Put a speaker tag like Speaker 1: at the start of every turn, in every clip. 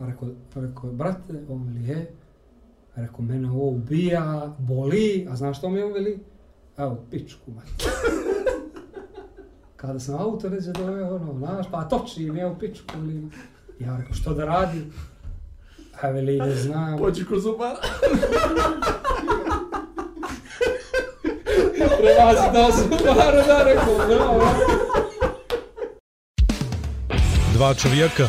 Speaker 1: Rekao, rekao, brate, on veli je. Rekao, mene ovo ubija, boli, a znaš što mi on veli? Evo, pičku, mate. Kada sam auto ređe doveo, ono, znaš, pa toči mi, evo, pičku, veli. Ja rekao, što da radi? A veli, ne znam.
Speaker 2: Pođi ko zubara.
Speaker 1: Prelazi da sam, da, rekao, bravo.
Speaker 3: Dva čovjeka,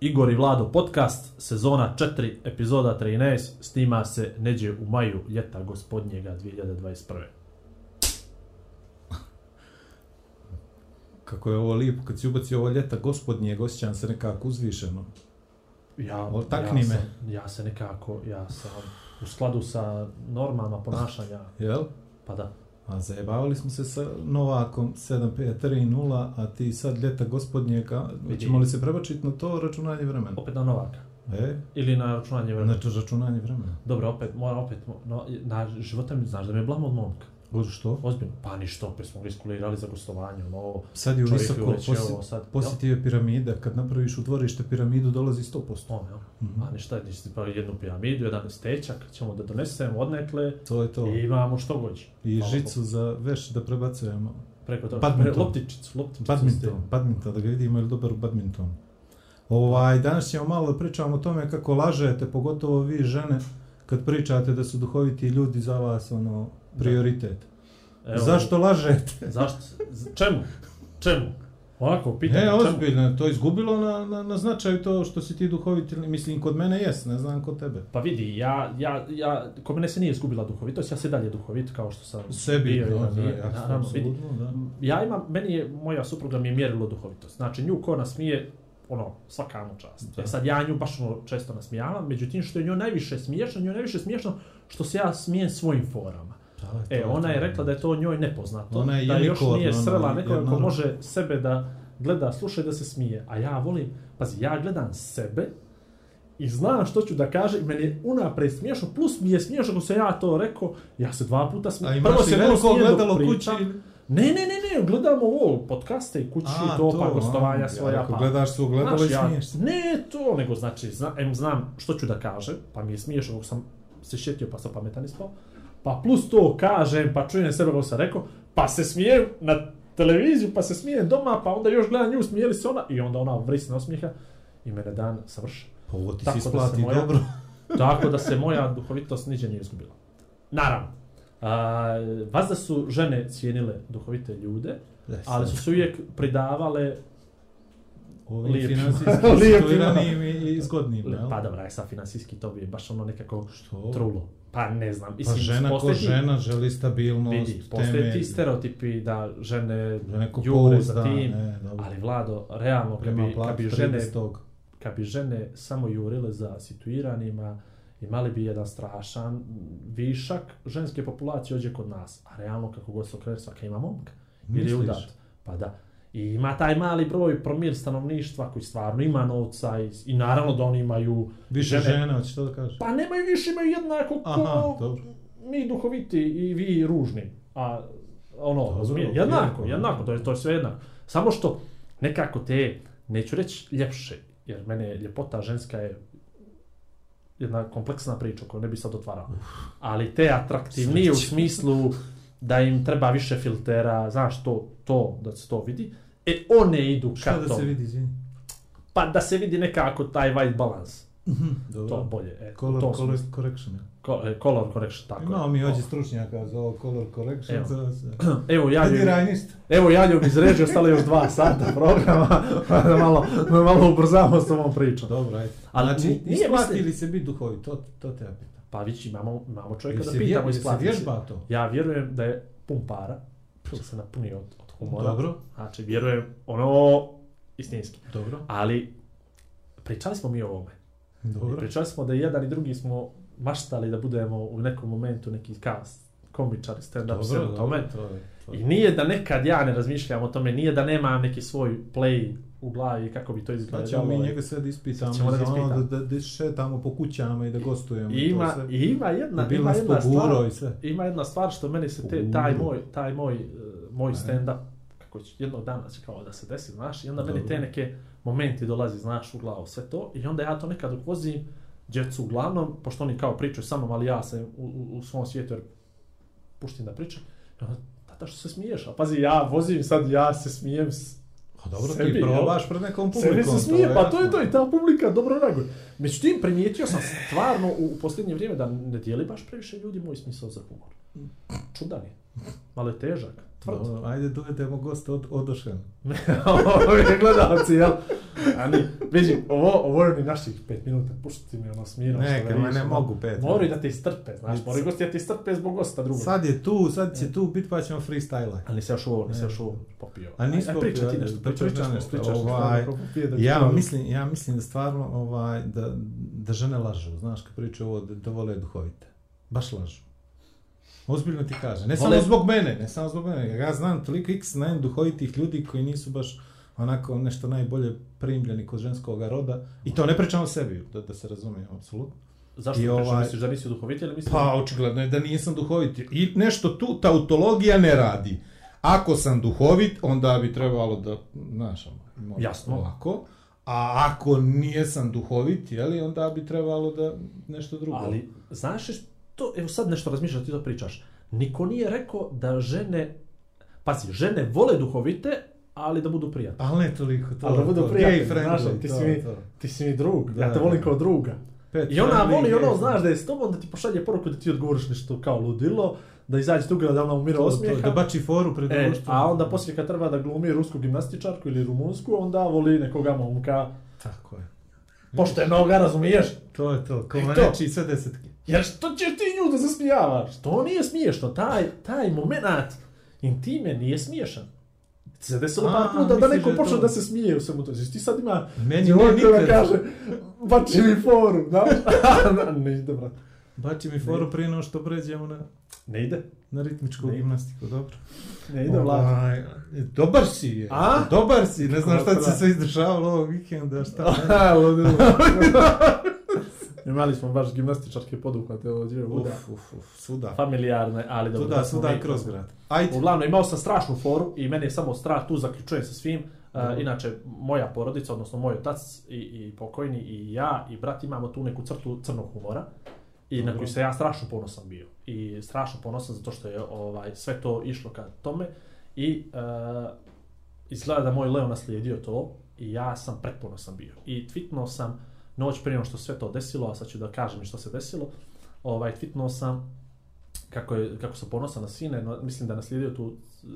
Speaker 2: Igor i Vlado podcast, sezona 4, epizoda 13, snima se neđe u maju ljeta gospodnjega 2021.
Speaker 4: Kako je ovo lijepo, kad si ubacio ovo ljeta gospodnjeg, osjećam se nekako uzvišeno.
Speaker 2: Ja,
Speaker 4: O,
Speaker 2: ja
Speaker 4: me.
Speaker 2: Sam, ja se nekako, ja sam u skladu sa normama ponašanja,
Speaker 4: Jel?
Speaker 2: pa da.
Speaker 4: A zajebavali smo se sa Novakom 7-5-3-0, a ti sad ljeta gospodnjega, ćemo li se prebačiti na to računanje vremena?
Speaker 2: Opet na Novaka.
Speaker 4: E,
Speaker 2: Ili na računanje vremena.
Speaker 4: znači računanje vremena.
Speaker 2: Dobro, opet, mora opet, no, na života mi znaš da me je blamo od momka.
Speaker 4: O, što?
Speaker 2: Ozbiljno. Pa ništa, opet smo ga iskulirali za gostovanje, ono,
Speaker 4: Sad je u visoko,
Speaker 2: uleće
Speaker 4: posi,
Speaker 2: ovo sad.
Speaker 4: posjeti je piramida, kad napraviš u dvorište piramidu dolazi 100%.
Speaker 2: On, jel?
Speaker 4: Mhm.
Speaker 2: A ništa, ti pravi jednu piramidu, jedan stečak, ćemo da donesemo odnekle
Speaker 4: To je to.
Speaker 2: i imamo što gođi.
Speaker 4: I
Speaker 2: Hvala
Speaker 4: žicu za veš da prebacujemo.
Speaker 2: Preko toga.
Speaker 4: Badminton.
Speaker 2: Pre- Loptičicu, loptičicu.
Speaker 4: Badminton, badminton, da ga vidimo ili dobar u badminton. Ovaj, danas ćemo malo da pričamo o tome kako lažete, pogotovo vi žene, kad pričate da su duhoviti ljudi za vas ono prioritet.
Speaker 2: Evo,
Speaker 4: Zašto lažete?
Speaker 2: Zašto? Čemu? Čemu? Ovako, pitam.
Speaker 4: E, ozbiljno, to je izgubilo na, na, na značaju to što si ti duhoviti, mislim, kod mene jes, ne znam kod tebe.
Speaker 2: Pa vidi, ja, ja, ja, kod mene se nije izgubila duhovitost, ja se dalje duhovit kao što sam
Speaker 4: Sebi,
Speaker 2: bio. imam,
Speaker 4: da,
Speaker 2: nije,
Speaker 4: ja,
Speaker 2: naravno, vidi.
Speaker 4: apsolutno, da.
Speaker 2: Ja imam, meni je, moja supruga mi je mjerilo duhovitost. Znači, nju ko nasmije, ono, svaka mu čast.
Speaker 4: Da.
Speaker 2: E sad, ja nju baš ono često nasmijavam, međutim, što je njoj najviše smiješno, njoj najviše smiješno što se ja smijem svojim forama.
Speaker 4: Da,
Speaker 2: E, ona je rekla da je to njoj nepoznato,
Speaker 4: Ona je
Speaker 2: da još nije srela nekoga ko može sebe da gleda, sluša i da se smije. A ja volim, pazi, ja gledam sebe i znam što ću da kažem i meni je unapred smiješno, plus mi je smiješno ako se ja to rekao, ja se dva puta smijem.
Speaker 4: i veliko
Speaker 2: smijem dok
Speaker 4: gledalo kući?
Speaker 2: Ne, ne, ne, ne, gledamo ovo, podcaste i kući,
Speaker 4: A,
Speaker 2: to, pa
Speaker 4: a,
Speaker 2: gostovanja svoja,
Speaker 4: ako
Speaker 2: pa...
Speaker 4: gledaš su gledalo i
Speaker 2: ja,
Speaker 4: smiješ se.
Speaker 2: Ne to, nego znači, zna, em, znam što ću da kažem, pa mi je smiješno kako sam se šetio pa sam pametan ispao, pa plus to kažem, pa čujem sebe kako sam rekao, pa se smijem na televiziju, pa se smijem doma, pa onda još gledam nju, smijeli se ona, i onda ona vrisne osmijeha i mene dan savrši.
Speaker 4: Pa ovo ti
Speaker 2: Tako da se
Speaker 4: isplati
Speaker 2: moja-
Speaker 4: dobro.
Speaker 2: Tako da se moja duhovitost niđe nije izgubila. Naravno, a, vas da su žene cijenile duhovite ljude, ali su se uvijek pridavale
Speaker 4: Finansijski situiranim i, i zgodnim, jel?
Speaker 2: Pa dobra, je sad finansijski to bi baš ono nekako
Speaker 4: Što?
Speaker 2: trulo. Pa ne znam.
Speaker 4: Pa
Speaker 2: Mislim,
Speaker 4: žena ko
Speaker 2: postoje ti-
Speaker 4: žena želi stabilnost,
Speaker 2: Vidi, postoje ti stereotipi da žene
Speaker 4: ko
Speaker 2: jure za tim,
Speaker 4: e, dobro.
Speaker 2: ali Vlado, realno, kad bi, kad bi, žene,
Speaker 4: 30.
Speaker 2: kad bi žene samo jurile za situiranima, imali bi jedan strašan višak ženske populacije ođe kod nas. A realno, kako god se okrene, svaka ima momka. Ili udat. Pa da. I ima taj mali broj promil stanovništva koji stvarno ima novca i, i naravno da oni imaju
Speaker 4: Više
Speaker 2: žene-
Speaker 4: žene, hoćeš to da kažeš?
Speaker 2: Pa nemaju više, imaju jednako ko
Speaker 4: Aha, dobro.
Speaker 2: mi duhoviti i vi ružni. A ono,
Speaker 4: Dobro,
Speaker 2: razumije, jednako,
Speaker 4: dobro.
Speaker 2: jednako, to je, to je sve jednako. Samo što nekako te, neću reći ljepše, jer mene ljepota ženska je jedna kompleksna priča koju ne bi sad otvarao. Ali te atraktivnije u smislu da im treba više filtera, znaš, to, to, da se to vidi. E, one idu ka
Speaker 4: Šta da
Speaker 2: tom.
Speaker 4: se vidi, izvini?
Speaker 2: Pa da se vidi nekako taj white balance.
Speaker 4: Dobro.
Speaker 2: To bolje. E,
Speaker 4: Color,
Speaker 2: tom
Speaker 4: color correction. je.
Speaker 2: Ko, e, color correction, tako. je.
Speaker 4: Imamo mi ovdje stručnjaka za ovo color correction.
Speaker 2: Evo.
Speaker 4: Za, za...
Speaker 2: Evo, ja
Speaker 4: Rajnist.
Speaker 2: evo ja ju izređu, ostalo je još dva sata programa, pa da malo, da malo ubrzamo s ovom pričom.
Speaker 4: Dobro, ajde.
Speaker 2: Ali
Speaker 4: znači, isplati li se biti duhovit? To, to te ja pitam.
Speaker 2: Pa vići, imamo, imamo čovjeka da
Speaker 4: se,
Speaker 2: pitamo
Speaker 4: se
Speaker 2: isplati.
Speaker 4: vježba to?
Speaker 2: Ja vjerujem da je pun para, da se napuni od, od humora.
Speaker 4: Dobro.
Speaker 2: Znači, vjerujem ono istinski.
Speaker 4: Dobro.
Speaker 2: Ali, pričali smo mi o ovome. I
Speaker 4: Dobro.
Speaker 2: pričali smo da i jedan i drugi smo maštali da budemo u nekom momentu neki kas komičari, stand-up,
Speaker 4: Dobro,
Speaker 2: sve o
Speaker 4: dobro,
Speaker 2: tome.
Speaker 4: to je- to je-
Speaker 2: I nije da nekad ja ne razmišljam o tome, nije da nemam neki svoj play u glavi kako bi to
Speaker 4: Sad
Speaker 2: izgledalo.
Speaker 4: ćemo mi njega ispitamo,
Speaker 2: Sad ćemo da
Speaker 4: ono
Speaker 2: ispitamo.
Speaker 4: da, da, da šetamo po kućama i da gostujemo.
Speaker 2: I
Speaker 4: i to
Speaker 2: ima,
Speaker 4: sve.
Speaker 2: i ima jedna,
Speaker 4: I
Speaker 2: ima jedna stvar,
Speaker 4: i sve.
Speaker 2: ima jedna stvar što meni se te, taj moj, taj moj, uh, moj
Speaker 4: Ne.
Speaker 2: stand-up, kako će jednog dana će kao da se desi, znaš, i onda meni
Speaker 4: Dobro.
Speaker 2: te neke momenti dolazi, znaš, u glavu, sve to, i onda ja to nekad dok vozim, djecu uglavnom, pošto oni kao pričaju sa mnom, ali ja sam u, u, u svom svijetu, jer puštim da pričam, i onda, tata što se smiješ, a pazi, ja vozim sad, ja se smijem s,
Speaker 4: A dobro,
Speaker 2: Sebi,
Speaker 4: ti probaš pred nekom publikom.
Speaker 2: Sebi se smije, pa to je to i ta publika dobro reaguje. Međutim, primijetio sam stvarno u, u posljednje vrijeme da ne dijeli baš previše ljudi moj smisao za humor. Čudan je. Malo je težak. Tvrd.
Speaker 4: Dobro, ajde dovedemo gosta od Odošen.
Speaker 2: ovo je gledalci, jel? Ani, vidi, ovo, ovo je ni naših pet minuta. Pušti mi ono smirno.
Speaker 4: Ne, kad ne mogu pet.
Speaker 2: Moraju da te istrpe, znaš, moraju gosti da te istrpe zbog gosta drugog.
Speaker 4: Sad je tu, sad će tu bit pa ćemo freestyle.
Speaker 2: Ali se još ovo, nisi
Speaker 4: Ne.
Speaker 2: još ovo popio.
Speaker 4: A nisi
Speaker 2: Aj, priča ti
Speaker 4: popio,
Speaker 2: nešto, pričaš nešto, pričaš
Speaker 4: ovaj,
Speaker 2: nešto,
Speaker 4: Ja
Speaker 2: čuvam.
Speaker 4: mislim, ja mislim da stvarno ovaj, da, da žene lažu, znaš, kad pričaju ovo da, da vole duhovite. Baš lažu. Ozbiljno ti kaže. Ne
Speaker 2: Vole-
Speaker 4: samo zbog mene, ne samo zbog mene. Ja znam toliko x najem duhovitih ljudi koji nisu baš onako nešto najbolje primljeni kod ženskog roda. I to ne pričam o sebi, da, da se razumije, apsolutno.
Speaker 2: Zašto
Speaker 4: I
Speaker 2: I ovaj... misliš da nisi duhovit ili misliš?
Speaker 4: Pa, očigledno je da nisam duhovit. I nešto tu, tautologija ne radi. Ako sam duhovit, onda bi trebalo da, znaš, ono,
Speaker 2: Jasno.
Speaker 4: ovako. A ako nijesam duhovit, jeli, onda bi trebalo da nešto drugo.
Speaker 2: Ali, znaš što, evo sad nešto razmišljaš, ti to pričaš. Niko nije rekao da žene, pazi, žene vole duhovite, ali da budu prijatne.
Speaker 4: Ali ne toliko, to,
Speaker 2: Ali da budu
Speaker 4: to,
Speaker 2: prijatelji, znaš, ti
Speaker 4: to,
Speaker 2: si mi-
Speaker 4: to.
Speaker 2: Ti si mi drug,
Speaker 4: Da,
Speaker 2: ja te volim kao druga.
Speaker 4: Pet
Speaker 2: I ona voli ono, znaš, da je s tobom, da ti pošalje poruku da ti odgovoriš nešto kao ludilo, da izađe tuga da ona umira
Speaker 4: to, to,
Speaker 2: osmijeha.
Speaker 4: da bači foru pred
Speaker 2: E,
Speaker 4: društvom.
Speaker 2: a onda poslije kad treba da glumi rusku gimnastičarku ili rumunsku, onda voli nekoga momka
Speaker 4: Tako je.
Speaker 2: poštenoga, razumiješ?
Speaker 4: To je to, me
Speaker 2: to.
Speaker 4: neči sve desetke.
Speaker 2: Jer što ćeš ti nju da zasmijavaš? To nije smiješno, taj, taj moment intime nije smiješan. Ti se desilo
Speaker 4: A,
Speaker 2: par puta da neko
Speaker 4: da
Speaker 2: počne
Speaker 4: to-
Speaker 2: da se smije u svemu to. Ti sad ima
Speaker 4: Meni
Speaker 2: djevojka
Speaker 4: ne
Speaker 2: da
Speaker 4: nikad.
Speaker 2: kaže, bači mi foru, da? ne ide, brat.
Speaker 4: Bači mi foru prije no što pređemo na,
Speaker 2: Ne ide,
Speaker 4: na ritmičku
Speaker 2: Ne.
Speaker 4: gimnastiku, dobro.
Speaker 2: ne ide, vlad.
Speaker 4: Ovaj, Dobar si je.
Speaker 2: A?
Speaker 4: Dobar si, ne znam šta ti se sve izdržavalo ovog vikenda, šta.
Speaker 2: Ha, ludilo. Imali smo baš gimnastičarske poduhvate ovdje, uda.
Speaker 4: Uf, uf, uf, svuda.
Speaker 2: Familijarne, ali dobro.
Speaker 4: Svuda,
Speaker 2: da smo
Speaker 4: svuda
Speaker 2: mi-
Speaker 4: kroz grad. Ajde.
Speaker 2: Uglavnom, imao sam strašnu foru i meni je samo strah, tu zaključujem sa svim. Uh, inače, moja porodica, odnosno moj otac i, i pokojni i ja i brat imamo tu neku crtu crnog humora i na
Speaker 4: Dobro.
Speaker 2: koju se ja strašno ponosan bio. I strašno ponosan zato što je ovaj sve to išlo ka tome i uh, izgleda da moj Leo naslijedio to i ja sam pretponosan bio. I tweetnuo sam noć prije što sve to desilo, a sad ću da kažem što se desilo, ovaj, tweetnuo sam kako, je, kako sam ponosan na sine, no, mislim da je naslijedio tu e,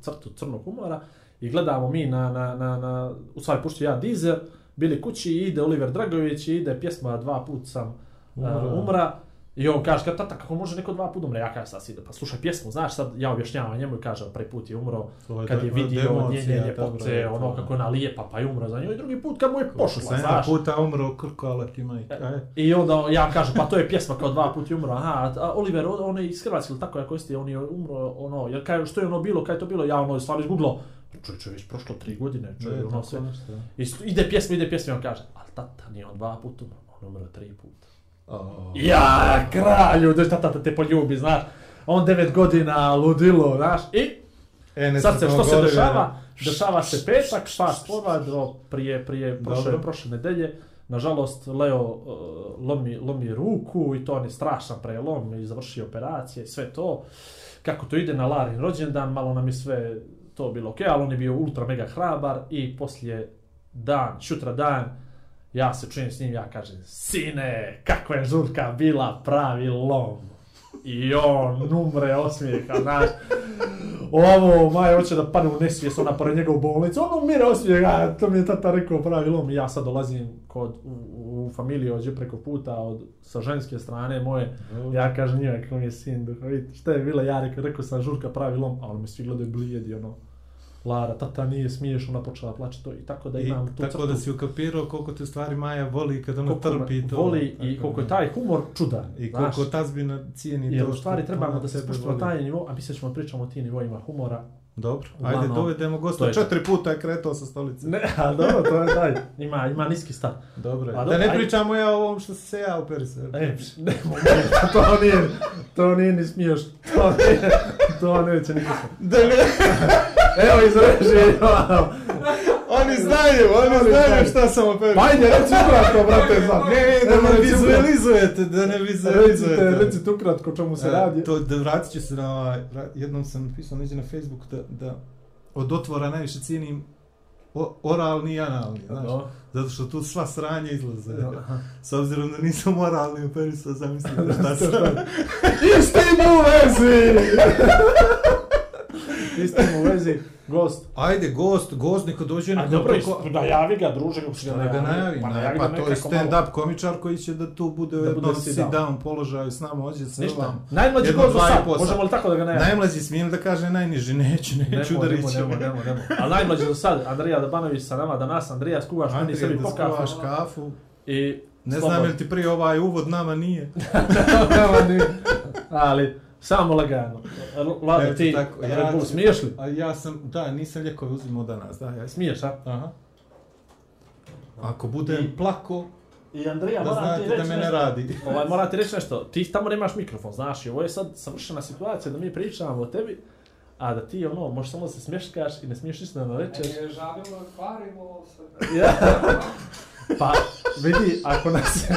Speaker 2: crtu crnog humora i gledamo mi na, na, na, na u stvari puštio ja Deezer, bili kući ide Oliver Dragović ide pjesma Dva put sam umra,
Speaker 4: Umra.
Speaker 2: uh, umra I on kaže, kao, tata, kako može neko dva puta umre? Ja kažem, sad ide, pa slušaj pjesmu, znaš, sad ja objašnjavam njemu i kažem, prvi put je umro,
Speaker 4: je
Speaker 2: kad je vidio
Speaker 4: dobro,
Speaker 2: ljepote, ono kako je ona lijepa, pa je umro za nju, i drugi put kad mu je pošla,
Speaker 4: Sam
Speaker 2: znaš.
Speaker 4: puta umro krko, ali ti majka. Aj.
Speaker 2: I onda ja kažem, pa to je pjesma kao dva puta je umro, aha, a Oliver, on je iz Hrvatske ili tako, ako jeste, on je umro, ono, jer kaj, što je ono bilo, kaj je to bilo, ja ono, stvarno izgooglao, čovječe, već prošlo tri godine, čovječe,
Speaker 4: Ne,
Speaker 2: ono sve. ide pjesma, ide pjesma, i on kaže, ali tata, nije on dva puta umro, on umro tri puta.
Speaker 4: O,
Speaker 2: Ja, kralju, da tata te poljubi, znaš, on devet godina, ludilo, znaš, i
Speaker 4: E, ne
Speaker 2: Sad se, što se dešava? Dešava se petak, fast forward, do prije, prije prošle, prošle nedelje. Nažalost, Leo uh, lomi, lomi ruku i to on je strašan prelom i završio operacije i sve to. Kako to ide na Larin rođendan, malo nam je sve to bilo ok, ali on je bio ultra mega hrabar i poslije dan, šutra dan, ja se čujem s njim, ja kažem, sine, kakva je žurka bila pravi lom. I on umre osmijeha, znaš. Ovo, maj, hoće da padne u nesvijest, ona pored njega u bolnicu, ono umire osmijeha, to mi je tata rekao pravi lom. I ja sad dolazim kod, u, u familiju ovdje preko puta, od, sa ženske strane moje, ja kažem njima kako mi je sin duhovit, šta je bilo, ja rekao, rekao sam žurka pravi lom, a on me svi gledaju blijedi, ono. Lara, tata nije smiješ, ona počela plaći to i tako da
Speaker 4: I
Speaker 2: imam tu
Speaker 4: tako da si ukapirao koliko te stvari Maja voli kad ona
Speaker 2: koliko
Speaker 4: trpi to.
Speaker 2: voli i koliko je taj humor čudan.
Speaker 4: I
Speaker 2: znaš.
Speaker 4: koliko tazbina cijeni
Speaker 2: Jer
Speaker 4: to
Speaker 2: u stvari trebamo da se
Speaker 4: tebe
Speaker 2: spustimo na taj nivo, a mi sad ćemo pričamo o tim nivoima humora.
Speaker 4: Dobro,
Speaker 2: Uglavnom,
Speaker 4: ajde dovedemo gosta. Četiri puta je kretao sa stolice.
Speaker 2: Ne, a dobro, to je taj. Ima, ima niski stav.
Speaker 4: Dobro, je.
Speaker 2: A
Speaker 4: da ne
Speaker 2: ajde.
Speaker 4: pričamo ja o ovom što se ja operisao.
Speaker 2: E, pš, ne, to nije, to nije ni smiješ, to nije, to neće niko se.
Speaker 4: Da ne,
Speaker 2: Evo iz
Speaker 4: oni znaju, oni
Speaker 2: Oni
Speaker 4: znaju
Speaker 2: znaju.
Speaker 4: šta sam operisao.
Speaker 2: Pa ajde, reci ukratko, brate, sad.
Speaker 4: Ne, ne, da ne
Speaker 2: reci
Speaker 4: vizualizujete, da ne vizualizujete.
Speaker 2: recite ukratko o čemu se
Speaker 4: E,
Speaker 2: radi.
Speaker 4: To, da vratit ću se na ovaj, jednom sam napisao neđe na Facebook da, da od otvora najviše cijenim o, oralni i analni, znaš. Zato što tu sva sranja izlaze.
Speaker 2: Aha.
Speaker 4: S obzirom da nisam moralni operisao, zamislim da šta sam.
Speaker 2: Istim u vezi! Istim u vezi, gost.
Speaker 4: Ajde, gost, gost, neko dođe
Speaker 2: A
Speaker 4: neko
Speaker 2: dobro,
Speaker 4: ko-
Speaker 2: is- najavi ga, druže, kako si
Speaker 4: Što ne ga najavi,
Speaker 2: Pa,
Speaker 4: pa,
Speaker 2: najavi
Speaker 4: pa
Speaker 2: ga
Speaker 4: to je stand-up komičar koji će da tu bude u
Speaker 2: Da
Speaker 4: jednom
Speaker 2: bude sit
Speaker 4: sit
Speaker 2: down.
Speaker 4: down položaju s nama, ođe se
Speaker 2: Ništa.
Speaker 4: vam.
Speaker 2: Najmlađi gost do sad, možemo li tako da ga najavi?
Speaker 4: Najmlađi smijem da kaže najniži, neću, neću da reći.
Speaker 2: Nemo, nemo, nemo. Ali najmlađi do sad, Andrija Dabanović sa nama danas, Andrija skuvaš meni
Speaker 4: Andrija,
Speaker 2: sebi
Speaker 4: da
Speaker 2: po kafu.
Speaker 4: skuvaš kafu.
Speaker 2: I
Speaker 4: Ne znam je li ti prije ovaj uvod nama nije.
Speaker 2: Ali, samo lagano.
Speaker 4: Eto
Speaker 2: ti,
Speaker 4: tako, ja
Speaker 2: Red Bull, smiješ li?
Speaker 4: A ja sam, da, nisam lijekove uzimao danas, da, ja.
Speaker 2: Smiješ, a?
Speaker 4: Aha. Ako budem
Speaker 2: I-
Speaker 4: plako,
Speaker 2: I Andrija,
Speaker 4: da
Speaker 2: moram ti
Speaker 4: znate da me ne radi.
Speaker 2: Ovaj, moram ti reći nešto, ti tamo nemaš mikrofon, znaš, i ovo je sad savršena situacija da mi pričamo o tebi, a da ti ono, možeš samo da se smješkaš i ne smiješ ništa da rečeš.
Speaker 1: Meni je žabilo, kvarimo se.
Speaker 2: Ja. Pa, vidi, ako nas je,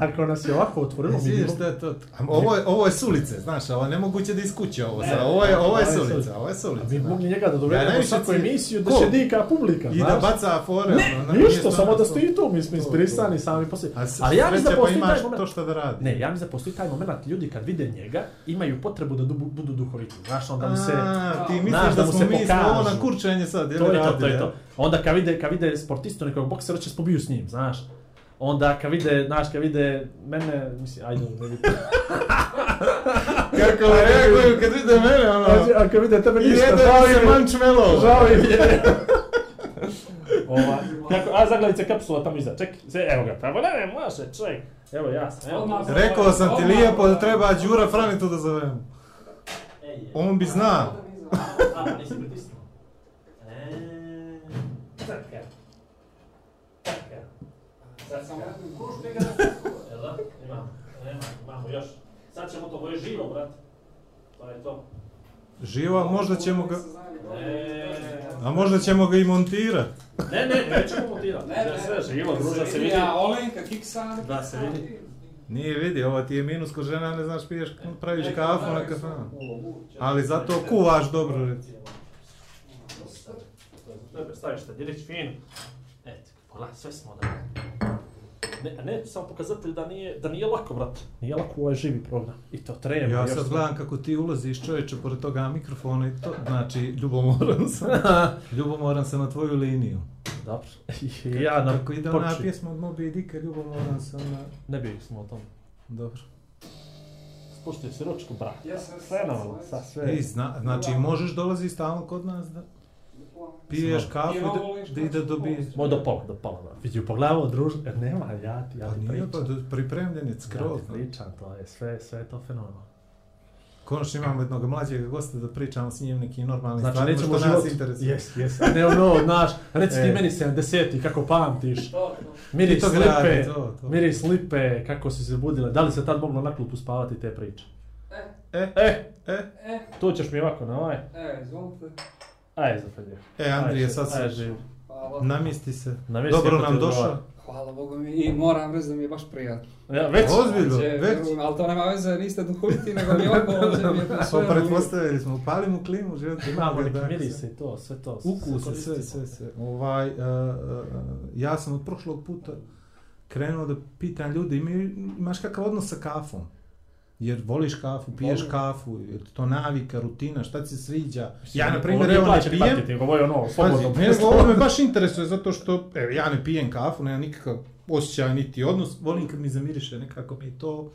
Speaker 2: ako nas je ovako otvorilo, mi
Speaker 4: Vidiš šta je to? A Ovo je, ovo je s ulice, znaš, ovo je nemoguće da iz kuće ovo. sad. Ovo je, ovo je s ulice, ovo je s
Speaker 2: A
Speaker 4: ulice.
Speaker 2: mi
Speaker 4: da.
Speaker 2: mogli njega da
Speaker 4: Ja
Speaker 2: dovedemo u
Speaker 4: najviše
Speaker 2: svaku emisiju da
Speaker 4: Ko?
Speaker 2: će dika publika,
Speaker 4: I da
Speaker 2: znaš.
Speaker 4: baca fore.
Speaker 2: Ne,
Speaker 4: ono,
Speaker 2: ništa, samo da
Speaker 4: to-
Speaker 2: stoji tu, mi smo
Speaker 4: to, to.
Speaker 2: inspirisani sami po sebi.
Speaker 4: A
Speaker 2: Ali ja mislim da
Speaker 4: pa
Speaker 2: postoji taj
Speaker 4: imaš
Speaker 2: moment.
Speaker 4: to što da radi.
Speaker 2: Ne, ja mislim da postoji taj moment, ljudi kad vide njega, imaju potrebu da budu duhoviti. Znaš, onda mu se...
Speaker 4: A, ti misliš
Speaker 2: da
Speaker 4: da smo mi
Speaker 2: pokažu.
Speaker 4: ovo na kurčenje sad, je
Speaker 2: To
Speaker 4: li
Speaker 2: je to, to je
Speaker 4: a?
Speaker 2: to. Onda kad vide, kad vide sportistu nekog boksera, će pobiju s njim, znaš. Onda kad vide, znaš, kad vide mene, mislim, ajde, ne vidim.
Speaker 4: Kako reaguju kad vide mene, ono...
Speaker 2: A kad vide tebe ništa,
Speaker 4: jede
Speaker 2: žao im je.
Speaker 4: mančmelo.
Speaker 2: Žao im je. Ova, kako, a zagledajte kapsula tamo iza, ček, se, evo ga, pa ne, ne, može, ček, evo ja sam, evo.
Speaker 1: Odmah.
Speaker 4: Rekao sam ti lijepo da treba Đura Franitu da zovem.
Speaker 2: Ej,
Speaker 4: On bi zna.
Speaker 2: A, nisi pritisnuo. Eee, taka. Taka. Sad sam Jel da? Imamo, nema, imamo još. Sad ćemo to, ovo je živo, brat. To je to.
Speaker 4: Živa, možda ćemo ga...
Speaker 2: Eee,
Speaker 4: A možda ćemo ga i montirati.
Speaker 2: ne, ne, nećemo montirati.
Speaker 1: Ne,
Speaker 2: Ne,
Speaker 1: ne,
Speaker 2: sve živo, druža se vidi.
Speaker 1: Ja, Olenka, Kiksan.
Speaker 2: Da se vidi.
Speaker 4: Nije vidi, ovo ti je minus ko žena, ne znaš piješ, praviš kafu na kafanu. Ali zato kuvaš dobro, reci.
Speaker 2: Dobro, staviš te, djelić fin. Eto, pogledaj, sve smo da... Ne, ne, samo pokazatelj da nije, da nije lako, brat. Nije lako ovaj živi program. I to treba.
Speaker 4: Ja sad
Speaker 2: sve.
Speaker 4: gledam kako ti ulaziš čovječe pored toga mikrofona i to, znači, ljubomoran sam. ljubomoran sam na tvoju liniju.
Speaker 2: Dobro. Ja na
Speaker 4: Kako ide ona pjesma od Moby Dicka, ljubomoran sam na...
Speaker 2: Ne bih smo o tom.
Speaker 4: Dobro.
Speaker 2: Spuštaj se ručku, brat.
Speaker 1: Jesam,
Speaker 2: Fenomenalno, sa sve.
Speaker 4: Ej, zna, znači, možeš dolazi stalno kod nas da piješ kafu
Speaker 1: I
Speaker 4: da, da i da dobiješ.
Speaker 2: Moj do pola, do pola, brat. Vidi, pogledamo druž... E, nema, ja ti, ja
Speaker 4: Pa
Speaker 2: ti
Speaker 4: nije,
Speaker 2: pričam.
Speaker 4: pa do- pripremljen je
Speaker 2: Ja
Speaker 4: skroz.
Speaker 2: ti pričam, to je sve, sve je to fenomenalno.
Speaker 4: Konačno imamo jednog mlađeg gosta da pričamo s njim nekim normalnim
Speaker 2: Znači,
Speaker 4: stvarima
Speaker 2: nećemo
Speaker 4: što nas
Speaker 2: život...
Speaker 4: interesuje.
Speaker 2: Jes, jes. A ne ono, znaš, reci ti
Speaker 4: E.
Speaker 2: meni 70 kako pamtiš.
Speaker 1: To, to.
Speaker 2: Miris
Speaker 4: to gradi,
Speaker 2: lipe,
Speaker 4: to, to.
Speaker 2: miris lipe, kako si se budila. Da li se tad moglo na klupu spavati te priče?
Speaker 4: E,
Speaker 2: E,
Speaker 4: e,
Speaker 1: E,
Speaker 2: tu ćeš mi ovako na ovaj.
Speaker 1: e, izvolite.
Speaker 2: Aj, zafelje.
Speaker 4: e, Andrije, sad se namisti se.
Speaker 2: Namjesti
Speaker 4: Dobro nam došao.
Speaker 1: Hvala Bogu mi i moram reći da mi je baš prijatno.
Speaker 2: Ja, već?
Speaker 4: Ozbiljno,
Speaker 1: Znači,
Speaker 4: već.
Speaker 1: Ali to nema veze, niste duhoviti, nego mi ovdje je
Speaker 4: Pa
Speaker 1: sve.
Speaker 4: pretpostavili smo, upali mu klimu, život
Speaker 2: Imamo neki mirise i to, sve to.
Speaker 4: Ukuse, sve, sve, sve. Ovaj, uh, uh, ja sam od prošlog puta krenuo da pitam ljudi, imaš kakav odnos sa kafom? Jer voliš kafu, piješ
Speaker 2: Volim.
Speaker 4: kafu, je to navika, rutina, šta ti se sviđa? Ja, na primjer, evo ne pijem,
Speaker 2: ovo je ono, slobodno.
Speaker 4: Ovo me baš interesuje zato što evo, ja ne pijem kafu, nemam nikakav osjećaj niti odnos, volim kad mi zamiriše nekako mi to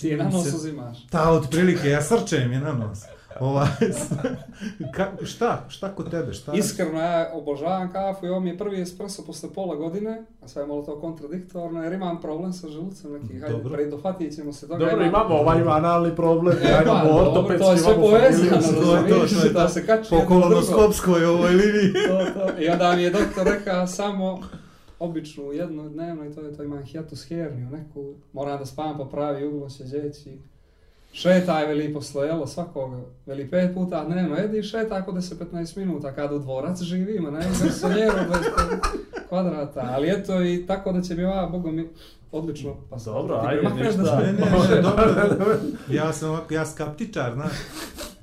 Speaker 1: Ti je na nos uzimaš.
Speaker 4: Ta, otprilike, ja srčem je na nos. Ovaj, ka, šta, šta kod tebe, šta?
Speaker 1: Iskreno, ja obožavam kafu i ovo mi je prvi espresso posle pola godine, a sve je malo to kontradiktorno, jer imam problem sa želucem neki, hajde,
Speaker 4: Dobro.
Speaker 1: predofatit ćemo se toga.
Speaker 2: Dobro,
Speaker 1: imam-
Speaker 2: imamo ovaj analni problem,
Speaker 1: E,
Speaker 2: ja
Speaker 1: pa,
Speaker 2: imamo
Speaker 1: to je sve povezano,
Speaker 4: to je to, to
Speaker 1: da
Speaker 4: to.
Speaker 1: se kači
Speaker 4: Po kolonoskopskoj ovoj liniji.
Speaker 1: to, to. I onda mi je doktor rekao samo običnu jednu dnevno i to je to imam hiatus herniju neku, moram da spavam po pravi uglo sjeđeći. Šetaj veli posle jelo svakoga, veli pet puta dnevno jedi i šetaj ako 10-15 minuta kad u dvorac živimo, na garsonjeru 25 kvadrata, ali eto i tako da će mi ova, boga mi, odlično. Pa
Speaker 2: Dobro, ajde,
Speaker 1: da
Speaker 2: ništa.
Speaker 4: Ne, ne, ne, dobro. Ja sam ovako, ja skaptičar, znaš.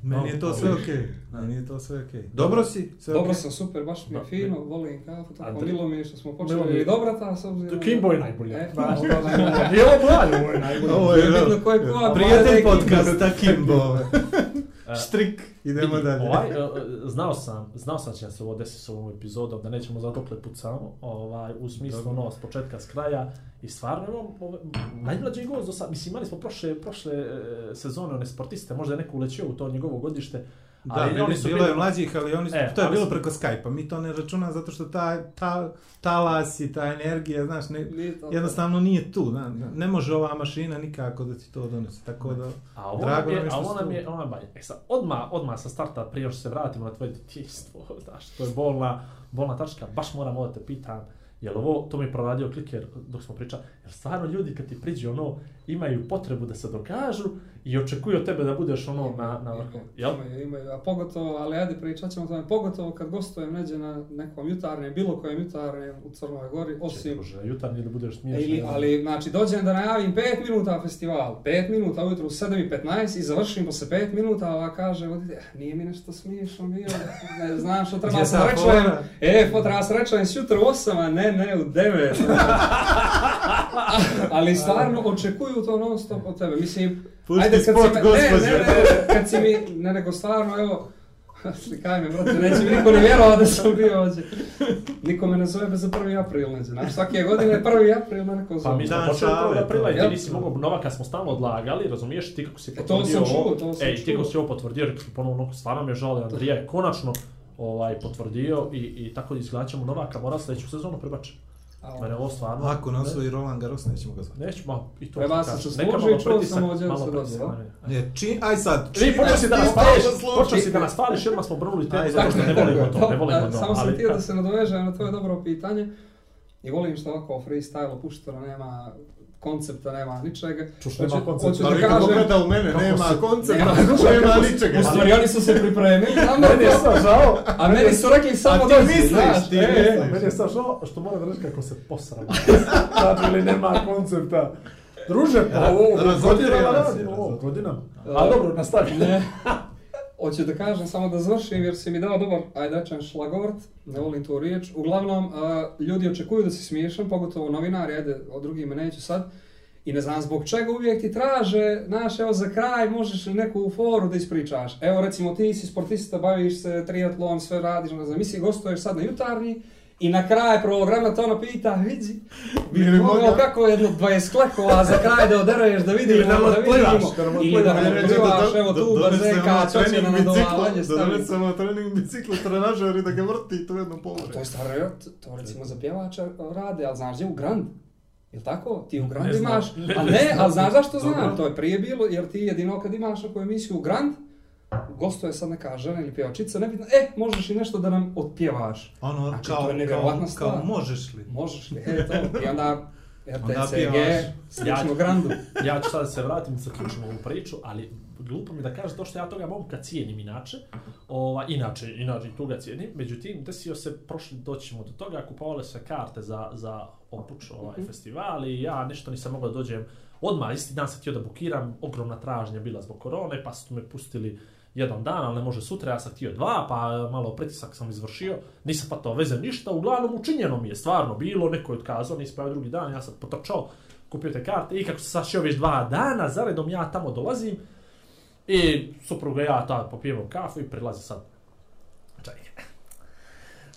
Speaker 1: Да, мени е тоа
Speaker 2: се
Speaker 1: оке, Мени е тоа се
Speaker 2: оке. Добро
Speaker 1: си?
Speaker 2: Добро
Speaker 1: сам, супер, баш ми е
Speaker 2: да. фино, волим
Speaker 1: кафето,
Speaker 2: помило
Speaker 1: ми
Speaker 2: што
Speaker 1: смо
Speaker 2: почнали
Speaker 1: и
Speaker 2: добрата, со обзира. Тој бој најболе.
Speaker 4: Баш
Speaker 1: тоа.
Speaker 4: Јело
Speaker 1: браво,
Speaker 4: најболе.
Speaker 1: Ово е видно кој
Speaker 4: кој.
Speaker 1: Пријатен
Speaker 4: подкаст, таким
Speaker 2: кимбо.
Speaker 4: Štrik. Idemo
Speaker 2: vidi,
Speaker 4: dalje.
Speaker 2: Ovaj, e, znao sam, znao sam će se ovo desiti s ovom epizodom, da nećemo za pucamo, ovaj, u smislu
Speaker 4: Dobro.
Speaker 2: ono, s početka, s kraja, i stvarno imam najmlađi gost do sad, mislim, imali smo prošle, prošle e, sezone one sportiste, možda je neko ulećio u to njegovo godište,
Speaker 4: Da,
Speaker 2: ali
Speaker 4: meni
Speaker 2: oni su
Speaker 4: bilo
Speaker 2: bili-
Speaker 4: je mlađih, ali oni su,
Speaker 2: E,
Speaker 4: to je bilo
Speaker 2: su-
Speaker 4: preko Skype-a. Mi to ne računamo zato što ta, ta talas i ta energija, znaš, ne,
Speaker 1: Nije to-
Speaker 4: jednostavno nije tu. Na, ne može ova mašina nikako da ti to donese. Tako da,
Speaker 2: A ovo
Speaker 4: Drago
Speaker 2: nam je,
Speaker 4: je što
Speaker 2: a nam
Speaker 4: tu.
Speaker 2: je, ona banje. E sad, odmah, odmah sa starta, prije što se vratimo na tvoje djetinjstvo, znaš, to je bolna, bolna tačka, baš moram ovo da te pitam, jel ovo, to mi je proradio kliker dok smo pričali, jel stvarno ljudi kad ti priđe ono, imaju potrebu da se dokažu i očekuju od tebe da budeš ono na, na vrhu, jel?
Speaker 1: Imaju, imaju, a pogotovo, ali ajde pričat ćemo tome, pogotovo kad gostujem neđe na nekom jutarnjem, bilo kojem jutarnjem u Crnoj Gori, osim
Speaker 2: Može, jutarnji da budeš
Speaker 1: E,
Speaker 2: smiješan.
Speaker 1: Ili,
Speaker 2: jel?
Speaker 1: ali, znači, dođem da najavim 5 minuta festival, 5 minuta ujutro u 7.15 i završim posle 5 minuta, ova kaže, vodite, "Eh, nije mi nešto smiješno bilo, ne znam što treba
Speaker 4: Gdje
Speaker 1: se rečujem, e, po treba se rečujem sutra u 8, a ne, ne, u 9. ali stvarno očekuju to non stop od tebe, mislim,
Speaker 4: Pusti
Speaker 1: ajde kad
Speaker 4: spot,
Speaker 1: si me, ne,
Speaker 4: gospođo.
Speaker 1: ne, ne, kad si mi, ne, nego stvarno, evo, Slikaj me, brate, neće mi niko ni vjerovao da sam bio ovdje. Niko me ne zove bez 1. april, neće. Znaš, svake godine je 1. april me neko
Speaker 2: Pa
Speaker 1: zove.
Speaker 2: mi smo počeli
Speaker 4: šale,
Speaker 2: 1. aprila i ti nisi mogao Novaka smo stalno odlagali, razumiješ, ti kako si
Speaker 1: E, to
Speaker 2: potvrdio
Speaker 1: sam
Speaker 2: ovo,
Speaker 1: čuo, to sam
Speaker 2: ej, ti kako
Speaker 1: čuo.
Speaker 2: si ovo potvrdio, rekli smo ponovno, stvarno mi je žao da Andrija je konačno ovaj, potvrdio i, i tako izgledat ćemo Novaka, mora sljedeću sezonu prebači.
Speaker 1: A,
Speaker 2: Mene ovo stvarno...
Speaker 4: ako ne osvoji Roland Garros, nećemo ga zvati.
Speaker 2: Neću, ma, i to
Speaker 1: Treba
Speaker 2: što
Speaker 1: se
Speaker 2: kažeš.
Speaker 1: se
Speaker 2: Neka
Speaker 1: čuo sam ovdje se
Speaker 2: pritisak.
Speaker 4: Ne, či, aj sad.
Speaker 2: Ti počeo si da nas pališ,
Speaker 4: složi.
Speaker 2: počeo si da nas pališ, odmah smo brnuli temu,
Speaker 4: Ajde,
Speaker 2: zato što ne volimo to, ne volimo to.
Speaker 1: Samo sam
Speaker 2: ali-
Speaker 1: htio da se nadovežem na tvoje dobro pitanje. I volim što ovako freestyle opušteno, nema koncepta, nema ničega.
Speaker 2: Čuš, nema
Speaker 1: Hoću-
Speaker 2: koncepta.
Speaker 1: da
Speaker 4: vi kako gleda u mene, nema koncepta,
Speaker 1: Nema-
Speaker 4: nema ničega.
Speaker 1: U stvari, oni su se pripremili, a
Speaker 2: Meni je sad žao,
Speaker 1: a meni su rekli samo dođi,
Speaker 4: misliš,
Speaker 1: znaš,
Speaker 4: ti
Speaker 1: e, e.
Speaker 4: misliš.
Speaker 2: Meni je sad žao što moram reći kako se posram. Znači ili nema koncepta. Druže, pa ovo godinama godinama. A dobro, nastavi.
Speaker 1: Ne. Hoću da kažem samo da završim jer si mi dao dobar, ajde rečem šlagvort, ne volim tu riječ. Uglavnom, a, ljudi očekuju da si smiješan, pogotovo novinari, ajde, o drugima neću sad. I ne znam zbog čega uvijek ti traže, znaš, evo za kraj možeš li neku foru da ispričaš. Evo recimo ti si sportista, baviš se triatlon, sve radiš, ne znam, misli gostuješ sad na jutarnji i na kraj programa to ono pita, vidi, bi
Speaker 4: li
Speaker 1: mogao kako jedno 20 klekova za kraj da odereš, da vidimo,
Speaker 4: nam
Speaker 1: da vidimo.
Speaker 4: da nam
Speaker 1: Ili da nam
Speaker 4: otplivaš,
Speaker 1: evo tu bazenka, to će
Speaker 4: trening
Speaker 1: na nadolavanje staviti.
Speaker 4: Donesemo trening bicikla, trenažer i da ga vrti to jedno polore.
Speaker 1: To je stvarno, to recimo za pjevača rade, ali znaš gdje u Grand? Jel tako? Ti u Grand imaš, a ne, ali znaš zašto znam? To je prije bilo, jer ti jedino kad imaš neku emisiju u Grand, gostuje sad neka žena ili pjevačica, nebitno, e, možeš i nešto da nam otpjevaš.
Speaker 4: Ono,
Speaker 1: Znači,
Speaker 4: kao,
Speaker 1: to je nevjerovatna
Speaker 4: kao,
Speaker 1: stvar.
Speaker 4: kao možeš li?
Speaker 1: Možeš li, e, to, i onda
Speaker 4: Onda
Speaker 1: RTCG, slično Grandu.
Speaker 2: Ja ću sad da se vratim, zaključimo ovu priču, ali glupo mi da kažem to što ja toga momka cijenim inače. Ova, inače, inače i tu ga cijenim. Međutim, desio se, prošli doćemo do toga, kupovale se karte za, za opuč ovaj festival i ja nešto nisam mogao da dođem odmah, isti dan sam htio da bukiram, ogromna tražnja bila zbog korone, pa su me pustili jedan dan, ali ne može sutra, ja sam htio dva, pa malo pritisak sam izvršio, nisam pa to veze ništa, uglavnom učinjeno mi je stvarno bilo, neko je otkazao, nisam pravio drugi dan, ja sam potrčao, kupio te karte i kako se sašio već dva dana, zaredom ja tamo dolazim i supruga ja tada popijemo kafu i prilazi sad. Čekaj,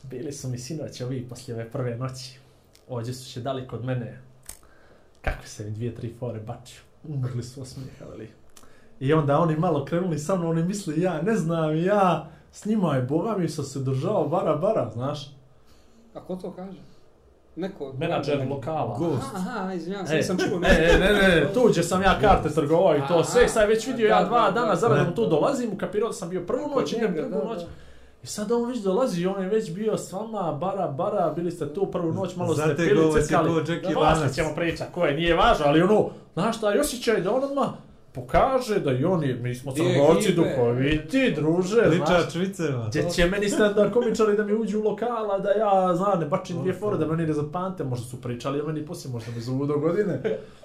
Speaker 2: bili su mi sinoć ovi poslije ove prve noći, ovdje su će dali kod mene, kakve se mi dvije, tri fore baču. umrli su osmijeh, ali. I onda oni malo krenuli sa mnom, oni misli, ja ne znam, ja s njima je Boga mi sam se držao bara bara, znaš.
Speaker 1: A ko to kaže? Neko...
Speaker 2: Menadžer lokala.
Speaker 4: Gost.
Speaker 1: Aha, aha, izvinjam se,
Speaker 2: E,
Speaker 1: nisam čuo.
Speaker 2: Ne, ne, ne, ne, tuđe sam ja karte trgovao i to
Speaker 1: Aha.
Speaker 2: sve, sad već vidio ja
Speaker 1: Da,
Speaker 2: dva
Speaker 1: da,
Speaker 2: dana
Speaker 1: da,
Speaker 2: zaredom
Speaker 4: da.
Speaker 2: tu dolazim, ukapirao da sam bio prvu noć, idem drugu noć. I sad on već dolazi i on je već bio s vama, bara, bara, bili ste tu prvu noć, malo ste
Speaker 4: Zategao
Speaker 2: pili,
Speaker 4: je
Speaker 2: cekali.
Speaker 4: ko Jack
Speaker 2: Da,
Speaker 4: Ivanac.
Speaker 2: poslije ćemo pričat, koje nije važno, ali ono, znaš šta, i osjećaj da on odmah pokaže da i oni, mi smo crnogorci duhoviti, druže, znaš.
Speaker 4: Ličač viceva.
Speaker 2: Gdje će meni stand komičari da mi uđu u lokala, da ja, zna, ne bačim dvije fore, da meni ne zapamte, možda su pričali o meni poslije, možda me zovu do godine,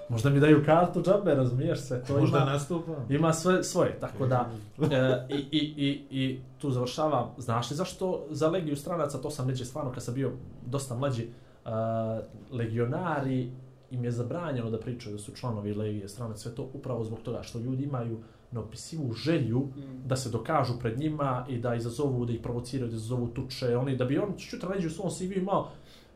Speaker 2: možda mi daju kartu džabe, razumiješ se, to
Speaker 4: Možda
Speaker 2: ima,
Speaker 4: nastupa.
Speaker 2: ima sve svoje, tako da, e, i, i, i, i tu završavam, znaš li zašto za legiju stranaca, to sam neđe stvarno kad sam bio dosta mlađi, e, legionari im je zabranjeno da pričaju da su članovi legije stranaca, sve to upravo zbog toga što ljudi imaju neopisivu želju
Speaker 1: Mm.
Speaker 2: da se dokažu pred njima i da izazovu, da ih provociraju, da izazovu tuče, oni, da bi on čutra neđe u svom CV imao,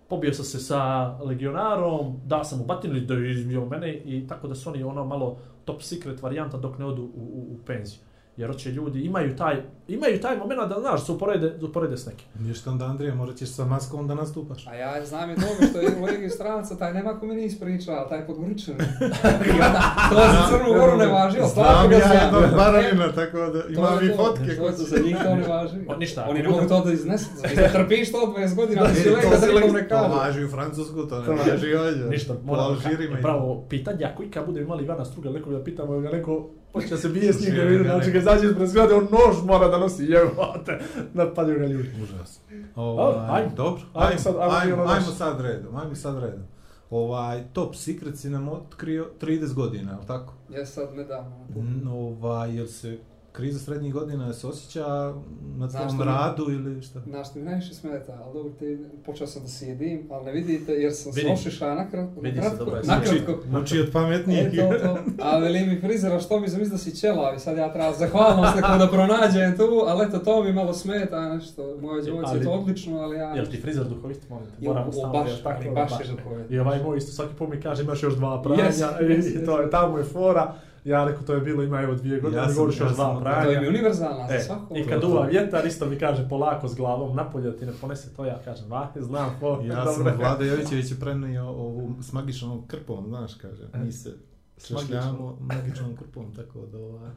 Speaker 2: pobio sam se sa legionarom, dao sam mu batinu da je izbio mene i tako da su oni ono malo top secret varijanta dok ne odu u, u, u penziju. Jer hoće ljudi, imaju taj, imaju taj moment da, znaš, se uporede, uporede s nekim.
Speaker 4: Ništa onda Andrija, morat ćeš sa maskom da nastupaš.
Speaker 1: A ja znam je toga što je u Legiji stranaca, taj nema ko mi nije ispričao, ali taj podgoričan. Onda, to za Crnu Goru ne važi, ali stvarno
Speaker 4: Znam
Speaker 1: ga
Speaker 4: ja
Speaker 1: znam.
Speaker 4: jednog baranina, tako da
Speaker 1: To
Speaker 4: imam
Speaker 1: je
Speaker 4: i
Speaker 1: to,
Speaker 4: fotke.
Speaker 1: To, to, za njih to ne važi.
Speaker 2: Pa ništa,
Speaker 1: Oni ne mogu to da iznesu. Da trpiš to 20 godina, da si
Speaker 4: To se
Speaker 1: da nikom ne
Speaker 4: To važi u Francusku, to ne
Speaker 2: To
Speaker 4: važi ovdje.
Speaker 2: Ništa, moramo
Speaker 4: i-
Speaker 2: pravo pitanje, ako ikad budemo imali Ivana Struga, neko da pitamo ga neko da se bije s njim,
Speaker 4: Živi
Speaker 2: vidim, znači ga zađe ispred zgrade, on nož mora da nosi, jebote, napadaju ga ljudi.
Speaker 4: Užas.
Speaker 2: Dobro,
Speaker 4: Ovaj,
Speaker 2: ajmo.
Speaker 4: Dobro,
Speaker 2: Ajmo
Speaker 4: ajmo,
Speaker 2: sad, ajmo
Speaker 4: ajmo,
Speaker 2: ono
Speaker 4: ajmo sad redom, ajmo sad redom. Ovaj, Top Secret si nam otkrio 30 godina, je li tako?
Speaker 1: Ja sad nedavno.
Speaker 4: Mm, Ovaj, jel se kriza srednjih godina se osjeća na tvom
Speaker 1: što mi-
Speaker 4: radu ili šta?
Speaker 1: Znaš što mi najviše smeta, ali dobro ti, počeo sam da sjedim, ali ne vidite jer sam se
Speaker 2: Vidim.
Speaker 1: ošišao nakratko,
Speaker 2: Vidi se, dobro je.
Speaker 1: nakratko.
Speaker 4: Muči od pametnijih.
Speaker 1: E, to, to. A veli mi frizera, što mi zamisli da si ćelav i sad ja treba zahvalnost nekom da pronađem tu, ali eto, to mi malo smeta, nešto, moje djevojci je
Speaker 2: Ali-
Speaker 1: to odlično, ali ja...
Speaker 2: Jel ti frizer duhovit, molim te, moram ustaviti,
Speaker 1: baš,
Speaker 2: jel tako?
Speaker 1: ali baš je duhovit.
Speaker 2: I ovaj moj isto svaki put mi kaže imaš još dva pranja
Speaker 1: Yes,
Speaker 2: i,
Speaker 1: yes,
Speaker 2: i to je tamo je fora. Ja rekao to je bilo ima evo dvije godine,
Speaker 4: Ja
Speaker 2: mi
Speaker 4: sam-
Speaker 2: govoriš
Speaker 4: ja
Speaker 2: još dva pranja.
Speaker 1: To je mi univerzalna za
Speaker 2: E,
Speaker 1: svako.
Speaker 2: I kad duva vjetar isto mi kaže polako s glavom napolje ti ne ponese to, ja kažem, va, znam, po,
Speaker 4: Ja sam Vlada Jovićević je prenio ovu s magičnom krpom, znaš, kaže. Mi se šešljamo magičnom krpom, tako da ovaj...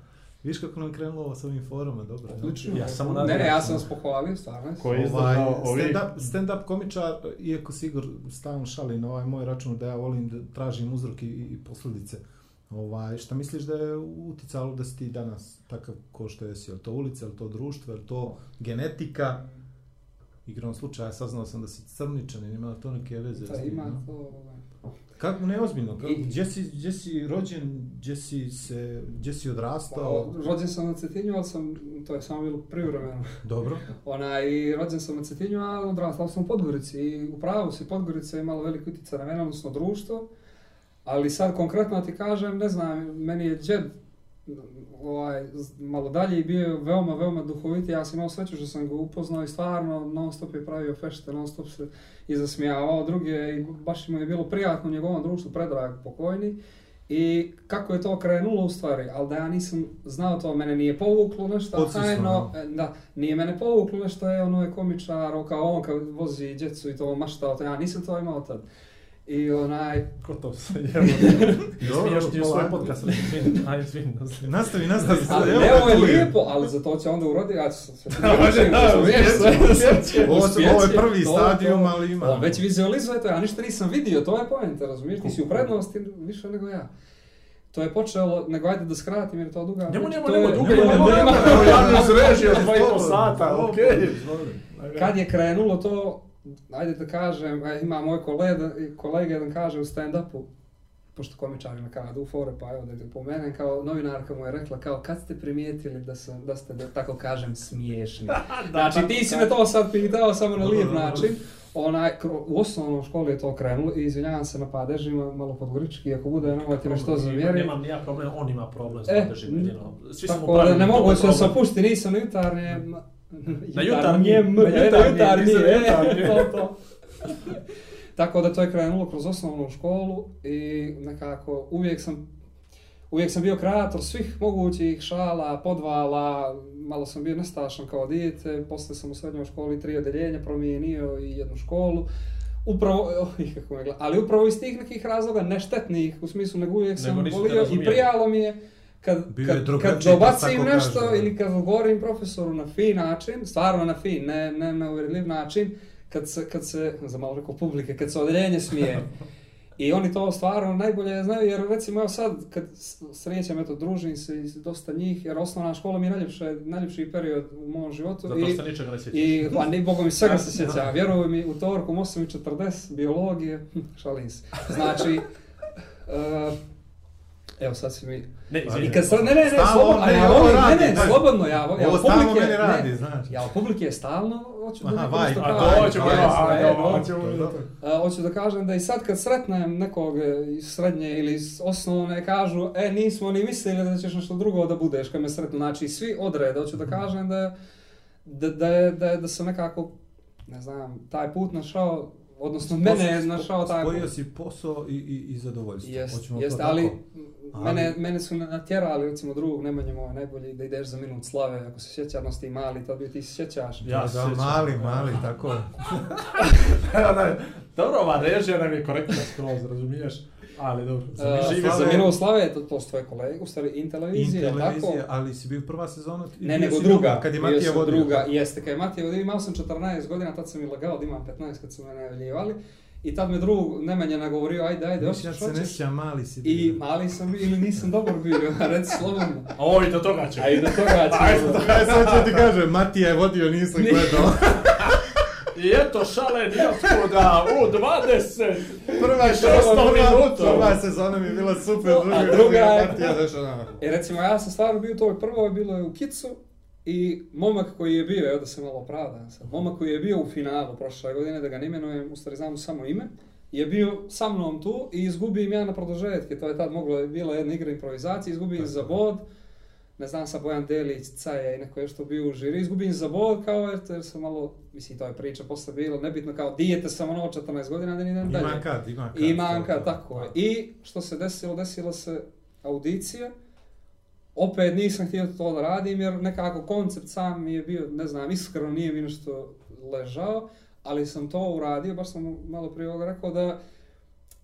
Speaker 4: Viš kako nam krenulo ovo s ovim forama, dobro. ne?
Speaker 1: Odlično.
Speaker 2: Ja samo
Speaker 1: ne, ne, ja sam vas pohvalio, stvarno.
Speaker 2: Ko je
Speaker 4: Ovaj,
Speaker 2: ovi...
Speaker 4: stand-up, stand-up komičar, iako Sigur stalno šali na ovaj moj račun da ja volim da tražim uzrok i, i posljedice. Ovaj, šta misliš da je uticalo da si ti danas takav ko što jesi? Je to ulica, je to društvo, je to genetika? Igrom slučaja saznao sam da si crničan i nema to neke veze.
Speaker 1: Da,
Speaker 4: tim,
Speaker 1: ima to... ovaj.
Speaker 4: Kako, neozbiljno, kako,
Speaker 1: I-
Speaker 4: gdje, si, gdje si rođen, gdje si, se, gdje si odrastao?
Speaker 1: Pa, Rođen sam na Cetinju, ali sam, to je samo bilo privremeno.
Speaker 4: Dobro.
Speaker 1: Ona, i rođen sam na Cetinju, a odrastao sam u Podgorici. I u pravu si, Podgorica imala veliki utjecaj na mene, odnosno društvo. Ali sad konkretno ti kažem, ne znam, meni je džed ovaj, malo dalje i bio veoma, veoma duhoviti. Ja sam imao sreću što sam ga upoznao i stvarno non stop je pravio fešte, non stop se i zasmijavao druge i baš mu je bilo prijatno u njegovom društvu, predrag pokojni. I kako je to krenulo u stvari, ali da ja nisam znao to, mene nije povuklo nešto, hajno, e, da, nije mene povuklo nešto, je ono je komičar, o, kao on kad vozi djecu i to maštao, to ja nisam to imao tad. I onaj,
Speaker 2: Gotov se, evo.
Speaker 4: Dobro,
Speaker 2: Smiješ ti u svoj podcast, ali izvini, ajde, izvini.
Speaker 4: Nastavi, nastavi.
Speaker 1: ali
Speaker 4: evo
Speaker 1: je lijepo, ali za to će onda uroditi, ja ću se sve
Speaker 4: Ovo, ovo je prvi stadijum, ali ima.
Speaker 1: On već vizualizuje to, ja ništa nisam vidio, to je poenta, razumiješ, ti si u prednosti više nego ja. To je počelo, nego ajde da skratim jer je to duga.
Speaker 2: Njemu
Speaker 1: priča.
Speaker 2: nema,
Speaker 1: To
Speaker 2: nema
Speaker 1: je-
Speaker 2: dugo,
Speaker 1: nema,
Speaker 2: nema,
Speaker 1: nema.
Speaker 2: nema, ja mi zrežio
Speaker 4: Slobodno,
Speaker 1: ajde da kažem, e, ima moj kolega, kolega jedan kaže u stand-upu, pošto komičarima kada u fore, pa evo da te pomenem, kao novinarka mu je rekla, kao kad ste primijetili da, sam, da ste, da tako kažem, smiješni. znači ti si me to sad pitao samo na lijep način. Onaj, kro- u osnovnom školi je to krenulo i izvinjavam se na padežima, malo podgorički, ako bude, nemojte me što zamjeriti.
Speaker 2: Nemam nija problem, on ima problem s
Speaker 1: E,
Speaker 2: padežima, jedino. Svi smo
Speaker 1: Tako da
Speaker 2: pravili
Speaker 1: ne mogu se sapušti, nisam na jutarnje...
Speaker 2: Na jutarnjem,
Speaker 1: na jutarnje,
Speaker 2: nisam na jutarnje.
Speaker 1: to, to. Tako da to je krenulo kroz osnovnu školu i nekako uvijek sam uvijek sam bio kreator svih mogućih šala, podvala, malo sam bio nestašan kao dijete, poslije sam u srednjoj školi tri odeljenja promijenio i jednu školu. Upravo, oj, kako me gleda, ali upravo iz tih nekih razloga, neštetnih, u smislu nego uvijek
Speaker 2: Nego
Speaker 1: sam volio i prijalo mi je kad,
Speaker 4: Bio
Speaker 1: kad,
Speaker 4: drugačiji,
Speaker 1: kad dobacim
Speaker 4: tako
Speaker 1: nešto
Speaker 4: kažu, da.
Speaker 1: ili kad govorim profesoru na fin način, stvarno na fin, ne, ne na uvjerljiv način, kad se, kad se, za malo rekao publike, kad se odeljenje smije. I oni to stvarno najbolje znaju, jer recimo evo sad, kad srećem, eto, družim se i dosta njih, jer osnovna škola mi je najljepše, najljepši period u mom životu.
Speaker 2: Zato se ničega ne sjećaš.
Speaker 1: i, pa ni Boga mi svega se sjeća, vjeruj mi, utorkom 8.40, biologije, šalim se. Znači, uh, evo sad si mi...
Speaker 2: Ne, izvini.
Speaker 1: I kad sad, ne, ne, ne,
Speaker 4: Stalno
Speaker 1: slobodno, ja volim,
Speaker 4: radi,
Speaker 1: ne, ne,
Speaker 4: znaš.
Speaker 1: slobodno, ja, vo- ja
Speaker 4: Ovo stalno
Speaker 1: publike,
Speaker 4: meni radi,
Speaker 1: ne,
Speaker 4: znaš.
Speaker 1: ja publike stalno hoću da
Speaker 4: Aha,
Speaker 1: nekom
Speaker 4: vaj,
Speaker 1: nešto
Speaker 4: a
Speaker 1: kažem.
Speaker 2: to ćemo,
Speaker 1: Jeste,
Speaker 2: a,
Speaker 1: e,
Speaker 2: dobro,
Speaker 1: dobro.
Speaker 2: hoćemo i to.
Speaker 1: A, hoću da kažem da i sad kad sretnem nekog e, iz srednje ili iz osnovne kažu e nismo ni mislili da ćeš nešto drugo da budeš kad me sretnu. Znači svi odrede, hoću da kažem da, da, da, je, da, je- da sam nekako, ne znam, taj put našao, odnosno mene je našao taj put.
Speaker 4: Spojio si posao i, i, i zadovoljstvo.
Speaker 1: Jest,
Speaker 4: Hoćemo
Speaker 1: jeste,
Speaker 4: to
Speaker 1: ali,
Speaker 4: tako?
Speaker 1: Mene,
Speaker 4: Ali-
Speaker 1: mene su natjerali, recimo drugog Nemanja moj najbolji, da ideš za minut slave, ako se sjeća, no ti mali, to bi ti se sjećaš.
Speaker 2: Ja
Speaker 4: da,
Speaker 2: se sjećam.
Speaker 4: mali, mali, tako je.
Speaker 2: Dobro, ova režija nam je korektna skroz, razumiješ? Ali dobro, za
Speaker 1: Uh,
Speaker 2: žive
Speaker 1: za
Speaker 4: slave-
Speaker 1: minut slave, to, to su tvoje kolege, u stvari in televizije,
Speaker 4: In
Speaker 1: jel tako?
Speaker 4: televizije, ali si bio prva sezona? i
Speaker 1: Ne, nego
Speaker 4: si
Speaker 1: druga.
Speaker 4: Kad je Matija vodio.
Speaker 1: druga, jeste, kad je Matija vodio, imao sam 14 godina, tad sam i lagao da imam 15 kad su me najavljivali. I tad me drug Nemanja nagovorio, ajde, ajde,
Speaker 4: Mislim,
Speaker 1: hoćeš,
Speaker 4: ja se ne
Speaker 1: hoćeš.
Speaker 4: sjećam, mali si
Speaker 1: I
Speaker 4: bio.
Speaker 1: mali sam bio, ili nisam dobar bio, reci slobodno.
Speaker 2: A ovo i do toga će.
Speaker 1: A i do toga
Speaker 2: Ajde,
Speaker 1: ćemo.
Speaker 2: do
Speaker 4: Aj, sad ću ti kažem, Matija je vodio, nisam
Speaker 1: Nije.
Speaker 4: gledao.
Speaker 2: I eto šale da u 20.
Speaker 4: Prva,
Speaker 2: šesto
Speaker 4: prva,
Speaker 2: minuta.
Speaker 4: prva sezona mi je bila super,
Speaker 1: A
Speaker 4: druga,
Speaker 1: druga je-
Speaker 4: Matija došao na...
Speaker 1: I recimo, ja sam stvarno bio u toj prvoj, bilo je u Kicu, i momak koji je bio, evo da se malo opravdam sad, momak koji je bio u finalu prošle godine, da ga ne imenujem, u stvari znamo samo ime, je bio sa mnom tu i izgubim ja na produžetke, to je tad moglo, je bila jedna igra improvizacije, izgubim za bod, ne znam sa Bojan Delić, Caja i neko je što bio u žiri, izgubim za bod kao eto, jer sam malo, mislim to je priča posle bilo, nebitno kao dijete sam ono od 14 godina da ni idem dalje.
Speaker 4: Ima kad, ima kad.
Speaker 1: I manka,
Speaker 4: to-
Speaker 1: tako je. I što se desilo, desilo se audicija. Opet nisam htio to da radim jer nekako koncept sam mi je bio, ne znam, iskreno nije mi nešto ležao, ali sam to uradio, baš sam malo prije ovoga rekao da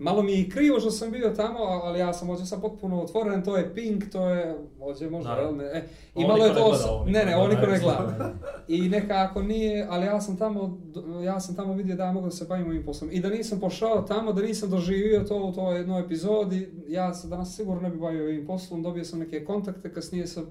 Speaker 1: Malo mi je krivo što sam bio tamo, ali ja sam ovdje sam potpuno otvoren, to je Pink, to je, ovdje možda, jel ne, e, i malo je to,
Speaker 2: ne gleda, ovo
Speaker 1: ne, ne,
Speaker 2: ne
Speaker 1: niko ne
Speaker 2: gleda.
Speaker 1: I nekako nije, ali ja sam tamo, ja sam tamo vidio da ja mogu da se bavim ovim poslom. I da nisam pošao tamo, da nisam doživio to u toj jednoj epizodi, ja se danas sigurno ne bi bavio ovim poslom, dobio sam neke kontakte, kasnije sam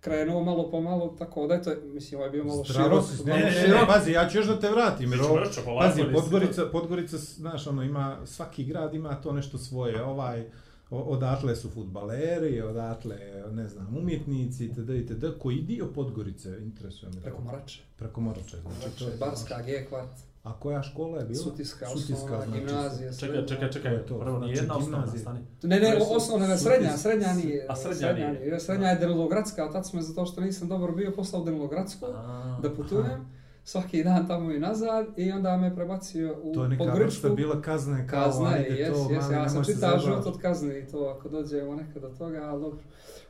Speaker 1: krenuo malo po malo, tako da eto, mislim, ovo je bio malo
Speaker 4: Zdravo
Speaker 1: širok.
Speaker 4: si, ne,
Speaker 1: malo
Speaker 4: ne, ne,
Speaker 1: širok.
Speaker 4: ne, pazi, ja ću još da te vratim. jer
Speaker 2: Mi ćemo
Speaker 4: ovo- Pazi, Podgorica, Podgorica, znaš, ono, ima, svaki grad ima to nešto svoje, ovaj, odatle su futbaleri, odatle, ne znam, umjetnici, itd., itd., koji dio Podgorice, interesuje me.
Speaker 1: Preko Morače.
Speaker 4: Preko Morače, znači to je...
Speaker 1: Barska, G-kvart,
Speaker 4: A koja škola je bila?
Speaker 1: Sutiska,
Speaker 4: Sutiska,
Speaker 1: osnovna,
Speaker 4: znači,
Speaker 1: gimnazija,
Speaker 2: Čekaj,
Speaker 1: srednja.
Speaker 2: čekaj, čekaj.
Speaker 4: je to,
Speaker 2: Prvo,
Speaker 4: znači,
Speaker 2: nije jedna osnovna, stani.
Speaker 1: Ne, ne, osnovna, ne, srednja, srednja nije.
Speaker 2: A srednja
Speaker 1: srednja
Speaker 2: nije.
Speaker 1: nije. Srednja je Denilogradska, a tad smo zato što nisam dobro bio poslao u Denilogradsku
Speaker 2: A,
Speaker 1: da putujem. Svaki dan tamo i nazad i onda me prebacio u
Speaker 4: To je neka vrsta bila kazne, kao,
Speaker 1: Kazna je,
Speaker 4: ajde
Speaker 1: jes,
Speaker 4: to,
Speaker 1: jes,
Speaker 4: mali,
Speaker 1: ja sam čitao život od kazne i to ako dođemo nekad do toga, ali dobro.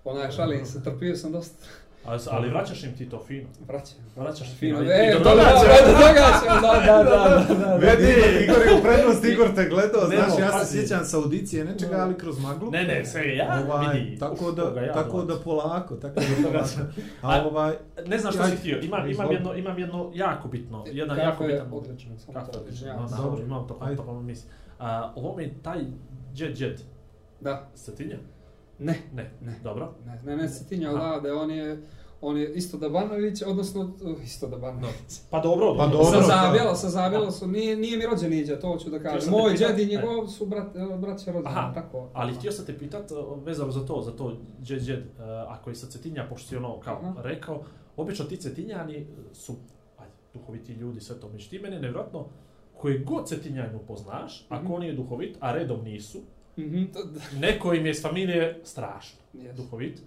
Speaker 1: Onaj šalim se, trpio sam dosta.
Speaker 2: Ali, ali vraćaš im ti to fino.
Speaker 1: Vraćam.
Speaker 2: Vraćaš
Speaker 1: Fino, e,
Speaker 2: i
Speaker 1: do toga
Speaker 2: toga će-
Speaker 1: ćemo, do toga ćemo, da, da, da, da, da.
Speaker 4: Vidi, Igor je u prednost, Igor te gledao, znaš,
Speaker 2: no,
Speaker 4: ja se sjećam sa audicije nečega, ali kroz maglu.
Speaker 2: Ne, ne, sve ja,
Speaker 4: Ovaj,
Speaker 2: vidi.
Speaker 4: tako da,
Speaker 2: ja
Speaker 4: tako da polako, tako da polako. A
Speaker 2: A-
Speaker 4: ovaj,
Speaker 2: Ne znam što si htio, imam, imam, jedno, imam jedno jako bitno, jedan jako
Speaker 1: Kako je
Speaker 2: bitan...
Speaker 1: odlično,
Speaker 2: Kako
Speaker 1: to,
Speaker 2: je odlično,
Speaker 1: izvinjavam
Speaker 2: no,
Speaker 1: se.
Speaker 2: da,
Speaker 4: Dobro.
Speaker 2: imam to, pa misli. A, ovo mi taj Jet Jet,
Speaker 1: Da,
Speaker 2: Cetinja?
Speaker 1: Ne,
Speaker 2: Ne,
Speaker 1: Ne.
Speaker 2: dobro.
Speaker 1: ne, ne, ne, Cetinja odavde, on je, on je isto Dabanović, odnosno, uh, isto Dabanović.
Speaker 2: Pa dobro,
Speaker 4: Pa
Speaker 2: dobro.
Speaker 4: dobro.
Speaker 1: Sa. Zabjela, sa Zabjela su, nije, nije mi rođen iđa, to ću da kažem. Moj
Speaker 2: pitat-
Speaker 1: džed i
Speaker 2: e.
Speaker 1: njegov su brat, eh, braća rođeni,
Speaker 2: Aha,
Speaker 1: tako.
Speaker 2: Ali htio sam te pitat, uh, vezano za to, za to Jet Jet, uh, ako je sa Cetinja, pošto si ono kao
Speaker 1: Aha.
Speaker 2: rekao, obično ti Cetinjani su, ajde, duhoviti ljudi, sve to međutim, meni je nevjerojatno, koje god Cetinjanu poznaš, ako
Speaker 1: Mhm.
Speaker 2: on je duhovit, a redom nisu,
Speaker 1: Mhm, to- da,
Speaker 2: neko im je s familije strašno
Speaker 1: yes.
Speaker 2: duhovit.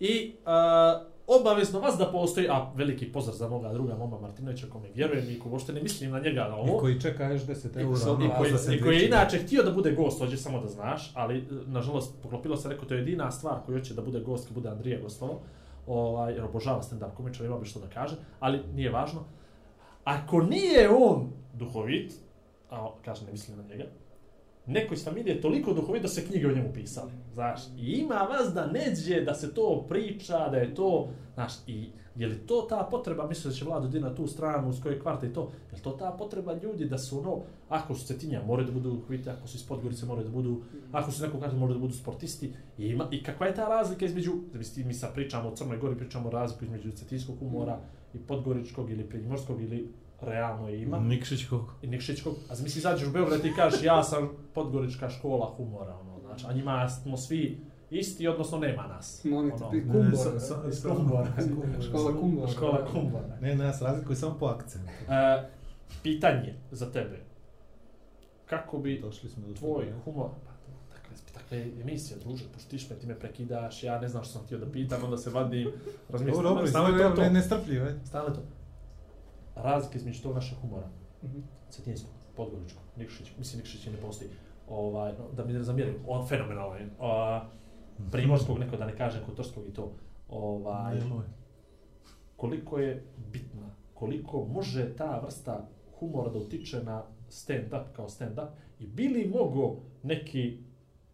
Speaker 2: I uh, obavezno vas da postoji, a veliki pozdrav za moga druga Moma Martinovića, kome vjerujem i ko uopšte ne mislim na njega na ovo.
Speaker 4: I koji čeka još 10
Speaker 2: I
Speaker 4: eura. ono,
Speaker 2: i koji, i koji je inače htio da bude gost, hoće samo da znaš, ali e, nažalost poklopilo se rekao to je jedina stvar koju hoće da bude gost kad bude Andrija gostovo. Ovaj, jer obožava stand-up komičar, ima bi što da kaže, ali nije važno. Ako nije on duhovit, a kaže ne mislim na njega, neko iz familije toliko duhovit da se knjige o njemu pisale, znaš. I ima vas da neđe, da se to priča, da je to, znaš, i je li to ta potreba, mislim da će vlada di na tu stranu, s koje kvarta i to, je li to ta potreba ljudi da su ono, ako su cetinja, moraju da budu duhoviti, ako su iz Podgorice, moraju da budu, ako su nekog kaže, moraju da budu sportisti, i, ima, i kakva je ta razlika između, da mi, mi sad pričamo o Crnoj Gori, pričamo o razliku između cetinskog humora i podgoričkog ili primorskog ili realno je ima.
Speaker 4: Nikšić kako?
Speaker 2: I Nikšićkog, a zamisli izađeš u Beograd i kažeš ja sam podgorička škola humora, ono, znači, a njima smo svi isti, odnosno nema nas.
Speaker 1: Oni
Speaker 2: Ono,
Speaker 1: ti
Speaker 4: Ne,
Speaker 1: kumbor.
Speaker 4: sa- sa-
Speaker 2: iz
Speaker 4: sa-
Speaker 2: Kumbora.
Speaker 1: Škola kumbor.
Speaker 2: Škola kumbora.
Speaker 4: Ne, ne, ja se razlikuju samo po akcentu.
Speaker 2: E, pitanje za tebe. Kako bi
Speaker 4: Došli smo do
Speaker 2: tvoj
Speaker 4: toga.
Speaker 2: humor... Pa, dakle, dakle, emisija, druže, pošto ti šme, ti me prekidaš, ja ne znam što sam htio da pitam, onda se vadim, razmišljam,
Speaker 4: Dobro, dobro,
Speaker 2: to
Speaker 4: ne, ne strpljivo, ajde.
Speaker 2: Stalno je to. Razlike između tog našeg humora,
Speaker 1: Mhm.
Speaker 2: cetinskog, podgoričkog, Nikšić, mislim Nikšić ne postoji, ovaj, no, da mi ne zamjerim, on fenomenalan je, a, primorskog, neko da ne kažem, kotorskog i to, ovaj,
Speaker 4: Nemoj.
Speaker 2: koliko je bitna, koliko može ta vrsta humora da utiče na stand-up kao stand-up i bi li mogo neki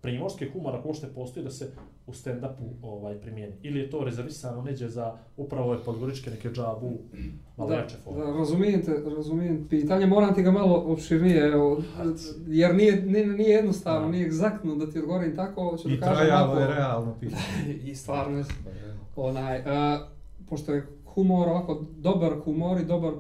Speaker 2: primorski humor ako uopšte postoji da se u stand-upu ovaj, primijeni? Ili je to rezervisano neđe za upravo ove podgoričke neke džabu, malo
Speaker 1: Da,
Speaker 2: jače forme?
Speaker 1: da, razumijem te, razumijem pitanje, moram ti ga malo opširnije, evo, jer nije, nije, nije jednostavno,
Speaker 2: Da.
Speaker 1: nije egzaktno da ti odgovorim tako, hoću
Speaker 4: I
Speaker 1: da kažem
Speaker 4: trajalo
Speaker 1: ovako,
Speaker 4: je realno pitanje.
Speaker 1: i stvarno je, onaj, uh, pošto je humor ovako, dobar humor i dobar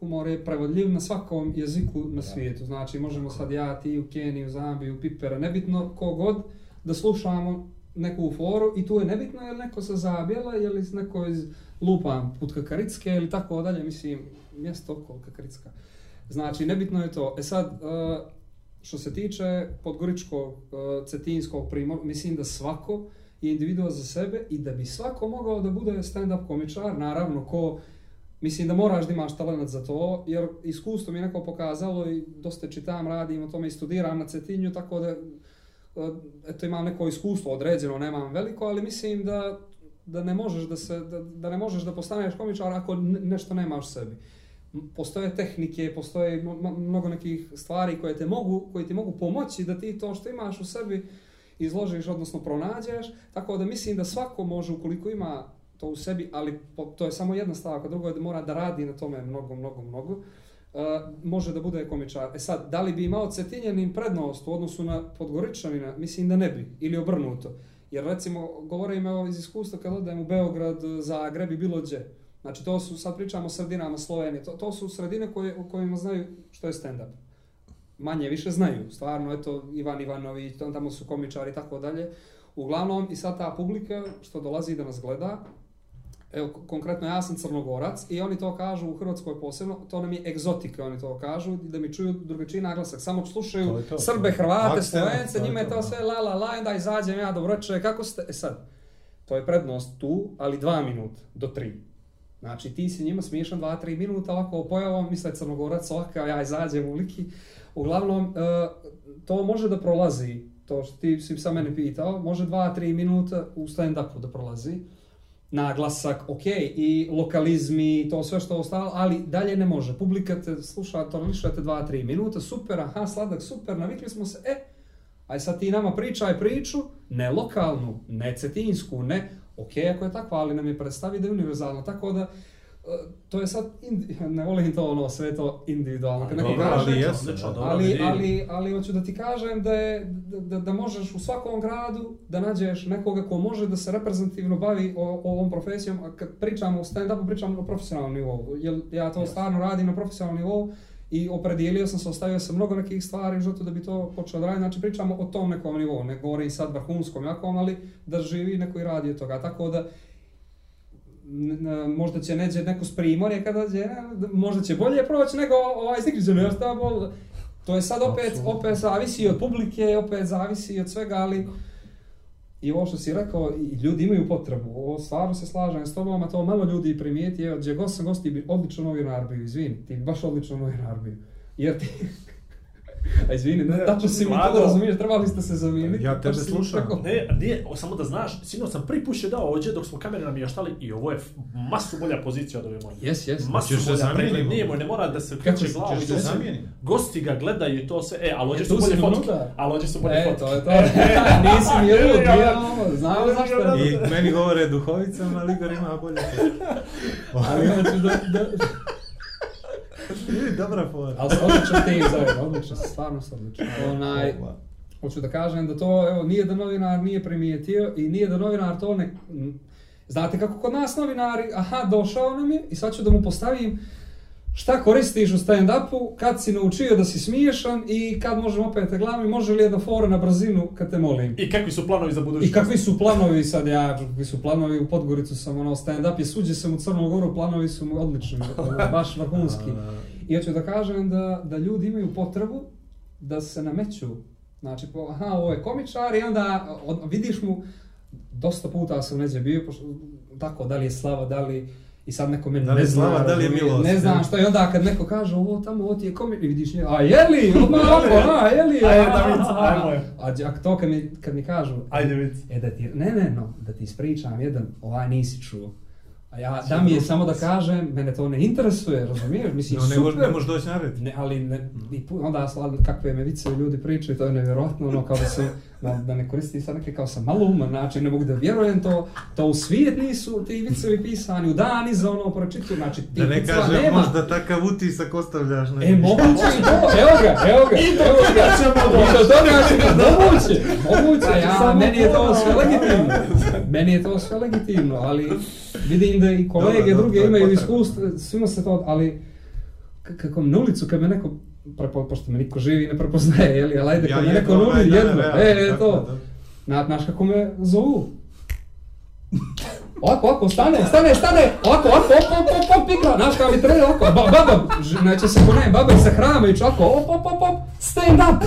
Speaker 1: humor je prevodljiv na svakom jeziku na svijetu, znači možemo sad ja, ti u Keniju, Zambiju, Pipera, nebitno kogod, da slušamo neku foru i tu je nebitno je li neko sa Zabjela ili neko iz lupa put Kakaritske ili tako dalje, mislim, mjesto oko Kakaritska. Znači, nebitno je to. E sad, e, što se tiče podgoričkog, e, cetinskog primor, mislim da svako je individua za sebe i da bi svako mogao da bude stand-up komičar, naravno ko Mislim da moraš da imaš talent za to, jer iskustvo mi je neko pokazalo i dosta čitam, radim o tome i studiram na Cetinju, tako da Eh, eto imam neko iskustvo određeno, nemam veliko, ali mislim da, da ne možeš da se da, da ne možeš da postaneš komičar ako nešto nemaš u sebi. Postoje tehnike, postoje mnogo nekih stvari koje te mogu, koje ti mogu pomoći da ti to što imaš u sebi izložiš, odnosno pronađeš, tako da mislim da svako može ukoliko ima to u sebi, ali po, to je samo jedna stavka, drugo je da mora da radi na tome mnogo, mnogo, mnogo, uh, Eh, može da bude komičar. E sad, da li bi imao Cetinjanin prednost u odnosu na Podgoričanina? Mislim da ne bi, ili obrnuto. Jer recimo, govorim evo iz iskustva kad odem u Beograd, Zagreb i bilo gdje. Znači to su, sad pričamo o sredinama Slovenije, to, to su sredine koje, u kojima znaju što je stand-up. Manje više znaju, stvarno, eto, Ivan Ivanović, tamo su komičari i tako dalje. Uglavnom, i sad ta publika što dolazi da nas gleda, evo, konkretno ja sam crnogorac i oni to kažu u Hrvatskoj posebno, to nam je egzotika, oni to kažu, da mi čuju drugačiji naglasak, samo slušaju
Speaker 4: To to.
Speaker 1: Srbe, Hrvate, Slovence, njima je
Speaker 4: to, da.
Speaker 1: sve la la la, onda izađem ja, dobroče, kako ste, e sad, to je prednost tu, ali dva minuta do tri. Znači ti si njima smiješan dva, tri minuta, ovako pojavom, misle crnogorac, ovako, ja izađem u liki. Uglavnom, e, to može da prolazi, to što ti si sa mene pitao, može dva, tri minuta u stand-upu da prolazi. Naglasak, ok, i lokalizmi, i to sve što ostalo, ali dalje ne može. Publika te sluša, tolerišate dva, tri minuta, super, aha, sladak, super, navikli smo se, e, aj sad ti nama pričaj priču, ne lokalnu, ne cetinsku, ne, ok, ako je takva, ali nam je predstavi da je univerzalna, tako da, to je sad, indi, ne volim to ono, sve to individualno, kad neko
Speaker 4: dobro,
Speaker 1: kaže,
Speaker 4: ali jesu,
Speaker 2: dobro,
Speaker 1: ali, ali, ali hoću da ti kažem da, je, da, da, možeš u svakom gradu da nađeš nekoga ko može da se reprezentativno bavi o, o ovom profesijom, a kad pričamo o stand-upu, pričamo na profesionalnom nivou, jer ja to
Speaker 2: Yes.
Speaker 1: stvarno radim na profesionalnom nivou i opredijelio sam se, ostavio sam mnogo nekih stvari u životu da bi to počeo da radim, znači pričamo o tom nekom nivou, ne govorim sad vrhunskom jakom, ali da živi neko i radi od toga, tako da možda će neđe neko s primorje kada dođe, možda će bolje proći nego ovaj iz jer šta bol... To je sad opet,
Speaker 4: Apsolutno.
Speaker 1: opet zavisi od publike, opet zavisi od svega, ali i ovo što si rekao, i ljudi imaju potrebu, ovo stvarno se slažem s tobom, a to malo ljudi primijeti, evo, gdje god sam gosti bi odlično novinar bio, izvini, ti baš odlično novinar bio. Jer ti... A izvini, ne, tačno si mi to razumiješ, trebali ste se zamijeniti.
Speaker 4: Ja tebe slušam.
Speaker 1: tako-
Speaker 2: Ne, nije, o, samo da znaš, sinoć sam prvi put je dao ovdje dok smo kamere namještali i ovo je masu bolja pozicija od ove moje.
Speaker 1: Jes, jes.
Speaker 2: Masu
Speaker 4: se
Speaker 2: bolja pregled, nije moj, ne mora da se kreće
Speaker 1: se-
Speaker 2: glavu.
Speaker 1: ćeš
Speaker 2: i
Speaker 1: se
Speaker 4: zamijenimo?
Speaker 2: Gosti ga gledaju i to se, e, ali ovdje
Speaker 1: E,
Speaker 2: su bolje fotke.
Speaker 1: unutra.
Speaker 2: Ali ovdje su bolje
Speaker 1: E,
Speaker 2: fotke.
Speaker 1: to je to. Nisi mi
Speaker 2: E,
Speaker 1: lud,
Speaker 2: ja-
Speaker 1: ja, ono, znam zašto.
Speaker 4: I meni govore duhovicama, ali Igor ima bolje.
Speaker 1: Ali hoću da,
Speaker 4: dobra fora.
Speaker 1: Ali se odličan tim zajedno, odlično, stvarno se odlično. Onaj, hoću da kažem da to, evo, nije da novinar nije primijetio i nije da novinar to ne... Znate kako kod nas novinari, aha, došao nam je i sad ću da mu postavim šta koristiš u stand-upu, kad si naučio da si smiješan i kad možemo opet te glavni, može li jedna fora na brzinu kad te molim.
Speaker 2: I kakvi su planovi za budućnost?
Speaker 1: I kakvi su planovi sad, ja, kakvi su planovi u Podgoricu sam, ono, stand-up je suđe sam u Crnu Goru, planovi su mu odlični, ono, baš vrhunski. I hoću da kažem da, da ljudi imaju potrebu da se nameću. Znači, po, aha, ovo je komičar i onda od, vidiš mu, dosta puta sam neđe bio, pošto, tako, da li je slava, da li, i sad neko meni
Speaker 4: Da
Speaker 1: ne
Speaker 4: je
Speaker 1: zna,
Speaker 4: da li je milost,
Speaker 1: ne znam što i onda kad neko kaže ovo tamo, ovo ti je komičar, i vidiš nje, a je li, odmah ovako, a je li,
Speaker 2: Ajde,
Speaker 1: a,
Speaker 2: David,
Speaker 1: a,
Speaker 2: ajmo je.
Speaker 1: a, a to kad mi, kad mi kažu,
Speaker 2: Ajde, vidi.
Speaker 1: E da ti, ne, ne, no, da ti ispričam jedan, ovaj nisi čuo. A ja, da mi je samo da kažem, mene to ne interesuje, razumiješ? Mislim,
Speaker 4: No, ne,
Speaker 1: super.
Speaker 4: ne možeš doći na red.
Speaker 1: Ne, ali ne, i pu- onda slavno kakve me vice ljudi pričaju, to je nevjerojatno, ono kao da sam, da, da ne koristi sad neke kao sam malo uman način, ne mogu da vjerujem to, to u svijet nisu ti vicevi pisani, u dan iza ono pročitu, znači ti
Speaker 4: Da ne kažem,
Speaker 1: nema.
Speaker 4: možda takav utisak ostavljaš. na
Speaker 1: E, moguće i to, evo ga, evo ga, evo ga, ćemo doći. I do toga ćemo, moguće, moguće, ja, meni je to sve legitimno. Meni je to sve legitimno, ali vidim da i kolege
Speaker 4: dobro,
Speaker 1: druge
Speaker 4: je
Speaker 1: imaju iskustvo, svima se to, ali kako na ulicu kad me neko, prepo, pošto me niko živi ne prepoznaje, jeli, ali ajde,
Speaker 4: Ja
Speaker 1: kad me
Speaker 4: jedu
Speaker 1: neko nudi
Speaker 4: ovaj dan,
Speaker 1: jedno, e, e, to,
Speaker 4: da.
Speaker 1: Na, znaš kako me zovu? Ovako, ovako, stane, stane, stane, ovako, ovako, op, op, op, op, igra, znaš kao mi treba ovako, ba, baba, ž- neće se ko ne, baba se hrama i ovako, op, op, op, op, stand up.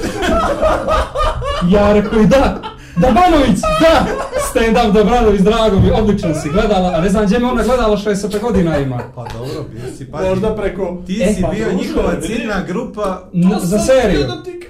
Speaker 1: Ja rekao i da, Dabanović, da, stand up Dobranović, drago mi, odlično si gledala, a ne znam gdje me ona gledala 60 godina ima.
Speaker 4: Pa dobro, bio si, pazi.
Speaker 2: Možda preko...
Speaker 4: Ti
Speaker 1: E,
Speaker 4: si
Speaker 1: pa
Speaker 4: bio njihova ciljna grupa,
Speaker 1: N- za seriju.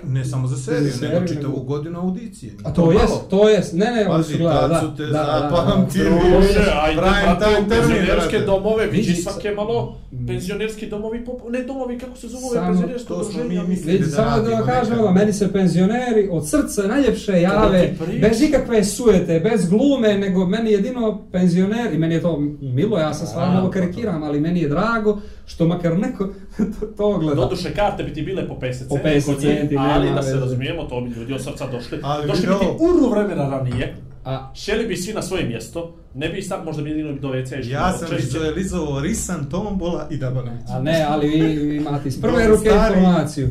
Speaker 4: ne samo za seriju,
Speaker 1: Za
Speaker 4: nego čitavu
Speaker 1: nego-
Speaker 4: godinu audicije.
Speaker 1: A to jest, to jest, ne, ne, oni
Speaker 4: Pazi,
Speaker 1: su gledali,
Speaker 4: tad
Speaker 1: da,
Speaker 4: su te
Speaker 1: da, da, da.
Speaker 4: zapamtili. Prime
Speaker 2: brate,
Speaker 4: time
Speaker 2: u
Speaker 4: termin,
Speaker 2: penzionerske
Speaker 4: brate.
Speaker 2: domove, vidi svake malo, penzionerski domovi, pop- ne domovi, kako se zove,
Speaker 1: Samo
Speaker 2: penzionersko
Speaker 4: to smo mi mislili. Da
Speaker 1: samo da
Speaker 4: radimo
Speaker 1: vam kažem, ono, meni se penzioneri od srca najljepše jave. Bez ikakve sujete, bez glume, nego meni jedino penzioner, i meni je to milo, ja sam stvarno ovo
Speaker 2: pa
Speaker 1: karikiram, ali meni je drago što makar neko to, to gleda.
Speaker 2: Doduše, karte bi ti bile po 50
Speaker 1: Po
Speaker 2: centi,
Speaker 1: 50
Speaker 2: kod njih,
Speaker 1: centi,
Speaker 2: ali
Speaker 1: nema
Speaker 2: da se
Speaker 1: veze.
Speaker 2: razumijemo, to bi ljudi od srca došli.
Speaker 4: Ali
Speaker 2: došli bi ti uru vremena ranije,
Speaker 1: A,
Speaker 2: šeli bi svi na svoje mjesto, ne bi sad možda bi jedino do WC išli
Speaker 4: Ja sam vizualizovao Risan, Tombola i Dabanović.
Speaker 1: a ne, ali vi, vi imate iz prve ruke
Speaker 4: stari.
Speaker 1: informaciju.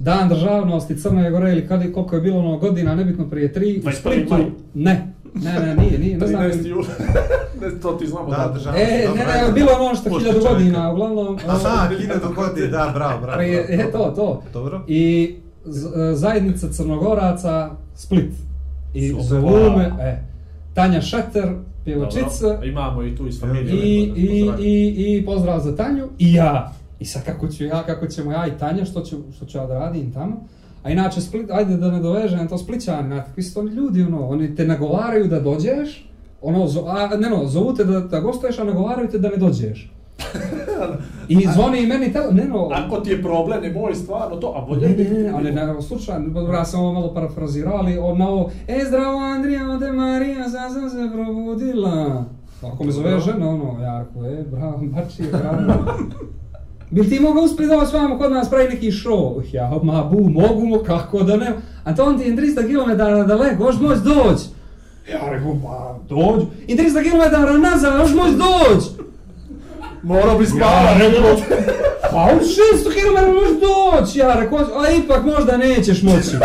Speaker 1: Dan državnosti Crne Gore ili kad, je- koliko je bilo ono godina, nebitno prije tri, u
Speaker 2: 21.
Speaker 1: Splitu,
Speaker 2: maj.
Speaker 1: ne, ne, ne, nije, nije, ne znam.
Speaker 2: 13. jul. ne, to ti znamo
Speaker 4: Da,
Speaker 2: datum.
Speaker 4: državno.
Speaker 1: E, ne, ne, bilo ono što hiljadu godina, uglavnom...
Speaker 4: Aha, hiljadu godina, da, bravo, bravo.
Speaker 1: Prije,
Speaker 4: bravo.
Speaker 1: e, to, to.
Speaker 4: Dobro.
Speaker 1: I z- e, zajednica Crnogoraca Split. I zovu me, e, Tanja Šeter, pjevačica,
Speaker 2: Imamo i tu iz familije.
Speaker 1: i, i, i, i pozdrav za Tanju, i ja. I sad kako ću ja, kako ćemo ja i Tanja, što ću, što ću ja da radim tamo. A inače, Split, ajde da ne dovežem, to Splićani, znate, kakvi su to ljudi, ono, oni te nagovaraju da dođeš, ono, zo, a, ne no, zovu te da, da gostuješ, a nagovaraju te da ne dođeš. I zvoni i meni tele, ne no,
Speaker 2: Ako ti je problem, ne moj stvarno to, a bolje
Speaker 1: ne, ne, ne, ali ne, slučajno, ja sam ovo malo parafrazirao, ali on na ovo, e, zdravo Andrija, ode Marija, sad sam se probudila. Ako me zove žena, ono, ja rekao, e, bravo, bači bravo. Bil ti mogao uspjeti da s vama kod nas pravi neki show? Ja, ma bu, mogu mo, kako da ne. A to on ti je 300 km daleko, hoš moć doć. Ja rekao, pa dođu. I 300 km nazad, hoš moć doć.
Speaker 2: Morao bi
Speaker 1: Ja
Speaker 2: spavati.
Speaker 1: rekao, pa od 600 km možeš doći, ja rekao, a ipak možda nećeš moći.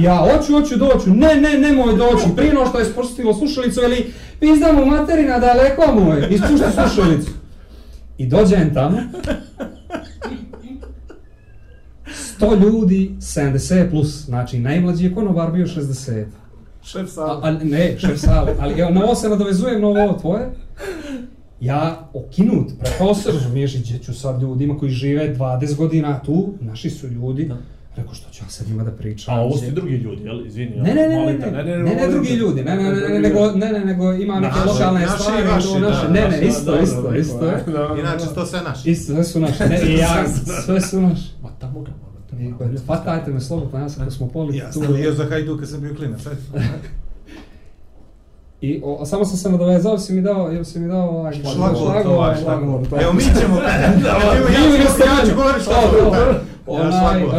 Speaker 1: Ja, hoću, hoću doću, ne, ne, nemoj doći, prije no što je spustilo slušalicu, ili pizda mu materina daleko mu je, ispušti slušalicu. I dođem tamo, 100 ljudi, 70 plus, znači najmlađi je konobar bio 60.
Speaker 4: Šef
Speaker 1: A,
Speaker 4: sam.
Speaker 1: a ne, šef sale, ali evo, na ovo se nadovezujem na ovo tvoje. Ja okinut, prepao se, razumiješ, i ću sad ljudima koji žive 20 godina tu, naši su ljudi,
Speaker 2: Da.
Speaker 1: Rekao što ću ja sad njima da pričam.
Speaker 2: A ovo su drugi ljudi, jel? Izvini.
Speaker 1: Ne, ne, ne, ne, ne, ne, ne, drugi ljudi, ne, ne, ne, ne, nego, ne, ne, nego ima neke
Speaker 4: Naši,
Speaker 1: lokalne
Speaker 4: naši i
Speaker 1: stvari,
Speaker 4: vaši,
Speaker 1: naše,
Speaker 4: da,
Speaker 1: ne, ne, isto, isto, isto.
Speaker 4: Inače, to sve naši.
Speaker 1: Isto, sve su naše, ne, i ja, sve su naše.
Speaker 2: Ma tamo ga, molim te.
Speaker 1: I, Fatajte me slobodno, ja sam kosmopolit
Speaker 4: Ja sam bio za Hajduka, sam bio klinac.
Speaker 1: I, o, a samo sam se nadovezao, si mi dao, jel si mi dao ovaj
Speaker 4: Šlagvort, ovaj,
Speaker 1: šlagvort, da.
Speaker 4: Evo, mi ćemo... Ja
Speaker 1: mi
Speaker 4: ću- ja govoriti da. Ja
Speaker 1: Onaj, uh,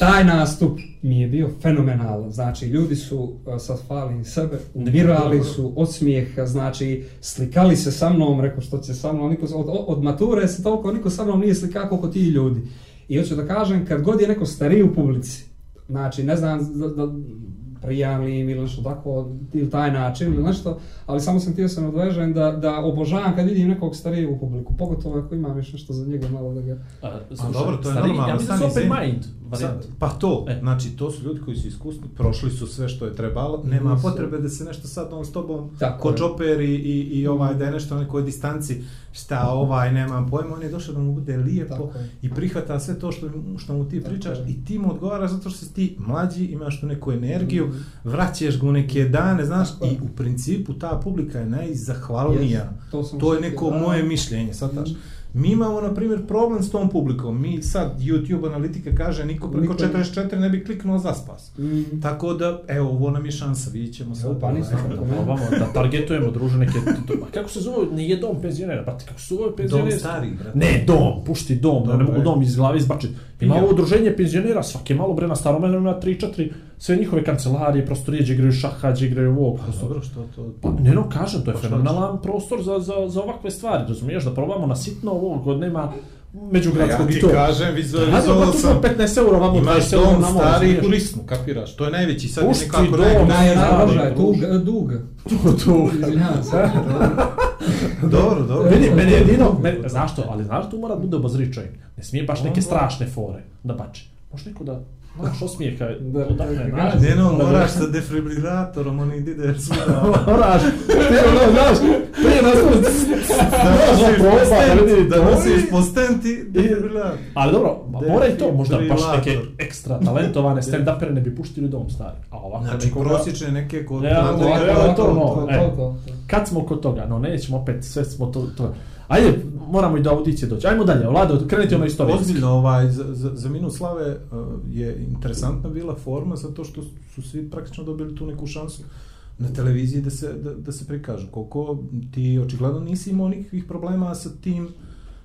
Speaker 1: taj nastup mi je bio fenomenalan. Znači, ljudi su uh, sad hvali sebe, umirali su od smijeha, znači, slikali se sa mnom, rekao što će sa mnom, niko, od, od mature se toliko, niko sa mnom nije slikao koliko ti ljudi. I hoću da kažem, kad god je neko stariji u publici, znači, ne znam, da, da prijavim ili nešto tako, ili taj način ili nešto, ali samo sam htio se nadvežem da, da obožavam kad vidim nekog starijeg u publiku, pogotovo ako imam još nešto za njega malo da ga...
Speaker 2: A,
Speaker 4: A dobro, to je
Speaker 2: stari,
Speaker 4: normalno.
Speaker 2: Ja mislim da
Speaker 4: stani,
Speaker 2: su open
Speaker 4: izvini.
Speaker 2: mind varijant.
Speaker 4: Sad, Pa to,
Speaker 2: E.
Speaker 4: znači to su ljudi koji su iskusni, prošli su sve što je trebalo, nema
Speaker 1: Nisu.
Speaker 4: potrebe da se nešto sad on s tobom
Speaker 1: Tako
Speaker 4: ko
Speaker 1: je.
Speaker 4: čoper i, i, i ovaj, da je nešto na nekoj distanci, šta ovaj, nemam pojma, on je došao da mu bude lijepo
Speaker 1: Tako je.
Speaker 4: i prihvata sve to što, što mu ti
Speaker 1: Tako
Speaker 4: pričaš
Speaker 1: je.
Speaker 4: i ti mu odgovaraš zato što si ti mlađi, imaš tu neku energiju,
Speaker 1: Mhm.
Speaker 4: vraćaš ga u neke dane, znaš,
Speaker 1: Tako je.
Speaker 4: i u principu ta publika je najzahvalnija.
Speaker 1: Yes, to
Speaker 4: To je neko
Speaker 1: da.
Speaker 4: moje mišljenje, sad
Speaker 1: Mhm.
Speaker 4: Mi imamo, na primjer, problem s tom publikom. Mi sad, YouTube analitika kaže, niko preko
Speaker 1: Niko-
Speaker 4: 44 ne bi kliknuo za spas.
Speaker 1: Mm.
Speaker 4: Tako da, evo, ovo nam je šansa, vidjet ćemo sad.
Speaker 1: Evo, pa nisam kako
Speaker 2: Da probamo da targetujemo druže neke... Ma kako se zove? Nije dom penzionera, brate, kako se zove penzionera?
Speaker 4: Dom stari, brate.
Speaker 2: Ne, dom, pušti dom, da ne mogu dom iz glave izbačiti. Ima ovo udruženje penzionera, svake malo bre na starome ima 3-4, sve njihove kancelarije, prostorije gdje igraju šaha, gdje igraju ovo.
Speaker 4: Pa
Speaker 2: prosto.
Speaker 4: dobro, što to...
Speaker 2: Pa ne no, kažem, to je
Speaker 4: Pa
Speaker 2: fenomenalan prostor za, za, za ovakve stvari, razumiješ, da probamo na sitno ovo, kod nema međugradskog
Speaker 4: ja
Speaker 2: i
Speaker 4: ti
Speaker 2: to.
Speaker 4: kažem,
Speaker 2: Hajde,
Speaker 4: vizualizovao
Speaker 2: pa tu
Speaker 4: sam.
Speaker 2: 15 eura, vamo
Speaker 4: Imaš
Speaker 2: 20 eura
Speaker 4: dom
Speaker 2: na
Speaker 4: stari u Lisnu, kapiraš? To je najveći, sad je
Speaker 2: Pušti
Speaker 4: nekako
Speaker 2: dom,
Speaker 4: najveći.
Speaker 1: Naj,
Speaker 2: Stari,
Speaker 1: najbrža je dug,
Speaker 2: druže.
Speaker 1: dug.
Speaker 2: Tu, tu.
Speaker 1: Izvinjavam se.
Speaker 4: Dobro, dobro.
Speaker 2: Vidi, meni je jedino, meni, znaš to, ali znaš tu mora da bude obazriv čovjek. Ne smije baš neke
Speaker 4: Onda-
Speaker 2: strašne fore da bače. Može neko da, znaš, osmijeha,
Speaker 1: Da-
Speaker 2: odakle,
Speaker 1: da-
Speaker 2: znaš.
Speaker 4: Ne no,
Speaker 2: da-
Speaker 4: moraš sa defibrillatorom, oni ide svuda.
Speaker 2: Moraš, ti ono, znaš, prije nas
Speaker 4: Da nosiš
Speaker 2: proba,
Speaker 4: po
Speaker 2: da
Speaker 4: stent,
Speaker 2: vidi
Speaker 4: da nosiš po stent i defibrillator.
Speaker 2: Ali dobro, mora i to, možda baš neke ekstra talentovane stand-upere ne bi puštili dom stari. A ovako
Speaker 4: Znači,
Speaker 2: nekoga-
Speaker 4: prosječne neke kod...
Speaker 2: Ja,
Speaker 4: kod-
Speaker 2: to-
Speaker 1: Ovako,
Speaker 2: evo je to
Speaker 1: ovako,
Speaker 2: ono,
Speaker 1: to,
Speaker 2: e.
Speaker 1: to, to, to.
Speaker 2: Kad smo kod toga, no nećemo opet, sve smo to, to. Ajde, moramo i do audicije doći. Ajmo dalje, Vlado, krenite ono istorijski.
Speaker 4: Ozbiljno, ovaj, za, za, za minut slave uh, je interesantna bila forma zato što su svi praktično dobili tu neku šansu na televiziji da se, da, da se prikažu. Koliko ti očigledno nisi imao nikakvih problema sa tim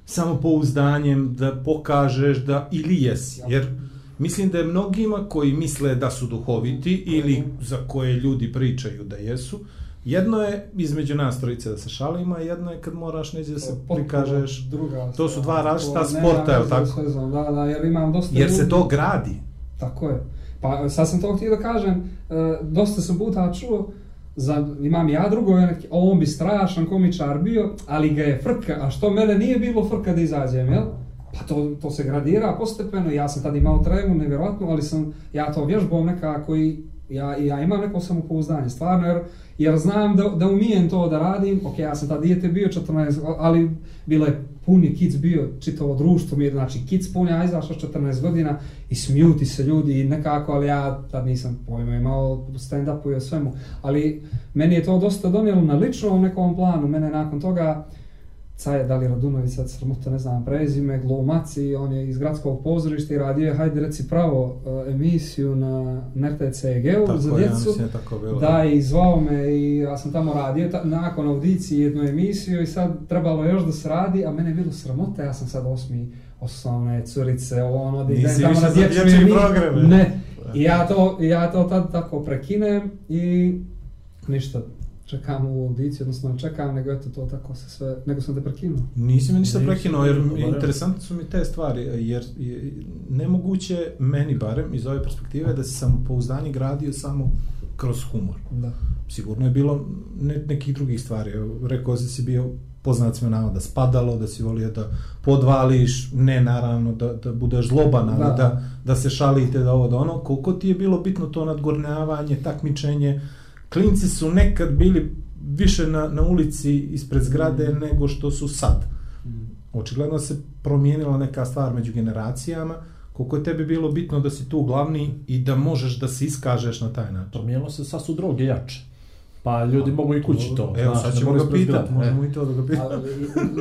Speaker 4: samopouzdanjem, da pokažeš da ili jesi. Jer mislim da je mnogima koji misle da su duhoviti ili za koje ljudi pričaju da jesu, jedno je između nas trojice da se šalimo, a jedno je kad moraš neđe da se
Speaker 1: Potpuno
Speaker 4: prikažeš
Speaker 1: druga
Speaker 4: To su dva različita sporta, jel
Speaker 1: veze
Speaker 4: tako?
Speaker 1: s vezom, Da, da, jer imam dosta
Speaker 4: Jer se
Speaker 1: ljudi-
Speaker 4: to gradi.
Speaker 1: Tako je. Pa sad sam to htio da kažem, e, dosta sam puta čuo, za, imam ja neke, on bi strašan komičar bio, ali ga je frka, a što mene nije bilo frka da izađem, jel? Pa to, to se gradira postepeno, ja sam tad imao tremu, nevjerojatno, ali sam, ja to vježbao nekako i ja, ja imam neko samopouzdanje, stvarno, jer, jer znam da, da umijem to da radim, ok, ja sam tad dijete bio 14, ali bilo je puni kids bio, čitavo društvo mi je, znači kids puni, ja izašao 14 godina i smijuti se ljudi i nekako, ali ja tad nisam pojma imao stand-upu i o svemu, ali meni je to dosta donijelo na ličnom nekom planu, mene nakon toga Caje Dali Radunović, sad sramota ne znam prezime, glumac i on je iz gradskog pozorišta i radio je, hajde reci pravo, uh, emisiju na NRTC
Speaker 4: Tako
Speaker 1: za
Speaker 4: je, ja
Speaker 1: djecu.
Speaker 4: je tako bilo.
Speaker 1: Da, i zvao me i ja sam tamo radio ta, nakon audicije jednu emisiju i sad trebalo još da se radi, a mene je bilo sramota, ja sam sad osmi osnovne curice, ovo ono, da idem tamo na dječju emisiju. Ne, i ja to, ja to tad tako prekinem i ništa, čekam u audiciju, odnosno ne čekam, nego eto to tako se sve, nego sam te prekinuo.
Speaker 4: Nisi me ništa prekinuo, jer interesantne su mi te stvari, jer je nemoguće, meni barem, iz ove perspektive, da se samopouzdanje gradio samo kroz humor.
Speaker 1: Da.
Speaker 4: sigurno je bilo ne, nekih drugih stvari. Rekao si si bio poznat svima navoda spadalo, da si volio da podvališ, ne naravno da, da budeš zloban, ali
Speaker 1: Da.
Speaker 4: da. da, da se šalite, da ovo, da ono. Koliko ti je bilo bitno to nadgornjavanje, takmičenje? Klinci su nekad bili više na, na ulici ispred zgrade
Speaker 1: Mm.
Speaker 4: nego što su sad. Očigledno se promijenila neka stvar među generacijama, koliko je tebi bilo bitno da si tu glavni i da možeš da se iskažeš na taj način.
Speaker 2: Promijenilo se, sad su droge jače. Pa ljudi mogu i kući to.
Speaker 4: Evo,
Speaker 2: znaš,
Speaker 4: sad ćemo ga pitati, možemo i to da ga pitati.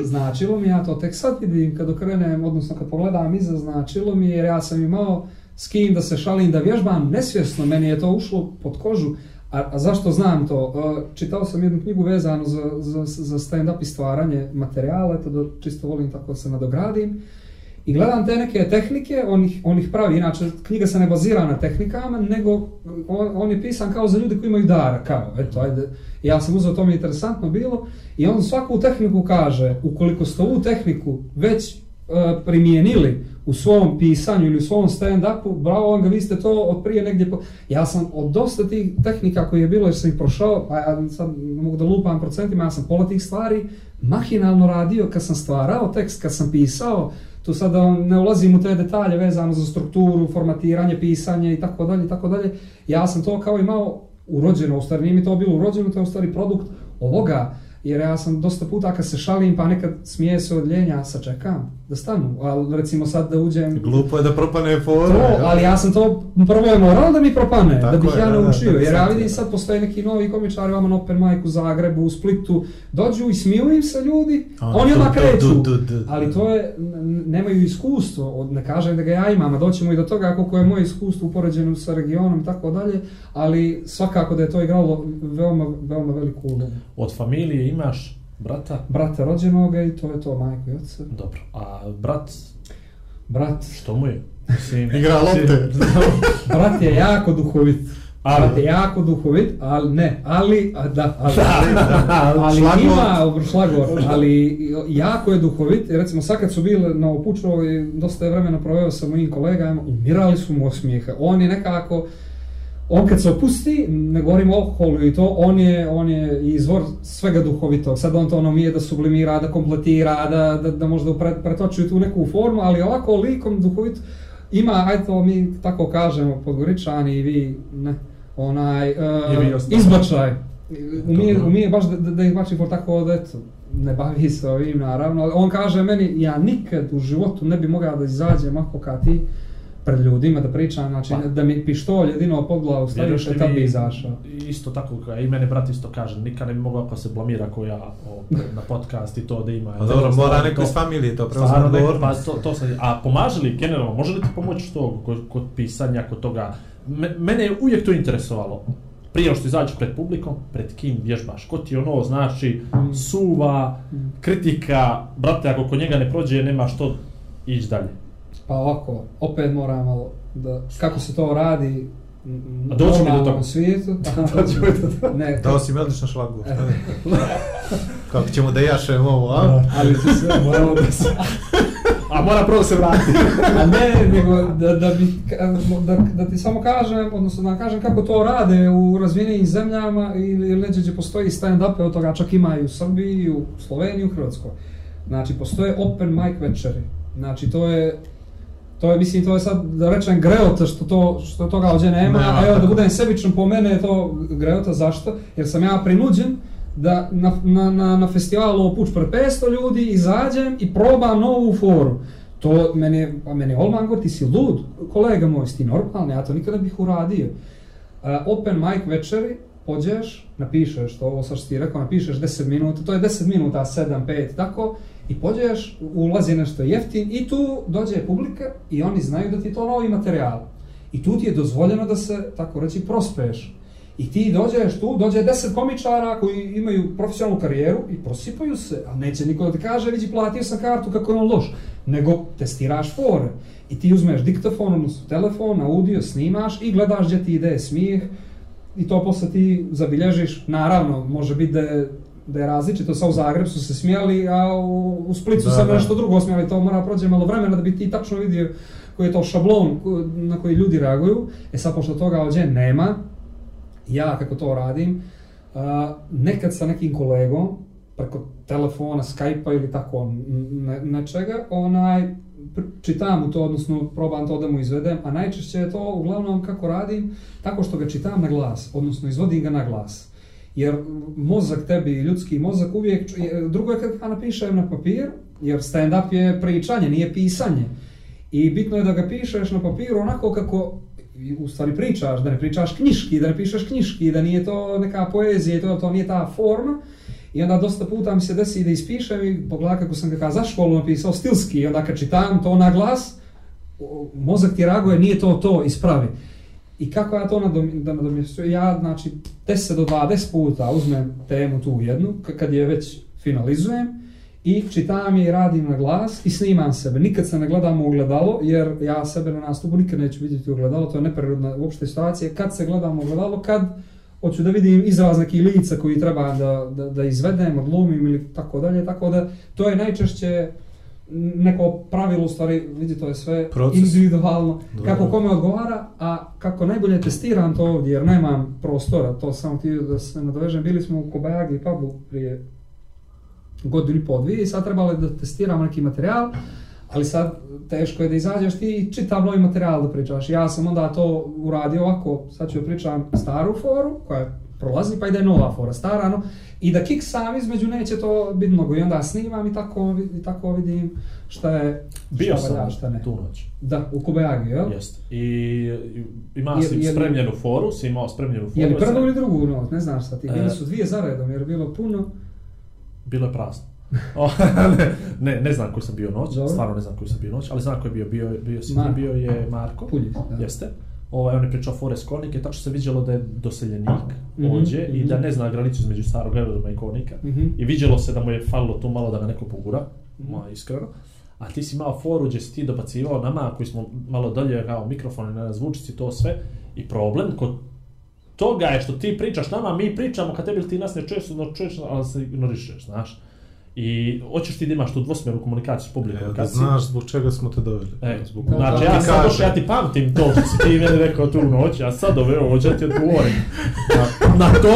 Speaker 1: Značilo mi ja to tek sad vidim kad okrenem, odnosno kad pogledam iza, značilo mi jer ja sam imao s kim da se šalim, da vježbam nesvjesno, meni je to ušlo pod kožu. A, a zašto znam to? Čitao sam jednu knjigu vezanu za, za, za stand-up i stvaranje materijala, eto da čisto volim tako da se nadogradim. I gledam te neke tehnike, on ih, on ih pravi, inače knjiga se ne bazira na tehnikama, nego on, on je pisan kao za ljude koji imaju dara, kao, eto, ajde, ja sam uzeo, to mi je interesantno bilo, i on svaku tehniku kaže, ukoliko ste ovu tehniku već E, primijenili u svom pisanju ili u svom stand-upu, bravo vam ga, vi ste to od prije negdje... Po... Ja sam od dosta tih tehnika koji je bilo, jer sam ih prošao, pa ja sad mogu da lupam procentima, ja sam pola tih stvari mahinalno radio kad sam stvarao tekst, kad sam pisao, tu sad da ne ulazim u te detalje vezano za strukturu, formatiranje, pisanje i tako dalje i tako dalje. Ja sam to kao imao urođeno, u stvari nije mi to bilo urođeno, to je u stvari produkt ovoga, jer ja sam dosta puta kad se šalim pa nekad smije se od ljenja, sačekam da stanu, ali recimo sad da uđem...
Speaker 4: Glupo je da propane fora.
Speaker 1: To, ali ja sam to prvo je moralo da mi propane,
Speaker 4: Tako
Speaker 1: da bih
Speaker 4: je,
Speaker 1: ja
Speaker 4: da, da,
Speaker 1: naučio,
Speaker 4: da
Speaker 1: jer ja vidim sad postoje neki novi komičari vama na Open Mic u Zagrebu, u Splitu, dođu i smiju im se ljudi,
Speaker 4: A,
Speaker 1: oni odmah kreću,
Speaker 4: du, du, du.
Speaker 1: ali to je, nemaju iskustvo, od- ne kažem da ga ja imam, a doćemo i do toga koliko je moje iskustvo upoređeno sa regionom i tako dalje, ali svakako da je to igralo veoma, veoma veliku ulogu.
Speaker 2: Od familije imaš brata?
Speaker 1: Brata rođenoga i to je to, majko i oca.
Speaker 2: Dobro. A brat,
Speaker 1: Brat,
Speaker 2: što mu je? Mislim,
Speaker 4: Igra lopte.
Speaker 1: brat je jako duhovit.
Speaker 2: Ali-
Speaker 1: Brat je jako duhovit, ali ne, ali, a da, ali, ali
Speaker 4: Šlagvort.
Speaker 1: ima šlagor, ali jako je duhovit. Recimo, sad kad su bili na opuču, i dosta je vremena proveo sa mojim kolegama, umirali su mu od smijeha. On je nekako, on kad se opusti, ne govorim o alkoholu i to, on je, on je izvor svega duhovitog. Sad on to ono umije da sublimira, da kompletira, da, da, da možda pre, pretoči tu neku formu, ali ovako likom duhovit ima, ajde to mi tako kažemo, podgoričani i vi, ne, onaj, uh, izbačaj. Umije, umije baš da, da, izbači for tako da eto, ne bavi se ovim naravno, on kaže meni, ja nikad u životu ne bi mogao da izađem ako kad ti pred ljudima da pričam, znači
Speaker 2: Pa.
Speaker 1: da mi pištolj jedino pod glavu staviš,
Speaker 2: li
Speaker 1: tad bi izašao.
Speaker 2: isto tako, kao i mene brat isto kaže, nikad ne bi mogao ako se blamira ko ja o, na podcast i to da ima.
Speaker 4: A dobro, mora neko iz familije to preuzme
Speaker 2: Stvarno, ne, pa to, to sam, a pomaže li generalno, može li ti pomoći to kod, kod pisanja, kod toga? Me, mene je uvijek to interesovalo. Prije što izađeš pred publikom, pred kim vježbaš, ko ti ono znači suva, kritika, brate, ako kod njega ne prođe, nema što ići dalje.
Speaker 1: Pa ovako, opet moram malo da, kako se to radi
Speaker 2: A doći mi do toga.
Speaker 1: svijetu.
Speaker 2: Doći mi do toga.
Speaker 1: Ne,
Speaker 4: Dao si mi odličan šlagvort. Kako ćemo da jašemo ovo, a?
Speaker 1: ali to sve moramo da se...
Speaker 2: A mora prvo se vratiti.
Speaker 1: A ne, nego da, da, bi, da, da ti samo kažem, odnosno da kažem kako to rade u razvijenim zemljama ili ili neđe gdje postoji stand-up, od toga čak ima i u Srbiji, i u Sloveniji, i u Hrvatskoj. Znači, postoje open mic večeri. Znači, to je, to je, mislim, to je sad, da rečem, greota što, to, što toga ovdje nema,
Speaker 4: Nema,
Speaker 1: a evo da budem sebičan po mene je to greota, zašto? Jer sam ja prinuđen da na, na, na, na festivalu Opuč pred 500 ljudi izađem i probam novu foru. To meni, je- pa meni je Olman ti si lud, kolega moj, si ti normalni, ja to nikada bih uradio. Uh, open mic večeri, pođeš, napišeš to, ovo sad što ti rekao, napišeš 10 minuta, to je 10 minuta, 7, 5, tako, i pođeš, ulazi nešto jeftin i tu dođe publika i oni znaju da ti je to novi materijal. I tu ti je dozvoljeno da se, tako reći, prospeš. I ti dođeš tu, dođe 10 komičara koji imaju profesionalnu karijeru i prosipaju se, a neće niko da ti kaže, vidi, platio sam kartu kako je on loš, nego testiraš fore. I ti uzmeš diktafon, odnosno telefon, audio, snimaš i gledaš gdje ti ide smijeh i to posle ti zabilježiš. Naravno, može biti da je, da je različito, sa u Zagreb su se smijali, a u, u Splicu
Speaker 4: Da,
Speaker 1: se nešto drugo smijali, to mora prođe malo vremena da bi ti tačno vidio koji je to šablon na koji ljudi reaguju. E sad, pošto toga ovdje nema, ja kako to radim, a, nekad sa nekim kolegom, preko telefona, Skype-a ili tako ne, nečega, onaj, čitam mu to, odnosno probam to da mu izvedem, a najčešće je to uglavnom kako radim, tako što ga čitam na glas, odnosno izvodim ga na glas. Jer mozak tebi, ljudski mozak uvijek, drugo je kad ga napišem na papir, jer stand-up je pričanje, nije pisanje. I bitno je da ga pišeš na papiru onako kako u stvari pričaš, da ne pričaš knjiški, da ne pišeš knjiški, da nije to neka poezija to, to nije ta forma. I onda dosta puta mi se desi da ispišem i pogledaj kako sam ga za školu napisao stilski i onda kad čitam to na glas, mozak ti reaguje, nije to to, ispravi. I kako ja to nadomjestio? da? Ja, znači, 10 do 20 puta uzmem temu tu jednu, kad je već finalizujem, i čitam je i radim na glas i snimam sebe. Nikad se ne gledam u ogledalo, jer ja sebe na nastupu nikad neću vidjeti u ogledalo, to je neprirodna uopšte situacija. Kad se gledam u ogledalo, kad hoću da vidim izraz nekih lica koji treba da, da, da izvedem, odlomim ili tako dalje, tako da to je najčešće neko pravilo, u stvari, vidi, to je sve
Speaker 4: Proces.
Speaker 1: individualno,
Speaker 4: Dobro.
Speaker 1: kako kome odgovara, a kako najbolje testiram to ovdje, jer nemam prostora, to sam htio da se nadovežem, bili smo u Kobajagi pubu prije godinu i pol dvije i sad trebalo je da testiramo neki materijal, ali sad teško je da izađeš ti i čitav novi materijal da pričaš. Ja sam onda to uradio ovako, sad ću pričam staru foru koja prolazi pa ide nova fora, stara no, i da kiksam između neće to biti mnogo i onda snimam i tako, i tako vidim šta je
Speaker 2: Bio
Speaker 1: šta valja,
Speaker 2: sam
Speaker 1: šta ne.
Speaker 2: tu noć.
Speaker 1: Da, u Kobajagi, jel?
Speaker 2: Jeste. I i- ima
Speaker 1: Je-
Speaker 2: si
Speaker 1: je
Speaker 2: spremljenu foru, si imao spremljenu foru.
Speaker 1: Je li
Speaker 2: sam-
Speaker 1: prvu ili drugu noć, ne znaš sad ti, bili
Speaker 2: E.
Speaker 1: su dvije zaredom jer je bilo puno.
Speaker 2: Bilo je prazno. Ne, ne, znam koji sam bio noć,
Speaker 1: Dobro.
Speaker 2: stvarno ne znam koji sam bio noć, ali znam koji je bio, bio, bio, si,
Speaker 1: Marko.
Speaker 2: bio je Marko,
Speaker 1: Puljić, da.
Speaker 2: jeste. Ovaj, on je pričao fore s Konike, tačno se vidjelo da je doseljenik
Speaker 1: Mhm,
Speaker 2: ođe i
Speaker 1: mhm.
Speaker 2: da ne zna granicu između starog aerodroma i Konika.
Speaker 1: Mhm.
Speaker 2: I vidjelo se da mu je falilo tu malo da ga neko pogura,
Speaker 1: Mhm.
Speaker 2: ma iskreno. A ti si imao foru gdje si ti dobacivao nama koji smo malo dalje kao mikrofone na zvučici to sve i problem kod toga je što ti pričaš nama, mi pričamo kad tebi ti nas ne čuješ, no čuješ, ali se ignorišeš, znaš. I hoćeš ti da imaš tu dvosmjernu komunikaciju s publikom.
Speaker 4: E, da
Speaker 2: kad si-
Speaker 4: znaš zbog čega smo te doveli.
Speaker 2: E,
Speaker 4: zbog
Speaker 1: da,
Speaker 2: znači
Speaker 1: da
Speaker 2: ja sad došao, ja ti pamtim to što si ti meni rekao tu noć, ja sad ove ovo, hoće ti odgovorim. Na, na to,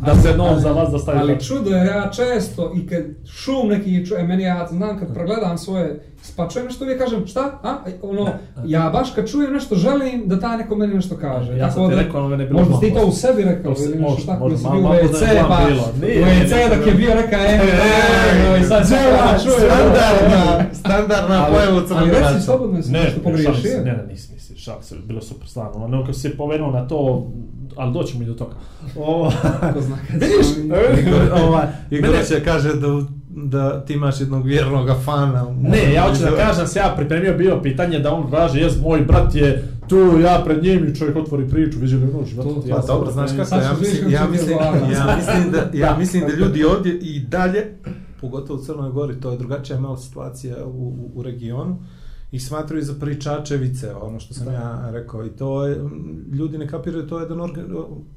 Speaker 2: da se non za vas da stavi
Speaker 1: Ali čudo je, ja često i kad šum neki čuje, meni ja znam kad pregledam svoje, pa čujem nešto uvijek kažem šta, a, ono, ja baš kad čujem nešto želim da ta neko meni nešto kaže.
Speaker 2: Ja sam ti rekao, ono mene je bilo
Speaker 1: Možda si ti to u sebi rekao ili nešto
Speaker 2: možda,
Speaker 1: tako,
Speaker 2: možda,
Speaker 1: si bio u
Speaker 2: malo da
Speaker 1: WC,
Speaker 2: je
Speaker 1: pa
Speaker 2: plan bilo. Nije,
Speaker 1: u
Speaker 2: nije,
Speaker 1: WC
Speaker 2: nije,
Speaker 1: dok je bio reka, e, e, i sad
Speaker 4: Standardna,
Speaker 1: čuje, čuje,
Speaker 4: standardna, standardna
Speaker 1: Ali-
Speaker 4: pojava u
Speaker 1: Ali
Speaker 4: crnograča.
Speaker 1: reci slobodno si
Speaker 2: Ne,
Speaker 1: nešto
Speaker 2: šalim se,
Speaker 1: pogriješio.
Speaker 2: ne, ne, nisi, nisi, šalim se, bilo je super stvarno. Ono, kad si se pomenuo na to, ali doćemo i do toga. O,
Speaker 1: Ko zna kad
Speaker 2: Vidiš?
Speaker 4: Igor, ovaj, Igor će kaže da, da ti imaš jednog vjernog fana.
Speaker 2: Ne, ja hoću da kažem se ja pripremio bio pitanje da on kaže, jes, moj brat je tu, ja pred njim i čovjek otvori priču, viđeli u noć.
Speaker 1: To-
Speaker 2: ja
Speaker 4: Pa dobro, znaš kako, ja mislim, ja mislim, ja mislim da, ja mislim da ljudi ovdje i dalje, pogotovo u Crnoj Gori, to je drugačija malo situacija u, u, u regionu, i smatraju za pričačevice, ono što sam
Speaker 1: Da.
Speaker 4: ja rekao, i to je, ljudi ne kapiraju, to je jedan organ,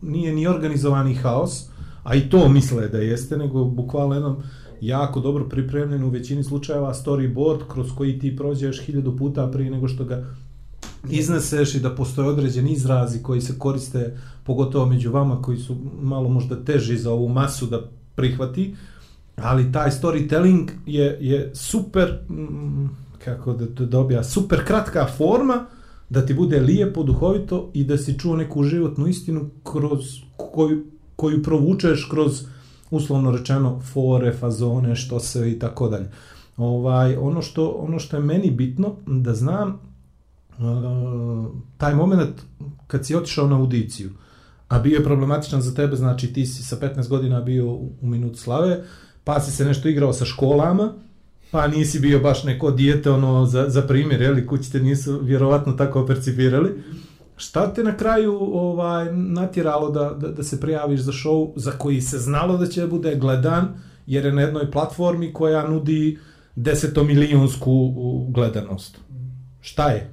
Speaker 4: nije ni organizovani haos, a i to misle da jeste, nego bukvalno jednom jako dobro pripremljen u većini slučajeva storyboard kroz koji ti prođeš hiljadu puta prije nego što ga izneseš i da postoje određeni izrazi koji se koriste pogotovo među vama koji su malo možda teži za ovu masu da prihvati ali taj storytelling je, je super mm, kako da to dobija super kratka forma da ti bude lijepo, duhovito i da si čuo neku životnu istinu kroz koju, koju provučeš kroz uslovno rečeno fore, fazone, što se i tako dalje. Ovaj ono što ono što je meni bitno da znam e, taj moment kad si otišao na audiciju, a bio je problematičan za tebe, znači ti si sa 15 godina bio u, u minut slave, pa si se nešto igrao sa školama, pa nisi bio baš neko dijete ono za, za primjer, jeli, kući te nisu vjerovatno tako percipirali. Šta te na kraju ovaj natjeralo da, da, da se prijaviš za show za koji se znalo da će bude gledan, jer je na jednoj platformi koja nudi desetomilionsku gledanost? Šta je?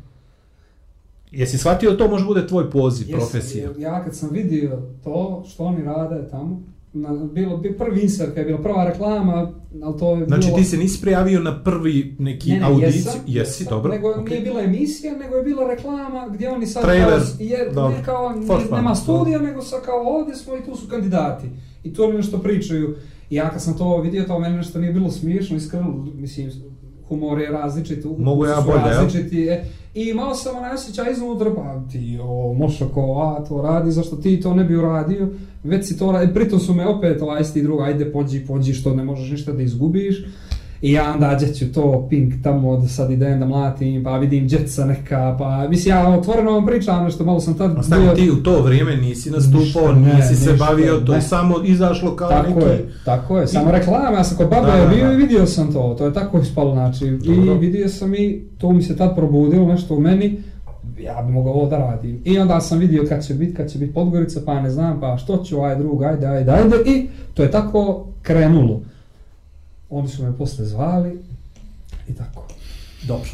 Speaker 4: Jesi shvatio da to može bude tvoj poziv,
Speaker 1: Jesam,
Speaker 4: profesija?
Speaker 1: Ja kad sam vidio to što oni rade tamo, na, bilo bi prvi insert, je bila prva reklama, ali to je
Speaker 4: Znači
Speaker 1: bilo...
Speaker 4: ti se nisi prijavio na prvi neki
Speaker 1: Ne, ne,
Speaker 4: audiciju?
Speaker 1: jesam,
Speaker 4: Jesi,
Speaker 1: jesam,
Speaker 4: dobro.
Speaker 1: Nego
Speaker 4: okej.
Speaker 1: nije bila emisija, nego je bila reklama gdje oni sad
Speaker 4: Trailer,
Speaker 1: kao, je,
Speaker 4: dobro.
Speaker 1: ne kao,
Speaker 4: fun,
Speaker 1: nema studija, nego sa kao ovdje smo i tu su kandidati. i to oni nešto pričaju. I ja kad sam to vidio, to meni nešto nije bilo smiješno, iskreno, mislim, humor je različit,
Speaker 4: Mogu ja bolje,
Speaker 1: različiti, e, I imao sam onaj osjećaj iznutra, pa ti, o, Mošako, a, to radi, zašto ti to ne bi uradio, već si to radi, pritom su me opet, ovaj, isti druga, ajde, pođi, pođi, što ne možeš ništa da izgubiš, I ja onda ću to pink tamo da sad idem da mlatim, pa vidim djeca neka, pa mislim ja otvoreno vam pričam nešto, malo sam tad
Speaker 4: A stani, ti u to vrijeme nisi nastupao,
Speaker 1: Ništa, ne,
Speaker 4: nisi se
Speaker 1: ništa,
Speaker 4: bavio, to je samo izašlo kao
Speaker 1: Tako
Speaker 4: neki...
Speaker 1: je, tako je, samo reklama, ja sam kod babe
Speaker 4: Da, da,
Speaker 1: bio i vidio sam to, to je tako ispalo, znači,
Speaker 4: Dobro.
Speaker 1: i vidio sam i to mi se tad probudilo nešto u meni, ja bi mogao ovo da radim. I onda sam vidio kad će biti, kad će biti Podgorica, pa ne znam, pa što ću, aj drug, ajde, ajde, ajde, i to je tako krenulo. Oni su me posle zvali i tako.
Speaker 2: Dobro.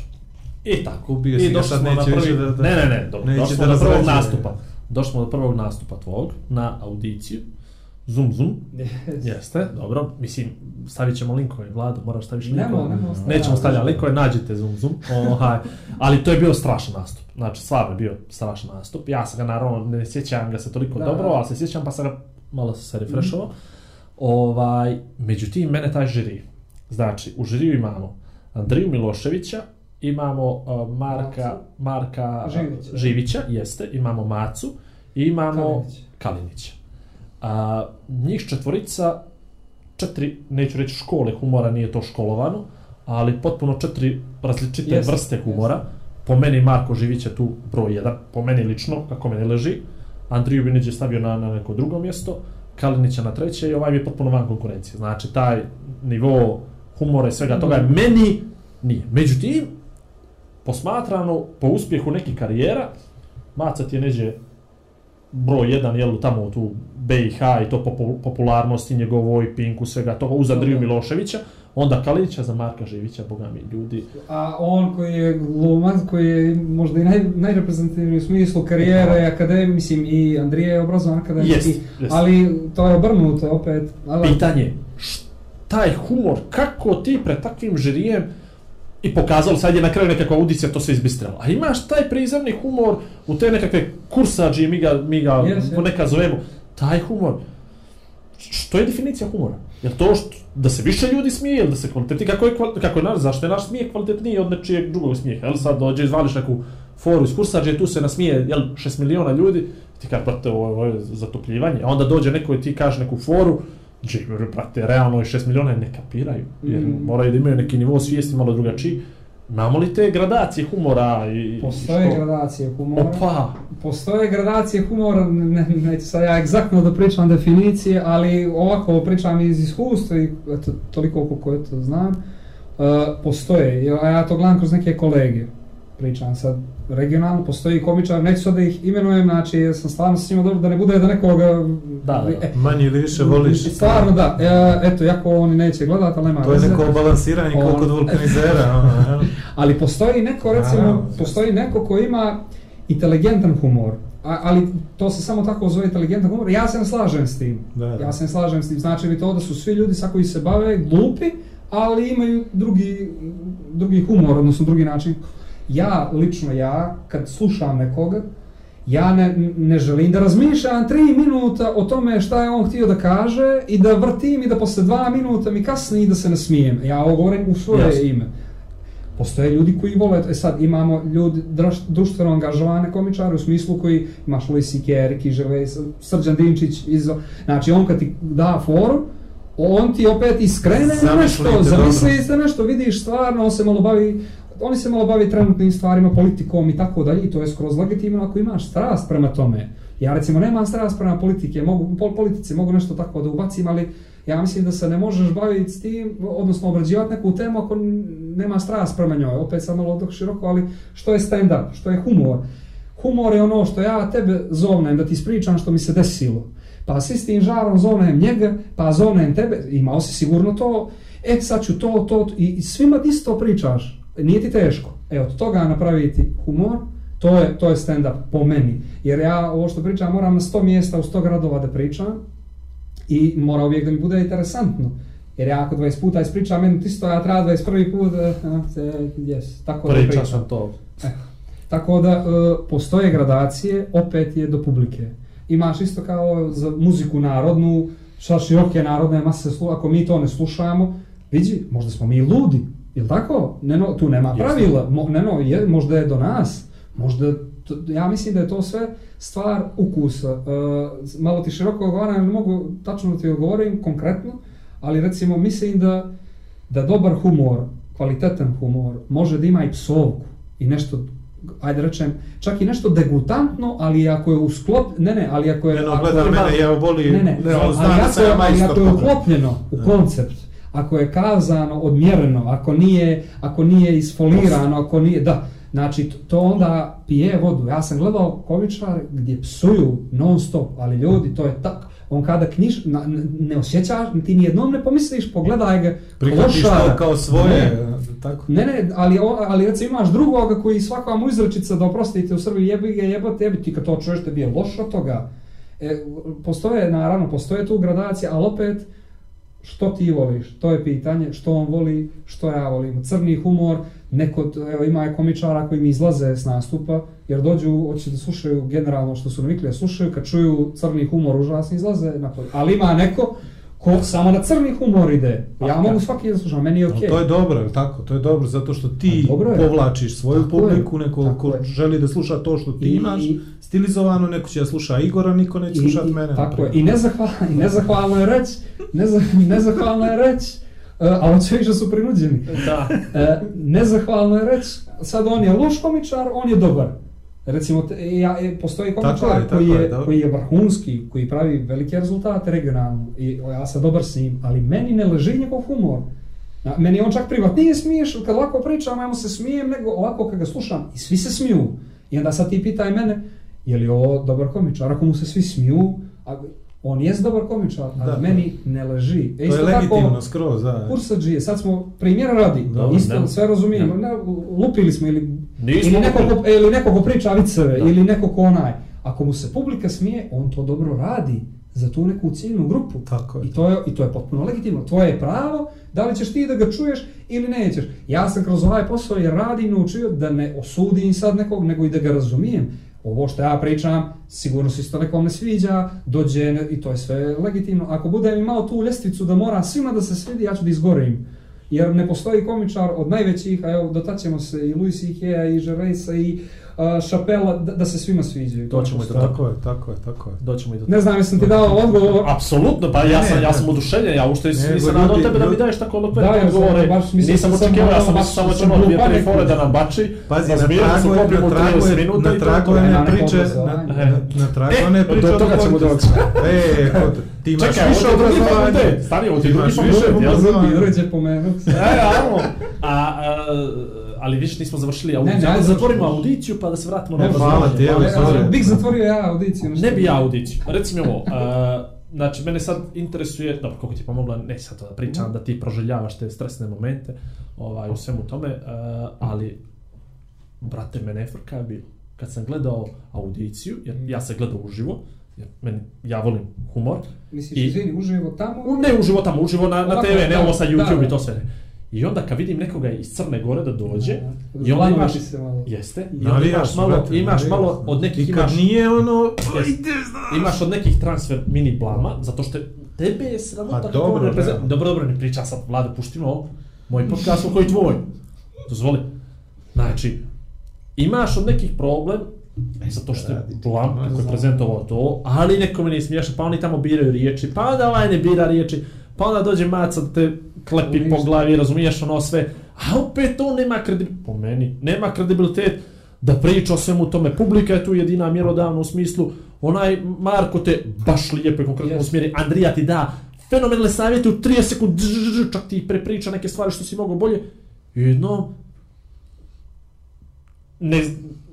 Speaker 2: I tako.
Speaker 4: Ubio si
Speaker 2: I
Speaker 4: ga,
Speaker 2: došli
Speaker 4: sad
Speaker 2: smo na
Speaker 4: neće
Speaker 2: prvi...
Speaker 4: više da- da-
Speaker 2: Ne, ne, ne, do,
Speaker 4: neće
Speaker 2: došli smo do prvog nastupa. Došli smo do prvog nastupa tvog na audiciju. Zoom, zoom. Jeste, dobro. Mislim, stavit ćemo linkove, Vlado, moraš staviš
Speaker 1: Nemo,
Speaker 2: linkove.
Speaker 1: nemo,
Speaker 2: Nećemo
Speaker 1: stavljamo.
Speaker 2: stavljati linkove, nađite zoom, zoom. Ohaj. Ali to je bio strašan nastup. Znači, stvarno je bio strašan nastup. Ja sam ga naravno, ne sjećam ga se toliko
Speaker 1: Da.
Speaker 2: dobro, ali se sjećam pa sam ga malo se refreshovao. Ovaj, međutim, mene taj žiri. Znači, u žiriju imamo Andriju Miloševića, imamo uh, Marka. Marka uh,
Speaker 1: Živića.
Speaker 2: Živića, jeste, imamo Macu i imamo
Speaker 1: Kalinića.
Speaker 2: Kalinića. A, njih četvorica, četiri, neću reći škole humora, nije to školovano, ali potpuno četiri različite
Speaker 1: Jeste,
Speaker 2: vrste humora. Po meni Marko Živić je tu broj jedan, po meni lično, kako meni leži. Andriju Binić je stavio na, na neko drugo mjesto, Kalinića na treće i ovaj mi je potpuno van konkurencije. Znači, taj nivo humora i svega toga je meni nije. Međutim, posmatrano po uspjehu nekih karijera, Maca ti je neđe broj jedan, jel, tamo tu BiH i to popu- popularnosti njegovoj, Pinku, svega toga, uz Andriju
Speaker 1: Dobro.
Speaker 2: Miloševića, onda Kalinića za Marka Živića, boga mi, ljudi.
Speaker 1: A on koji je glumac, koji je možda i naj, najreprezentativniji u smislu karijere, akademije, mislim i Andrije je obrazovan akademijski,
Speaker 2: Jest, jest.
Speaker 1: ali to je obrnuto opet. Ali,
Speaker 2: Pitanje, taj humor, kako ti pred takvim žirijem i pokazalo, sad je na kraju nekakva audicija, to se izbistralo. A imaš taj prizemni humor u te nekakve kursađi, mi ga, mi ga
Speaker 1: Yes, yes.
Speaker 2: ponekad zovemo, taj humor, što je definicija humora? Je to što, da se više ljudi smije ili da se kvaliteti, kako je, kako je naš, zašto je naš smijeh kvalitetniji od nečijeg drugog smijeha? Jel sad dođe, izvališ neku foru iz kursađe, tu se nasmije, jel, 6 miliona ljudi, ti kaže, brate, ovo, ovo je zatopljivanje, a onda dođe neko i ti kaže neku foru, Džiber, brate, realno je 6 miliona ne kapiraju, jer
Speaker 1: Mm.
Speaker 2: moraju da imaju neki nivo svijesti malo drugačiji. Imamo li te gradacije humora i,
Speaker 1: Postoje
Speaker 2: što?
Speaker 1: gradacije humora.
Speaker 2: Opa,
Speaker 1: Postoje gradacije humora, ne, neću sad ja egzaktno da pričam definicije, ali ovako pričam iz iskustva i eto, toliko koliko eto znam. Uh, postoje, ja ja to gledam kroz neke kolege. Pričam sad regionalno, postoji komičar, neću sad da ih imenujem, znači jer sam stvarno s njima dobro, da ne bude da nekoga...
Speaker 2: Da, da.
Speaker 1: E,
Speaker 4: Manje ili više voliš.
Speaker 1: Stvarno da, e, eto, jako oni neće gledat, ali nema
Speaker 4: To je neko balansiranje
Speaker 1: On-
Speaker 4: kod vulkanizera. ono?
Speaker 1: Ali postoji neko, recimo,
Speaker 4: Naravno.
Speaker 1: postoji neko ko ima inteligentan humor, a, ali to se samo tako zove inteligentan humor, ja se ne slažem s tim.
Speaker 4: Da, da.
Speaker 1: Ja se ne slažem s tim, znači li to da su svi ljudi sa koji se bave glupi, ali imaju drugi, drugi humor, odnosno drugi način. Ja, lično ja, kad slušam nekoga, ja ne, ne želim da razmišljam tri minuta o tome šta je on htio da kaže i da vrtim i da posle dva minuta mi kasni i da se ne smijem. Ja ovo govorim u svoje
Speaker 2: Jasno.
Speaker 1: ime. Postoje ljudi koji vole, e sad imamo ljudi druš- društveno angažovane komičare u smislu koji imaš Louis C.K. Ricky Gervais, Srđan Dinčić, Izo, znači on kad ti da foru, on ti opet iskrene
Speaker 4: Zamislite
Speaker 1: nešto,
Speaker 4: dobro.
Speaker 1: zamisli se nešto, vidiš stvarno, on se malo bavi, oni se malo bavi trenutnim stvarima, politikom i tako dalje, i to je skroz legitimno ako imaš strast prema tome. Ja recimo nemam strast prema politike, mogu, pol, politici mogu nešto tako da ubacim, ali ja mislim da se ne možeš baviti s tim, odnosno obrađivati neku temu ako nema strast prema njoj. Opet sam malo dok široko, ali što je stand-up, što je humor? Humor je ono što ja tebe zovnem, da ti ispričam što mi se desilo. Pa s istim žarom zovnem njega, pa zovnem tebe, imao si sigurno to, e sad ću to, to, to i, i svima isto pričaš, nije ti teško. E od toga napraviti humor, to je, to je stand-up po meni. Jer ja ovo što pričam moram na 100 mjesta u 100 gradova da pričam i mora uvijek da mi bude interesantno. Jer ja ako 20 puta ispričam jedno isto, ja treba 21. put, eh, eh, yes, tako da
Speaker 2: priča
Speaker 1: pričam.
Speaker 2: sam to.
Speaker 1: Tako da e, postoje gradacije, opet je do publike. Imaš isto kao za muziku narodnu, šta široke narodne mase ako mi to ne slušamo, vidi, možda smo mi ludi, jel tako? Neno, tu nema pravila, Mo, neno, je, možda je do nas, možda, to, ja mislim da je to sve stvar ukusa. E, malo ti široko odgovaram, ne mogu tačno ti odgovorim konkretno, ali recimo mislim da, da dobar humor, kvalitetan humor, može da ima i psovku i nešto ajde rečem, čak i nešto degutantno, ali ako je u sklop, ne ne, ali ako je...
Speaker 4: Ne, no,
Speaker 1: ako
Speaker 4: gleda
Speaker 1: ima-
Speaker 4: mene, ja voli,
Speaker 1: ne, ne,
Speaker 4: ne, on
Speaker 1: ali
Speaker 4: zna da
Speaker 1: ako,
Speaker 4: sam
Speaker 1: je,
Speaker 4: ja
Speaker 1: ali
Speaker 4: majstor
Speaker 1: ako je
Speaker 4: toga.
Speaker 1: uklopljeno u koncept, ako je kazano odmjereno, ako nije, ako nije isfolirano, ako nije, da, znači to- onda pije vodu. Ja sam gledao komičar gdje psuju non stop, ali ljudi, to je tak, on kada knjiž, na, ne- osjećaš, ti nijednom ne pomisliš, pogledaj ga,
Speaker 4: Prihvatiš to kao svoje,
Speaker 1: Ne.
Speaker 4: tako.
Speaker 1: Ne, ne, ali, ali recimo imaš drugoga koji svaka mu izrečica da oprostite u Srbiji jebi ga, jebote, tebi, ti kad to čuješ tebi je loše od toga. E, postoje, naravno, postoje tu gradacija, ali opet, što ti voliš? To je pitanje, što on voli, što ja volim. Crni humor, neko, evo ima je komičara koji mi izlaze s nastupa, jer dođu, hoće da slušaju generalno što su navikli da slušaju, kad čuju crni humor užasno izlaze napolje. Ali ima neko ko samo na crni humor ide. Ja
Speaker 2: Pa,
Speaker 1: mogu svaki da slušam, meni je okej.
Speaker 4: To je dobro, je tako? To je dobro zato što ti
Speaker 1: Pa dobro je.
Speaker 4: povlačiš svoju
Speaker 1: Tako je.
Speaker 4: publiku, neko
Speaker 1: Tako
Speaker 4: ko
Speaker 1: je.
Speaker 4: želi da sluša to što ti
Speaker 1: I-
Speaker 4: imaš,
Speaker 1: i-
Speaker 4: stilizovano, neko će da sluša Igora, niko neće slušati
Speaker 1: I-
Speaker 4: mene.
Speaker 1: Tako je.
Speaker 4: naprimjer.
Speaker 1: I nezahvalno, i nezahvalno je reći, neza, nezahvalno je reći, uh, a hoće više su prinuđeni.
Speaker 2: Da.
Speaker 1: E, nezahvalno je reći, sad on je loš komičar, on je dobar. Recimo, te, ja, e, postoji komičar
Speaker 4: tako
Speaker 1: koji,
Speaker 4: je,
Speaker 1: je, koji je vrhunski, koji pravi velike rezultate regionalno i ja sam dobar s njim, ali meni ne leži njegov humor. Na, meni on čak privat nije smiješ, kad ovako pričam, ja mu se smijem, nego ovako kad ga slušam i svi se smiju. I onda sad ti pitaj mene, je li ovo dobar komičar, ako mu se svi smiju, a on jest dobar komičar, ali
Speaker 4: Da,
Speaker 1: meni ne leži. E,
Speaker 4: To je legitimno
Speaker 1: tako,
Speaker 4: skroz, da.
Speaker 1: Kursadžije, sad smo primjera radi,
Speaker 2: Dobro,
Speaker 1: isto
Speaker 2: ne.
Speaker 1: sve razumijemo, ne, lupili smo ili,
Speaker 2: Nismo
Speaker 1: ili, neko ko, ili neko ko priča viceve,
Speaker 2: Da.
Speaker 1: ili neko ko onaj. Ako mu se publika smije, on to dobro radi za tu neku ciljnu grupu.
Speaker 4: Tako je.
Speaker 1: I to je, I to je potpuno legitimno. Tvoje je pravo, da li ćeš ti da ga čuješ ili nećeš. Ja sam kroz ovaj posao jer radim naučio da ne osudim sad nekog, nego i da ga razumijem. Ovo što ja pričam, sigurno se isto nekom ne sviđa, dođe i to je sve legitimno. Ako budem imao tu ljestvicu da mora svima da se svidi, ja ću da izgorim. Jer ne postoji komičar od najvećih, a evo dotaćemo se i Louis C.K. i Gervaisa i uh, Chappella, da, da se svima sviđaju. To
Speaker 2: Doćemo i do.
Speaker 4: Tako je, tako je, tako je.
Speaker 2: Doćemo i do
Speaker 1: Ne znam, jesam ti dao odgovor.
Speaker 2: Apsolutno, pa ja sam, ja sam oduševljen, ja uopšte
Speaker 4: Nego
Speaker 2: nisam nadao
Speaker 4: ljudi-
Speaker 2: tebe da mi
Speaker 4: ljudi-
Speaker 2: daješ tako
Speaker 1: Da,
Speaker 2: elokventne
Speaker 1: ja
Speaker 2: odgovore.
Speaker 1: baš mislio
Speaker 2: Nisam
Speaker 1: da sam
Speaker 2: očekivao, ja sam mislio samo
Speaker 1: sam
Speaker 2: ćemo dvije, tri fore da nam bači.
Speaker 4: Pazi, na tragu je, na tragu
Speaker 2: 30
Speaker 4: je,
Speaker 2: minuta
Speaker 4: na tragu
Speaker 2: je
Speaker 4: je
Speaker 1: neko
Speaker 4: priče, na,
Speaker 1: obrazovanje.
Speaker 4: na, na tragu
Speaker 2: E,
Speaker 4: one
Speaker 2: do
Speaker 4: priče
Speaker 2: toga ćemo doći.
Speaker 4: E, kod, ti imaš
Speaker 2: Čekaj,
Speaker 4: više
Speaker 2: ti je fakultet. Stani, ovo ti je drugi
Speaker 4: Imaš više
Speaker 2: fakultet, jel?
Speaker 4: obrazovanja.
Speaker 1: Drugi dođe pomenut.
Speaker 2: E, amo. A, a, ali više nismo završili
Speaker 1: Ne,
Speaker 2: audiciju.
Speaker 1: ne,
Speaker 2: Ajde
Speaker 1: ajde,
Speaker 2: zatvorimo audiciju pa da se vratimo na
Speaker 4: E, hvala
Speaker 2: obrazovanje.
Speaker 4: ti, evo, sorry.
Speaker 1: bih zatvorio ja audiciju.
Speaker 2: Ne bi ja audiciju. Reci mi ovo, a, znači mene sad interesuje, dobro, kako ti pomogla, ne sad to da pričam, da ti proželjavaš te stresne momente ovaj, u svemu tome, a, ali, brate, mene je frka bilo. Kad sam gledao audiciju, jer ja sam gledao uživo, jer meni, ja volim humor,
Speaker 1: Misliš,
Speaker 2: I-
Speaker 1: izvini, uživo tamo?
Speaker 2: Ne uživo tamo, uživo na, na TV, ne ovo sa YouTube
Speaker 1: da.
Speaker 2: i to sve. ne. I onda kad vidim nekoga iz Crne Gore da dođe,
Speaker 1: Da,
Speaker 2: i onda imaš,
Speaker 1: se malo.
Speaker 2: jeste, i onda imaš malo,
Speaker 4: brate,
Speaker 2: imaš malo od nekih,
Speaker 4: I
Speaker 2: imaš,
Speaker 4: nije ono,
Speaker 2: imaš od nekih transfer mini blama, zato što tebe je sramota
Speaker 4: Pa
Speaker 2: kako
Speaker 4: dobro,
Speaker 2: reprezent-
Speaker 4: da.
Speaker 2: Dobro, dobro, ne priča sad, Vlade, puštimo ovo. Moj podcast koji tvoj. Dozvoli. Znači, imaš od nekih problem, e, zato što je blam kako je prezentovao to, ali nekome nije smiješno, pa oni tamo biraju riječi, pa onda ovaj ne bira riječi, pa onda dođe maca da te klepi
Speaker 1: Ništa.
Speaker 2: po glavi, razumiješ ono sve, a opet on nema kredibilitet, po meni, nema kredibilitet da priča o svemu tome, publika je tu jedina mjerodavna u smislu, onaj Marko te baš lijepo i konkretno
Speaker 1: Yes.
Speaker 2: usmjeri, Andrija ti da fenomenalne savjete u 30 sekund, čak ti prepriča neke stvari što si mogao bolje, jedno, ne,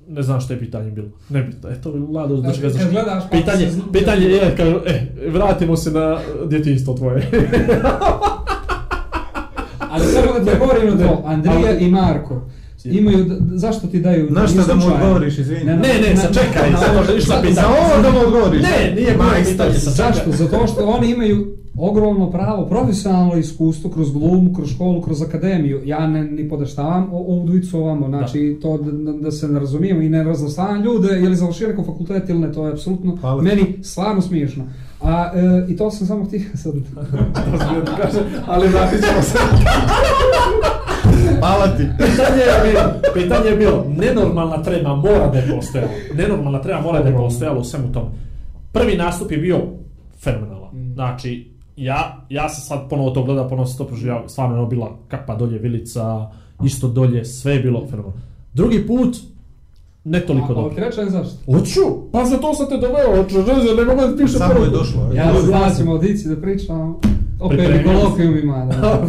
Speaker 2: ne znam što je pitanje bilo. Ne bitno. Eto, Lado, ga
Speaker 1: Kad
Speaker 2: zašto.
Speaker 1: gledaš, pa
Speaker 2: Pitanje, pitanje je, kažu, e, vratimo se na djetinjstvo tvoje.
Speaker 1: Ali samo da ti govorim na to, Andrija i Marko imaju, zašto ti daju...
Speaker 4: Na šta da mu odgovoriš, izvini?
Speaker 1: Ne,
Speaker 2: ne, ne, sad čekaj, sad može išla pitanje.
Speaker 4: Za ovo da mu odgovoriš.
Speaker 2: Ne, nije bilo pitanje,
Speaker 1: Zašto? Zato što oni imaju ogromno pravo, profesionalno iskustvo kroz glumu, kroz školu, kroz akademiju. Ja ne ni podeštavam o- ovu dvojicu ovamo, znači to da, da, da se ne razumijemo i ne raznostavljam ljude, je li završio neko fakultet ili ne, to je apsolutno
Speaker 4: Hvala.
Speaker 1: meni stvarno smiješno. A, e, i to sam samo htio sad...
Speaker 2: ali vratit ćemo se.
Speaker 4: Hvala ti.
Speaker 2: Pitanje je bilo, pitanje je bilo, nenormalna trema mora da je postojala. Nenormalna trema mora da je postojala u svemu tom. Prvi nastup je bio fenomenalan. Znači, ja, ja sam sad ponovo to gledao, ponovo sam to proživao, stvarno je ono bila kapa dolje, vilica, isto dolje, sve je bilo fenomenalno. Drugi put, ne toliko
Speaker 1: A,
Speaker 2: dobro.
Speaker 1: ti rečem zašto?
Speaker 2: Hoću, pa za to sam te doveo, hoću, ne mogu da piše
Speaker 4: Samo
Speaker 2: prvo.
Speaker 4: je došlo.
Speaker 1: Ja znaćem audiciji da pričam, opet
Speaker 2: Pripremio
Speaker 1: mi
Speaker 2: se.
Speaker 1: kolokvijum ima. Da.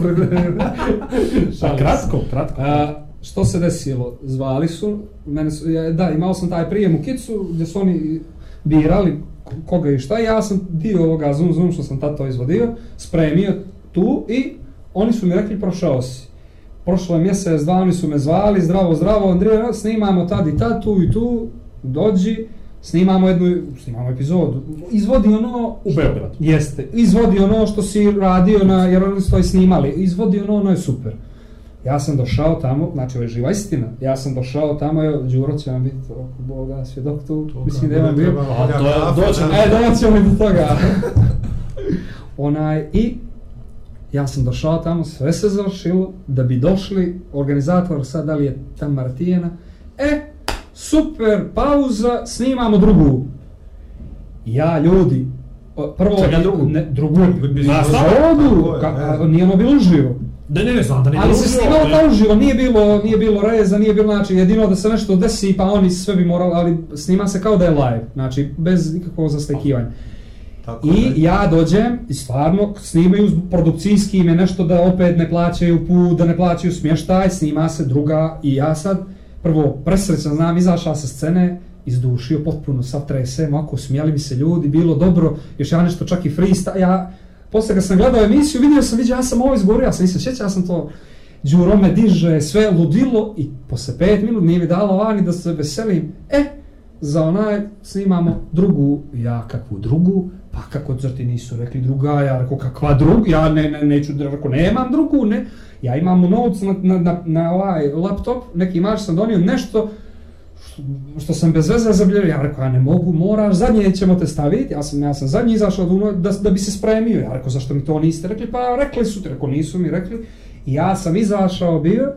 Speaker 2: A
Speaker 1: se.
Speaker 2: kratko, kratko.
Speaker 1: A, što se desilo? Zvali su, mene su, ja, da, imao sam taj prijem u Kicu gdje su oni birali koga i šta, ja sam dio ovoga Zoom Zoom što sam tato izvodio, spremio tu i oni su mi rekli prošao si. Prošlo je mjesec, dva, oni su me zvali, zdravo, zdravo, Andrija, snimamo tad i tad, tu i tu, dođi, snimamo jednu, snimamo epizodu, izvodi ono...
Speaker 2: U Beogradu.
Speaker 1: Jeste, izvodi ono što si radio na, jer oni su to i snimali, izvodi ono, ono je super. Ja sam došao tamo, znači ovo je živa istina, ja sam došao tamo, evo, Đuro će vam biti, oko Boga, svjedok tu, mislim da je vam bio.
Speaker 2: A, to je- dođe-
Speaker 1: E, doćemo i do toga. Onaj, i ja sam došao tamo, sve se završilo, da bi došli, organizator sad, da li je tam Martijena, e, super, pauza, snimamo drugu. Ja, ljudi, prvo...
Speaker 2: Čega drugu?
Speaker 1: Ne, drugu, a, nije ono bilo uživo.
Speaker 2: Ne, ne, ne, znam da nije
Speaker 1: Ali se snimalo kao uživo, nije bilo, nije bilo reza, nije bilo, znači, jedino da se nešto desi, pa oni sve bi morali, ali snima se kao da je live, znači, bez nikakvog zastekivanja.
Speaker 4: Tako
Speaker 1: I
Speaker 4: je.
Speaker 1: ja dođem i stvarno snimaju produkcijski ime nešto da opet ne plaćaju put, da ne plaćaju smještaj, snima se druga i ja sad prvo presrećan znam izašao sa scene, izdušio potpuno sav tresem, ako smijali mi se ljudi, bilo dobro, još ja nešto čak i freestyle, ja posle kad sam gledao emisiju vidio sam, vidio ja sam ovo izgovorio, ja sam nisam sjećao, ja sam to Đuro me diže, sve ludilo i posle pet minut nije mi dalo vani da se veselim. E, za onaj snimamo drugu, ja kakvu drugu, pa kako zar ti nisu rekli druga, ja rekao kakva druga, ja ne, ne, neću, rekao nemam drugu, ne, ja imam notes na, na, na, na ovaj laptop, neki mač sam donio nešto, što, što sam bez veze zabilježio, ja rekao, ja ne mogu, moraš, zadnje ćemo te staviti, ja sam, ja sam zadnji izašao da, da, da bi se spremio, ja rekao, zašto mi to niste rekli, pa rekli su ti, rekao, nisu mi rekli, i ja sam izašao bio,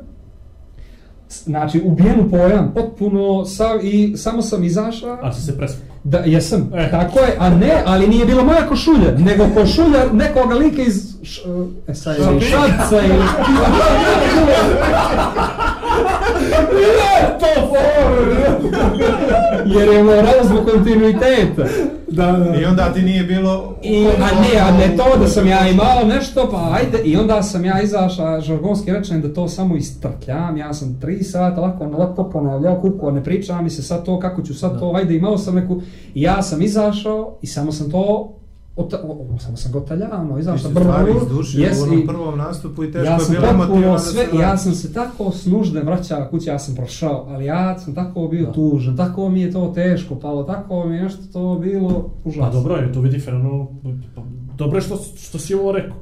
Speaker 1: znači ubijen u pojam, potpuno, sav, i samo sam izašao,
Speaker 2: A si se presvukao
Speaker 1: da, jesam,
Speaker 2: E.
Speaker 1: tako je, a ne, ali nije bilo moja košulja, nego košulja nekoga lika iz š, e, sad, ili šadca ili... to for! Jer je moralo zbog kontinuiteta.
Speaker 2: Da, da.
Speaker 4: I onda ti nije bilo...
Speaker 1: I, a ne, a ne to da sam ja imao nešto, pa ajde, i onda sam ja izašao, žargonski rečem da to samo istrkljam, ja sam tri sata lako na laptop ponavljao kuku, a ne priča mi se sad to, kako ću sad to, ajde, imao sam neku, i ja sam izašao i samo sam to, ota, o, o, samo sam ga
Speaker 4: Ti
Speaker 1: izašao
Speaker 4: si stvari
Speaker 1: brvo,
Speaker 4: izdušio
Speaker 1: jes,
Speaker 4: u onom
Speaker 1: i-
Speaker 4: prvom nastupu i teško
Speaker 1: ja
Speaker 4: je
Speaker 1: sam
Speaker 4: bilo emotivno da
Speaker 1: sve,
Speaker 4: se
Speaker 1: ja sam se tako snužden vraćao kući, ja sam prošao, ali ja sam tako bio tužan, tako mi je to teško palo, tako mi je nešto to bilo užasno.
Speaker 2: Pa dobro je, to vidi fenomenalno. pa, Dobro je što, što si ovo rekao.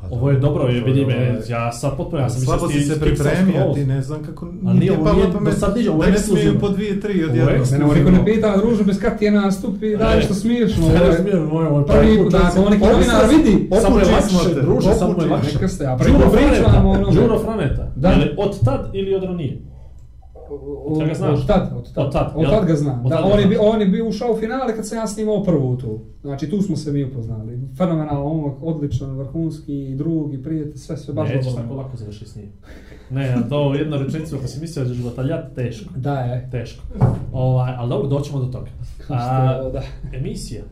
Speaker 4: Pa
Speaker 2: Ovo je dobro, je,
Speaker 4: to je
Speaker 2: vidi me, ja sad potpuno, ja sam
Speaker 4: Slabo
Speaker 2: mislio
Speaker 4: si
Speaker 2: da
Speaker 4: se pripremio, ti ne znam kako...
Speaker 2: Ali nije, ovo nije- do sad nije, ovo
Speaker 4: Da
Speaker 2: je
Speaker 4: ne smiju
Speaker 2: ekskluzivno.
Speaker 4: po dvije, tri
Speaker 2: Ovo je
Speaker 4: odjednom.
Speaker 1: Mene ovo niko ne pita, druže, bez kad ti je nastupi, daj što smiješno.
Speaker 2: Ne
Speaker 1: ovo je-
Speaker 2: razumijem, moj, moj
Speaker 1: Prvi put, ako ovo neki novinar vidi,
Speaker 2: Samo je
Speaker 4: Opuči
Speaker 2: lakše,
Speaker 4: te,
Speaker 2: druže, samo je lakše.
Speaker 1: Neka ste, a pričamo ono...
Speaker 2: Đuro Franeta.
Speaker 1: Da.
Speaker 2: Li od tad ili od ranije?
Speaker 1: Od
Speaker 2: ga znaš?
Speaker 1: Od tad, od tad.
Speaker 2: Od tad,
Speaker 1: Od tad ga znam.
Speaker 2: Od
Speaker 1: Da,
Speaker 2: tad ga
Speaker 1: on je, on je bio ušao u finale kad sam ja snimao prvu tu. Znači tu smo se mi upoznali. Fenomenalno, on odličan, vrhunski, drugi, prijatelj, sve, sve baš
Speaker 2: Nećeš
Speaker 1: dobro.
Speaker 2: tako lako završiti s njim. Ne, to jedno rečenicu, ako si mislio da ćeš ga taljati, teško.
Speaker 1: Da je.
Speaker 2: Teško. Ovaj, ali dobro, doćemo do toga. A,
Speaker 1: je da.
Speaker 2: emisija,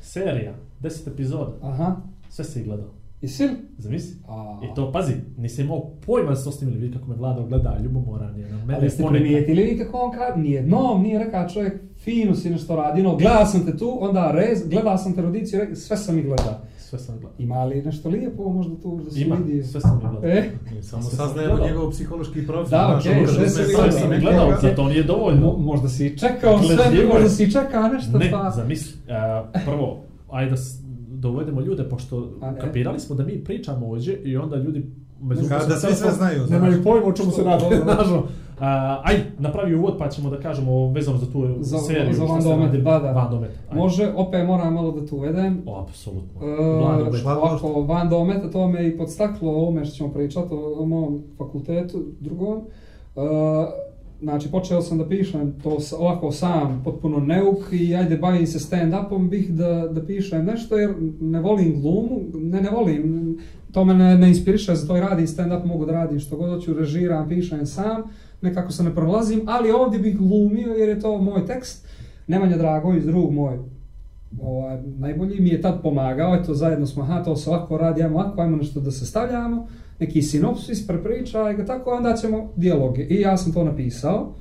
Speaker 2: serija, 10 epizoda,
Speaker 1: Aha.
Speaker 2: sve si gledao.
Speaker 1: Li?
Speaker 2: Zamisli?
Speaker 1: A.
Speaker 2: I to, pazi, nisam imao pojma da su to snimili, vidi kako me Vlada gleda, ljubomoran je na mene.
Speaker 1: Ali ste
Speaker 2: ponekad.
Speaker 1: primijetili vi kako on kaže, nijednom nije rekao čovjek, fino si nešto radi, no, gledao sam te tu, onda rez, gledao sam te rodiciju, sve sam ih gledao.
Speaker 2: Sve sam gledao.
Speaker 1: Ima li nešto lijepo možda tu da se
Speaker 2: Ima,
Speaker 1: vidi?
Speaker 2: sve sam ih gledao.
Speaker 1: E,
Speaker 4: Samo saznajemo njegov psihološki profil.
Speaker 1: Da, okej,
Speaker 4: ono kad
Speaker 1: sve se.
Speaker 2: Sve sam ih
Speaker 4: nekoga-
Speaker 2: gledao, za to nije dovoljno.
Speaker 1: mo, možda si i čekao sve, možda si i čekao nešto,
Speaker 2: Ne,
Speaker 1: pa...
Speaker 2: zamisli, uh, prvo, ajde da dovedemo ljude, pošto
Speaker 1: A ne.
Speaker 2: kapirali smo da mi pričamo ovdje i onda ljudi među
Speaker 4: Kada
Speaker 2: sa
Speaker 4: svi sve znaju, znaš.
Speaker 2: Nemaju pojma o čemu se radi,
Speaker 1: Dobro.
Speaker 2: znaš. ono. A, aj, napravi uvod pa ćemo da kažemo vezano za tu
Speaker 1: Za-
Speaker 2: seriju.
Speaker 1: za Van Domet, da, da.
Speaker 2: Van Domet. aj.
Speaker 1: Može, opet moram malo da tu uvedem.
Speaker 2: O, apsolutno.
Speaker 1: E,
Speaker 2: Van Domet.
Speaker 1: Ovako, Van to me i podstaklo o ovome što ćemo pričati, o, o mom fakultetu drugom. E, znači, počeo sam da pišem to ovako sam, potpuno neuk i ajde bavim se stand-upom, bih da, da pišem nešto jer ne volim glumu, ne, ne volim, to me ne, ne inspiriše, zato i radim stand-up, mogu da radim što god hoću, režiram, pišem sam, nekako se ne prolazim, ali ovdje bih glumio jer je to moj tekst. Nemanja Dragović, drug moj, ovaj, najbolji mi je tad pomagao, eto zajedno smo, aha, to se ovako radi, ajmo ovako, ajmo nešto da se stavljamo, neki sinopsis, prepričaj ga tako, onda ćemo dijaloge. I ja sam to napisao.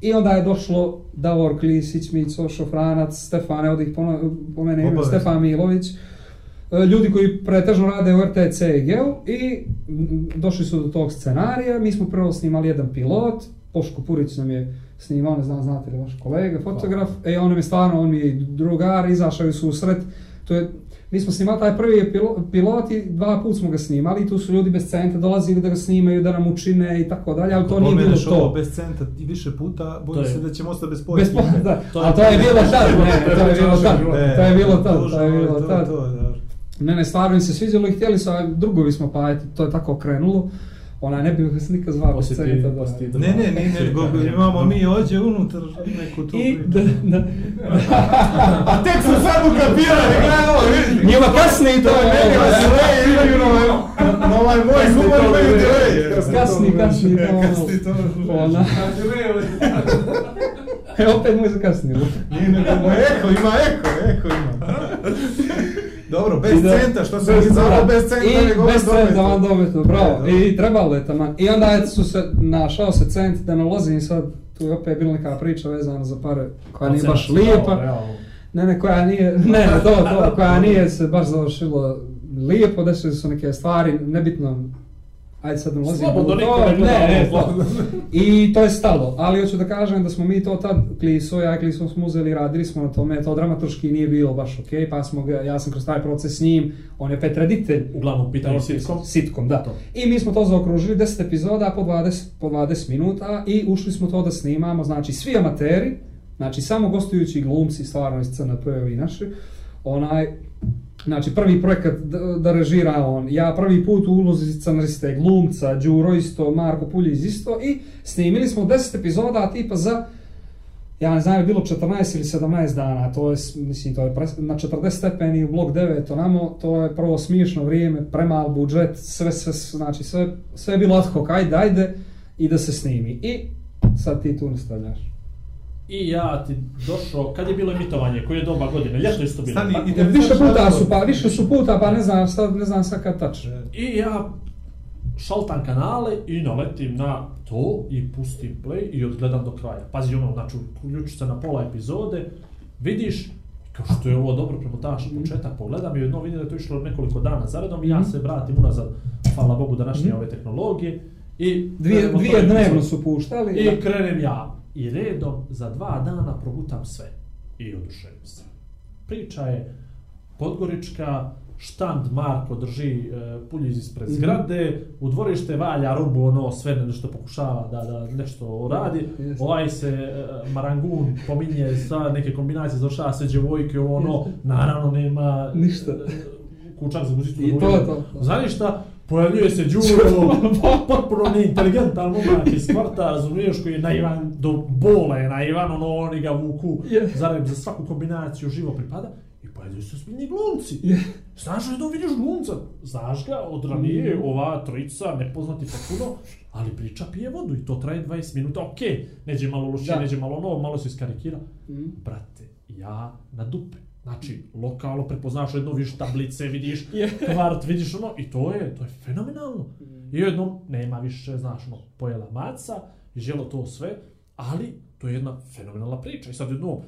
Speaker 1: I onda je došlo Davor Klisić, Mico Šofranac, Stefan, evo da ih pomenem, ime,
Speaker 4: Obavezno.
Speaker 1: Stefan Milović, e, ljudi koji pretežno rade u RTC i Geo i došli su do tog scenarija, mi smo prvo snimali jedan pilot, Poško Purić nam je snimao, ne znam, znate li vaš kolega, fotograf, e, on je stvarno, on mi je i drugar, izašao je u susret, to je, mi smo snimali taj prvi pilot i dva put smo ga snimali i tu su ljudi bez centa dolazili da ga snimaju, da nam učine i tako dalje, ali to nije bilo
Speaker 4: Pomeneš ovo
Speaker 1: to.
Speaker 4: bez centa i više puta,
Speaker 2: To
Speaker 4: bojim se da ćemo ostati bez
Speaker 1: Bez
Speaker 4: pojedinika.
Speaker 1: po- da,
Speaker 2: To
Speaker 1: a to je bilo tad, ne, to je bilo tad, to je bilo tad, to je bilo
Speaker 4: to,
Speaker 1: tad.
Speaker 4: to.
Speaker 1: Ne, ne, stvarno mi se sviđalo i htjeli su, a drugovi smo, pa eto, to je tako krenulo. Ona ne bi se nikad centa.
Speaker 2: ti-
Speaker 1: da.
Speaker 2: poslije ti-
Speaker 4: Ne, ne, ne, nego imamo mi ovdje unutar neku tu
Speaker 1: I,
Speaker 4: priču.
Speaker 1: da, da.
Speaker 4: A tek su sad ukapirali, gledaj ovo, vidi.
Speaker 1: Njima kasni i to da.
Speaker 4: sve imaju na ovaj, na ovaj moj
Speaker 1: Kasni
Speaker 4: humor
Speaker 1: to,
Speaker 4: imaju
Speaker 1: ne,
Speaker 4: delay.
Speaker 1: kasni, kasni to, ono.
Speaker 4: Kasni to.
Speaker 1: Ona. E, opet mu je zakasnilo.
Speaker 4: Nije nego eho, ima eho, eho ima. Dobro, bez
Speaker 1: da-
Speaker 4: centa, što se
Speaker 1: bez
Speaker 4: mi
Speaker 1: centa.
Speaker 4: bez centa,
Speaker 1: I
Speaker 4: nego
Speaker 1: bez
Speaker 4: dometu.
Speaker 1: centa van dometu, bravo.
Speaker 4: E,
Speaker 1: I trebalo je taman. I onda je su se, našao se cent da nalazim sad, tu je opet bila neka priča vezana za pare koja nije baš lijepa. Ne, ne, koja nije, ne, ne, to, to, koja nije se baš završilo lijepo, desile su neke stvari, nebitno, ajde sad ne ulazim
Speaker 2: Slobodno, niko
Speaker 1: to,
Speaker 2: ne gleda
Speaker 1: ne, ne,
Speaker 2: ovo.
Speaker 1: I to je stalo, ali hoću da kažem da smo mi to tad, Kliso, ja i Kliso smo uzeli, radili smo na tome, to dramaturški nije bilo baš okej, pa smo ga, ja sam kroz taj proces s njim, on je opet reditelj,
Speaker 2: Uglavnom, u pitanju sitcom.
Speaker 1: Sitcom, da.
Speaker 2: To.
Speaker 1: I mi smo to zaokružili 10 epizoda po 20, po 20 minuta i ušli smo to da snimamo, znači svi amateri, znači samo gostujući glumci, stvarno iz CNP-ovi naši, onaj, znači prvi projekat da, da režira on, ja prvi put u ulozi scenariste, glumca, Đuro isto, Marko Puljiz isto i snimili smo 10 epizoda tipa za ja ne znam, je bilo 14 ili 17 dana, to je, mislim, to je pre, na 40 stepeni u blok 9 onamo, to je prvo smiješno vrijeme, premal budžet, sve, sve, znači, sve, sve je bilo ad hoc, ajde, ajde, i da se snimi. I sad ti tu nastavljaš.
Speaker 2: I ja ti došao, kad je bilo emitovanje, koje je doba godine, ljeto isto bilo.
Speaker 4: Stani,
Speaker 2: tako?
Speaker 4: ide-
Speaker 1: Više puta su, pa više su puta, pa ne znam, sad, ne znam sad kad tačno.
Speaker 2: I ja šaltam kanale i naletim na to i pustim play i odgledam do kraja. Pazi ono, znači, uključu se na pola epizode, vidiš, kao što je ovo dobro premotaš početak, pogledam i jedno vidim da je to išlo nekoliko dana zaredom i ja se vratim unazad, hvala Bogu današnje
Speaker 1: Mhm.
Speaker 2: ove tehnologije. I
Speaker 1: Dvije, dvije dnevno su puštali.
Speaker 2: I
Speaker 1: da.
Speaker 2: krenem ja. I redom za dva dana progutam sve. I oduševim se. Priča je Podgorička, štand Marko drži e, puljiz ispred
Speaker 1: Mhm.
Speaker 2: zgrade, u dvorište valja robu ono sve nešto pokušava da, da nešto radi.
Speaker 1: Jeste.
Speaker 2: Ovaj se e, Marangun pominje sa neke kombinacije, završava se djevojke, ono, naravno nema
Speaker 1: Ništa.
Speaker 2: e, kućak za guzicu.
Speaker 1: I to je to.
Speaker 2: Znaš šta? Pojavljuje se Đuro, potpuno neinteligentan momak iz kvarta, razumiješ, koji je naivan, do bola je naivan, ono, oni ga vuku, zarem za svaku kombinaciju živo pripada, i pojavljuju se ozbiljni glumci. Znaš da vidiš glumca? Znaš ga, od ranije, ova trojica, nepoznati potpuno, ali priča pije vodu i to traje 20 minuta, okej, neđe malo loše,
Speaker 1: Da.
Speaker 2: neđe malo novo, malo se iskarikira.
Speaker 1: Mm.
Speaker 2: Brate, ja na dupe. Znači, lokalo prepoznaš jedno, vidiš tablice, vidiš kvart, vidiš ono, i to je, to je fenomenalno. I jednom, nema više, znaš, ono, pojela maca, želo to sve, ali to je jedna fenomenalna priča. I sad jednom,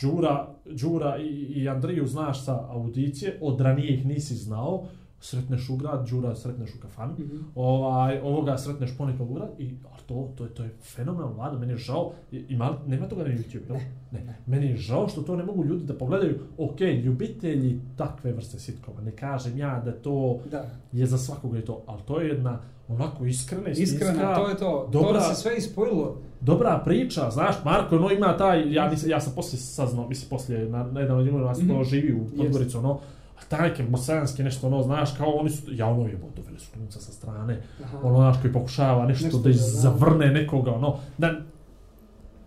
Speaker 2: Đura, Đura i, i Andriju znaš sa audicije, od ranije ih nisi znao, sretneš u grad, Đura sretneš u kafanu,
Speaker 1: Mhm.
Speaker 2: ovaj, ovoga sretneš ponekog u grad i a to, to, je, to je fenomenalno, Vlado, meni je žao, ima, nema toga na YouTube, jel? Ne. Meni je žao što to ne mogu ljudi da pogledaju, ok, ljubitelji takve vrste sitkova, ne kažem ja da to
Speaker 1: Da.
Speaker 2: je za svakoga i to, ali to je jedna onako iskrena, istinska,
Speaker 1: Iskreno, to je to.
Speaker 2: dobra-
Speaker 1: To se sve ispojilo.
Speaker 2: dobra priča, znaš, Marko, no ima taj, ja, nisam, ja sam poslije saznao, mislim, poslije, na, na jedan od njegova nas
Speaker 1: Mhm.
Speaker 2: mm živi u. Podgoricu, ono, a taj neke bosanske nešto, ono, znaš, kao oni su, ja ono je, doveli su glumca sa strane,
Speaker 1: Aha.
Speaker 2: ono, znaš, koji pokušava nešto,
Speaker 1: Nešto
Speaker 2: da zavrne nekoga, ono, da,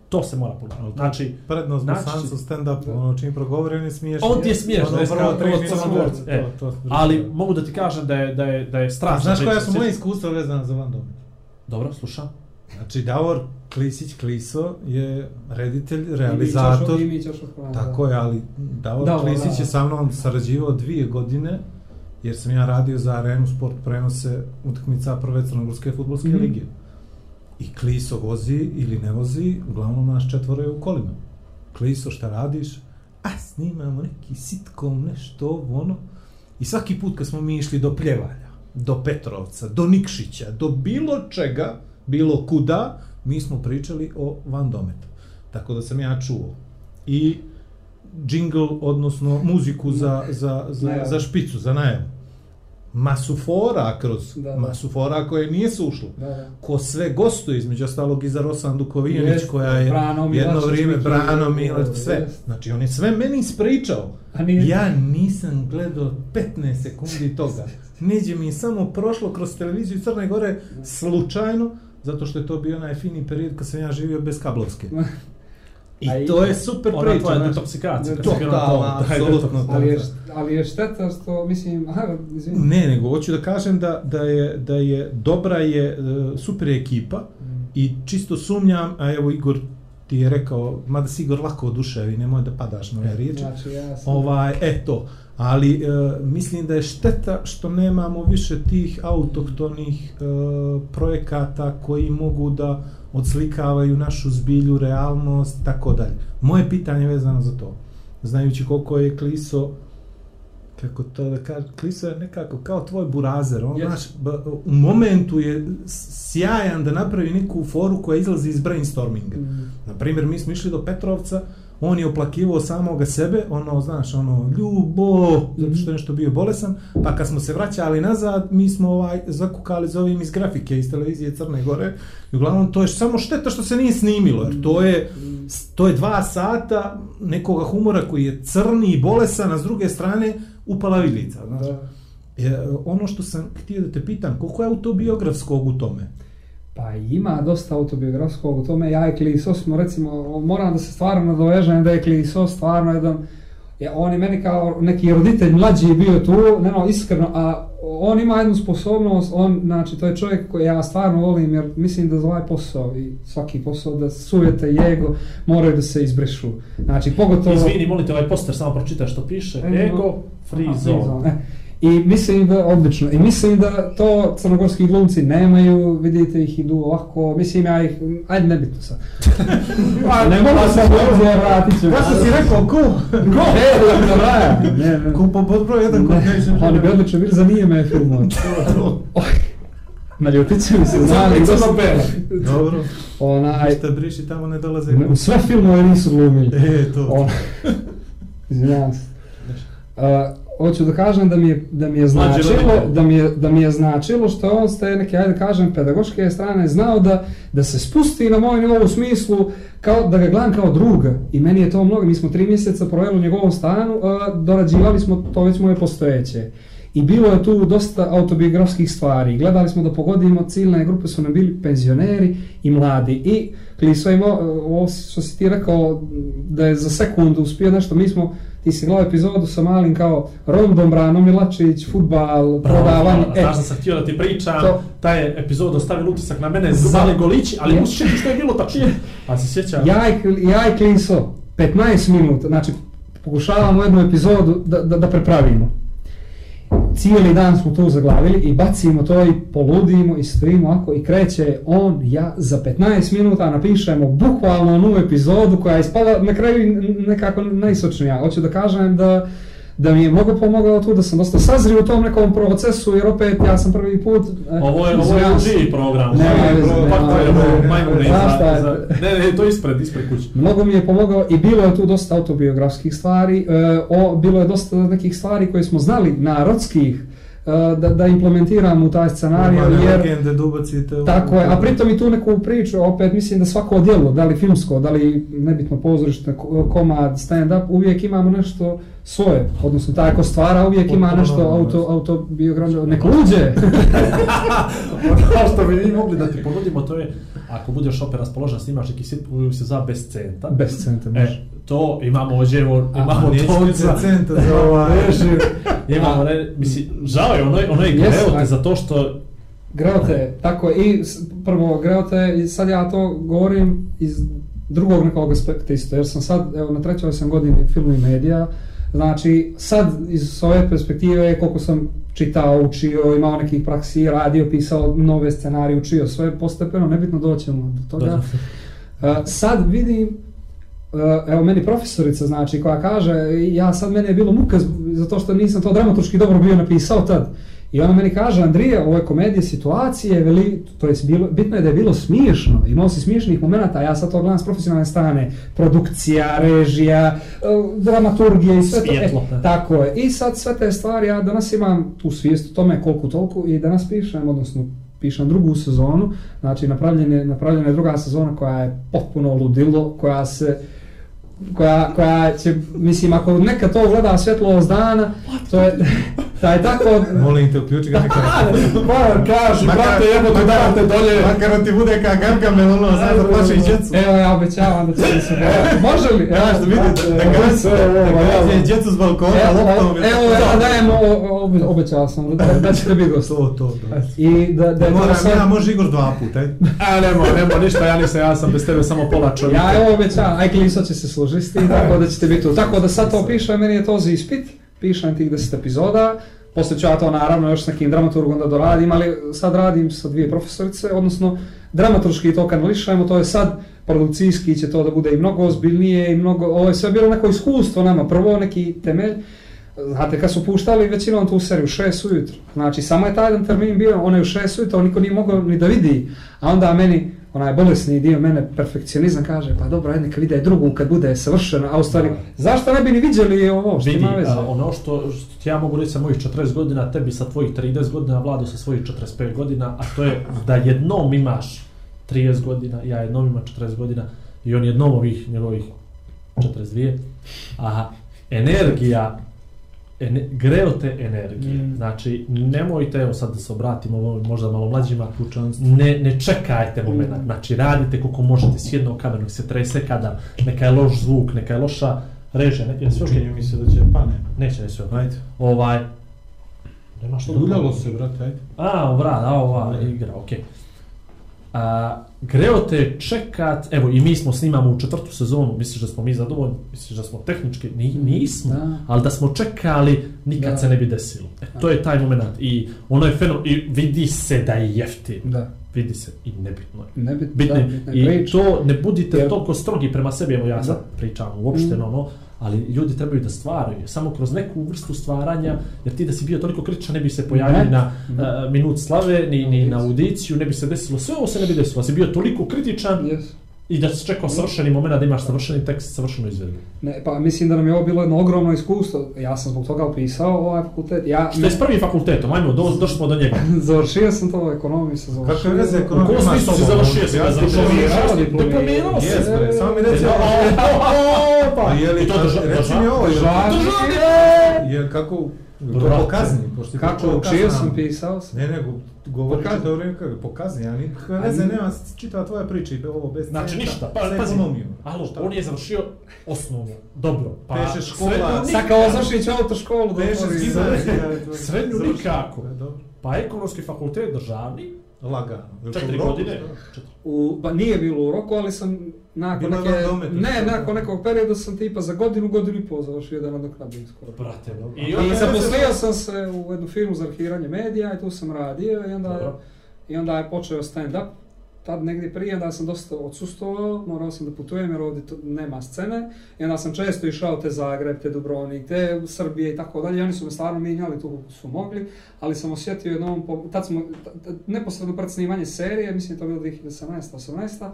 Speaker 2: to se mora pogledati. Znači,
Speaker 4: Prednost
Speaker 2: Naći
Speaker 4: bosancu
Speaker 2: će-
Speaker 4: stand-up,
Speaker 1: Da.
Speaker 4: ono čim progovori, on je smiješan.
Speaker 2: On ti je smiješan,
Speaker 4: Ono prvo
Speaker 2: crnogorci, e.
Speaker 4: to- to-
Speaker 2: ali mogu da ti kažem da je, da je, da je strašno.
Speaker 4: znaš koja su moje iskustva vezana za Van?
Speaker 2: Dobro, slušam.
Speaker 4: Znači, Davor Klisić Kliso je reditelj,
Speaker 1: I
Speaker 4: realizator,
Speaker 1: mi ćeš oškovan,
Speaker 4: tako je, ali Davor
Speaker 1: Davor,
Speaker 4: Klisić
Speaker 1: da.
Speaker 4: je sa mnom sarađivao dvije godine, jer sam ja radio za Arenu Sport prenose utakmica prve Crnogorske futbolske
Speaker 1: Mhm.
Speaker 4: lige. I Kliso vozi ili ne vozi, uglavnom nas četvoro je u kolima. Kliso, šta radiš? A, snimamo neki sitkom, nešto, ovo, ono. I svaki put kad smo mi išli do Pljevalja, do Petrovca, do Nikšića, do bilo čega, bilo kuda, mi smo pričali o Van Dometu. Tako da sam ja čuo. I jingle, odnosno muziku za, za, za,
Speaker 1: Najavu.
Speaker 4: za špicu, za najavu. Masu fora kroz,
Speaker 1: Da, da.
Speaker 4: masu fora koje nije se ušlo.
Speaker 1: Da, da.
Speaker 4: Ko sve gostuje, između ostalog i za Rosandu Kovijanić,
Speaker 1: Jest,
Speaker 4: koja je
Speaker 1: Brano
Speaker 4: jedno vrijeme Brano Milač, sve.
Speaker 1: jest.
Speaker 4: Znači, on je sve meni ispričao.
Speaker 1: A nije...
Speaker 4: Ja nisam gledao 15 sekundi toga. Neđe mi je samo prošlo kroz televiziju Crne Gore slučajno, zato što je to bio onaj fini period kad sam ja živio bez kablovske. I
Speaker 1: A i-
Speaker 4: to je super
Speaker 2: Ona
Speaker 4: priča.
Speaker 2: tvoja
Speaker 4: znači.
Speaker 2: detoksikacija,
Speaker 1: To-
Speaker 2: taj
Speaker 4: apsolutno.
Speaker 1: Ali je, ali je šteta što, mislim, aha, izvini.
Speaker 4: Ne, nego hoću da kažem da, da, je, da je dobra je, e, super je ekipa i čisto sumnjam, a evo Igor ti je rekao, mada si Igor lako oduševi, nemoj da padaš na ove riječi.
Speaker 1: Znači, ja sam...
Speaker 4: Ovaj, eto, ali e, mislim da je šteta što nemamo više tih autohtonih e, projekata koji mogu da odslikavaju našu zbilju, realnost, tako dalje. Moje pitanje je vezano za to. Znajući koliko je Kliso kako to da kaže, Kliso je nekako kao tvoj burazer, on,
Speaker 1: Yes.
Speaker 4: znaš, b- u momentu je sjajan da napravi neku foru koja izlazi iz brainstorminga.
Speaker 1: Mm.
Speaker 4: Na primjer, mi smo išli do Petrovca, on je oplakivao samoga sebe, ono, znaš, ono, ljubo, zato što je nešto bio bolesan, pa kad smo se vraćali nazad, mi smo ovaj, zakukali za ovim iz grafike, iz televizije Crne Gore, i uglavnom to je samo šteta što se nije snimilo, jer to je, to je dva sata nekoga humora koji je crni i bolesan, a s druge strane upala vidlica, znaš.
Speaker 1: Da.
Speaker 4: E, ono što sam htio da te pitam, koliko je autobiografskog u tome?
Speaker 1: Pa ima dosta autobiografskog u tome, ja i Kliso smo recimo, moram da se stvarno nadovežem da je Kliso stvarno jedan, je, on je meni kao neki roditelj mlađi bio tu, ne no, iskreno, a on ima jednu sposobnost, on, znači, to je čovjek koji ja stvarno volim, jer mislim da za ovaj posao i svaki posao, da sujete i ego moraju da se izbrišu. Znači, pogotovo...
Speaker 2: Izvini, molite, ovaj poster samo pročitaj što piše. Ego, free zone.
Speaker 1: e. I mislim da, odlično, i mislim da to crnogorski glumci nemaju, vidite ih idu ovako, mislim ja ih, ajde nebitno sad. ne mogu sad ovdje, vratit ću.
Speaker 4: Ja sam si rekao, ko?
Speaker 1: Go! E, da, da, da, ne, ne.
Speaker 4: Ko po pod broj jedan kod
Speaker 1: Ne, oni bi odlično bili za nije me filmova. Naljutit će mi se, znali,
Speaker 2: Crno
Speaker 1: dosta
Speaker 2: belo.
Speaker 4: Dobro.
Speaker 1: Onaj,
Speaker 4: Ništa briši, tamo ne dolaze.
Speaker 1: u sve filmove nisu glumili.
Speaker 4: E, to.
Speaker 1: On, izvinjavam se. Uh, hoću da kažem da mi je, da mi je značilo, da mi je, da mi je značilo što on s te neke, ajde kažem, pedagoške strane znao da, da se spusti na moj nivou u smislu kao da ga gledam kao druga. I meni je to mnogo, mi smo tri mjeseca proveli u njegovom stanu, uh, dorađivali smo to već moje postojeće. I bilo je tu dosta autobiografskih stvari. Gledali smo da pogodimo, ciljne grupe su nam bili penzioneri i mladi. I Kliso je ovo što si ti rekao, da je za sekundu uspio nešto, mi smo, ti si gledao epizodu sa malim kao Rondom, Brano Milačić, futbal, prodavanje.
Speaker 2: Bravo, znaš da sam htio da ti pričam,
Speaker 1: to-
Speaker 2: taj je epizod ostavio utisak na mene,
Speaker 1: Za-
Speaker 2: zali golići, ali
Speaker 1: Je.
Speaker 2: mu se što je bilo tačno. A se sjeća?
Speaker 1: Ja i, ja i Kliso, 15 minuta, znači pokušavamo jednu epizodu da, da, da prepravimo. Cijeli dan smo to zaglavili i bacimo to i poludimo i stojimo ako i kreće on, ja za 15 minuta napišemo bukvalno novu epizodu koja je ispala na kraju nekako najsočnija. Hoću da kažem da da mi je mnogo pomogao tu, da sam dosta sazrio u tom nekom procesu, jer opet ja sam prvi put... e,
Speaker 2: Ovo je, ovo je. LG program. Za,
Speaker 1: je?
Speaker 2: za... Ne, ne, to je ispred, ispred kuće.
Speaker 1: Mnogo mi je pomogao i bilo je tu dosta autobiografskih stvari, e, o, bilo je dosta nekih stvari koje smo znali, narodskih, da, da implementiramo u taj scenarij, jer...
Speaker 4: legende da ubacite u-
Speaker 1: Tako je, a pritom i tu neku priču, opet mislim da svako djelo, da li filmsko, da li nebitno pozorište, ko- komad, stand-up, uvijek imamo nešto svoje, odnosno taj ko stvara uvijek ima nešto auto, autobiografsko, nek luđe!
Speaker 2: Ono što bi mi mogli da ti ponudimo, to je, ako budeš opet raspoložen, snimaš neki sit koji se zove bez centa.
Speaker 1: Bez centa,
Speaker 2: E,
Speaker 1: može.
Speaker 2: to imamo ovdje, evo,
Speaker 4: A,
Speaker 2: imamo
Speaker 4: nećete
Speaker 2: tonca.
Speaker 4: centa za ovaj...
Speaker 2: Imamo, ne, mislim, žao je, ono je, ono je
Speaker 1: Yes,
Speaker 2: greo te
Speaker 1: a-
Speaker 2: zato što
Speaker 1: Greote, tako je, i prvo Greote, i sad ja to govorim iz drugog nekog aspekta isto, jer sam sad, evo na trećoj sam godini film i medija, znači sad iz ove perspektive koliko sam čitao, učio, imao nekih praksi, radio, pisao nove scenarije, učio sve postepeno, nebitno doćemo do toga. Uh, sad vidim, uh, evo meni profesorica znači koja kaže, ja sad meni je bilo muka zato što nisam to dramaturški dobro bio napisao tad. I ona meni kaže, Andrija, ovo je komedija situacije, veli, to je bilo, bitno je da je bilo smiješno, imao si smiješnih momenta, ja sad to gledam s profesionalne strane, produkcija, režija, uh, dramaturgija i sve to.
Speaker 2: Svjetlo,
Speaker 1: E, tako je. I sad sve te stvari, ja danas imam tu svijest o tome koliko toliko i danas pišem, odnosno pišem drugu sezonu, znači napravljena je, napravljena je druga sezona koja je potpuno ludilo, koja se koja, koja će, mislim, ako neka to gleda svjetlost dana, to je, da je tako,
Speaker 4: Molim te, uključi ga neka...
Speaker 2: Pa, kaži, brate, jebote, dajte dolje.
Speaker 4: Makar da ti bude ka Gargamel, ono, sad da plaše i djecu.
Speaker 1: evo ja obećavam da će mi se gledati. Može li? Evo,
Speaker 4: Znaš da vidi, da
Speaker 2: ovo,
Speaker 4: da djecu s balkona,
Speaker 1: Evo,
Speaker 4: loptom.
Speaker 1: evo, ja dajem, obećao sam da, da ćete biti gost.
Speaker 4: To, to, to.
Speaker 1: I da, da,
Speaker 4: Da
Speaker 1: je to
Speaker 4: moram,
Speaker 1: sad-
Speaker 4: ja može Igor dva puta, aj.
Speaker 2: A, nemo, nemo, ništa, ja nisam, ja sam bez tebe samo pola čovjeka.
Speaker 1: Ja evo obećavam, aj Kliso će se složiti s tim, tako da ćete biti tu. Tako da sad to pišem, meni je to za ispit, pišem tih 10 epizoda, poslije ću ja to naravno još s nekim dramaturgom da doradim, ali sad radim sa dvije profesorice, odnosno dramaturški to kanališajmo, to je sad produkcijski će to da bude i mnogo ozbiljnije i mnogo, ovo je sve bilo neko iskustvo nama, prvo neki temelj, Znate, kad su puštali većinom tu seriju, 6 ujutro, znači samo je taj jedan termin bio, ona je u 6 ujutro, niko nije mogao ni da vidi, a onda meni, onaj bolesni dio mene, perfekcionizam kaže, pa dobro, ajde neka vide drugu kad bude savršeno, a u stvari, zašto ne bi ni vidjeli ovo, što
Speaker 2: Vidi,
Speaker 1: ima veze?
Speaker 2: a, ono što, što ti ja mogu reći sa mojih 40 godina, tebi sa tvojih 30 godina, Vlado sa svojih 45 godina, a to je da jednom imaš 30 godina, ja jednom imam 40 godina i on jednom ovih njegovih 42, a energija, ene, greo te energije.
Speaker 1: Mm.
Speaker 2: Znači, nemojte, evo sad da se obratimo ovo možda malo mlađima, ne, ne čekajte moment,
Speaker 1: Mm.
Speaker 2: znači radite koliko možete s jednog kamera, nek se trese kada, neka je loš zvuk, neka je loša režija, ne, je sve okej?
Speaker 4: Čini mi se da će, pa ne.
Speaker 2: Neće, neće sve.
Speaker 4: Ajde.
Speaker 2: Ovaj, nema što pogledam.
Speaker 4: se, brate, ajde.
Speaker 2: A, vrat, a ova igra, okej. A, greo te čekat, evo i mi smo snimamo u četvrtu sezonu, misliš da smo mi zadovoljni, misliš da smo tehnički, Ni, nismo,
Speaker 1: Da.
Speaker 2: ali da smo čekali, nikad
Speaker 1: Da.
Speaker 2: se ne bi desilo. E, to je taj moment i ono je fenomen, i vidi se da je jeftin,
Speaker 1: Da,
Speaker 2: vidi se i nebitno je.
Speaker 1: ne bi,
Speaker 2: Bitno
Speaker 1: da,
Speaker 2: je.
Speaker 1: bitna
Speaker 2: I to ne budite
Speaker 1: Jer-
Speaker 2: toliko strogi prema sebi, evo ja sad pričam uopšteno,
Speaker 1: Mm.
Speaker 2: ono, ali ljudi trebaju da stvaraju, samo kroz neku vrstu stvaranja, jer ti da si bio toliko kritičan ne bi se pojavio na uh, minut slave, ni, ni na
Speaker 1: Audiciju.
Speaker 2: ne bi se desilo, sve ovo se ne bi desilo, si bio toliko kritičan
Speaker 1: Yes.
Speaker 2: i da si čekao savršeni moment da imaš savršeni tekst, savršeno izvedbu.
Speaker 1: Ne, pa mislim da nam je ovo bilo jedno ogromno iskustvo. Ja sam zbog toga upisao ovaj fakultet. Ja
Speaker 2: Što je s prvim fakultetom, ajmo, do, došli smo do njega.
Speaker 1: završio sam to u ekonomiji sa završio.
Speaker 4: Kakve veze
Speaker 2: U
Speaker 4: ekonomija
Speaker 2: kom
Speaker 4: ima
Speaker 2: smislu si završio
Speaker 4: Ja ti
Speaker 2: završio
Speaker 1: diplomirao,
Speaker 2: si.
Speaker 4: Samo mi reci,
Speaker 2: Pa,
Speaker 4: je li,
Speaker 2: I to drža-
Speaker 4: reci mi ovo, je li- je kako, to pokazni, pošto
Speaker 1: Kako učio sam, pisao sam.
Speaker 4: Ne, nego, govori čitao vrijeme kako, pokazni, ja nikakve
Speaker 1: A
Speaker 4: veze
Speaker 1: ni-
Speaker 4: nema, čitava tvoja priča i ovo bez
Speaker 2: Znači ništa, pa,
Speaker 4: sa
Speaker 2: pazi,
Speaker 4: ekonomijom.
Speaker 2: alo, on je završio osnovnu, dobro, pa
Speaker 4: Peše škola,
Speaker 1: Sad kao autoškolu da
Speaker 4: Beše
Speaker 1: otvori-
Speaker 4: zima,
Speaker 2: Srednju
Speaker 4: završio.
Speaker 2: nikako. Pa ekonomski fakultet državni,
Speaker 4: Lagano.
Speaker 2: Četiri godine.
Speaker 1: U, pa nije bilo u roku, ali sam nakon
Speaker 4: Bilo
Speaker 1: neke, ne, nakon nekog perioda sam tipa za godinu, godinu i pol završio jedan nadoknadni skoro.
Speaker 2: Brate, dobro.
Speaker 4: I
Speaker 2: I
Speaker 1: zaposlio sam se u jednu firmu za arhiranje medija i tu sam radio i onda,
Speaker 2: Dobro.
Speaker 1: i onda je počeo stand-up. Tad negdje prije da sam dosta odsustovao, morao sam da putujem jer ovdje to, nema scene. I onda sam često išao te Zagreb, te Dubrovnik, te Srbije i tako dalje. Oni su me stvarno mijenjali tu koliko su mogli, ali sam osjetio jednom, po- tad smo, neposredno pred snimanje serije, mislim to je bilo 2017-18,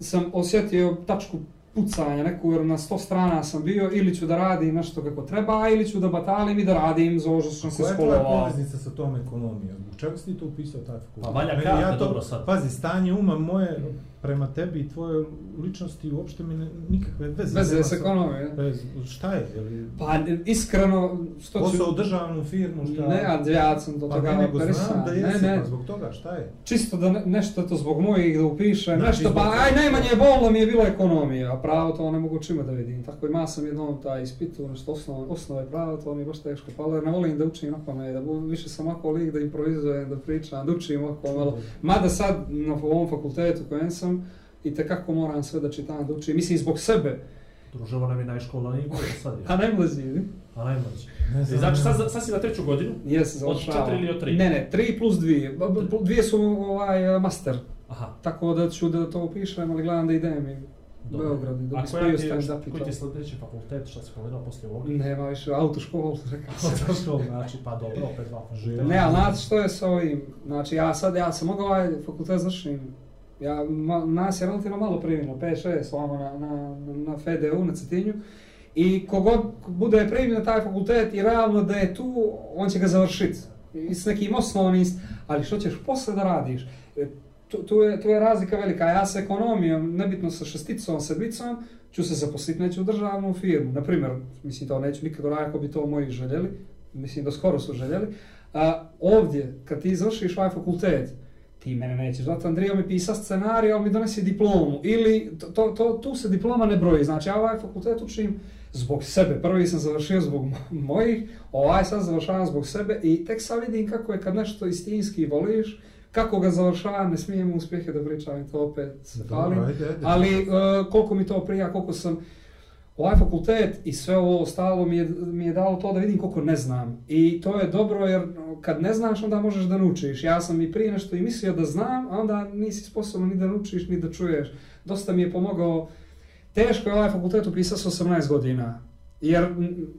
Speaker 1: sam osjetio tačku pucanja neku, jer na sto strana sam bio, ili ću da radim nešto kako treba, ili ću da batalim i da radim za ovo što sam se
Speaker 4: Koja je tvoja poveznica sa tom ekonomijom? Zbog čega si ti to upisao taj fakultet?
Speaker 2: Pa valja karte,
Speaker 4: ja to-
Speaker 2: dobro sad.
Speaker 4: Pazi, stanje uma moje prema tebi i tvojoj ličnosti uopšte mi ne, nikakve veze.
Speaker 1: Veze s
Speaker 4: sa-
Speaker 1: ekonomijom.
Speaker 4: Bez, šta je? Je li
Speaker 1: Pa iskreno, što ću...
Speaker 4: posao državnu firmu? Šta?
Speaker 1: Ne, a ja sam do
Speaker 4: pa
Speaker 1: toga
Speaker 4: ne, nego znam da
Speaker 1: Ne,
Speaker 4: jesi,
Speaker 1: ne,
Speaker 4: pa zbog toga šta je?
Speaker 1: čisto da ne, nešto to zbog mojih da upišem,
Speaker 4: Znači,
Speaker 1: nešto, pa aj najmanje bolno mi je bilo ekonomija, a pravo to ne mogu čima da vidim. Tako ima sam jednom taj ispitu, nešto osnove, osnove pravo, to mi je baš teško palo, jer ne volim da učim na pamet, da bu- više sam ako lik da improvizujem, da pričam, da učim ovako malo. Mada sad na ovom fakultetu kojem sam, i tekako moram sve da čitam, da učim, mislim zbog sebe,
Speaker 2: Druže, ovo nam je najškola i gore sad je.
Speaker 1: a ne mlazi, ne?
Speaker 2: A najmlađi.
Speaker 4: Ne
Speaker 2: I
Speaker 4: znam,
Speaker 2: Znači,
Speaker 4: ne-
Speaker 2: sad, sad si na treću godinu?
Speaker 1: Jes,
Speaker 2: Od
Speaker 1: završavam.
Speaker 2: četiri ili od tri?
Speaker 1: Ne, ne, tri plus dvije. Dvije su ovaj master.
Speaker 2: Aha.
Speaker 1: Tako da ću da to upišem, ali gledam da idem i
Speaker 2: Dobro.
Speaker 1: Beograd i da
Speaker 2: A
Speaker 1: bi spio stand up i
Speaker 2: koji ti je
Speaker 1: to.
Speaker 2: sljedeći fakultet, šta si povedao poslije ovoga?
Speaker 1: Nema više autoškolu, rekao sam.
Speaker 2: Što znači, pa dobro, opet dva fakulteta.
Speaker 1: Ne, ali znate što je sa ovim? Znači ja sad, ja sam mogao ovaj fakultet završim. Ja, ma, nas je relativno malo primljeno, 5-6 ovamo na, na, na FDU, na Cetinju. I kogod bude primljen na taj fakultet i realno da je tu, on će ga završiti. I s nekim osnovnim, ali što ćeš posle da radiš? Tu, tu, je, tu je razlika velika. Ja sa ekonomijom, nebitno sa šesticom, sedmicom, ću se zaposliti neću u državnu firmu. Naprimjer, mislim to neću nikad onako ako bi to moji željeli, mislim da skoro su željeli. A, ovdje, kad ti završiš ovaj fakultet, ti mene nećeš zvati, Andrija mi pisa scenarij, on mi donesi diplomu. Ili, to, to, to, tu se diploma ne broji. Znači, ja ovaj fakultet učim zbog sebe. Prvi sam završio zbog mojih, ovaj sad završavam zbog sebe i tek sad vidim kako je kad nešto istinski voliš, kako ga završavam, ne smijem uspjehe da pričam to opet falim.
Speaker 4: Dobro, ajde, ajde.
Speaker 1: Ali uh, koliko mi to prija, koliko sam ovaj fakultet i sve ovo ostalo mi je, mi je dalo to da vidim koliko ne znam. I to je dobro jer kad ne znaš onda možeš da naučiš. Ja sam i prije nešto i mislio da znam, a onda nisi sposoban ni da naučiš ni da čuješ. Dosta mi je pomogao, teško je ovaj fakultet upisao sa 18 godina. Jer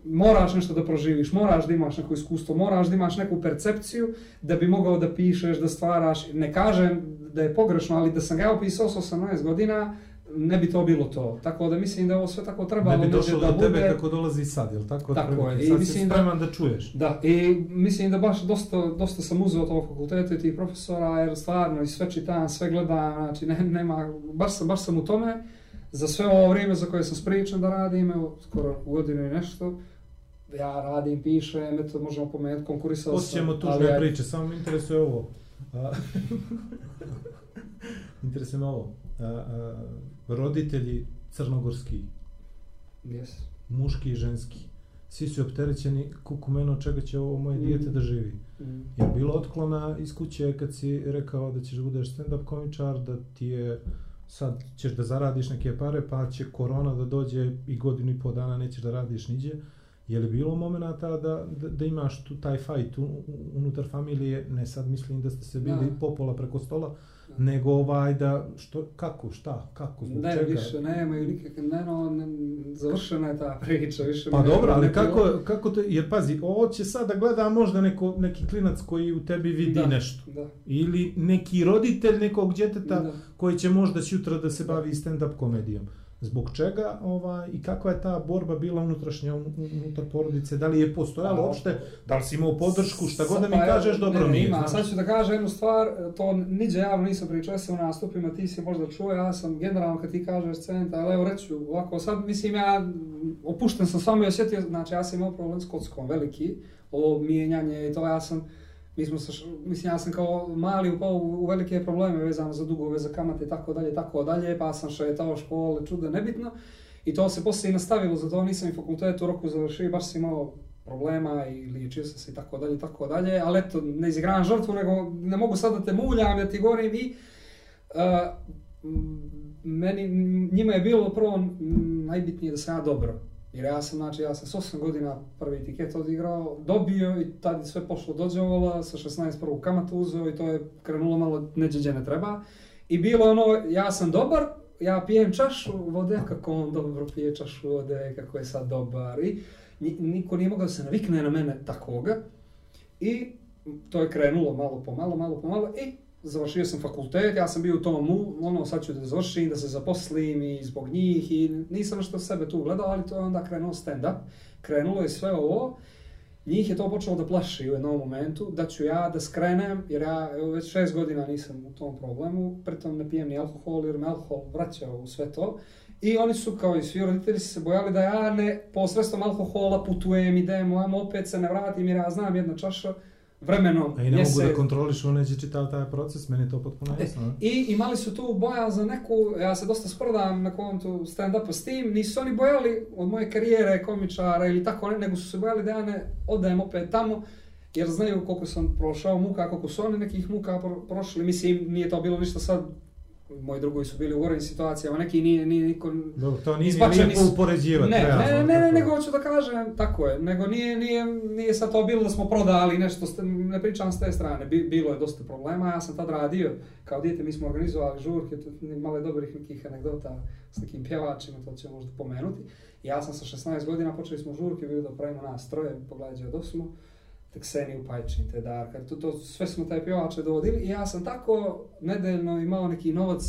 Speaker 1: moraš nešto da proživiš, moraš da imaš neko iskustvo, moraš da imaš neku percepciju da bi mogao da pišeš, da stvaraš. Ne kažem da je pogrešno, ali da sam ga ja upisao sa 18 godina, ne bi to bilo to. Tako da mislim da ovo sve tako trebalo
Speaker 4: Ne bi došlo
Speaker 1: da
Speaker 4: do tebe
Speaker 1: bude.
Speaker 4: kako dolazi sad, jel tako?
Speaker 1: Tako je, i
Speaker 4: Sad
Speaker 1: mislim
Speaker 4: si
Speaker 1: da-
Speaker 4: spreman da čuješ.
Speaker 1: Da, i mislim da baš dosta, dosta sam uzeo ovog fakulteta i tih profesora, jer stvarno i sve čitam, sve gledam, znači ne, nema, baš sam, baš sam u tome, za sve ovo vrijeme za koje sam spričan da radim, evo, skoro godinu i nešto, ja radim, pišem, eto, možemo pomenuti, konkurisao sam. Ali
Speaker 4: tužne
Speaker 1: ja-
Speaker 4: priče, samo me interesuje ovo. Interesuje me ovo. A, a, roditelji crnogorski,
Speaker 1: Yes.
Speaker 4: muški i ženski, svi su opterećeni kuku meno čega će ovo moje
Speaker 1: Mm.
Speaker 4: dijete da živi.
Speaker 1: Mm.
Speaker 4: Je bilo otklona iz kuće kad si rekao da ćeš budeš stand-up komičar, da ti je sad ćeš da zaradiš neke pare, pa će korona da dođe i godinu i pol dana nećeš da radiš niđe. Je li bilo momenata da, da, da imaš tu taj u- unutar familije, ne sad mislim da ste se bili
Speaker 1: Da.
Speaker 4: popola preko stola, nego ovaj da, što, kako, šta, kako, zbog
Speaker 1: Ne,
Speaker 4: čega?
Speaker 1: više nemaju nikakve, ne, no, ne, završena je ta priča, više
Speaker 4: Pa
Speaker 1: ne-
Speaker 4: dobro, ali
Speaker 1: ne-
Speaker 4: kako, kako to, jer pazi, ovo će sad da gleda možda neko, neki klinac koji u tebi vidi
Speaker 1: Da,
Speaker 4: nešto.
Speaker 1: Da,
Speaker 4: Ili neki roditelj nekog djeteta
Speaker 1: da.
Speaker 4: koji će možda sutra da se bavi stand-up komedijom. Zbog čega ovaj, i kakva je ta borba bila unutrašnja un- unutar porodice? Da li je postojalo uopšte? Da li si imao podršku? Šta god da mi
Speaker 1: Pa,
Speaker 4: kažeš, dobro
Speaker 1: ne,
Speaker 4: mi je.
Speaker 1: Ima. Sad ću da kažem jednu stvar, to niđe javno nisam pričao, ja sam u nastupima, ti si možda čuo, ja sam generalno kad ti kažeš centa, ali evo reću ovako, sad mislim ja opušten sam samo i osjetio, znači ja sam imao problem s kockom, veliki, ovo mijenjanje i to ja sam, mi smo sa, mislim ja sam kao mali upao u, velike probleme vezano za dugove, za kamate i tako dalje, tako dalje, pa sam šetao škole, čudo, nebitno. I to se poslije i nastavilo, zato nisam i fakultet u roku završio, baš sam imao problema i liječio sam se i tako dalje tako dalje, ali eto, ne izigravam žrtvu, nego ne mogu sad da te muljam, da ti govorim i uh, m, meni, njima je bilo prvo najbitnije da sam ja dobro. Jer ja sam, znači, ja sam s 8 godina prvi tiket odigrao, dobio i tad je sve pošlo dođevola, sa 16 prvu kamatu uzeo i to je krenulo malo neđeđe ne treba. I bilo ono, ja sam dobar, ja pijem čašu vode, kako on dobro pije čašu vode, kako je sad dobar. I niko nije mogao da se navikne na mene takoga. I to je krenulo malo po malo, malo po malo. I završio sam fakultet, ja sam bio u tom, mu- ono, sad ću da završim, da se zaposlim i zbog njih i nisam nešto sebe tu gledao, ali to je onda krenuo stand-up. Krenulo je sve ovo. Njih je to počelo da plaši u jednom momentu, da ću ja da skrenem, jer ja evo, već šest godina nisam u tom problemu, pritom ne pijem ni alkohol, jer me alkohol vraćao u sve to. I oni su, kao i svi roditelji, se bojali da ja ne posredstvom alkohola putujem, idem, amo opet se ne vratim, jer ja znam jedna čaša vremenom
Speaker 4: A i ne mogu
Speaker 1: mjesec-
Speaker 4: da kontroliš uneđe čitav taj proces, meni je to potpuno
Speaker 1: E,
Speaker 4: jasno. ne?
Speaker 1: I imali su tu boja za neku, ja se dosta sprdam na kontu stand-upa s tim, nisu se oni bojali od moje karijere komičara ili tako ne, nego su se bojali da ja ne odajem opet tamo, jer znaju koliko sam prošao muka, koliko su oni nekih muka pro- prošli, mislim nije to bilo ništa sad, moji drugovi su bili u gorim situacijama, neki nije, nije niko...
Speaker 4: Dobro, to nije
Speaker 1: Izbačeni
Speaker 4: lijepo upoređivati.
Speaker 1: Ne,
Speaker 4: realno,
Speaker 1: ne, ne, ne,
Speaker 4: tako.
Speaker 1: nego hoću da kažem, tako je, nego nije, nije, nije sad to bilo da smo prodali nešto, ne pričam s te strane, Bi, bilo je dosta problema, ja sam tad radio, kao dijete mi smo organizovali žurke, tu malo je dobrih nekih anegdota s nekim pjevačima, to ćemo možda pomenuti. Ja sam sa 16 godina, počeli smo žurke, bilo da pravimo nas troje, pogledaj od smo, Tekseniju Pajčin, te Darka, to, to, sve smo taj pjevače dovodili i ja sam tako nedeljno imao neki novac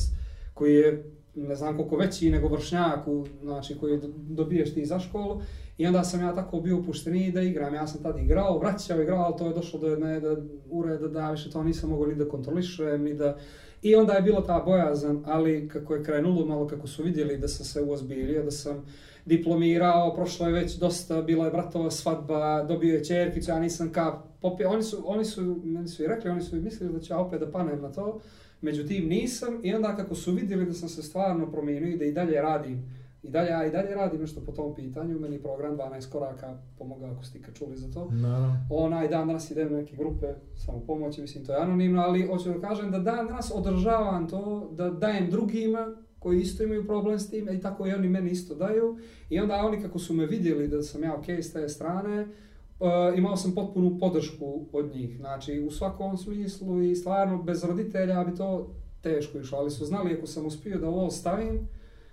Speaker 1: koji je ne znam koliko veći nego vršnjaku, znači koji dobiješ ti za školu. I onda sam ja tako bio pušteni da igram. Ja sam tad igrao, vraćao, igrao, ali to je došlo do jedne da, ureda da ja više to nisam mogao ni da kontrolišem, ni da... I onda je bilo ta bojazan, ali kako je krenulo, malo kako su vidjeli da sam se uozbiljio, da sam diplomirao, prošlo je već dosta, bila je bratova svadba, dobio je čerkicu, ja nisam ka popio, oni su, oni su, meni su i rekli, oni su i mislili da ja opet da panem na to, međutim nisam i onda kako su vidjeli da sam se stvarno promijenio i da i dalje radim, i dalje, ja i dalje radim nešto po tom pitanju, meni je program 12 koraka pomogao ako ste ikad čuli za to.
Speaker 4: Naravno.
Speaker 1: Onaj dan danas idem u neke grupe samo pomoći, mislim to je anonimno, ali hoću da kažem da dan danas održavam to, da dajem drugima koji isto imaju problem s tim i tako i oni meni isto daju. I onda oni kako su me vidjeli da sam ja ok s te strane, uh, imao sam potpunu podršku od njih. Znači u svakom smislu i stvarno bez roditelja bi to teško išlo, ali su znali ako sam uspio da ovo stavim,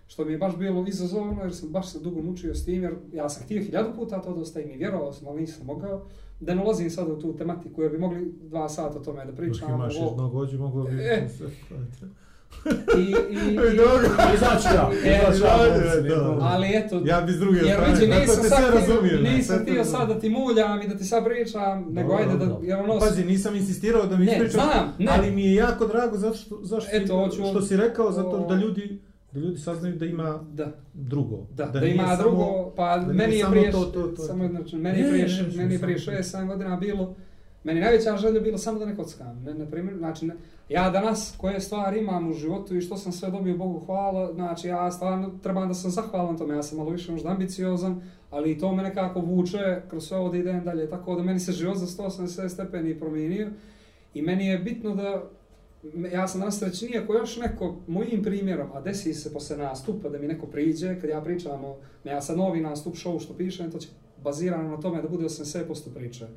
Speaker 1: što mi je baš bilo izazovno jer sam baš se dugo mučio s tim, jer ja sam htio hiljadu puta to da ostavim i vjerovao sam, ali nisam mogao. Da ne ulazim sad u tu tematiku jer bi mogli dva sata o tome da
Speaker 4: Dok
Speaker 1: pričam.
Speaker 4: imaš
Speaker 1: ovo-
Speaker 4: jedno gođe, mogu bi...
Speaker 1: E. I, i, i,
Speaker 4: Dobro.
Speaker 2: Izaći ja,
Speaker 1: E,
Speaker 2: izaći ja.
Speaker 4: da.
Speaker 1: ali eto,
Speaker 4: Ja bi s druge
Speaker 1: jer vidi, nisam
Speaker 4: te
Speaker 1: sad
Speaker 4: sve razumijem. ne,
Speaker 1: nisam htio sad da ti muljam i da ti sad pričam, nego
Speaker 2: Dobro,
Speaker 1: ajde da,
Speaker 2: dobro.
Speaker 1: jer ono,
Speaker 4: Pazi, nisam insistirao da mi
Speaker 1: ne.
Speaker 4: ali mi je jako drago zato što, zašto si-
Speaker 1: Eto, hoću-
Speaker 4: što si rekao, zato
Speaker 1: o-
Speaker 4: da ljudi, da ljudi saznaju da ima
Speaker 1: da,
Speaker 4: drugo.
Speaker 1: da, da,
Speaker 4: nije
Speaker 1: ima
Speaker 4: samo-
Speaker 1: drugo, pa
Speaker 4: da
Speaker 1: meni je prije,
Speaker 4: to, to, to.
Speaker 1: samo znači, meni je prije, meni je prije
Speaker 4: samo-
Speaker 1: 6-7 godina bilo, meni najveća želja bila samo da ne kockam, ne, na primjer, znači, ne, ja danas koje stvari imam u životu i što sam sve dobio, Bogu hvala, znači ja stvarno trebam da sam zahvalan tome, ja sam malo više možda ambiciozan, ali to me nekako vuče kroz sve ovo da idem dalje, tako da meni se život za 180 stepeni promijenio i meni je bitno da ja sam danas srećniji ako još neko mojim primjerom, a desi se posle nastupa da mi neko priđe, kad ja pričam o, ja sad novi nastup show što pišem, to će bazirano na tome da bude 80% priče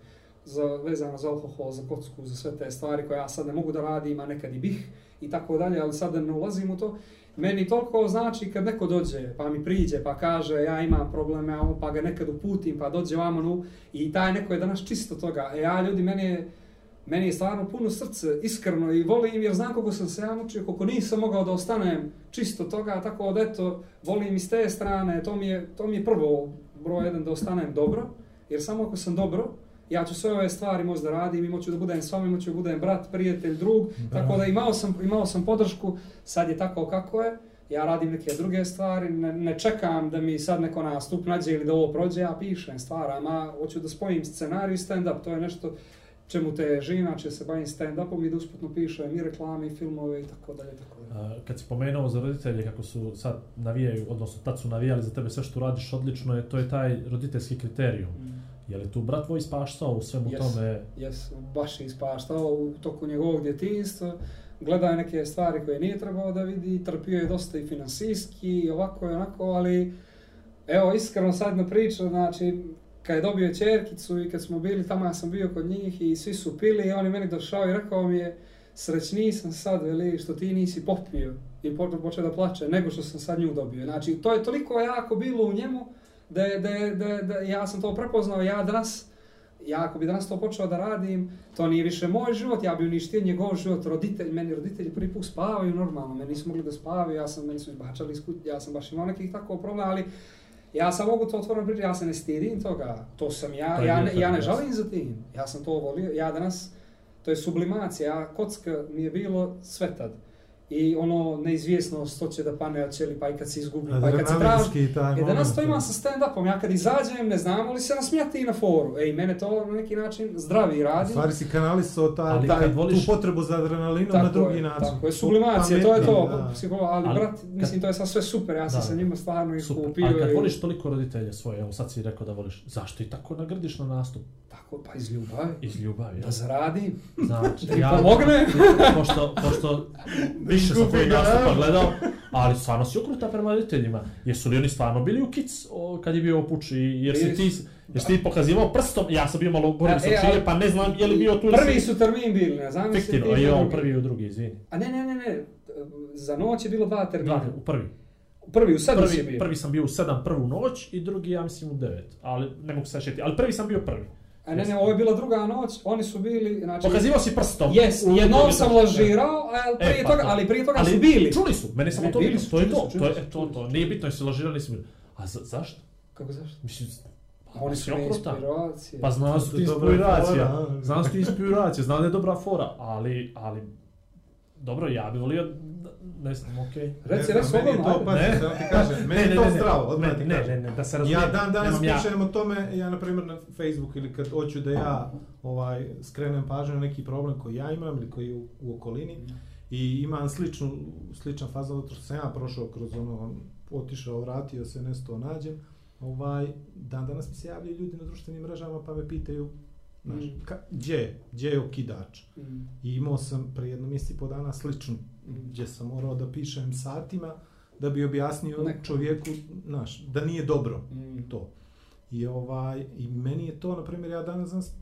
Speaker 1: za, vezano za alkohol, za kocku, za sve te stvari koje ja sad ne mogu da radim, a nekad i bih i tako dalje, ali sad da ne ulazim u to. Meni toliko znači kad neko dođe, pa mi priđe, pa kaže ja imam probleme, ja, pa ga nekad uputim, pa dođe vamo nu, i taj neko je danas čisto toga. E ja ljudi, meni je, meni je stvarno puno srce, iskreno i volim jer znam koliko sam se ja mučio, koliko nisam mogao da ostanem čisto toga, tako da eto, volim i s te strane, to mi je, to mi je prvo broj jedan da ostanem dobro, jer samo ako sam dobro, ja ću sve ove stvari možda radim, imao ću da budem s vama, imao ću da budem brat, prijatelj, drug,
Speaker 4: Da.
Speaker 1: tako da imao sam, imao sam podršku, sad je tako kako je, ja radim neke druge stvari, ne, ne čekam da mi sad neko nastup nađe ili da ovo prođe, ja pišem, stvaram, a hoću da spojim scenarij i stand-up, to je nešto čemu teži, znači se bavim stand-upom i da usputno pišem i reklame i filmove i tako dalje, tako dalje.
Speaker 2: A, Kad si pomenuo za roditelje kako su sad navijaju, odnosno tad su navijali za tebe sve što radiš odlično, je, to je taj roditeljski kriterijum. Je li tu brat tvoj ispaštao u svemu
Speaker 1: Yes.
Speaker 2: tome?
Speaker 1: Jes, baš je ispaštao u toku njegovog djetinjstva, gledao je neke stvari koje nije trebao da vidi, trpio je dosta i finansijski, i ovako i onako, ali evo, iskreno sad na priča, znači, kad je dobio čerkicu i kad smo bili tamo, ja sam bio kod njih i svi su pili i on je meni došao i rekao mi je, srećniji sam sad, veli, što ti nisi popio i počeo da plače, nego što sam sad nju dobio. Znači, to je toliko jako bilo u njemu, da, je, da, je, da, je- da ja sam to prepoznao, ja danas, ja ako bi danas to počeo da radim, to nije više moj život, ja bi uništio njegov život, roditelj, meni roditelji prvi put spavaju normalno, meni nisu mogli da spavaju, ja sam, meni su izbačali iz kuće, ja sam baš imao nekih tako problema, ali ja sam mogu to otvoreno pričati, ja se ne stidim toga, to sam ja,
Speaker 2: To
Speaker 1: ja, ne, ja ne žalim za tim, ja sam to volio, ja danas, to je sublimacija, ja, kocka mi je bilo sve tad. I ono, neizvjesnost, to će da pane, a će li, pa i kad se izgubi, pa i kad se traži. E, danas to imam sa stand-upom, ja kad izađem, ne znamo li se nasmijati i na foru. Ej, mene to na neki način zdravi radi.
Speaker 4: stvari si kanalisao taj,
Speaker 2: Ali
Speaker 4: taj,
Speaker 2: kad voliš-
Speaker 4: tu potrebu za adrenalinom na drugi
Speaker 1: je,
Speaker 4: način.
Speaker 1: Tako je, sublimacija, to je to,
Speaker 4: da.
Speaker 1: psiholo, ali,
Speaker 2: Ali
Speaker 1: brat, mislim, to je sad sve super, ja sam
Speaker 2: Da.
Speaker 1: sa njima stvarno
Speaker 2: Super,
Speaker 1: iskupio.
Speaker 2: ali kad
Speaker 1: i-
Speaker 2: voliš toliko roditelja svoje, evo sad si rekao da voliš, zašto i tako nagrdiš na nastup?
Speaker 1: Tako, pa iz ljubavi.
Speaker 2: Iz ljubavi,
Speaker 1: Da
Speaker 2: ja?
Speaker 1: zaradim,
Speaker 2: Znači,
Speaker 1: da im pomogne.
Speaker 2: pošto, pošto više sam tvojih nastupa gledao, ali stvarno si okruta prema roditeljima. Jesu li oni stvarno bili u kic o, kad je bio opuč? I, jer si ti, jer si ti pokazivao prstom, ja sam bio malo gore sam
Speaker 1: e,
Speaker 2: čije, pa ne znam je li bio tu
Speaker 1: Prvi su termin bili, ne znam
Speaker 2: Fiktivno,
Speaker 1: ti za
Speaker 2: on prvi u drugi, izvini.
Speaker 1: A ne, ne, ne, ne, za noć je bilo dva termina.
Speaker 2: Dva, u prvi.
Speaker 1: Prvi, u sedam
Speaker 2: Prvi,
Speaker 1: bio.
Speaker 2: prvi sam bio u sedam prvu noć i drugi ja mislim u devet, ali ne mogu se sjetiti. Ali prvi sam bio prvi.
Speaker 1: A ne, ne, ovo je bila druga noć, oni su bili, znači...
Speaker 2: Pokazivao si prstom.
Speaker 1: Jes,
Speaker 2: u
Speaker 1: jednom sam lažirao, a prije
Speaker 2: E, pa
Speaker 1: toga,
Speaker 2: to.
Speaker 1: ali prije toga
Speaker 2: Ali
Speaker 1: su bili.
Speaker 2: Čuli su, mene samo to
Speaker 1: bili
Speaker 2: bilo,
Speaker 1: su,
Speaker 2: to je to, to je
Speaker 1: su,
Speaker 2: to, to. Nije bitno jesi lažirali, nisi bili. A za, zašto?
Speaker 1: Kako zašto?
Speaker 2: Mislim,
Speaker 1: A oni su inspiracije.
Speaker 2: Pa znam su ti
Speaker 4: je dobra
Speaker 2: inspiracija,
Speaker 4: fora, a.
Speaker 2: znam su ti inspiracija, znam da je dobra fora, ali, ali, dobro, ja bih volio, da- ne znam, okej.
Speaker 1: Reci,
Speaker 4: Ne
Speaker 1: reci,
Speaker 4: meni je
Speaker 1: slobodno,
Speaker 4: to, pazi, da ti kažem, meni je to zdravo, odmah ti
Speaker 2: ne,
Speaker 4: kažem.
Speaker 2: ne, ne, da se razumijem.
Speaker 4: Ja dan danas
Speaker 2: Nemam ja-
Speaker 4: pišem o tome, ja na primjer na Facebook ili kad hoću da ja ovaj skrenem pažnju na neki problem koji ja imam ili koji je u, u okolini i imam sličnu, sličan faza zato što sam ja prošao kroz ono, otišao, vratio se, nesto nađem, ovaj, dan danas mi se javljaju ljudi na društvenim mrežama pa me pitaju Znaš,
Speaker 1: Mm.
Speaker 4: ka, gdje, gdje je okidač?
Speaker 1: Mm.
Speaker 4: I imao sam prije jedno mjesec i po dana sličnu, gdje sam morao da pišem satima da bi objasnio
Speaker 1: Neko.
Speaker 4: čovjeku, znaš, da nije dobro
Speaker 1: Mm.
Speaker 4: to. I ovaj i meni je to na primjer ja danas danas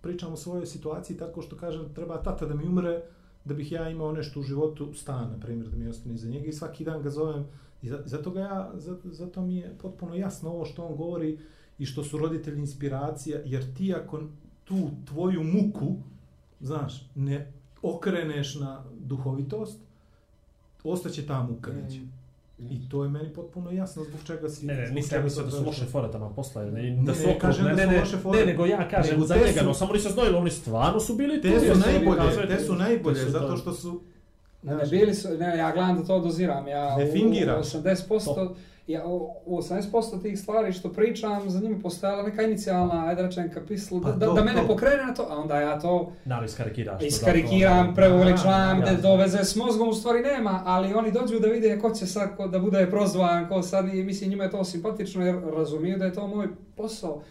Speaker 4: pričam o svojoj situaciji tako što kažem treba tata da mi umre da bih ja imao nešto u životu stan na primjer da mi ostane iza njega i svaki dan ga zovem i za- zato ga ja za- zato mi je potpuno jasno ovo što on govori i što su roditelji inspiracija jer ti ako tu tvoju muku znaš ne okreneš na duhovitost ostaće ta muka neće.
Speaker 1: Mm.
Speaker 4: I to je meni potpuno jasno zbog čega si...
Speaker 2: Ne, ne, nisam ja mislio
Speaker 4: to
Speaker 2: da su loše fore tamo posla, ne,
Speaker 4: Ne,
Speaker 2: da su
Speaker 4: ne da
Speaker 2: ne,
Speaker 4: su
Speaker 2: ne,
Speaker 4: loše fore.
Speaker 2: ne, nego ja kažem
Speaker 4: Nego
Speaker 2: za njega, no samo nisu znojili, oni stvarno su bili
Speaker 4: Te
Speaker 2: tu,
Speaker 4: su najbolje, te su najbolje,
Speaker 2: te su
Speaker 4: zato
Speaker 2: to-
Speaker 4: što su...
Speaker 1: Ne, ne, bili su, ne, ja gledam da to doziram, ja
Speaker 4: Ne
Speaker 1: u 80%, ja, u, u 80% tih stvari što pričam, za njima postojala neka inicijalna, ajde rečem, kapislu,
Speaker 4: Pa
Speaker 1: da,
Speaker 4: to,
Speaker 1: da mene
Speaker 4: to.
Speaker 1: pokrene na to, a onda ja to
Speaker 2: Naravno, iskarikiraš.
Speaker 1: iskarikiram, preuveličavam,
Speaker 2: da,
Speaker 1: to veze s mozgom u stvari nema, ali oni dođu da vide ko će sad ko da bude prozvan, ko sad, i mislim njima je to simpatično jer razumiju da je to moj posao.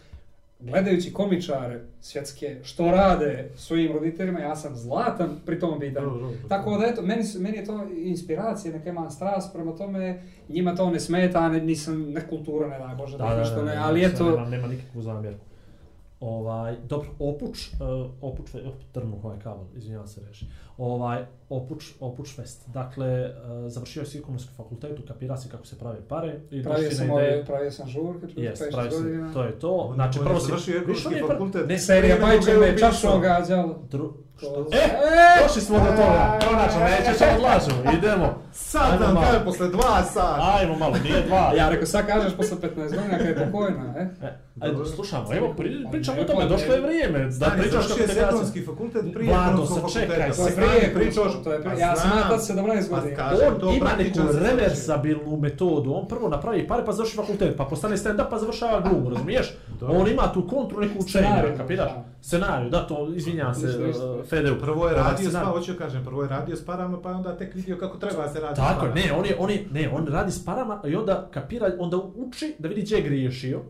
Speaker 1: Gledajući komičare svjetske, što rade svojim roditeljima, ja sam zlatan pri tom pitanju. Tako da eto, meni, meni je to inspiracija, neka imam strast prema tome, njima to ne smeta, ne, nisam nekultura, ne daj Bože,
Speaker 2: Da,
Speaker 1: da, ništa ne, ali eto,
Speaker 2: Nema, nema nikakvu zamjerku. Ovaj, dobro, Opuč, uh, Opuč, opet trnu ovaj kabel, izvinjavam se reži. Ovaj, Opuč, Opuč Fest. Dakle, uh, završio si ekonomski fakultet, ukapira si kako se prave pare. I
Speaker 1: pravio sam,
Speaker 2: na
Speaker 1: ove, pravio sam žurke, čujem,
Speaker 2: Jest,
Speaker 1: 5-6
Speaker 2: pravi si,
Speaker 1: godina.
Speaker 2: to je to. Znači,
Speaker 4: je
Speaker 2: prvo si...
Speaker 4: završio ekonomski
Speaker 2: je
Speaker 4: fakultet.
Speaker 2: Ne,
Speaker 1: Serija Majče
Speaker 4: je
Speaker 1: me čašom gađalo.
Speaker 2: Dru...
Speaker 1: To-
Speaker 2: E, došli smo do toga. Konačno, nećeš odlažemo. Idemo.
Speaker 4: Sad
Speaker 2: Ajmo
Speaker 4: nam kaže posle dva sata.
Speaker 2: Ajmo malo, nije dva.
Speaker 1: Ja rekao, sad kažeš posle 15 godina kad je pokojna, e?
Speaker 2: E, ajde, slušamo, evo, pri, pričamo o tome, došlo je vrijeme da pričaš
Speaker 4: završio
Speaker 2: kako
Speaker 4: je
Speaker 2: te gasim.
Speaker 4: ekonomski fakultet prije
Speaker 2: Vlado,
Speaker 4: ekonomskog fakulteta.
Speaker 1: Je
Speaker 2: Znam,
Speaker 1: prije,
Speaker 4: pričaš,
Speaker 1: to je prije.
Speaker 4: pa
Speaker 1: Ja sam imao tad 17
Speaker 4: Pa
Speaker 1: godina.
Speaker 4: kažem, to
Speaker 2: On ima neku reversabilnu metodu, on prvo napravi pare pa završi fakultet, pa postane stand-up pa završava glumu, razumiješ? On ima tu kontru neku učenja,
Speaker 1: Scenarij,
Speaker 2: kapiraš? Scenariju, da, to, izvinjam se, uh, Fedeu.
Speaker 4: Prvo je radio s
Speaker 2: scenarij.
Speaker 4: pa, hoću da kažem, prvo je radio s parama, pa onda tek vidio kako treba se raditi s
Speaker 2: Tako ne, on je, on je, ne, on radi s parama i onda kapira, onda uči da vidi gdje je griješio,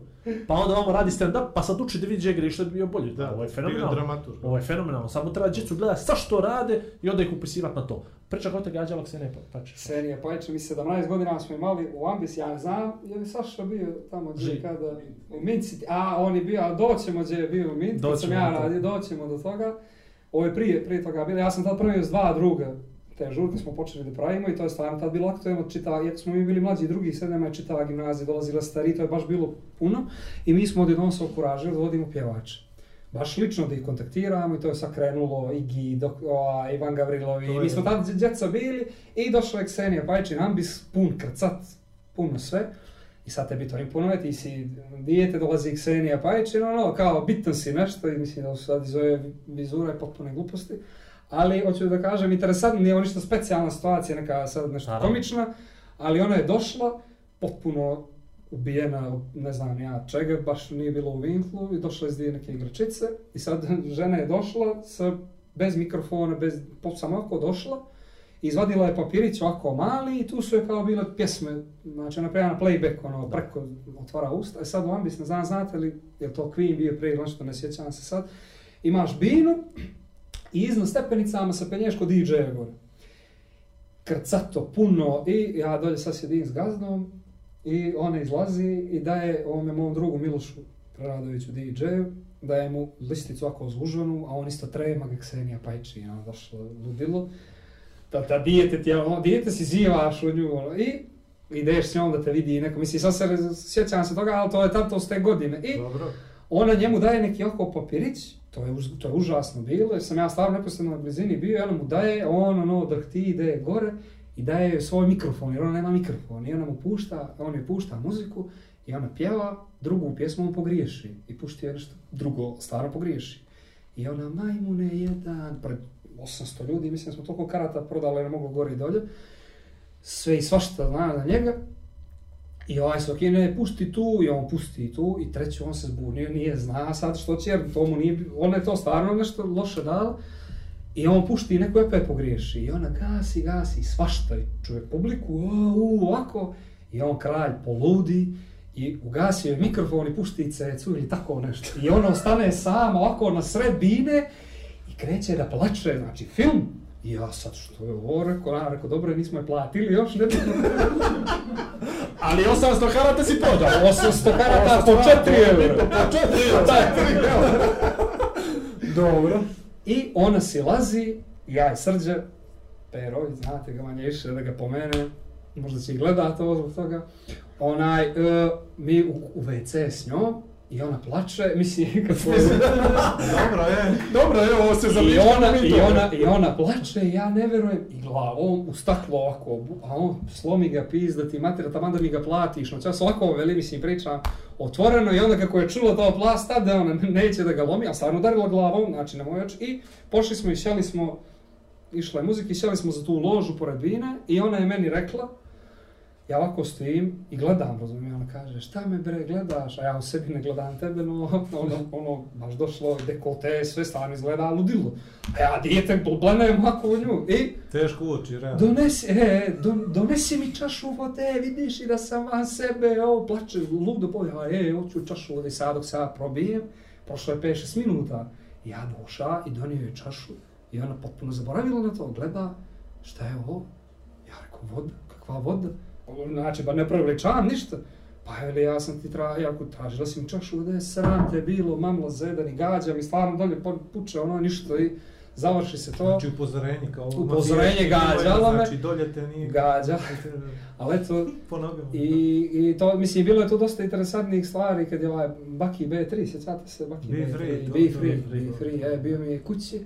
Speaker 2: pa onda ovamo radi stand-up, pa sad uči da vidi gdje je griješio da bi bio bolji.
Speaker 4: Da,
Speaker 2: Ovo je fenomenalno.
Speaker 4: dramaturg.
Speaker 2: Ovo je fenomenalno, samo treba djecu gledati sa što rade i onda ih upisivati na to. Priča kako te gađala Ksenija Pačić.
Speaker 1: Serija Pajče, mi 17 godina smo imali u Ambis, ja ne znam, je li Saša bio tamo gdje kada, u Mint City, a on je bio, a doćemo gdje je bio u Mint, kad sam
Speaker 2: Doćemo
Speaker 1: ja radio, doćemo do toga. ovo je prije, prije toga bilo, ja sam tad pravio s dva druga, te žurke smo počeli da pravimo i to je stvarno tad bilo aktuelno, čitava, iako smo mi bili mlađi drugi, sad nama je čitava gimnazija, dolazila stari, to je baš bilo puno i mi smo odjednom se okuražili da vodimo pjevače. Baš lično da ih kontaktiramo i to je sad krenulo dok, o, Ivan Gavrilovi, mi smo tad djeca bili i došla je Ksenija Pajčin, ambis, pun krcat, puno sve. I sad tebi to imponuje, ti si dijete, dolazi Ksenija Pajčin, ono, kao bitan si nešto i mislim da su sad iz ove vizura i potpune gluposti. Ali, hoću da kažem, interesantno, nije ovo ništa specijalna situacija, neka sad nešto
Speaker 2: Naravno.
Speaker 1: komična, ali ona je došla, potpuno ubijena, ne znam ja čega, baš nije bilo u vinklu i došla je iz dvije neke igračice i sad žena je došla sa, bez mikrofona, bez, samo ovako došla, izvadila je papirić ovako mali i tu su je kao bile pjesme, znači ona prema playback, ono, preko otvara usta, e sad u ambis, ne znam, znate li, je to Queen bio prije, nešto, ne sjećam se sad, imaš binu i iznad stepenicama se penješ kod DJ-a gore. Krcato, puno i ja dolje sad sjedim s gazdom i ona izlazi i daje ovome mom drugu Milošu Preradoviću DJ-u, daje mu listicu ovako zlužvanu, a on isto trema ga Ksenija Pajči, ono, došlo ludilo. Da, da dijete ti, ono, dijete si zivaš u nju, ono, i ideš s njom da te vidi neko, mislim, sad se sjećam se toga, ali to je tad, to su te godine. I
Speaker 4: Dobro.
Speaker 1: ona njemu daje neki oko papirić, to je, to je užasno bilo, jer sam ja stvarno neposredno na blizini bio, i ona mu daje, on ono drhti, ide gore i daje joj svoj mikrofon, jer ona nema mikrofon, i ona mu pušta, on joj pušta muziku i ona pjeva, drugu pjesmu on pogriješi i pušti je nešto drugo, stvarno pogriješi. I ona, majmune jedan, pred 800 ljudi, mislim smo toliko karata prodali, ne mogu gore i dolje, sve i svašta zna na njega, i ovaj se okine, pušti tu, i on pusti tu, i treći on se zbunio, nije zna sad što će, jer tomu nije, on je to stvarno nešto loše dal. I on pušti i neko opet pogriješi, i ona gasi, gasi, svašta, i čovjek publiku, o, u, ovako, i on kralj poludi, i ugasio je mikrofon i pušti cecu ili tako nešto. I ona ostane sama ovako na sred bine i kreće da plače, znači film. I ja sad što je ovo rekao, ja rekao, dobro, nismo je platili još, ne.
Speaker 2: Ali 800 karata si podao.
Speaker 1: 800 karata po 4 eura.
Speaker 2: Po 4 eura.
Speaker 1: Dobro. I ona si lazi, ja i Srđe, Pero, znate ga manje više da ga pomene, možda će i gledat ovo zbog toga. Onaj, e, mi u, u WC s njom i ona plače, mislim, kad smo...
Speaker 4: Dobro, je.
Speaker 2: Dobro, evo, ovo se
Speaker 1: I
Speaker 2: zaličio.
Speaker 1: ona, i ona, i ona plače, i ja ne verujem, i glavom u staklo ovako, a on slomi ga pizda ti matera, taman da mi ga platiš, no čas ovako veli, mislim, pričam otvoreno i onda kako je čulo to plas, tad da ona neće da ga lomi, a stvarno udarila glavom, znači na moj oč, i pošli smo i sjeli smo, išla je muzika i sjeli smo za tu ložu pored vine i ona je meni rekla, ja ovako stojim i gledam, razumijem, ona kaže, šta me bre gledaš, a ja u sebi ne gledam tebe, no, ono, ono, baš došlo, dekolte, sve stvarno izgleda ludilo. A ja dijete blenem ovako u nju i
Speaker 4: Teško uoči, realno.
Speaker 1: donesi, e, don, donesi mi čašu vode, vidiš i da sam van sebe, ovo, plače, ludo boja, e, hoću čašu vode, sad dok se ja probijem, prošlo je 5-6 minuta, ja doša i donio je čašu i ona potpuno zaboravila na to, gleda, šta je ovo? Ja rekao, voda, kakva voda? Znači, ba ne preveličavam ništa. Pa veli, ja sam ti tra, jako tražila si mi čašu vode, sram te bilo, mamlo zedan i gađa mi stvarno dolje puče ono ništa i završi se to.
Speaker 4: Znači upozorenje kao...
Speaker 1: Upozorenje
Speaker 4: mafijaški
Speaker 1: gađalo me.
Speaker 4: Znači dolje te nije...
Speaker 1: Gađa. Ali eto,
Speaker 4: Po.
Speaker 1: I, I to, mislim, bilo je tu dosta interesantnih stvari kad je ovaj Baki B3, sjećate se Baki
Speaker 4: Be
Speaker 1: B3?
Speaker 4: Free, to-
Speaker 1: Be
Speaker 4: to
Speaker 1: Free,
Speaker 4: je
Speaker 1: Be
Speaker 4: free.
Speaker 1: Free, e, bio mi je kući,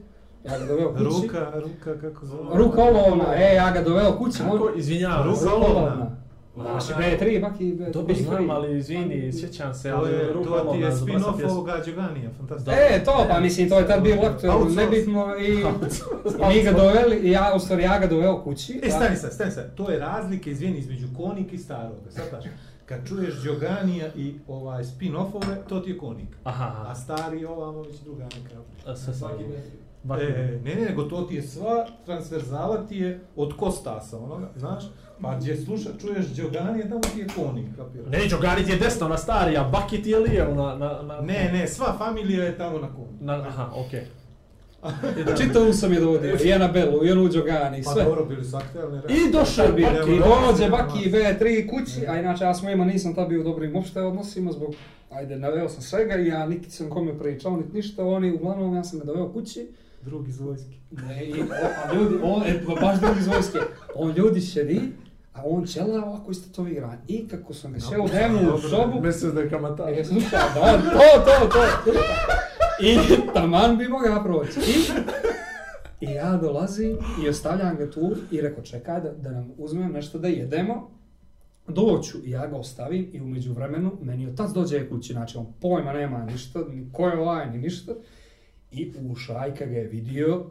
Speaker 1: ja ga doveo kući.
Speaker 4: Ruka, ruka, kako zove?
Speaker 1: Ruka olovna, e, ja ga doveo kući.
Speaker 2: Kako,
Speaker 1: moj-
Speaker 2: izvinjavam se.
Speaker 4: Ruka olovna.
Speaker 1: Znači, B3, Baki B3.
Speaker 2: Dobro znam, ali izvini, sjećam se,
Speaker 4: To
Speaker 2: ali
Speaker 4: je,
Speaker 2: ruka
Speaker 4: to ti je
Speaker 2: olovna,
Speaker 4: spin-off ovoga Đoganija, fantastično.
Speaker 1: E, to, pa mislim, to je tad aktualno,
Speaker 4: Outsource.
Speaker 1: nebitno i, mi ga doveli, i ja, u stvari, ja ga doveo kući.
Speaker 4: E, stani sad, stani sad. To je razlike, izvini, između konik i staroga. Sad paš, kad čuješ Đoganija i ovaj spin-offove, to ti je konik.
Speaker 2: Aha,
Speaker 4: A stari ovamo već druga neka.
Speaker 2: A, sve sam.
Speaker 4: Svaki E, ne, ne, nego to ti je sva transverzala ti je od Kostasa, onoga, znaš? Pa gdje sluša, čuješ Đoganija, tamo ti je konik, kapiraš?
Speaker 2: Ne, Đogarit je desno na stari, a Baki ti je lijevo na... na, na
Speaker 4: Ne, ne, sva familija je tamo na konik.
Speaker 2: Na, aha, okej.
Speaker 1: Čitavu sam je dovodio, i Anabelu, i onu Đogani, i
Speaker 4: Pa
Speaker 1: sve.
Speaker 4: dobro, bili su aktualni.
Speaker 1: I došao je Baki, dođe Baki B3 kući, a inače ja s mojima nisam tad bio u dobrim uopšte odnosima zbog, ajde, naveo sam svega i ja niti sam kome pričao, niti ništa, oni, uglavnom ja sam ga doveo kući,
Speaker 4: Drug iz vojske.
Speaker 1: Ne, i, o, a ljudi, on, e, ba- baš drugi iz vojske, on ljudi sjedi, a on ćela ovako istetoviran. I kako sam ga sjeo dnevno u sobu,
Speaker 2: Mislim da je kamatar.
Speaker 1: E, slušaj, da, to, to, to. I taman bi mogao proći. I, I ja dolazim i ostavljam ga tu i rekao čekaj da, da nam uzmem nešto da jedemo. Doću i ja ga ostavim i umeđu vremenu meni otac dođe kući, znači on pojma nema ništa, ni ko je ovaj, ni ništa. I u ga je vidio,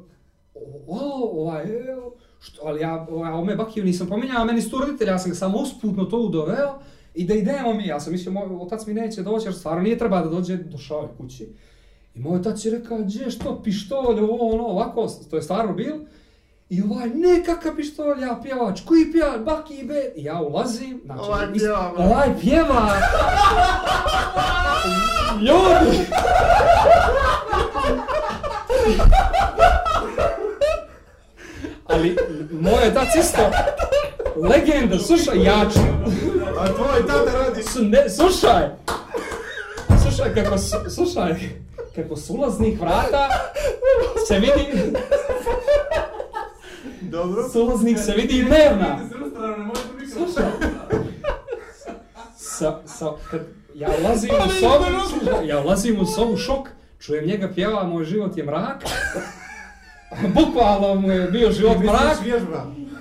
Speaker 1: o, o, ovaj, evo, što, ali ja, ovaj, ome Bakiju nisam pominjao, meni su tu roditelji, ja sam ga samo usputno to udoveo i da idemo mi, ja sam mislio, moj otac mi neće doći, jer stvarno nije treba da dođe, došao je kući. I moj otac je rekao, gdje što, pištolj, ovo, ono, ovako, to je stvarno bil. I ovaj, ne, kakav pištolj, ja pjevač, koji pjevač, Baki i be. I ja ulazim, znači,
Speaker 2: Ovaj pjeva,
Speaker 1: ovaj pjeva. Ljudi! Ali, moj otac isto, legenda, slušaj, jači.
Speaker 4: A tvoj tata radi...
Speaker 1: Su, ne, slušaj! Slušaj kako, su- slušaj, kako s ulaznih vrata se vidi,
Speaker 4: Dobro.
Speaker 1: s ulaznih se vidi dnevna. Slušaj. Sa, sa, kad ja ulazim u sobu, ja ulazim u sobu, šok, čujem njega pjeva, moj život je mrak. Bukvalno mu je bio život mrak.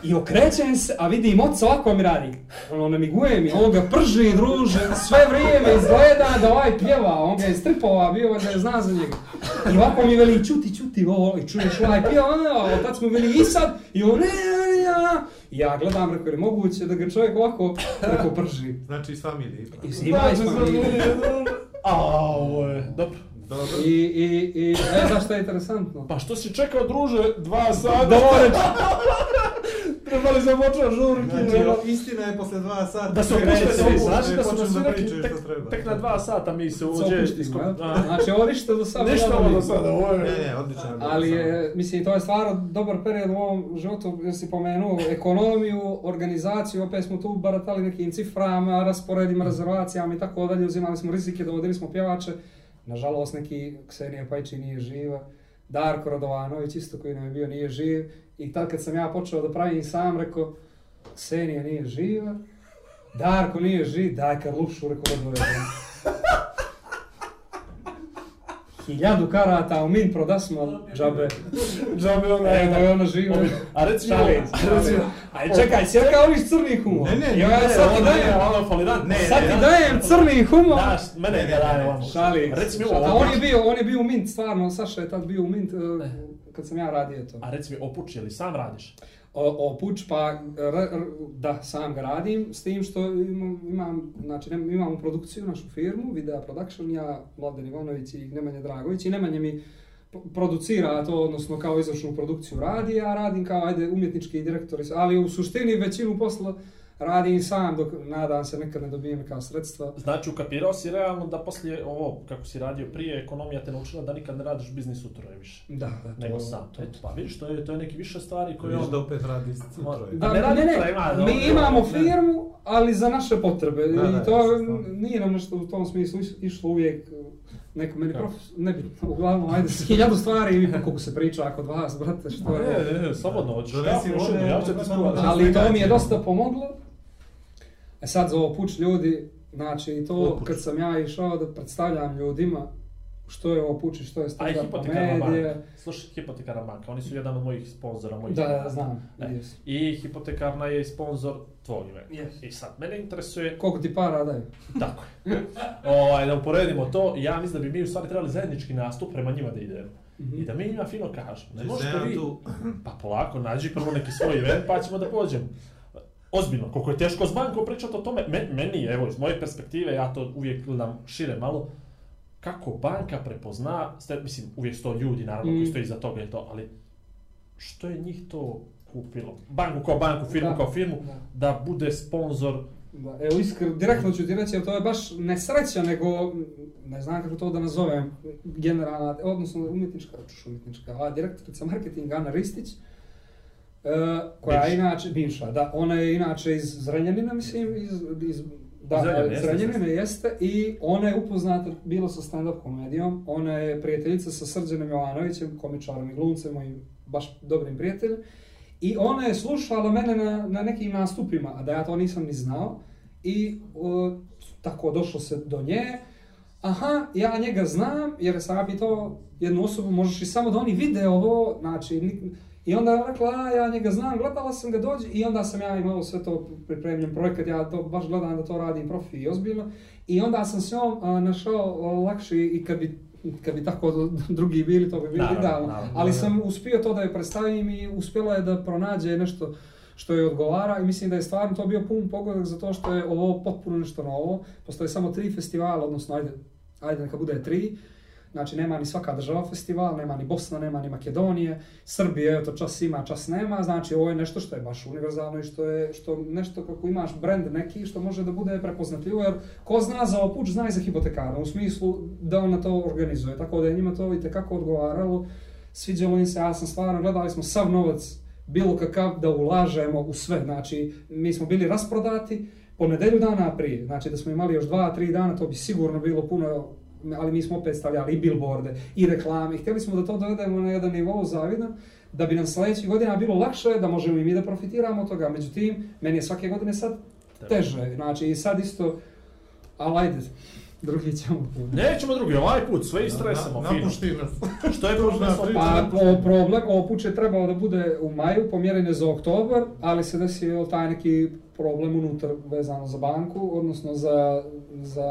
Speaker 1: I okrećem se, a vidim oca ovako mi radi. Ono namiguje mi, on ga prži, druže, sve vrijeme izgleda da ovaj pjeva, on ga je stripova bio da je zna za njega. I ovako mi veli, čuti, čuti, ovo, i čuješ ovaj pjeva, a otac mu veli i sad, i on, ne, ne, ne, I ja gledam, rekao, je moguće da ga čovjek ovako, rekao, prži.
Speaker 4: Znači iz familije ipak.
Speaker 1: I ima iz familije.
Speaker 2: A, ovo je, dobro.
Speaker 4: Dobro.
Speaker 1: I, i, i, e, znaš šta je interesantno?
Speaker 2: Pa što si čekao, druže, dva sata?
Speaker 1: Dovoljno.
Speaker 2: Trebali sam počeo žurke.
Speaker 4: Znači,
Speaker 2: ono.
Speaker 4: istina je posle dva sata.
Speaker 2: Da su
Speaker 4: svi
Speaker 2: opušteni,
Speaker 4: reći,
Speaker 2: znači da su nas svi rekli, tek,
Speaker 4: što treba.
Speaker 2: tek na dva sata mi se
Speaker 1: Se
Speaker 2: uđe.
Speaker 1: opuštimo,
Speaker 2: isko-
Speaker 1: jel?
Speaker 2: A,
Speaker 1: Znači, ovo ništa do sada.
Speaker 2: Ništa
Speaker 1: ne
Speaker 2: ovo do sada, ovo
Speaker 4: Ne,
Speaker 2: je...
Speaker 4: ne, odlično. je bilo
Speaker 1: Ali je, mislim, to je stvarno dobar period u ovom životu, jer si pomenuo ekonomiju, organizaciju, opet smo tu baratali nekim ciframa, rasporedima, rezervacijama i tako dalje, uzimali smo rizike, dovodili smo pjevače. Nažalost, neki Ksenija Pajči nije živa, Darko Radovanović isto koji nam je bio nije živ. I tad kad sam ja počeo da pravim sam, rekao, Ksenija nije živa, Darko nije živ, daj Karlušu, rekao, odvoje. Hiljadu karata u min prodasmo, džabe.
Speaker 2: Džabe ona
Speaker 1: E, da je ona živa.
Speaker 2: A reci mi, a reci.
Speaker 1: Aj čekaj, sjeka oviš crni humor.
Speaker 4: Ne, ne, ne,
Speaker 1: ja
Speaker 4: ne,
Speaker 1: sad ti
Speaker 2: ono
Speaker 1: dajem,
Speaker 2: je ono falirant.
Speaker 4: Ne,
Speaker 1: sad ti
Speaker 4: ne,
Speaker 1: dajem crni humor.
Speaker 2: Daš, mene
Speaker 4: Ne, ne,
Speaker 2: daje
Speaker 4: ne,
Speaker 2: ovamo.
Speaker 1: Šalim.
Speaker 2: Reci mi
Speaker 1: A
Speaker 2: ovo,
Speaker 1: on je bio, on je bio u Mint, stvarno, Saša je tad bio u Mint uh, kad sam ja radio to.
Speaker 2: A reci mi, opuči, ili sam radiš?
Speaker 1: O, pa r, r, da, sam ga radim, s tim što imam, imam znači imamo produkciju, našu firmu, Video Production, ja, Mladen Ivanović i Nemanja Dragović i Nemanja mi producira to, odnosno kao izvršnu produkciju radi, ja radim kao, ajde, umjetnički direktor, ali u suštini većinu posla radim sam, dok nadam se nekad ne dobijem neka sredstva.
Speaker 2: Znači, ukapirao si realno da poslije ovo, kako si radio prije, ekonomija te naučila da nikad ne radiš biznis utroje više.
Speaker 1: Da, da, to-
Speaker 2: Nego sam.
Speaker 1: to-
Speaker 2: Eto, pa vidiš, to je, to je neki više stvari koje
Speaker 4: Vidiš
Speaker 2: on...
Speaker 4: da opet radi s.
Speaker 1: Da,
Speaker 2: ne
Speaker 1: ne,
Speaker 2: radi
Speaker 1: ne, ne,
Speaker 2: ima,
Speaker 1: mi imamo
Speaker 2: ne.
Speaker 1: firmu, ali za naše potrebe.
Speaker 4: Da, da,
Speaker 1: I to nije nam nešto u tom smislu iš- išlo uvijek uh, neko meni
Speaker 2: Kako?
Speaker 1: prof... nebitno, uglavnom, ajde, s hiljadu stvari i koliko se priča kod vas, brate, što je...
Speaker 2: Ne, ne, ne, slobodno, hoćeš
Speaker 4: Donesi
Speaker 2: kafu,
Speaker 4: vode,
Speaker 2: ja ću ti
Speaker 4: pa
Speaker 2: skuvat.
Speaker 4: da-
Speaker 1: Ali to mi je dosta pomoglo. E sad za ovo puč ljudi, znači to
Speaker 2: Ovo puč.
Speaker 1: kad sam ja išao da predstavljam ljudima što je ovo puč i što je
Speaker 2: A i
Speaker 1: stand-up
Speaker 2: hipotekarna
Speaker 1: komedija.
Speaker 2: banka. Slušaj, hipotekarna banka, oni su jedan od mojih sponzora. Mojih
Speaker 1: Da, da, znam. Yes.
Speaker 2: I hipotekarna je i sponsor tvoj ime.
Speaker 1: Yes.
Speaker 2: I sad, mene interesuje,
Speaker 1: Koliko ti para daju?
Speaker 2: tako je, ovaj, da uporedimo to, ja mislim da bi mi u stvari trebali zajednički nastup prema njima da idemo. I da mi njima fino kažemo, ne možete vi, pa polako, nađi prvo neki svoj event pa ćemo da pođemo. Ozbiljno, koliko je teško s bankom pričati o tome, me- meni je, evo, iz moje perspektive, ja to uvijek gledam šire malo, kako banka prepozna, ste, mislim, uvijek su to ljudi, naravno, koji
Speaker 1: Mm.
Speaker 2: stoji iza toga i to, ali što je njih to kupilo? Banku kao banku, firmu
Speaker 1: Da.
Speaker 2: kao firmu,
Speaker 1: Da.
Speaker 2: da bude sponsor
Speaker 1: Da, evo iskreno, direktno ću ti reći, jer to je baš nesreća, nego, ne znam kako to da nazovem, generalna, odnosno umjetnička, čuš umjetnička, a direktorica marketinga Ana Ristić, e, koja je inače, bivša, da, ona je inače iz Zrenjanina, mislim, iz, iz Da,
Speaker 2: Zrenjanin, jeste,
Speaker 1: Zrenjanina
Speaker 2: jeste.
Speaker 1: jeste i ona je upoznata bilo sa stand-up komedijom, ona je prijateljica sa Srđanom Jovanovićem, komičarom i glumcem, mojim baš dobrim prijateljem. I ona je slušala mene na, na nekim nastupima, a da ja to nisam ni znao. I o, tako došlo se do nje. Aha, ja njega znam, jer sam ja pitao jednu osobu, možeš li samo da oni vide ovo, znači, i onda je rekla, a ja njega znam, gledala sam ga dođe i onda sam ja imao sve to pripremljen projekat, ja to baš gledam da to radim profi i ozbiljno. I onda sam s njom a, našao a, lakši i kad bi, kad bi tako drugi bili, to bi bilo
Speaker 2: Naravno,
Speaker 1: idealno.
Speaker 2: naravno,
Speaker 1: Ali sam uspio to da je predstavim i uspjela je da pronađe nešto što je odgovara i mislim da je stvarno to bio pun pogodak zato što je ovo potpuno nešto novo. Postoje samo tri festivala, odnosno ajde, ajde neka bude tri. Znači nema ni svaka država festival, nema ni Bosna, nema ni Makedonije, Srbije, eto čas ima, čas nema, znači ovo je nešto što je baš univerzalno i što je što nešto kako imaš brand neki što može da bude prepoznatljivo jer ko zna za opuć zna i za hipotekara u smislu da on na to organizuje, tako da je njima to i tekako odgovaralo, sviđalo im se, ja sam stvarno, gledali smo sav novac bilo kakav da ulažemo u sve, znači mi smo bili rasprodati po nedelju dana prije, znači da smo imali još dva, tri dana, to bi sigurno bilo puno, ali mi smo opet stavljali i billboarde i reklame, i htjeli smo da to dovedemo na jedan nivo zavidan, da bi nam sljedećih godina bilo lakše, da možemo i mi da profitiramo od toga, međutim, meni je svake godine sad teže, znači i sad isto, ali ajde, drugi ćemo put.
Speaker 2: Nećemo drugi, ovaj put sve istresamo,
Speaker 4: Na-
Speaker 2: fino.
Speaker 4: Napušti nas.
Speaker 2: Što je problem sa
Speaker 4: priča.
Speaker 1: Pa o, problem, ovo put je trebalo da bude u maju, pomjeren je za oktobar, ali se desio taj neki problem unutar vezano za banku, odnosno za, za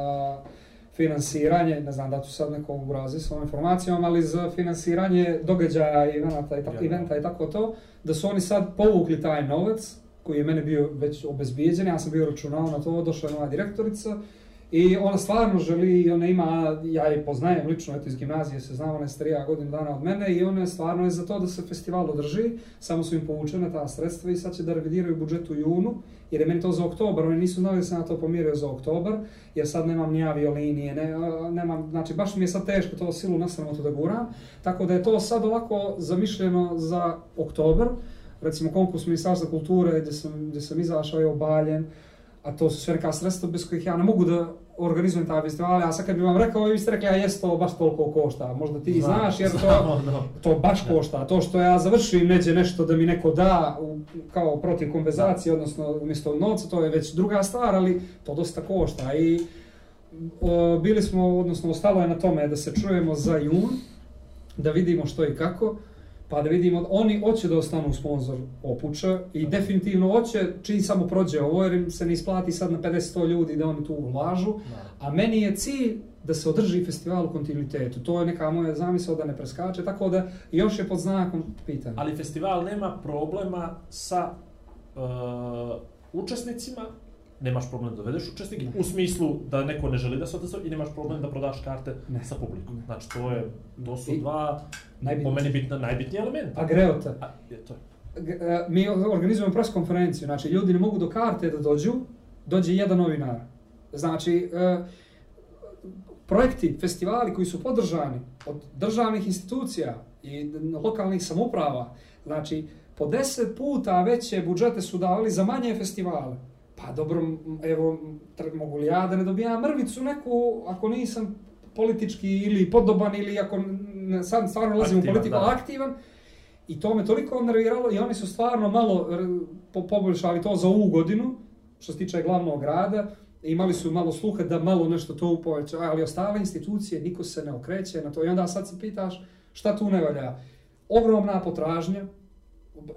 Speaker 1: finansiranje, ne znam da ću sad neko urazi s ovom informacijom, ali za finansiranje događaja, eventa i, tako, eventa i tako to, da su oni sad povukli taj novac koji je mene bio već obezbijeđen, ja sam bio računao na to, došla je nova direktorica i ona stvarno želi i ona ima, ja je poznajem lično, eto iz gimnazije se znam, ona je starija godinu dana od mene i ona je stvarno je za to da se festival održi, samo su im povučene ta sredstva i sad će da revidiraju budžet u junu, jer je meni to za oktobar, oni nisu znali da se na to pomirio za oktobar, jer sad nemam ni aviolinije, ne, nemam, znači baš mi je sad teško to silu nasramo to da guram, tako da je to sad ovako zamišljeno za oktobar, recimo konkurs Ministarstva kulture gdje sam, gdje sam izašao je obaljen, a to su sve neka sredstva bez kojih ja ne mogu da organizujem taj festival, a sad kad bi vam rekao, vi biste rekli, a jes to baš toliko košta, možda ti
Speaker 2: Znam,
Speaker 1: znaš, jer to, to baš košta. To što ja završim neđe nešto da mi neko da u, kao protiv kompenzacije, odnosno umjesto novca, to je već druga stvar, ali to dosta košta. I o, bili smo, odnosno ostalo je na tome da se čujemo za jun, da vidimo što i kako, pa da vidimo, oni hoće da ostanu sponsor Opuča i definitivno hoće, čim samo prođe ovo, jer im se ne isplati sad na 50-100 ljudi da oni tu ulažu, a meni je cilj da se održi festival u kontinuitetu. To je neka moja zamisao da ne preskače, tako da još je pod znakom pitanja.
Speaker 2: Ali festival nema problema sa uh, učesnicima, nemaš problem da dovedeš učesnike, u smislu da neko ne želi da se odazove i nemaš problem da prodaš karte
Speaker 1: Ne.
Speaker 2: sa publikom. Znači, to, je, to su
Speaker 1: I-
Speaker 2: dva,
Speaker 1: Najbitnije.
Speaker 2: po meni, bitna, najbitniji elementa.
Speaker 1: A
Speaker 2: A, je, to je.
Speaker 1: E, mi organizujemo pres konferenciju, znači ljudi ne mogu do karte da dođu, dođe jedan novinar. Znači, e, projekti, festivali koji su podržani od državnih institucija i lokalnih samuprava, znači, po deset puta veće budžete su davali za manje festivale. Pa dobro, evo, mogu li ja da ne dobijam mrvicu neku, ako nisam politički ili podoban ili ako sad stvarno ulazim u
Speaker 2: Aktivan,
Speaker 1: politiku,
Speaker 2: da.
Speaker 1: aktivan, I to me toliko nerviralo i oni su stvarno malo po- poboljšali to za ovu godinu, što se tiče glavnog grada, imali su malo sluha da malo nešto to poveća, ali ostale institucije, niko se ne okreće na to i onda sad se pitaš šta tu ne valja. Ogromna potražnja,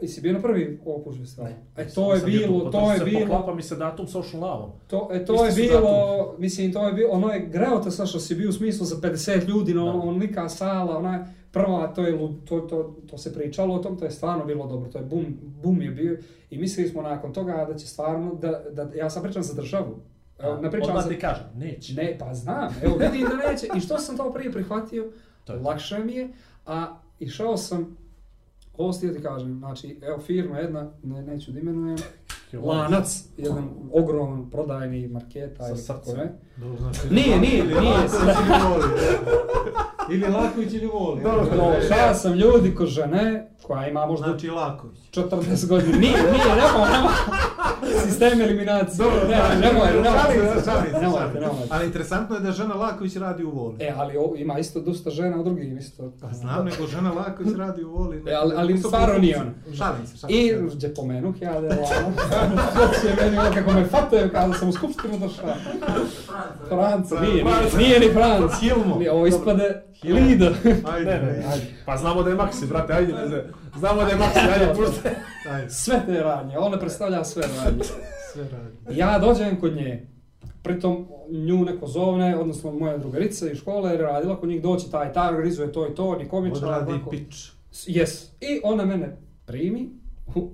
Speaker 1: i si bio na prvi opus festival? E to je bilo,
Speaker 2: pa
Speaker 1: to je bilo,
Speaker 2: Poklapa mi se datum social now.
Speaker 1: to, e, to
Speaker 2: Isti
Speaker 1: je bilo, mislim, to je bilo, ono je greota sa što si bio u smislu za 50 ljudi, no,
Speaker 2: Da.
Speaker 1: onolika sala, ona prva, to je, lud- to, to, to se pričalo o tom, to je stvarno bilo dobro, to je bum, bum je bio i mislili smo nakon toga da će stvarno, da, da ja sam pričam za državu, Evo, pričam
Speaker 2: Odmah ti kažem, neće.
Speaker 1: Ne, pa znam, evo vidim da neće, i što sam to prije prihvatio,
Speaker 2: To je to.
Speaker 1: lakše mi je, a išao sam, ovo ti ti kažem, znači, evo firma jedna, ne, neću da imenujem, lanac, jedan ogroman prodajni marketa
Speaker 2: Sa
Speaker 1: ili
Speaker 2: srcem.
Speaker 1: ne.
Speaker 4: Dobro, znači,
Speaker 1: Nije, nije, nije.
Speaker 4: Ili Laković ili Voli.
Speaker 1: Došao sam ljudi ko žene, koja ima možda
Speaker 4: Znači Laković.
Speaker 1: 40 godina. Nije, nije, nemoj, nemoj. Sistem eliminacije. Ne, nemoj, nemoj. Nemojte,
Speaker 4: se.
Speaker 1: nemojte.
Speaker 4: Ali interesantno je da žena Laković radi u Voli.
Speaker 1: E, ali o, ima isto dosta žena u drugim isto.
Speaker 4: Pa znam, nego žena Laković radi u Voli.
Speaker 1: E, ali- ali stvarno nije ona.
Speaker 4: Šalim se, šalim
Speaker 1: I,
Speaker 4: se.
Speaker 1: gdje pomenuh ja da je ono, to je meni kako me fataju kada sam u skupštinu došao. Franc, nije, nije, nije ni Franc.
Speaker 4: Hilmo.
Speaker 1: Nije, Ovo ispade Lido.
Speaker 4: Ajde,
Speaker 2: Ne, ne,
Speaker 4: ajde.
Speaker 2: ajde. Pa znamo da je Maxi, brate, ajde, ne znam. Znamo da je Maxi, ajde, pušta.
Speaker 4: Ajde,
Speaker 1: Sve te radnje, ona predstavlja sve radnje.
Speaker 4: sve radi.
Speaker 1: Ja dođem kod nje, pritom nju neko zovne, odnosno moja drugarica iz škole jer je radila kod njih doći taj, taj organizuje to i to, ni komičar.
Speaker 4: Odradi pič.
Speaker 1: Yes. I ona mene primi,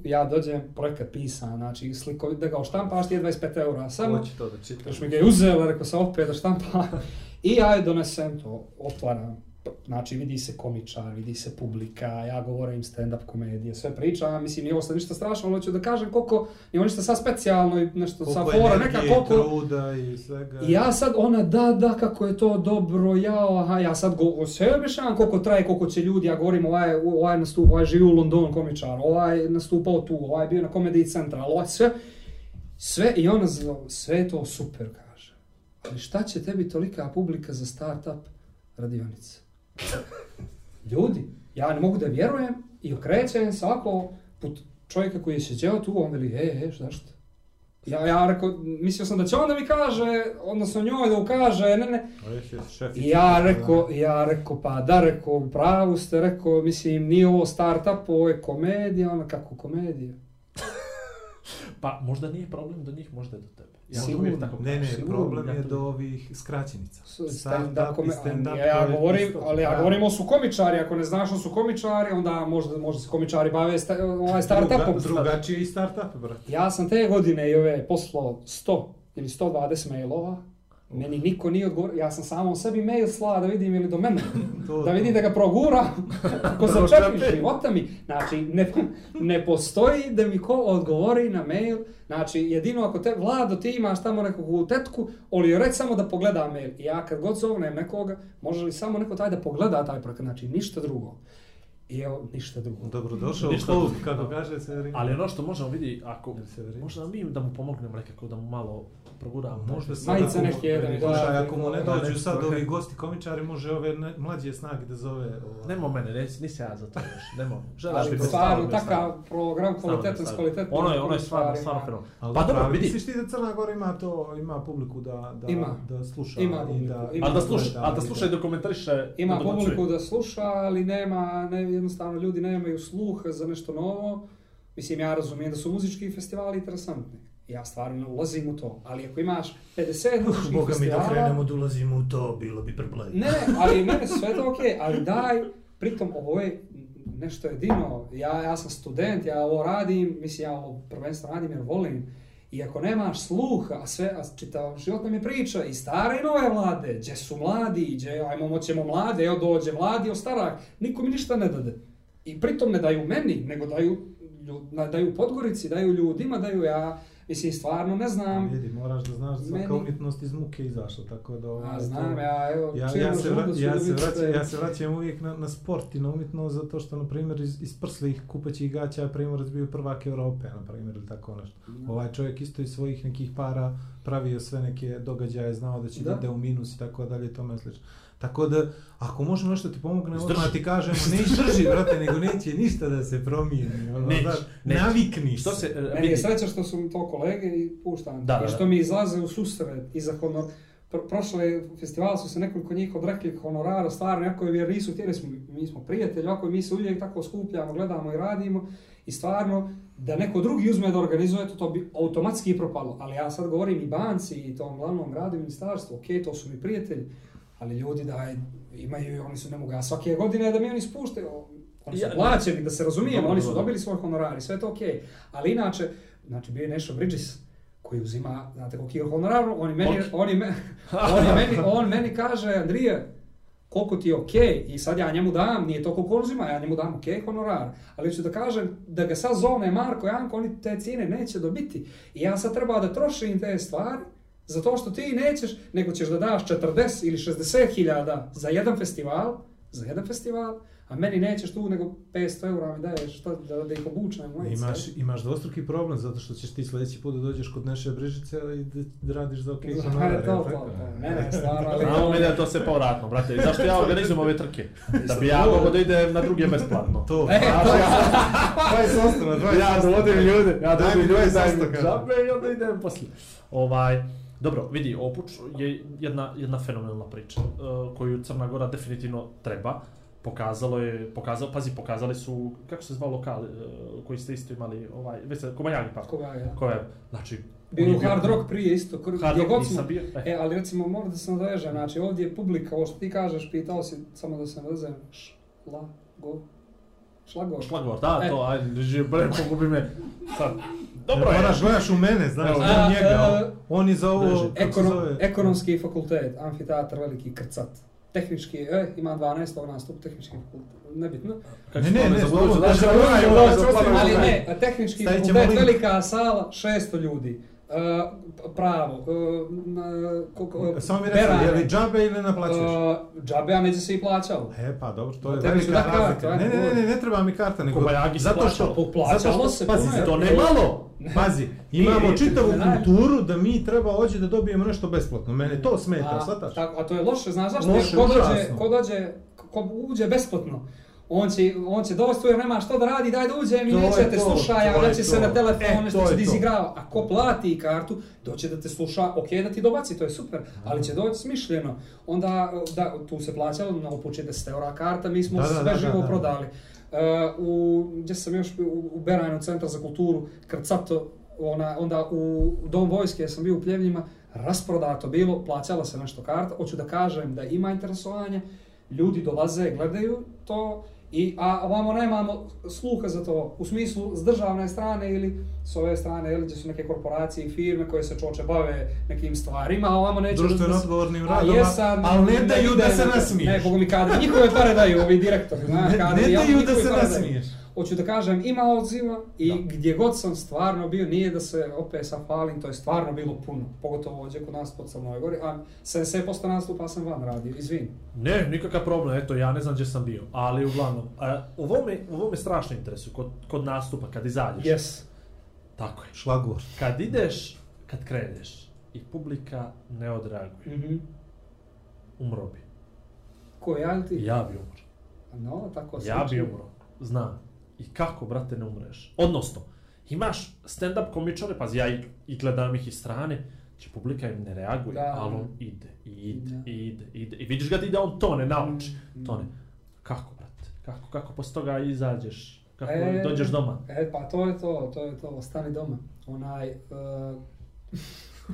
Speaker 1: ja dođem, projekat pisan, znači slikovi, da ga oštampaš ti je 25 eura samo.
Speaker 4: Hoće to da čita.
Speaker 1: Još mi ga je uzela, rekao sam opet da štampa. I ja je donesem to, otvaram. Znači vidi se komičar, vidi se publika, ja govorim stand-up komedije, sve pričam, mislim nije ovo sad ništa strašno, ali hoću da kažem koliko, nije ovo ništa sad specijalno i nešto sa
Speaker 4: Koliko
Speaker 1: fora, neka
Speaker 4: energije,
Speaker 1: koliko...
Speaker 4: truda i svega.
Speaker 1: I ja sad, ona, da, da, kako je to dobro, ja, aha, ja sad go, sve objašnjavam koliko traje, koliko će ljudi, ja govorim, ovaj, ovaj nastup, ovaj živi u Londonu komičar, ovaj nastupao tu, ovaj bio na Comedy Central, ovaj sve, sve, i ona, sve to super, kaže. Ali šta će tebi tolika publika za start-up radionice? Ljudi, ja ne mogu da vjerujem i okrećem se ovako put čovjeka koji je sjeđeo tu, on veli, e, e, zašto? Ja, ja rekao, mislio sam da će on da mi kaže, odnosno njoj da ukaže, ne, ne. I ja rekao, ja rekao, pa da, rekao, pravu ste, rekao, mislim, nije ovo start-up, ovo je komedija, ona kako komedija.
Speaker 2: Pa možda nije problem do njih, možda je do tebe. Ja
Speaker 1: Sigurno.
Speaker 2: tako
Speaker 4: Ne, ne.
Speaker 1: Sigurno,
Speaker 4: problem je do ovih skraćenica.
Speaker 1: Stand-up,
Speaker 4: Stand-up i
Speaker 1: kome-
Speaker 4: stand-up.
Speaker 1: ja, ja govorim,
Speaker 4: isto.
Speaker 1: ali ja
Speaker 4: Da.
Speaker 1: govorim o su komičari, ako ne znaš što su komičari, onda možda, možda se komičari bave sta, ovaj start-upom.
Speaker 4: Druga- Drugačiji start-up, brate.
Speaker 1: Ja sam te godine i ove poslao 100 ili 120 mailova, meni niko nije odgovorio, ja sam samo sebi mail slao da vidim ili do mene, da vidim da ga progura, ko začepi života mi. Znači, ne, ne postoji da mi ko odgovori na mail, znači, jedino ako te, Vlado, ti imaš tamo nekog tetku, oli joj reć samo da pogleda mail. I ja kad god zovnem nekoga, može li samo neko taj da pogleda taj projekat, znači, ništa drugo. I evo, ništa drugo.
Speaker 4: Dobro došao u klub, kako kaže Severin.
Speaker 2: Ali ono što možemo vidi, ako
Speaker 4: se
Speaker 2: možda mi da mu pomognemo nekako, da mu malo proguramo.
Speaker 4: Možda sad
Speaker 1: Majice neke jedan dva.
Speaker 4: ako mu ne
Speaker 1: Da,
Speaker 4: dođu
Speaker 2: ne,
Speaker 4: sad
Speaker 2: ne.
Speaker 4: ovi gosti komičari, može ove ne- mlađe snage da zove. ovaj.
Speaker 2: Nemo mene, nis, nisam ja za to još, nemo. Želaš
Speaker 1: Ali
Speaker 2: biti
Speaker 1: stvarno, takav program kvalitetan s kvalitetnim
Speaker 2: Ono je, ono je stvarno, stvarno fenomen. Pa dobro, vidi.
Speaker 4: Misliš ti da Crna Gora ima to, ima publiku da, da,
Speaker 1: Ima.
Speaker 4: da sluša
Speaker 1: Ima publiku,
Speaker 4: da...
Speaker 1: ima.
Speaker 2: Ali da sluša, ali da
Speaker 4: i
Speaker 2: sluša i da komentariše.
Speaker 1: Ima
Speaker 2: da
Speaker 1: publiku da sluša, ali nema, ne, jednostavno ljudi nemaju sluha za nešto novo. Mislim, ja razumijem da su muzički festivali interesantni. Ja stvarno ne ulazim u to. Ali ako imaš 50 muzičkih
Speaker 4: Boga mi da
Speaker 1: festivala...
Speaker 4: krenemo da ulazimo u to, bilo bi preblej.
Speaker 1: Ne, ali mene sve to okej, ali daj, pritom ovo je nešto jedino. Ja, ja sam student, ja ovo radim, mislim, ja ovo prvenstveno radim jer volim. I ako nemaš sluha, a sve, a čitav život nam je priča, i stare i nove vlade, gdje su mladi, gdje, ajmo, moćemo mlade, evo dođe mladi, starak niko mi ništa ne dade. I pritom ne daju meni, nego daju, na- daju Podgorici, daju ljudima, daju ja, mislim, stvarno ne znam.
Speaker 4: Vidi, moraš da znaš da svaka
Speaker 1: Meni-
Speaker 4: umjetnost iz muke izašla, tako da... ovaj,
Speaker 1: A
Speaker 4: to-
Speaker 1: znam, ja, evo,
Speaker 4: Ja, ja, se vra, ja, se vraćam, ja se vraćam uvijek na, na sport i na umjetnost zato što, na primjer, iz, iz prslih kupaćih gaća Primorac bio prvak Europe, na primjer, ili tako nešto. Ovaj čovjek isto iz svojih nekih para pravio sve neke događaje, znao da će
Speaker 1: Da.
Speaker 4: da ide u minus i tako dalje, i tome slično. Tako da, ako možemo nešto ti pomogne, odmah ti kažemo, ne izdrži, brate, nego neće ništa da se promijeni. Ono,
Speaker 2: Neće,
Speaker 4: znaš,
Speaker 2: neće.
Speaker 4: Navikni
Speaker 2: Što
Speaker 4: se.
Speaker 2: e,
Speaker 1: Meni je sreća što su mi to kolege i puštam.
Speaker 2: Da, da,
Speaker 1: I što
Speaker 2: da.
Speaker 1: mi izlaze u susret i za honor... Pro, prošle festival su se nekoliko njih odrekli honorara, stvarno, jako je jer nisu htjeli, smo, mi smo prijatelji, ako mi se uvijek tako skupljamo, gledamo i radimo i stvarno, da neko drugi uzme da organizuje to, to bi automatski propalo. Ali ja sad govorim i banci i tom glavnom gradu i ministarstvu, ok, to su mi prijatelji, ali ljudi da imaju, oni su ne mogu, ja svake godine da mi oni spuštaju, oni su
Speaker 2: Ja-
Speaker 1: plaćeni, da se razumijemo, oni su dobili svoj honorar i sve je to okej. Ali inače, znači bio je Nešo Bridges koji uzima, znate koliki je honorar, on, meni, on, me, on, meni, on meni kaže, Andrije, koliko ti je okej, i sad ja njemu dam, nije to koliko on uzima, ja njemu dam okej honorar, ali ću da kažem da ga sad zovne Marko Janko, oni te cijene neće dobiti. I ja sad treba da trošim te stvari, Zato što ti nećeš, nego ćeš da daš 40 ili 60 hiljada za jedan festival, za jedan festival, a meni nećeš tu nego 500 eura mi daješ šta, da, da ih majice.
Speaker 4: Imaš, imaš dvostruki problem, zato što ćeš ti sljedeći put da dođeš kod naše Brežice i da, radiš za OK
Speaker 1: Za-
Speaker 4: honorar,
Speaker 1: to, to, to. Ne, ne, stvarno, ali-
Speaker 2: Znamo mi da je to sve povratno, brate. I zašto ja organizujem ove trke? Da bi ja mogo da idem na druge besplatno.
Speaker 4: To,
Speaker 1: E, to je
Speaker 4: 20 na 20
Speaker 2: ja dovodim ljude, ja dovodim ljude
Speaker 4: 20
Speaker 2: daj mi džabe i onda idem poslije. Ovaj, dobro, vidi, Opuč je jedna, jedna fenomenalna priča uh, koju Crna Gora definitivno treba. Pokazalo je, pokazalo, pazi, pokazali su, kako se zvao lokal uh, koji ste isto imali, ovaj, već se, Kobajagi park.
Speaker 1: Koga ja?
Speaker 2: Ko je, znači... Je bio-
Speaker 1: hard rock prije isto, kr-
Speaker 2: Hard rock
Speaker 1: smo.
Speaker 2: bio. E.
Speaker 1: E, ali recimo, mora da se nadovežem, znači ovdje je publika, ovo što ti kažeš, pitao si, samo da se nadovežem, šlago, šlagor.
Speaker 2: Šlagvort, da,
Speaker 1: E.
Speaker 2: to, ajde, bre, pogubi me. Sad, dobro je.
Speaker 4: Moraš gledaš u mene, znaš,
Speaker 1: a,
Speaker 4: njega.
Speaker 1: a,
Speaker 4: On je za ovo,
Speaker 1: Ekonom, ekonomski fakultet, amfiteatar, veliki krcat. Tehnički, e, ima 12. nastup, tehnički fakultet, nebitno.
Speaker 4: Ne, ne, ne, slobodno, da,
Speaker 2: ovaj, ovaj,
Speaker 1: Ali ne, tehnički fakultet, velika sala, 600 ljudi. E, pravo, koliko,
Speaker 4: Samo mi
Speaker 1: Berane.
Speaker 4: je li džabe ili naplaćuješ?
Speaker 1: Uh, džabe, a neđe se i plaćalo.
Speaker 4: E, pa dobro, to je velika
Speaker 1: da
Speaker 4: razlika. Ne, ne, ne, ne, ne treba mi karta, nego
Speaker 2: Kobajagi se
Speaker 4: zato što,
Speaker 2: plaćalo.
Speaker 1: Plaćalo
Speaker 4: zato što,
Speaker 1: se,
Speaker 4: pazi,
Speaker 1: puno je.
Speaker 2: To ne malo!
Speaker 4: Pazi, imamo čitavu
Speaker 1: ne, ne.
Speaker 4: kulturu da mi treba hođe da dobijemo nešto besplatno. Mene to smeta,
Speaker 1: A,
Speaker 4: shvataš?
Speaker 1: tako, a to je loše, znaš zašto?
Speaker 4: Loše,
Speaker 1: ko dođe, ko dođe, ko uđe besplatno, on će, on će doći tu jer nema što da radi, daj da uđem i neće te sluša,
Speaker 4: to je
Speaker 1: javlja će se na telefon,
Speaker 4: E,
Speaker 1: nešto
Speaker 4: to
Speaker 1: će da
Speaker 4: to.
Speaker 1: izigrava. A ko plati kartu, doće da te sluša, ok da ti dobaci, to je super, ali će doći smišljeno. Onda, da, tu se plaćalo, na opuće 10 eura karta, mi smo
Speaker 4: Da, da,
Speaker 1: sve
Speaker 4: da, da,
Speaker 1: živo
Speaker 4: da.
Speaker 1: prodali. Uh, u, gdje sam još bio, u, u Berajnu, centar za kulturu, Krcato, ona, onda u Dom vojske sam bio u Pljevljima, rasprodato bilo, plaćala se nešto karta, hoću da kažem da ima interesovanje, ljudi dolaze, gledaju to, i, a ovamo nemamo sluha za to, u smislu s državne strane ili s ove strane, ili gdje su neke korporacije i firme koje se čoče bave nekim stvarima, a ovamo neće...
Speaker 4: Društveno
Speaker 1: da
Speaker 4: odgovornim radom, ali ne daju da se nasmiješ.
Speaker 1: Ne, bogu mi kadri, njihove pare daju, ovi direktori, znaš,
Speaker 4: Ne,
Speaker 1: kadri,
Speaker 4: ne
Speaker 1: ja,
Speaker 4: daju da se nasmiješ.
Speaker 1: Hoću da kažem, ima odziva i gdje god sam stvarno bio, nije da se opet sam falim, to je stvarno bilo puno, pogotovo ovdje kod nas po Crnoj Gori, a 70% nastupa sam van radio, izvini.
Speaker 2: Ne, nikakav problem, eto, ja ne znam gdje sam bio, ali uglavnom, a, ovo, me, ovo me strašno interesuje, kod, kod nastupa, kad izađeš.
Speaker 1: Yes.
Speaker 2: Tako je.
Speaker 4: Šlagor.
Speaker 2: Kad ideš, kad kreneš i publika ne odreaguje,
Speaker 1: Mhm.
Speaker 2: umro bi.
Speaker 1: Ko, ja ili ti?
Speaker 2: Ja bi umro.
Speaker 1: No, tako
Speaker 2: Ja bi umro. Znam. I kako, brate, ne umreš? Odnosno, imaš stand-up komičare, pazi, ja i, i gledam ih iz strane, će publika im ne reaguje,
Speaker 1: Da.
Speaker 2: ali on ide, i ide,
Speaker 1: Da.
Speaker 2: i ide, ide. I vidiš ga ti da on tone nauči.
Speaker 1: Mm,
Speaker 2: Tone. Kako, brate? Kako, kako posle toga izađeš? Kako
Speaker 1: E,
Speaker 2: dođeš doma?
Speaker 1: E, pa to je to, to je to, ostani doma. Onaj, uh,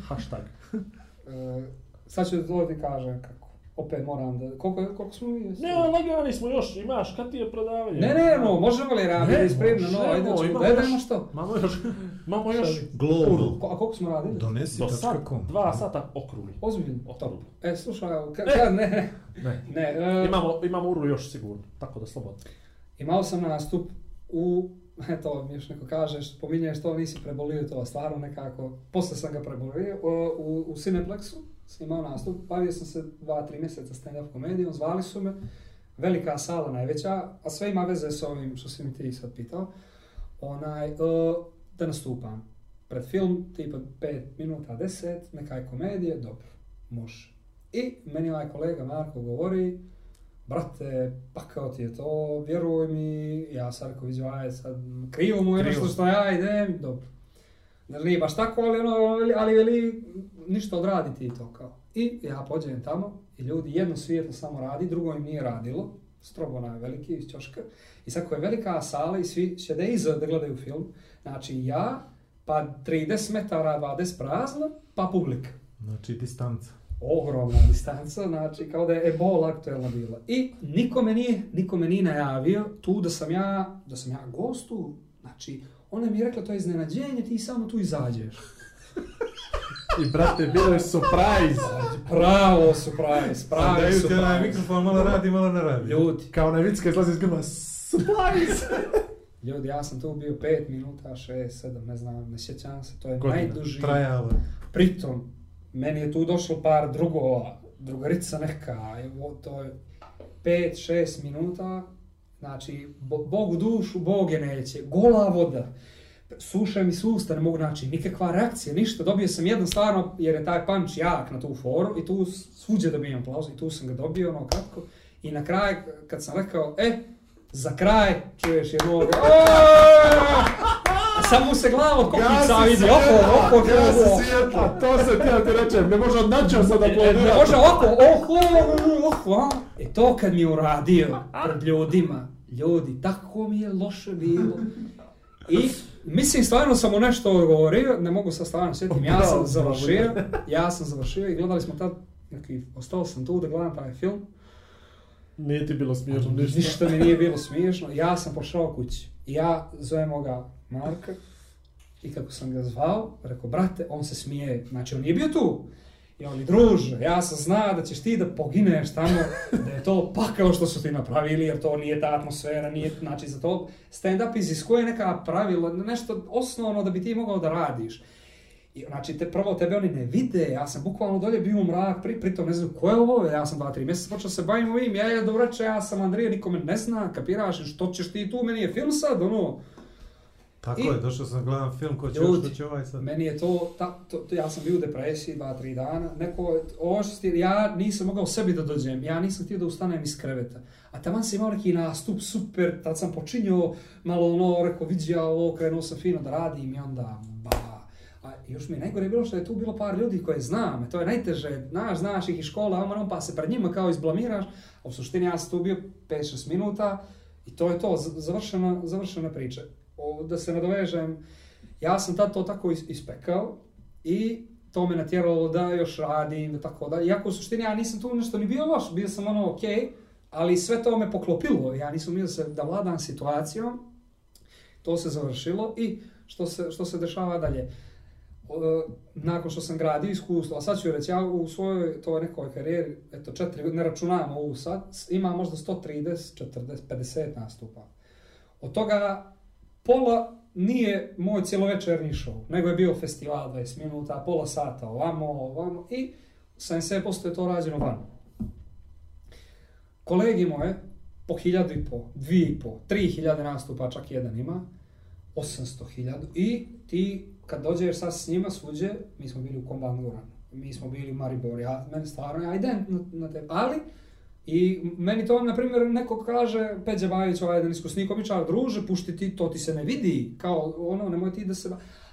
Speaker 2: Hashtag.
Speaker 1: uh, sad ću to ti kažem kako. Opet moram da, koliko, koliko smo mi?
Speaker 2: Ne, lagani smo još, imaš, kad ti je predavanje?
Speaker 1: Ne, ne, no, možemo li raditi
Speaker 2: Ne,
Speaker 1: ispremno, no, ajde, ćemo,
Speaker 2: imamo
Speaker 1: da
Speaker 2: još-
Speaker 1: idemo što?
Speaker 2: Mamo još, mamo još
Speaker 4: Global.
Speaker 1: Ko- A koliko smo radili?
Speaker 2: do sat, dva sata okrugli.
Speaker 1: Ozbiljno,
Speaker 2: Okrugli.
Speaker 1: E, slušaj, kad,
Speaker 2: Ne.
Speaker 1: kad, ne, ne, uh,
Speaker 2: Imamo, imamo uru još sigurno, tako da slobodno.
Speaker 1: imao sam nastup u, eto, mi još neko kaže, spominješ to, nisi prebolio to, stvarno nekako, posle sam ga prebolio, u, u, u Cineplexu sam imao nastup, bavio sam se dva, tri mjeseca stand-up komedijom, zvali su me, velika sala najveća, a sve ima veze s ovim što si mi ti sad pitao, onaj, uh, da nastupam. Pred film, tipa 5 minuta, 10, neka je komedija, dobro, može. I meni ovaj kolega Marko govori, brate, pakao ti je to, vjeruj mi, ja sad rekao, vidio, aj sad, krivo mu je nešto što ja idem, dobro. Znači, nije baš tako, ali, ono, ali- ali veli, ništa odradi ti to kao. I ja pođem tamo i ljudi jedno svijetlo samo radi, drugo im nije radilo, strobo onaj veliki iz ćoška. I sad koja je velika sala i svi će da iza da gledaju film, znači ja, pa 30 metara, 20 prazno, pa publika
Speaker 4: Znači distanca.
Speaker 1: ogromna distanca, znači kao da je ebola aktuelna bila. I niko me nije, niko me nije najavio tu da sam ja, da sam ja gost tu, znači ona mi je rekla to je iznenađenje, ti samo tu izađeš.
Speaker 2: I brate, bilo je surprise.
Speaker 1: Pravo surprise, pravi
Speaker 4: Daju ti onaj
Speaker 1: surprise.
Speaker 4: mikrofon, malo radi, malo ne radi.
Speaker 1: Ljudi,
Speaker 2: Kao onaj vicka izlazi iz grla, surprise!
Speaker 1: ljudi, ja sam tu bio 5 minuta, 6, 7, ne znam, ne sjećam se, to je
Speaker 2: Godina.
Speaker 1: najduži.
Speaker 4: Trajalo.
Speaker 1: Pritom, meni je tu došlo par drugova, drugarica neka, evo, to je 5-6 minuta, znači, bo, Bog u dušu, Bog je neće, gola voda, suša mi susta, ne mogu naći nikakva reakcija, ništa, dobio sam jedan stvarno, jer je taj punch jak na tu foru i tu svuđe dobijem aplauz i tu sam ga dobio, ono kratko, i na kraj, kad sam rekao, e, za kraj, čuješ jednog, a sam mu se glava od kopica vidi, oko, oko, oko,
Speaker 2: A to se ti ja ti rečem, ne može od načeo sad
Speaker 1: E, ne može ovako, oho, oho, a? E to kad mi je uradio pred ljudima, ljudi, tako mi je loše bilo. I mislim, stvarno sam mu nešto odgovorio, ne mogu sa stvarno sjetim, ja sam završio, ja sam završio i gledali smo tad, neki, ostao sam tu da gledam taj film,
Speaker 2: Nije ti bilo smiješno ništa.
Speaker 1: ništa mi nije bilo smiješno, ja sam pošao kući. Ja zovem ovoga Marka i kako sam ga zvao, rekao, brate, on se smije, znači on nije bio tu. I oni, druže, ja sam zna da ćeš ti da pogineš tamo, da je to pakao što su ti napravili, jer to nije ta atmosfera, nije, znači za to stand-up iziskuje neka pravila, nešto osnovno da bi ti mogao da radiš. I, znači, te, prvo tebe oni ne vide, ja sam bukvalno dolje bio u mrak, pri, pritom ne znam ko je ovo, ja sam dva, tri mjeseca počeo se bavim ovim, ja je dobro reče, ja sam Andrija, niko me ne zna, kapiraš, što ćeš ti tu, meni je film sad, ono,
Speaker 4: Tako
Speaker 1: I-
Speaker 4: je, došao sam gledam film, ko će
Speaker 1: Ljudi,
Speaker 4: ko će ovaj sad.
Speaker 1: Meni je to, ta, to, to, ja sam bio u depresiji dva, tri dana, neko, ovo što ti, ja nisam mogao sebi da dođem, ja nisam htio da ustanem iz kreveta. A taman sam imao neki nastup, super, tad sam počinio, malo ono, rekao, vidi ja ovo, krenuo sam fino da radim i onda, ba. A još mi je najgore bilo što je tu bilo par ljudi koje znam, to je najteže, znaš, znaš ih iz škola, ono, pa se pred njima kao izblamiraš, a u suštini ja sam tu bio 5-6 minuta i to je to, završena, završena priča. Da se nadovežem, ja sam tad to tako ispekao i to me natjeralo da još radim, da tako da. Iako u suštini ja nisam tu nešto ni bio loš, bio sam ono okej, okay, ali sve to me poklopilo. Ja nisam bio se da vladam situacijom, to se završilo i što se, što se dešava dalje. Nakon što sam gradio iskustvo, a sad ću reći, ja u svojoj to nekoj karijeri, eto četiri, ne računam ovu sad, ima možda 130, 40, 50 nastupa. Od toga pola nije moj cjelovečerni show, nego je bio festival 20 minuta, pola sata ovamo, ovamo i 70% je to rađeno van. Kolegi moje, po hiljadu i po, dvije i po, tri hiljade nastupa, čak jedan ima, 800 hiljadu i ti kad dođeš sad s njima svuđe, mi smo bili u Kombanguranu, mi smo bili u Mariboru, ja, meni stvarno, ja idem na, na te, ali i meni to, na primjer, neko kaže, Peđa Bajić, ovaj jedan iskusnik, običar, druže, pušti ti, to ti se ne vidi, kao ono, nemoj ti da se...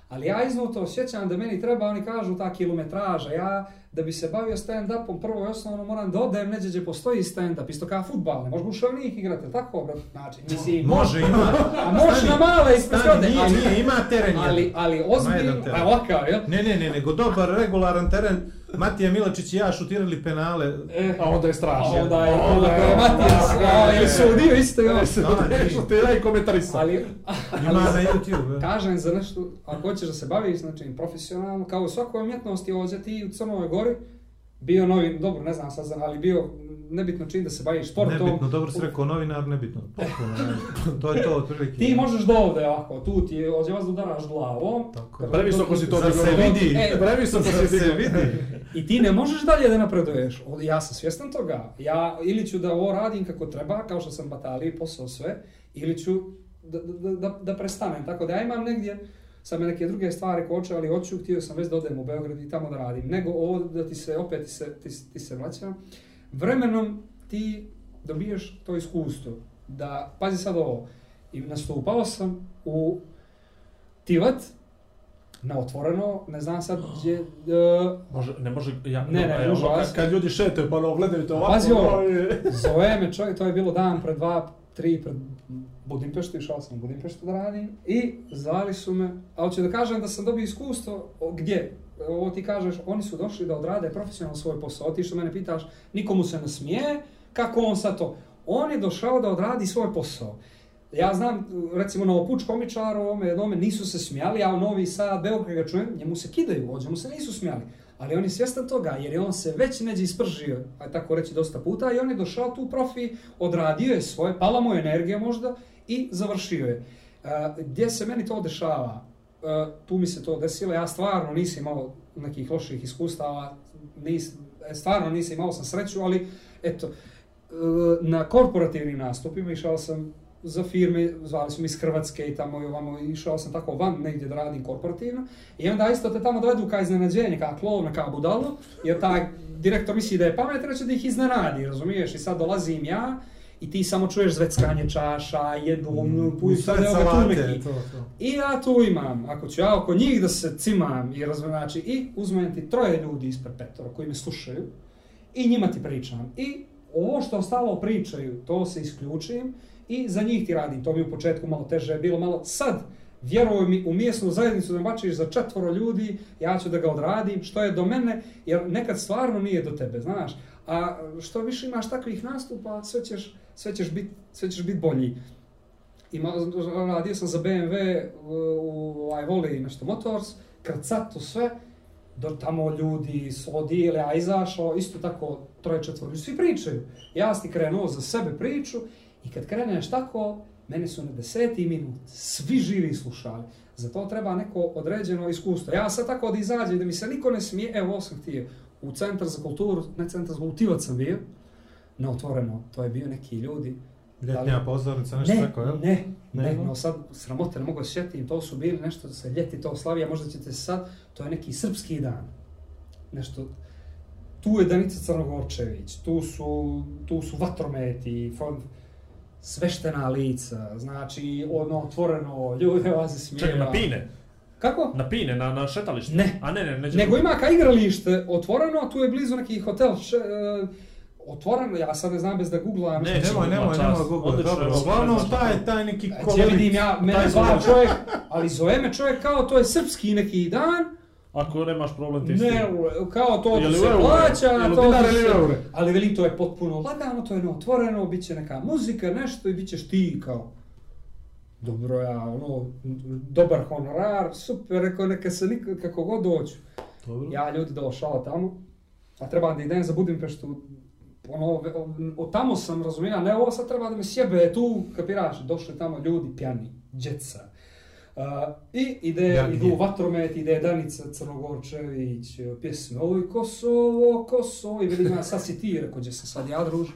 Speaker 1: Ali ja iznuto osjećam da meni treba, oni kažu, ta kilometraža, ja da bi se bavio stand-upom, prvo i osnovno moram da odem neđe gdje postoji stand-up, isto kao futbal, ne možeš u šavnik igrati, tako, brat? Znači, mislim,
Speaker 4: Može, ima.
Speaker 1: a možeš na male ispred ode,
Speaker 4: nije,
Speaker 1: ali-
Speaker 4: nije, ima teren jedan.
Speaker 1: ali, ali
Speaker 4: Ima
Speaker 1: ozbiljno, a ovakav, jel?
Speaker 4: Ne, ne, ne, nego dobar, regularan teren. Matija Milačić i ja šutirali penale.
Speaker 1: E,
Speaker 2: A onda je strašno.
Speaker 1: a onda je, onda
Speaker 2: Onda
Speaker 1: je Matijas, a, ili sudio isto, jel?
Speaker 2: Što ti je komentarisao.
Speaker 1: Ali,
Speaker 4: Ima na YouTube. e.
Speaker 1: kažem za nešto, ako hoćeš da se baviš znači, profesionalno, kao u svakoj umjetnosti ovdje ti u Crnoj Gori, bio novi, dobro, ne znam sad, ali bio nebitno čim da se baviš sportom.
Speaker 4: Nebitno, dobro si rekao, novinar, nebitno. Potpuno, nebitno. To je to, otprilike.
Speaker 1: Ti možeš do ovde ovako, tu ti je, ovdje vas da udaraš glavom.
Speaker 4: Tako je.
Speaker 2: Previsoko si to
Speaker 4: Zar se vidi?
Speaker 1: E,
Speaker 2: Previsoko si
Speaker 4: se vidi?
Speaker 1: I ti ne možeš dalje da napreduješ. Ja sam svjestan toga. Ja ili ću da ovo radim kako treba, kao što sam bataliji posao sve, ili ću da, da, da, da prestanem. Tako da ja imam negdje sad me neke druge stvari koče, ali hoću, htio sam već da odem u Beograd i tamo da radim. Nego ovo da ti se, opet ti se, ti, ti se vraća. Vremenom ti dobiješ to iskustvo. Da, pazi sad ovo, i nastupao sam u Tivat, na otvoreno, ne znam sad gdje, e,
Speaker 2: Može, ne može, ja,
Speaker 1: Ne, ne, može,
Speaker 2: ono,
Speaker 1: vas-
Speaker 2: kad, kad ljudi šetaju pa ono gledaju te ovako,
Speaker 1: Pazi ovo.
Speaker 2: i-
Speaker 1: Zove me čovjek, to je bilo dan pred dva, tri pred Budimpeštu, išao sam u Budimpeštu da radim i zvali su me, ali ću da kažem da sam dobio iskustvo, o, gdje? Ovo ti kažeš, oni su došli da odrade profesionalno svoj posao, ti što mene pitaš, nikomu se ne smije, kako on sad to? On je došao da odradi svoj posao. Ja znam, recimo, Novopuč komičar, ovome jednome nisu se smijali, a u Novi Sad, Beograd ga čujem, njemu se kidaju, ovdje mu se nisu smijali. Ali on je svjestan toga, jer je on se već neđe ispržio, a tako reći dosta puta, i on je došao tu profi, odradio je svoje, pala mu je energija možda i završio je. E, gdje se meni to dešava? E, tu mi se to desilo, ja stvarno nisam imao nekih loših iskustava, nis, e, stvarno nisam imao sam sreću, ali eto, e, na korporativnim nastupima išao sam za firme, zvali su mi iz Hrvatske i tamo i ovamo, išao sam tako van negdje da radim korporativno. I onda isto te tamo dovedu kao iznenađenje, kao klovna, kao budalo, jer taj direktor misli da je pametan, će da ih iznenadi, razumiješ? I sad dolazim ja, i ti samo čuješ zveckanje čaša, jedu, mm, puju sad, evo ga
Speaker 4: to, to.
Speaker 1: I ja tu imam, ako ću ja oko njih da se cimam i razumem, znači, i uzmem ti troje ljudi ispred petora koji me slušaju i njima ti pričam. I ovo što ostalo pričaju, to se isključim i za njih ti radim. To mi u početku malo teže bilo, malo sad, vjeruj mi, u mjesnu zajednicu da bačiš za četvoro ljudi, ja ću da ga odradim, što je do mene, jer nekad stvarno nije do tebe, znaš. A što više imaš takvih nastupa, sve ćeš, sve ćeš biti sve ćeš bit bolji. Ima, ono, radio sam za BMW u, ovaj, voli nešto Motors, krcato sve, do tamo ljudi su odijeli, a izašao, isto tako troje četvori, svi pričaju. Ja ti krenuo za sebe priču i kad kreneš tako, mene su na deseti minut svi živi slušali. Za to treba neko određeno iskustvo. Ja sad tako da izađem da mi se niko ne smije, evo ovo sam htio, u centar za kulturu, ne centar za kulturu, sam bio, na otvoreno, to je bio neki ljudi.
Speaker 4: Ljetnja pozornica, nešto
Speaker 1: ne,
Speaker 4: tako, jel?
Speaker 1: Ne, ne,
Speaker 4: Nego?
Speaker 1: no sad sramote, ne mogu se sjetim, to su bili nešto da se ljeti to slavi, a možda ćete sad, to je neki srpski dan. Nešto, tu je Danica Crnogorčević, tu su, tu su vatrometi, fon, sveštena lica, znači ono otvoreno, ljude vas se smijeva.
Speaker 2: Čekaj, na pine.
Speaker 1: Kako?
Speaker 2: Na pine, na, na šetalište.
Speaker 1: Ne.
Speaker 2: A ne, ne, neće
Speaker 1: Nego ima ka igralište otvoreno, tu je blizu neki hotel, š, e, otvoreno, ja sad ne znam bez da googlam.
Speaker 2: Ne,
Speaker 4: Nemoj, nemoj, nemoj Google,
Speaker 2: Odlično,
Speaker 4: dobro. Uglavnom, taj, taj neki
Speaker 1: Gdje
Speaker 4: kolorit,
Speaker 1: vidim ja, mene zva
Speaker 4: kolorit.
Speaker 1: čovjek, ali zove me čovjek kao to je srpski neki dan,
Speaker 2: Ako nemaš problem ti
Speaker 1: ne, kao to
Speaker 2: li
Speaker 1: se
Speaker 2: eure?
Speaker 1: plaća, to
Speaker 2: ili eure?
Speaker 1: ali veli to je potpuno lagano, to je neotvoreno, bit će neka muzika, nešto i bit ćeš ti kao, dobro ja, ono, dobar honorar, super, rekao neka se nikad, kako god doću.
Speaker 4: Dobro.
Speaker 1: Ja ljudi došao tamo, a treba da idem za Budimpeštu, ono, od tamo sam razumio, ne ovo sad treba da me sjebe tu, kapiraš, došli tamo ljudi pjani, djeca. Uh, I ide,
Speaker 4: Jargije.
Speaker 1: idu vatromet, ide Danica Crnogorčević, pjesme, oj Kosovo, Kosovo, i vidim ja, sad si ti, rekao, gdje sam sad ja druž.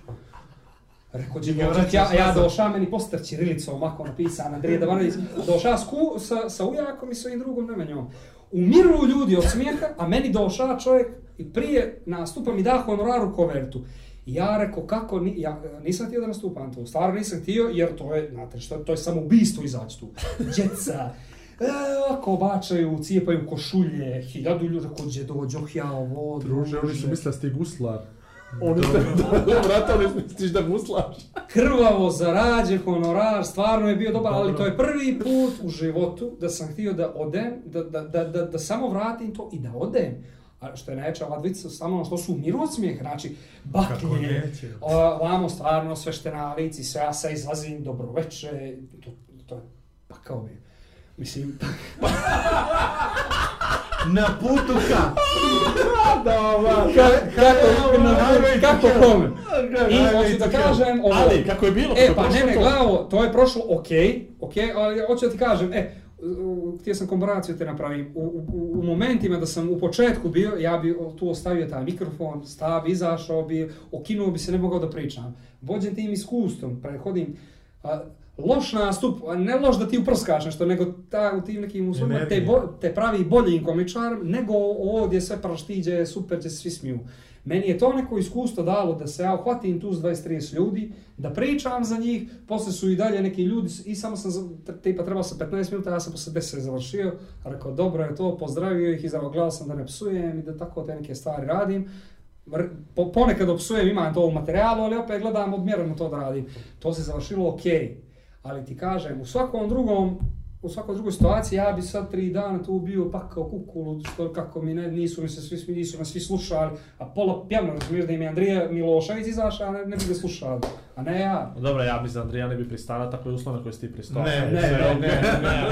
Speaker 1: Rekao,
Speaker 4: vraćaš
Speaker 1: ja, ja
Speaker 4: nazad.
Speaker 1: došao, meni poster Čirilicom, ovako napisan, Andrije Davanović, došao s, ku, sa, sa ujakom i svojim drugom Nemanjom. Umiru ljudi od smijeha, a meni došao čovjek i prije nastupa mi da honorar u kovertu. I ja rekao, kako, ni, ja nisam htio da nastupam tu, stvarno nisam htio, jer to je, znate što, to je samo ubistvo izaći tu. Djeca, e, ovako bačaju, cijepaju košulje, hiljadu ljudi, rekao, gdje dođe, oh ja ovo,
Speaker 2: Druže, oni su
Speaker 1: druže.
Speaker 2: mislili da si ti guslar. Oni ste, brate, oni misliš da guslaš.
Speaker 1: krvavo zarađen honorar, stvarno je bio dobar, ali to je prvi put u životu da sam htio da odem, da, da, da, da, da samo vratim to i da odem. A što je najveća ova dvica, samo ono što su smijeha, znači baklje, vamo stvarno sveštenalici, sve ja sad izlazim, dobro veče, to, to je pakao mi. Mislim,
Speaker 4: Na putu ka.
Speaker 1: ka, kako, na, kako kome? I hoću da kažem ovo.
Speaker 2: Ali, kako je bilo?
Speaker 1: E, pa ne, ne, glavo, to je prošlo ok, ok, ali hoću da ti kažem, e, htio sam komparaciju te napravim. U, u, u momentima da sam u početku bio, ja bi tu ostavio taj mikrofon, stav, izašao bi, okinuo bi se, ne mogao da pričam. Vođen tim iskustvom, prehodim, a, loš nastup, a ne loš da ti uprskaš nešto, nego ta, u tim nekim uslovima te, bo, te pravi boljim komičarom, nego ovdje sve praštiđe, super, će se svi smiju. Meni je to neko iskustvo dalo da se ja uhvatim tu s 20-30 ljudi, da pričam za njih, posle su i dalje neki ljudi i samo sam, tipa trebao sam 15 minuta, ja sam posle 10 završio, rekao dobro je to, pozdravio ih i gledao sam da ne psujem i da tako te neke stvari radim. Po, ponekad opsujem, imam to u materijalu, ali opet gledam odmjereno to da radim. To se završilo ok, ali ti kažem, u svakom drugom u svakoj drugoj situaciji ja bi sad tri dana tu bio pakao kukulu, što kako mi ne, nisu mi se svi, svi- nisu me svi slušali, a pola pjevno, razumiješ da im je Andrija Milošević izašao, a ne, ne bi ga slušali, a ne ja.
Speaker 2: Dobro, ja mislim, Andrija ne bi pristala tako je uslove koje si ti pristao.
Speaker 4: Ne,
Speaker 1: Ne,
Speaker 4: ne,
Speaker 1: ne,
Speaker 4: ne, ne,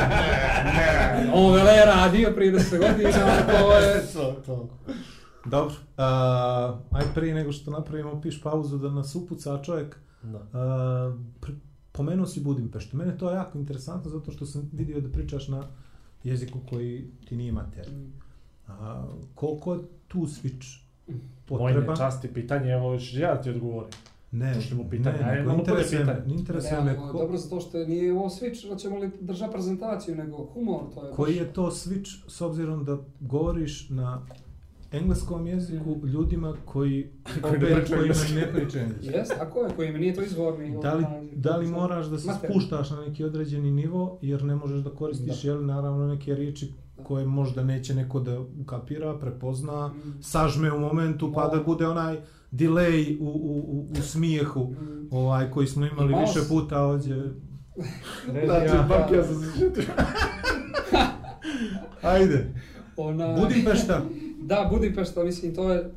Speaker 4: ne.
Speaker 1: Ovo vele je radio prije 10 godina, to je...
Speaker 4: To, to. Dobro, uh, aj prije nego što napravimo piš pauzu da nas upuca čovjek,
Speaker 2: Da.
Speaker 4: uh, pomenuo si Budimpeštu. Mene to je jako interesantno zato što sam vidio da pričaš na jeziku koji ti nije mater.
Speaker 1: Mm.
Speaker 4: A koliko tu switch
Speaker 2: Moje
Speaker 4: potreba?
Speaker 2: časti pitanje, evo, ću ja ti odgovorim.
Speaker 4: Ne,
Speaker 2: mu pitanje,
Speaker 4: ne,
Speaker 2: ajde,
Speaker 4: nego
Speaker 2: imamo prvo
Speaker 4: interesuje me,
Speaker 2: pitanje.
Speaker 4: interesuje
Speaker 1: Ne,
Speaker 4: me ko,
Speaker 1: Dobro zato što nije ovo switch, hoćemo li držati prezentaciju, nego humor, to je...
Speaker 4: koji
Speaker 1: baš-
Speaker 4: je to switch s obzirom da govoriš na engleskom jeziku ljudima koji,
Speaker 2: ne
Speaker 4: opet, koji ne pričaju engleski.
Speaker 1: Jes, tako je, koji nije to izvorni...
Speaker 4: Da li,
Speaker 1: onaj-
Speaker 4: da li moraš da se
Speaker 1: Mater.
Speaker 4: spuštaš na neki određeni nivo, jer ne možeš da koristiš, jel, naravno, neke riječi koje možda neće neko da ukapira, prepozna,
Speaker 1: Mm.
Speaker 4: sažme u momentu, pa da bude onaj delay u, u, u, u smijehu,
Speaker 1: Mm.
Speaker 4: ovaj, koji smo imali
Speaker 1: Imao
Speaker 4: više puta ovdje.
Speaker 2: Znači,
Speaker 4: Ja.
Speaker 2: bak, ja sam se.
Speaker 4: Ajde,
Speaker 1: Ona...
Speaker 4: Budimpešta.
Speaker 1: Da, Budimpešta, mislim, to je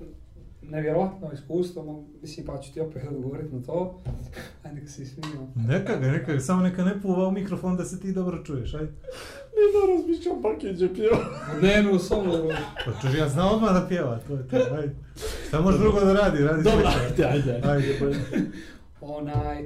Speaker 1: nevjerojatno iskustvo, mislim, pa ću ti opet odgovoriti na to. Ajde, neka se smijemo.
Speaker 4: Neka ga, neka ga, samo neka ne puva u mikrofon da se ti dobro čuješ, ajde.
Speaker 2: Ne da razmišljam pakeđe pjeva.
Speaker 1: Dnevnu solu.
Speaker 4: Pa čuš, ja znam odmah da pjeva, to je to, ajde. Šta može drugo da radi, radi
Speaker 2: Dobro,
Speaker 4: sve.
Speaker 2: ajde, ajde.
Speaker 4: Ajde.
Speaker 1: Onaj...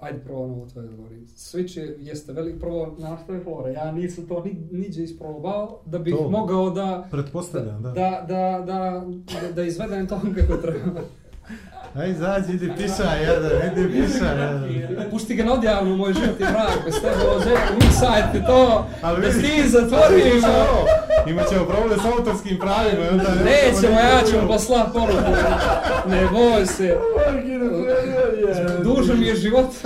Speaker 1: Ajde prvo ono to je govorim. Switch je, jeste velik, prvo na što je fora. Ja nisam to ni, niđe isprobao da bih
Speaker 4: To.
Speaker 1: mogao da,
Speaker 4: Pretpostavljam, da.
Speaker 1: da, da, da, da, da izvedem to kako treba.
Speaker 4: Aj, izađi, idi pišaj, jedan, idi pišaj, jedan.
Speaker 1: Pušti ga na odjavnu, moj život je mrak, bez tebe ovo želja, umisajte to,
Speaker 4: Ali
Speaker 1: da ti zatvorimo.
Speaker 4: Imat ćemo problem s autorskim pravima, onda ne
Speaker 1: Nećemo, ja ću mu poslat poruku. Ne boj se. Dužan mi je život.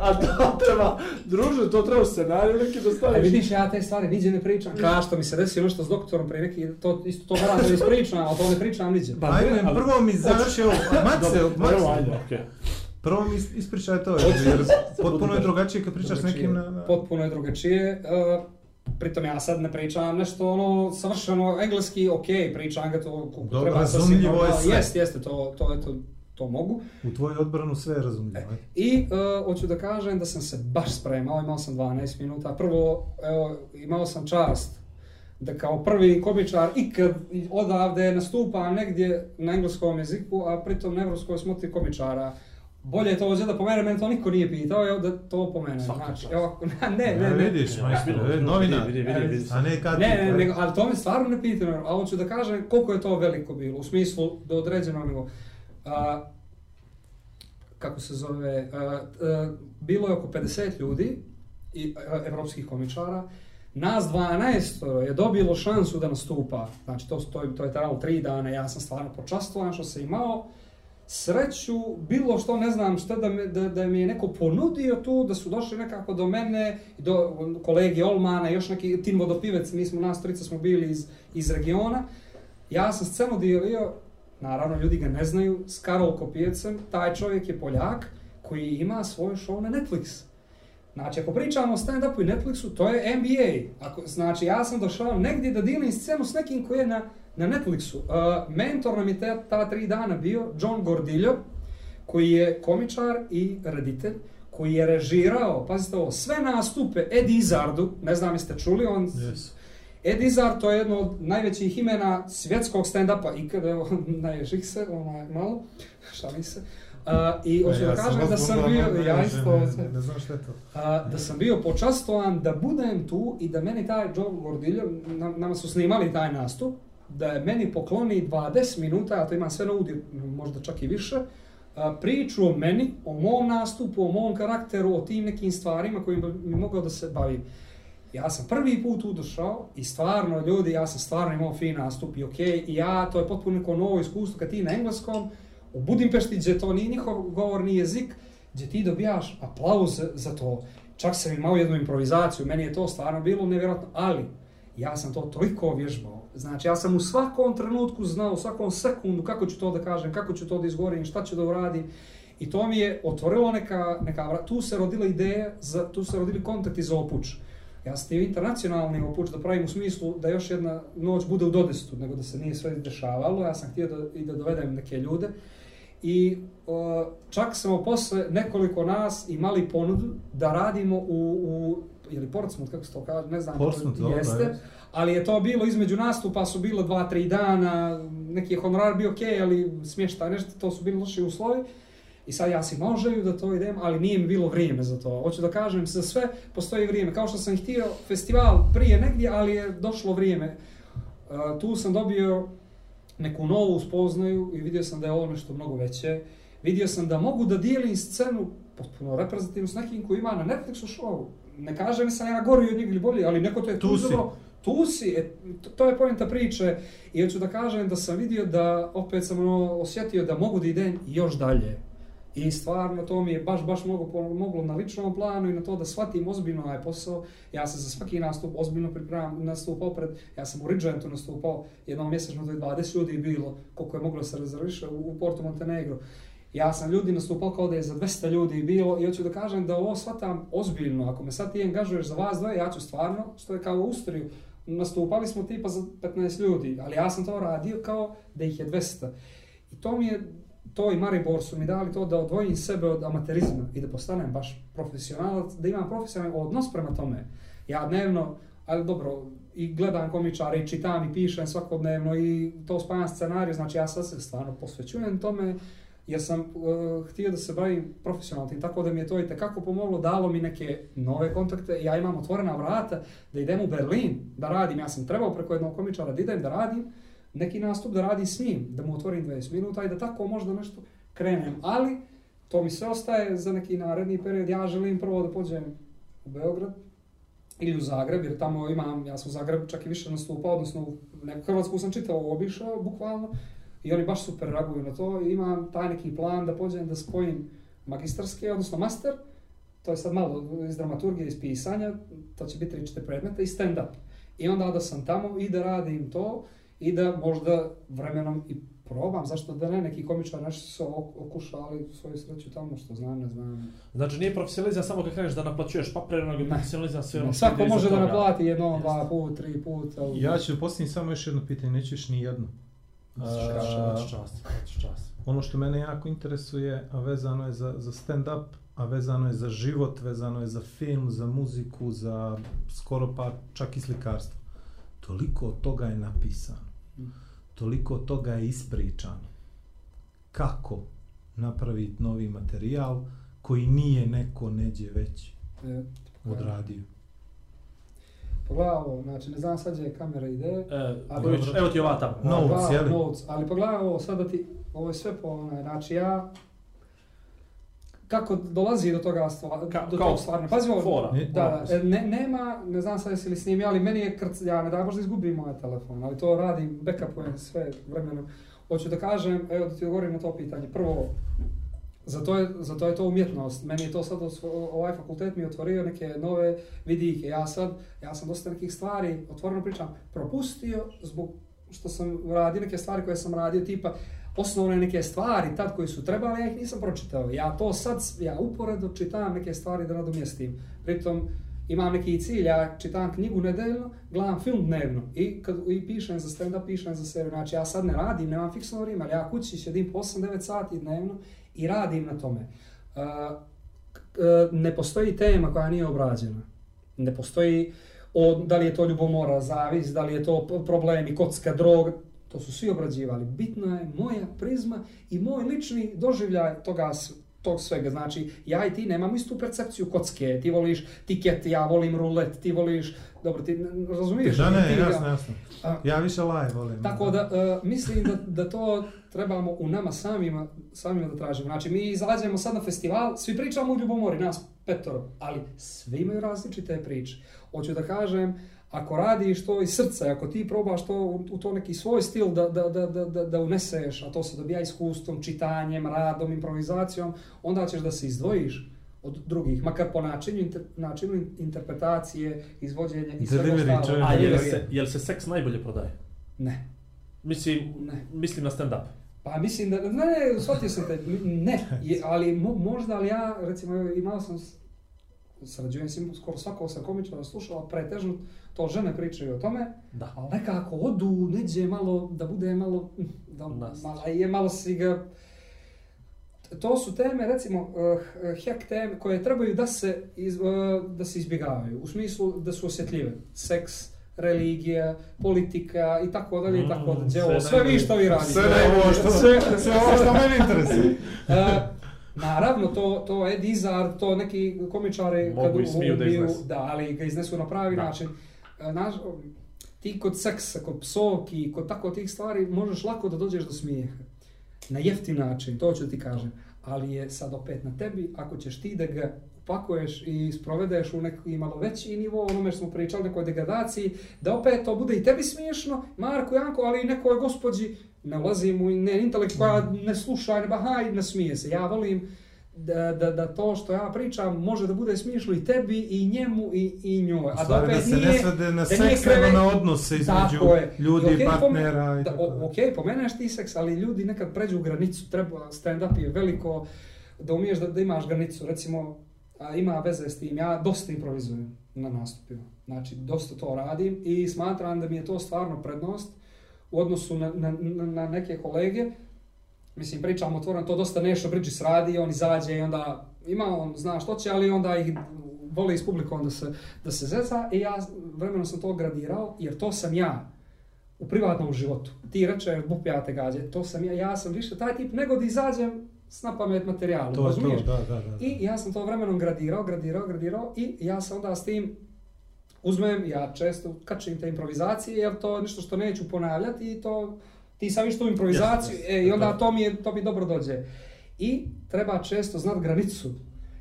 Speaker 2: A to treba, druže, to treba u scenariju neki da
Speaker 1: A
Speaker 2: staviš.
Speaker 1: vidiš, ja te stvari niđe ne pričam. Ka što mi se desilo nešto s doktorom prije neki, to isto to moram da ispričam, ali to ne pričam niđe.
Speaker 2: Ba,
Speaker 4: Ajde,
Speaker 2: ne, ali-
Speaker 4: prvo mi završi ovo, Mace, Mace.
Speaker 2: okej.
Speaker 4: Prvo mi is- ispričaj to, jer potpuno je drugačije kad pričaš s
Speaker 1: Drugačije,
Speaker 4: nekim na... na...
Speaker 1: Potpuno je drugačije. Uh, pritom ja sad ne pričam nešto ono savršeno engleski, ok, pričam ga to koliko
Speaker 4: Dobro,
Speaker 1: treba.
Speaker 4: razumljivo je sve.
Speaker 1: Jeste, jeste, to, to, eto, to mogu.
Speaker 4: U tvoju odbranu sve je razumljivo. ajde.
Speaker 1: I uh, hoću da kažem da sam se baš spremao, imao sam 12 minuta. Prvo, evo, imao sam čast da kao prvi komičar ikad odavde nastupam negdje na engleskom jeziku, a pritom na evropskoj smoti komičara. Bolje je to ovdje da pomene, mene to niko nije pitao, evo da to pomene.
Speaker 2: Svaka
Speaker 1: Znači,
Speaker 2: čast.
Speaker 1: evo, ne, ne, ne,
Speaker 4: vidiš,
Speaker 2: Ne,
Speaker 4: majstor,
Speaker 2: vidi,
Speaker 4: e,
Speaker 2: vidi, vidi, vidi, vidi.
Speaker 4: A ne kad
Speaker 1: Ne, ne, nego, ali to me stvarno ne pitam, a hoću da kažem koliko je to veliko bilo, u smislu do određenog nego, a, kako se zove, a, a, bilo je oko 50 ljudi, i a, evropskih komičara, nas 12 je dobilo šansu da nastupa, znači to, to, je, to je trajalo tri dana, ja sam stvarno počastvovan što se imao, sreću, bilo što, ne znam šta, da, me, da, da mi je neko ponudio tu, da su došli nekako do mene, do um, kolege Olmana, još neki Tin Vodopivec, mi smo, nas trica smo bili iz, iz regiona. Ja sam scenu dijelio, naravno ljudi ga ne znaju, s Karol Kopijecem, taj čovjek je Poljak, koji ima svoj show na Netflix. Znači, ako pričamo o stand-upu i Netflixu, to je NBA. Ako, znači, ja sam došao negdje da dijelim scenu s nekim koji je na, na Netflixu. Uh, mentor nam je te, ta tri dana bio John Gordillo, koji je komičar i reditelj, koji je režirao, pazite ovo, sve nastupe Ed Izardu, ne znam jeste čuli, on...
Speaker 4: Yes.
Speaker 1: Ed Izard, to je jedno od najvećih imena svjetskog stand-upa ikada, evo, najvećih se, onaj, malo, šalim se. Uh, I hoću da kažem da sam bio, ja isto,
Speaker 4: Ne, ne znam šta je to.
Speaker 1: a, da sam bio počastovan da budem tu i da meni taj John Gordillo, nam, nama su snimali taj nastup, da je meni pokloni 20 minuta, ja to imam sve na audio, možda čak i više, priču o meni, o mom nastupu, o mom karakteru, o tim nekim stvarima kojim bi mogao da se bavim. Ja sam prvi put udošao došao i stvarno, ljudi, ja sam stvarno imao fin nastup i okej, i ja, to je potpuno neko novo iskustvo kad ti na engleskom, u Budimpešti gdje to nije njihov govorni jezik, gdje ti dobijaš aplauz za to. Čak sam imao jednu improvizaciju, meni je to stvarno bilo nevjerojatno, ali ja sam to toliko vježbao. Znači, ja sam u svakom trenutku znao, u svakom sekundu kako ću to da kažem, kako ću to da izgovorim, šta ću da uradim. I to mi je otvorilo neka, neka vrata. tu se rodila ideja, za, tu se rodili kontakti za opuč. Ja sam htio internacionalni opuč da pravim u smislu da još jedna noć bude u dodestu, nego da se nije sve dešavalo. Ja sam htio da, i da dovedem neke ljude. I o, čak smo posle nekoliko nas imali ponudu da radimo u, u ili Portsmouth, kako se to kaže, ne znam,
Speaker 4: Portsmouth, dobro,
Speaker 1: jeste,
Speaker 4: je.
Speaker 1: ali je to bilo između nastupa, su bilo dva, tri dana, neki je honorar bio okej, ali smještaj nešto, to su bili loši uslovi. I sad ja si imao želju da to idem, ali nije mi bilo vrijeme za to. Hoću da kažem, za sve postoji vrijeme. Kao što sam htio festival prije negdje, ali je došlo vrijeme. Uh, tu sam dobio neku novu spoznaju i vidio sam da je ovo nešto mnogo veće. Vidio sam da mogu da dijelim scenu potpuno reprezentativno s nekim koji ima na Netflixu show. Ne kaže mi sam ja gori od njega ili bolji, ali neko te je
Speaker 4: Tu si.
Speaker 1: Tu si, e, to- to je pojenta priče. I hoću da kažem da sam vidio da, opet sam ono, osjetio da mogu da idem još dalje. I stvarno to mi je baš, baš moglo, moglo na ličnom planu i na to da shvatim ozbiljno ovaj posao. Ja se za svaki nastup ozbiljno pripremam, nastupao pred, ja sam u Ridgentu nastupao, jednom mjesečno to je 20 ljudi bilo, koliko je moglo se rezerviše u, u Porto Montenegro. Ja sam ljudi nastupao kao da je za 200 ljudi bilo i hoću da kažem da ovo shvatam ozbiljno. Ako me sad ti angažuješ za vas dvoje, ja ću stvarno, što je kao Ustriju, nastupali smo tipa za 15 ljudi, ali ja sam to radio kao da ih je 200. I to mi je, to i Maribor su mi dali to da odvojim sebe od amaterizma i da postanem baš profesionalac, da imam profesionalni odnos prema tome. Ja dnevno, ali dobro, i gledam komičare i čitam i pišem svakodnevno i to spajam scenariju, znači ja sad se stvarno posvećujem tome jer sam uh, htio da se bavim profesionalno tim, tako da mi je to i tekako pomoglo, dalo mi neke nove kontakte, ja imam otvorena vrata da idem u Berlin da radim, ja sam trebao preko jednog komičara da idem da radim, neki nastup da radim s njim, da mu otvorim 20 minuta i da tako možda nešto krenem, ali to mi sve ostaje za neki naredni period, ja želim prvo da pođem u Beograd, ili u Zagreb, jer tamo imam, ja sam u Zagreb čak i više nastupao, odnosno u neku Hrvatsku sam čitao, obišao, bukvalno, i oni baš super reaguju na to i imam taj neki plan da pođem da spojim magistarske, odnosno master, to je sad malo iz dramaturgije, iz pisanja, to će biti 3-4 predmeta i stand-up. I onda da sam tamo i da radim to i da možda vremenom i probam, zašto da ne, neki komičar nešto su ok- okušali svoju sreću tamo, što znam, ne znam.
Speaker 2: Znači nije profesionalizam samo kad kreneš da naplaćuješ papire, nego je profesionalizam sve ono što
Speaker 1: Svako može da naplati jedno, dva put, tri put. ali-
Speaker 4: Ja ću postaviti samo još jedno pitanje, nećeš ni jedno. Ono što mene jako interesuje, a vezano je za, za stand-up, a vezano je za život, vezano je za film, za muziku, za skoro pa čak i slikarstvo. Toliko od toga je napisano. Toliko od toga je ispričano. Kako napraviti novi materijal koji nije neko neđe već
Speaker 1: E,
Speaker 4: odradio.
Speaker 1: Pogledaj ovo, znači ne znam sad gdje kamera ide.
Speaker 2: E,
Speaker 1: Ali dobro.
Speaker 2: evo ti ova tamo.
Speaker 4: No. Notes,
Speaker 1: Pogledaj,
Speaker 4: je li?
Speaker 1: Notes, ali pogledaj ovo, sad da ti, ovo je sve po onaj, znači ja, kako dolazi do toga stvar,
Speaker 2: Ka-
Speaker 1: do
Speaker 2: kao
Speaker 1: tog stvarno. Pazi ovo,
Speaker 2: fora.
Speaker 1: Da, da, e, ne, nema, ne znam sad jesi li snimio, ali meni je krc, ja ne daj možda izgubim moj telefon, ali to radim, backupujem sve vremenom. Hoću da kažem, evo da ti odgovorim na to pitanje. Prvo, zato je, zato je to umjetnost. Meni je to sad, ovaj fakultet mi je otvorio neke nove vidike. Ja sad, ja sam dosta nekih stvari, otvoreno pričam, propustio zbog što sam radio neke stvari koje sam radio, tipa osnovne neke stvari tad koje su trebali, ja ih nisam pročitao. Ja to sad, ja uporedo čitam neke stvari da nadomjestim. Pritom, imam neki cilj, ja čitam knjigu nedeljno, gledam film dnevno i, kad, i pišem za stand-up, pišem za sebe. Znači ja sad ne radim, nemam fiksno vrijeme, ali ja kući sjedim po 8-9 sati dnevno i radim na tome. Uh, k- e, ne postoji tema koja nije obrađena. Ne postoji o, da li je to ljubomora, zavis, da li je to problemi, kocka, drog, to su svi obrađivali. Bitna je moja prizma i moj lični doživljaj toga tog svega. Znači, ja i ti nemamo istu percepciju kocke. Ti voliš tiket, ja volim rulet, ti voliš... Dobro, ti razumiješ?
Speaker 4: Da, ne,
Speaker 1: Ti-
Speaker 4: jasno, jasno.
Speaker 1: A-
Speaker 4: Ja više live volim.
Speaker 1: Tako da, uh, mislim da, da to trebamo u nama samima, samima da tražimo. Znači, mi izađemo sad na festival, svi pričamo u ljubomori, nas petoro, ali svi imaju različite priče. Hoću da kažem, ako radiš to iz srca, ako ti probaš to u, u to neki svoj stil da, da, da, da, da, da uneseš, a to se dobija iskustvom, čitanjem, radom, improvizacijom, onda ćeš da se izdvojiš od drugih, makar po načinu, inter, načinu interpretacije, izvođenja i svega ostalog.
Speaker 4: čovjek.
Speaker 2: A je li se, je li se seks najbolje prodaje?
Speaker 1: Ne.
Speaker 2: Mislim,
Speaker 1: Ne.
Speaker 2: mislim na stand-up.
Speaker 1: Pa mislim da, ne, ne, shvatio sam te, ne, je, ali mo, možda, ali ja, recimo, imao sam, sarađujem s njim, skoro svakog sam komičara slušao, pretežno to žene pričaju o tome,
Speaker 2: Da.
Speaker 1: ali nekako odu, neđe malo, da bude malo, da,
Speaker 2: Nas.
Speaker 1: malo, je malo si ga, to su teme, recimo, uh, hack teme koje trebaju da se, iz, uh, da se izbjegavaju, u smislu da su osjetljive. Seks, religija, politika i tako dalje i tako
Speaker 2: Mm,
Speaker 1: dalje.
Speaker 2: Sve
Speaker 1: sve vi što vi radite.
Speaker 4: Sve ovo što, sve, sve ovo što mene interesuje.
Speaker 1: Naravno, to, to Ed Izzard, to neki komičari
Speaker 2: Mogu i smiju da iznesu.
Speaker 1: Da, ali ga iznesu na pravi
Speaker 2: Da.
Speaker 1: način. E, Naš, ti kod seksa, kod psovki, kod tako tih stvari, možeš lako da dođeš do smijeha. Na jeftin način, to ću ti kažem. Ali je sad opet na tebi, ako ćeš ti da ga upakuješ i sprovedeš u neki malo veći nivo, onome što smo pričali, nekoj degradaciji, da opet to bude i tebi smiješno, Marko Janko, ali i nekoj gospođi, ne ulazim u ne, intelekt koja ne sluša, ne bahaj, ne smije se. Ja volim da, da, da to što ja pričam može da bude smiješno i tebi, i njemu, i, i njoj.
Speaker 4: U
Speaker 1: A da
Speaker 4: stvari da
Speaker 1: opet
Speaker 4: se
Speaker 1: nije,
Speaker 4: ne svede na
Speaker 1: da
Speaker 4: seks, nego na odnose između
Speaker 1: je.
Speaker 4: ljudi,
Speaker 1: I okej,
Speaker 4: partnera
Speaker 1: pome-
Speaker 4: i
Speaker 1: da,
Speaker 4: tako dalje.
Speaker 1: Ok, pomeneš ti seks, ali ljudi nekad pređu granicu, treba, stand-up je veliko, da umiješ da, da imaš granicu, recimo, a, ima veze s tim, ja dosta improvizujem na nastupima, znači dosta to radim i smatram da mi je to stvarno prednost u odnosu na, na, na, neke kolege, mislim pričam otvoreno, to dosta Nešo Bridges radi, on izađe i onda ima on zna što će, ali onda ih voli iz publikom da se, da se zeza i ja vremenom sam to gradirao, jer to sam ja u privatnom životu. Ti reče, bup ja te gađe, to sam ja, ja sam više taj tip nego da izađem s na pamet materijalu,
Speaker 4: To
Speaker 1: razumiješ?
Speaker 4: to, da, da, da.
Speaker 1: I ja sam to vremenom gradirao, gradirao, gradirao i ja sam onda s tim uzmem, ja često kačim te improvizacije, jer to je nešto što neću ponavljati i to, ti sam tu improvizaciju
Speaker 2: Jasno,
Speaker 1: e, i onda
Speaker 2: jasno.
Speaker 1: to mi, je, to mi dobro dođe. I treba često znat granicu.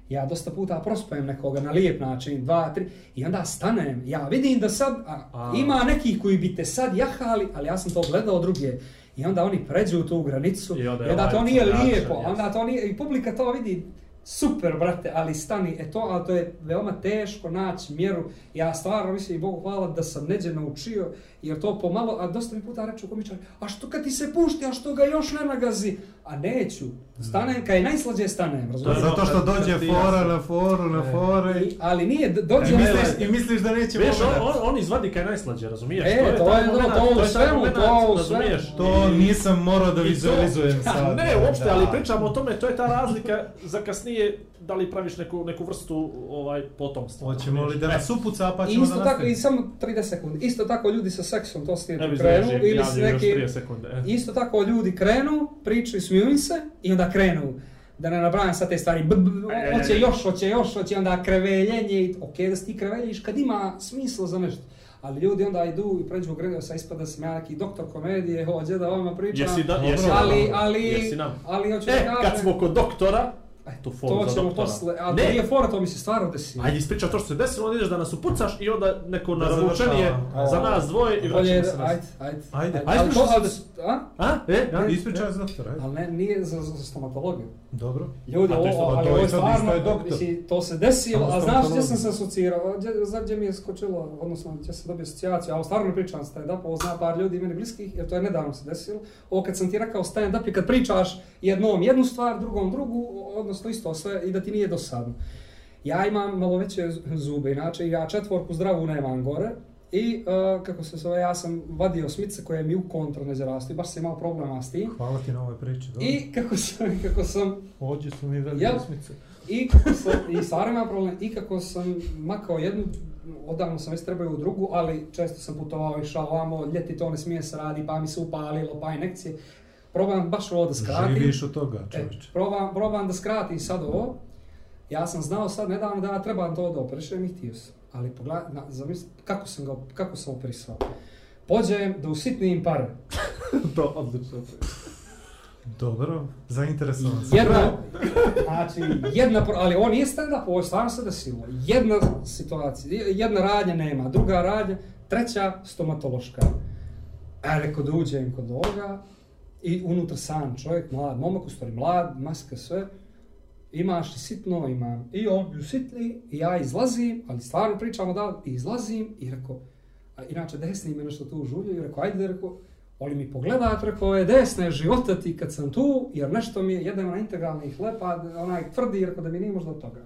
Speaker 1: Ja dosta puta prospajem nekoga na lijep način, dva, tri, i onda stanem. Ja vidim da sad, a,
Speaker 2: A.
Speaker 1: ima nekih koji bi te sad jahali, ali ja sam to gledao druge. I onda oni pređu tu granicu,
Speaker 2: I onda je
Speaker 1: onda to
Speaker 2: ovaj
Speaker 1: nije
Speaker 2: jačan,
Speaker 1: lijepo,
Speaker 2: jasno.
Speaker 1: onda to nije, i publika to vidi, super, brate, ali stani, e to, ali to je veoma teško naći mjeru. Ja stvarno mislim i Bogu hvala da sam neđe naučio, jer to pomalo, a dosta mi puta reću komičari, a što kad ti se pušti, a što ga još ne nagazi? A neću, stanem, kad je najslađe stanem, razumiješ?
Speaker 4: je zato što dođe fora na foru, na
Speaker 2: E.
Speaker 4: fore.
Speaker 1: I- Ali nije, dođe...
Speaker 4: misliš, I misliš da neće
Speaker 2: Viš, on, on, on izvadi kaj najslađe, razumiješ?
Speaker 1: E, to je
Speaker 2: taj
Speaker 1: to,
Speaker 2: momenat,
Speaker 1: to u
Speaker 2: je
Speaker 1: svemu, to u svemu.
Speaker 4: To nisam morao da vizualizujem sad.
Speaker 2: Ne, uopšte, ali pričamo o tome, to je ta razlika za kasnije, da li praviš neku, neku vrstu ovaj, potomstva.
Speaker 4: Hoćemo li da nas upuca pa
Speaker 1: I
Speaker 4: ćemo
Speaker 1: isto
Speaker 4: da
Speaker 1: tako, i samo 30 sekundi, isto tako ljudi sa seksom, to ste krenu,
Speaker 2: znači,
Speaker 1: ili s
Speaker 2: još
Speaker 1: neki,
Speaker 2: 30 sekunde. e.
Speaker 1: Isto tako ljudi krenu, pričaju, smijuju im se i onda krenu. Da ne nabrajam sad te stvari, hoće još, hoće još, hoće onda kreveljenje i ok da si ti kreveljiš kad ima smisla za nešto. Ali ljudi onda idu i pređu u grenu, sa ispada da sam ja neki doktor komedije, hoće da ovima pričam.
Speaker 2: Jesi, da, jesi
Speaker 1: ali, ali,
Speaker 2: Jesi nam?
Speaker 1: ali hoću
Speaker 2: E,
Speaker 1: da kažem,
Speaker 2: kad smo kod doktora, aj, tu foru
Speaker 1: to ćemo
Speaker 2: doktora.
Speaker 1: posle, a to
Speaker 2: ne,
Speaker 1: nije fora, to mi se stvarno desilo.
Speaker 2: Ajde ispričaj to što se desilo, onda ideš da nas upucaš i onda neko naravučenije za nas dvoje i vraćamo se nas.
Speaker 1: ajde, ajde.
Speaker 4: Ajde.
Speaker 2: Ajde,
Speaker 1: Ali
Speaker 2: što
Speaker 1: to-
Speaker 2: se
Speaker 1: a?
Speaker 2: A? E, ja?
Speaker 4: Ispričaj za doktora.
Speaker 1: Ali ne, nije za, za stomatologiju.
Speaker 4: Dobro.
Speaker 1: Ljudi,
Speaker 2: A to je
Speaker 1: ovo,
Speaker 2: isto-
Speaker 1: ali
Speaker 4: to
Speaker 1: ovo
Speaker 4: je
Speaker 1: stvarno,
Speaker 4: je doktor.
Speaker 1: mislim, to se desilo, a znaš gdje sam se asocirao, gdje, za gdje mi je skočilo, odnosno gdje sam dobio asocijaciju, a ovo stvarno ne pričam stand-up, ovo zna par ljudi meni bliskih, jer to je nedavno se desilo. Ovo kad sam ti rekao stand-up je kad pričaš jednom jednu stvar, drugom drugu, odnosno isto sve i da ti nije dosadno. Ja imam malo veće zube, inače ja četvorku zdravu nemam gore, I uh, kako se zove, ja sam vadio smice koje mi u kontra ne zarastu i baš sam imao problema s tim.
Speaker 4: Hvala ti na ovoj priči. dobro.
Speaker 1: I kako sam, kako sam
Speaker 4: Ođe su mi velike
Speaker 1: Jel?
Speaker 4: osmice.
Speaker 1: I kako sam, i stvarno ima problem, i kako sam makao jednu, odavno sam već trebao u drugu, ali često sam putovao, išao ovamo, ljeti to ne smije se radi, pa mi se upalilo, pa inekcije. Probam baš ovo da skratim.
Speaker 4: Živiš od toga,
Speaker 1: E,
Speaker 4: čovječe.
Speaker 1: probam, probam da skratim sad ovo. Ja sam znao sad nedavno da ja trebam to da operišem i htio sam. Ali pogledaj, na, zamisli, kako sam ga, kako sam operisao. Pođem da usitnim pare.
Speaker 2: To, odlično.
Speaker 4: Dobro, zainteresovan sam.
Speaker 1: Jedna, znači, jedna, ali ovo nije stand-up, ovo je stvarno se desilo. Jedna situacija, jedna radnja nema, druga radnja, treća stomatološka. A rekao da uđem kod ovoga i unutra sam čovjek, mlad momak, u stvari mlad, maska sve, imaš li sitno, imam. I on ju sitni, i ja izlazim, ali stvarno pričamo da, i izlazim i rekao, a inače desni me nešto tu žulju i rekao, ajde, rekao, Oli mi pogledat, rekao je desne života ti kad sam tu, jer nešto mi je, jedem na integralni hleb, a onaj tvrdi, rekao da mi nije možda od toga.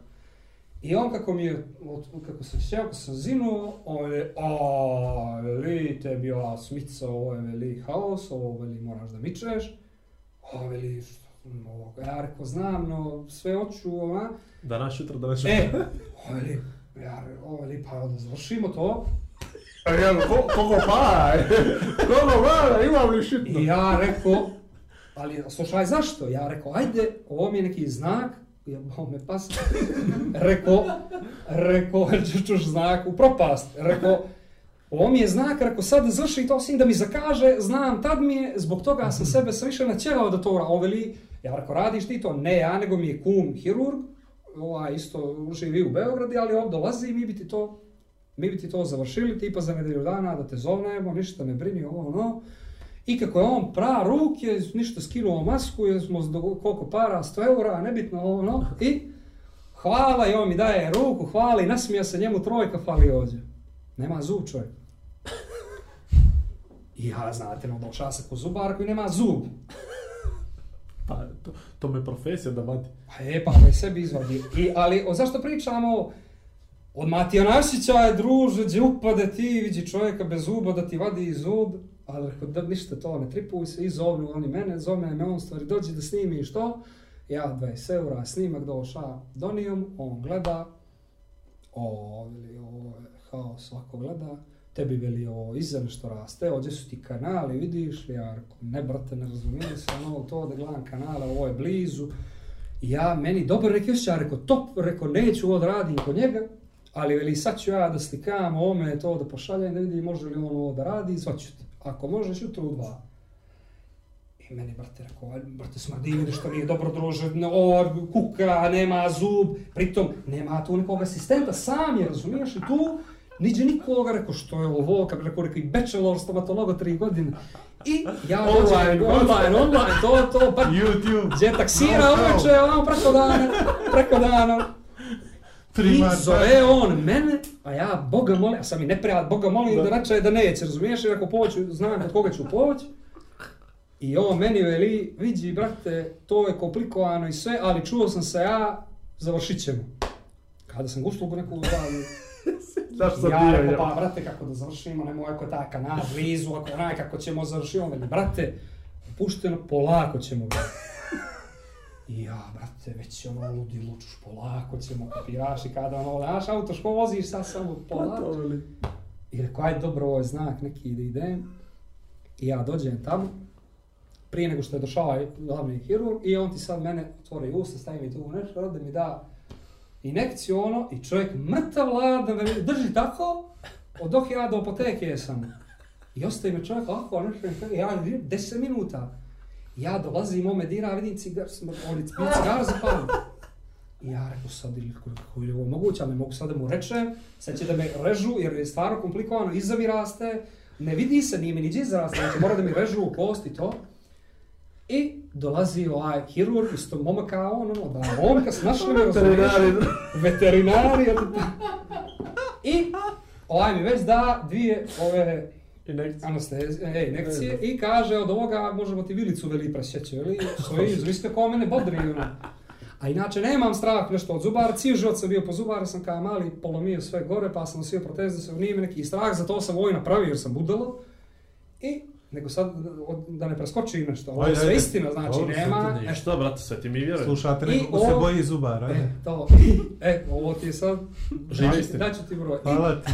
Speaker 1: I on kako mi je, od- kako sam sjeo, kako sam zinuo, on je, a, veli, tebi ova smica, ovo je veli haos, ovo veli moraš da mičeš, a veli, što, ovo, ja rekao, znam, no, sve hoću, ona,
Speaker 2: Danas jutra, danas
Speaker 1: e, ovo veli, ja, ovo veli, pa onda završimo to,
Speaker 2: Evo, ko, koliko para? koliko para? Imam li šitno?
Speaker 1: I ja rekao, ali slušaj, zašto? Ja rekao, ajde, ovo mi je neki znak, jebao me pas, rekao, rekao, čuš znak u propast, rekao, ovo mi je znak, rekao, sad završi to sin da mi zakaže, znam, tad mi je, zbog toga sam sebe sve više načerao da to oveli, E, ja rekao, radiš ti to? Ne ja, nego mi je kum hirurg, ovaj, isto živi u Beogradu, ali ovdje dolazi i mi bi ti to, mi bi ti to završili, tipa za nedelju dana da te zovnemo, ništa ne brini, ovo, ono. I kako je on pra ruke, ništa skinuo masku, jer smo do koliko para, 100 eura, nebitno, ovo, ono. I hvala i on mi daje ruku, hvala i nasmija se njemu trojka, fali ovdje. Nema zub čovjek. I ja, znate, no, došao se ko zubar koji nema zub.
Speaker 2: Pa, to, to me profesija da vadi.
Speaker 1: Pa je, pa me sebi izvadi. I, ali, o, zašto pričamo? Od Matija Našića je druže, gdje upade ti, vidi čovjeka bez zuba da ti vadi iz zub. Ali rekao, da ništa to, ne tripuj se, i zovnu oni mene, zove me on stvari, dođi da snimi što. Ja 20 eura, snimak doša, donijom, on gleda. O, ili ovo je haos, svako gleda. Tebi veli ovo iza nešto raste, ovdje su ti kanali, vidiš li, Jarko, ne brate, ne razumijem se, ono, to da gledam kanale, ovo je blizu. I ja, meni dobro rekao, ja rekao, top, rekao, neću ovo da radim kod njega, ali veli, sad ću ja da slikam ome, to da pošaljem, da vidim može li on ovo da radi, sad ću ti. Ako možeš, jutro u dva. I meni, brate, rekao, brate, smrdi vidiš što nije dobro druže, or, kuka, nema zub, pritom, nema tu nekog asistenta, sam je, razumiješ, i tu, niđe nikoga, rekao, što je ovo, kako rekao, rekao, i bachelor stomatologa tri godine. I ja
Speaker 2: Online,
Speaker 1: online, online, to, to, pa,
Speaker 4: YouTube.
Speaker 1: gdje taksira uveče, ono, preko dana, preko dana, I zove on mene, a ja Boga molim, a sam i neprijat, Boga molim da, da reče da neće, razumiješ, jer ako poću, znam kod koga ću poći. I on meni veli, vidi, brate, to je komplikovano i sve, ali čuo sam se ja, završit ćemo. Kada sam gušlo u neku glavu,
Speaker 2: Znaš sam
Speaker 1: ja
Speaker 2: bio,
Speaker 1: rekao, pa brate, kako da završimo, nemoj ako je taj kanal blizu, ako onaj, kako ćemo završiti, on veli, brate, pušteno, polako ćemo ga. I ja, brate, već je ono ludi lučuš, polako ćemo, kapiraš i kada ono, naš auto, ško voziš sad samo
Speaker 2: Pa
Speaker 1: polako. I rekao, ajde, dobro, ovo je znak neki da idem. I ja dođem tamo, prije nego što je došao ovaj glavni hirurg, i on ti sad mene otvori usta, stavi mi tu nešto, da mi da injekciju ono, i čovjek mrtav ladan, da drži tako, od dok ja do apoteke sam. I ostaje me čovjek ovako, ono nešto, ja 10 minuta. Ja dolazim, ome dira, vidim cigar, on je cigar zapalim. I ja rekao sad, ili kako je ovo moguće, ali mogu sad da mu rečem, sad će da me režu, jer je stvarno komplikovano, iza mi raste, ne vidi se, nije mi niđe izrasta, znači mora da mi režu u kost i to. I dolazi ovaj hirurg, isto momak kao on, ono, da momka s našli me,
Speaker 2: Veterinari.
Speaker 1: veterinari. I ovaj mi već da dvije ove
Speaker 2: Injekcija.
Speaker 1: anestezije, ej, injekcije i kaže od ovoga možemo ti vilicu veli presjeći, veli, stoji, zvište ko mene bodri, ono. A inače nemam strah nešto od zubara, cijel život sam bio po zubara, sam kao mali polomio sve gore, pa sam nosio proteze, se nije mi neki strah, zato sam ovo i napravio jer sam budalo. I, nego sad od- da ne preskoči nešto, ovo je sve istina, znači
Speaker 4: Dobro,
Speaker 1: nema, e,
Speaker 2: Što, brate, sve ti mi vjeruješ?
Speaker 4: Slušate
Speaker 1: I
Speaker 4: nekog ko se
Speaker 1: ovo-
Speaker 4: boji zubara,
Speaker 1: e,
Speaker 4: ajde.
Speaker 1: to, e, ovo ti je sad,
Speaker 2: Živa istina.
Speaker 1: daću ti broj.
Speaker 4: Hvala ti.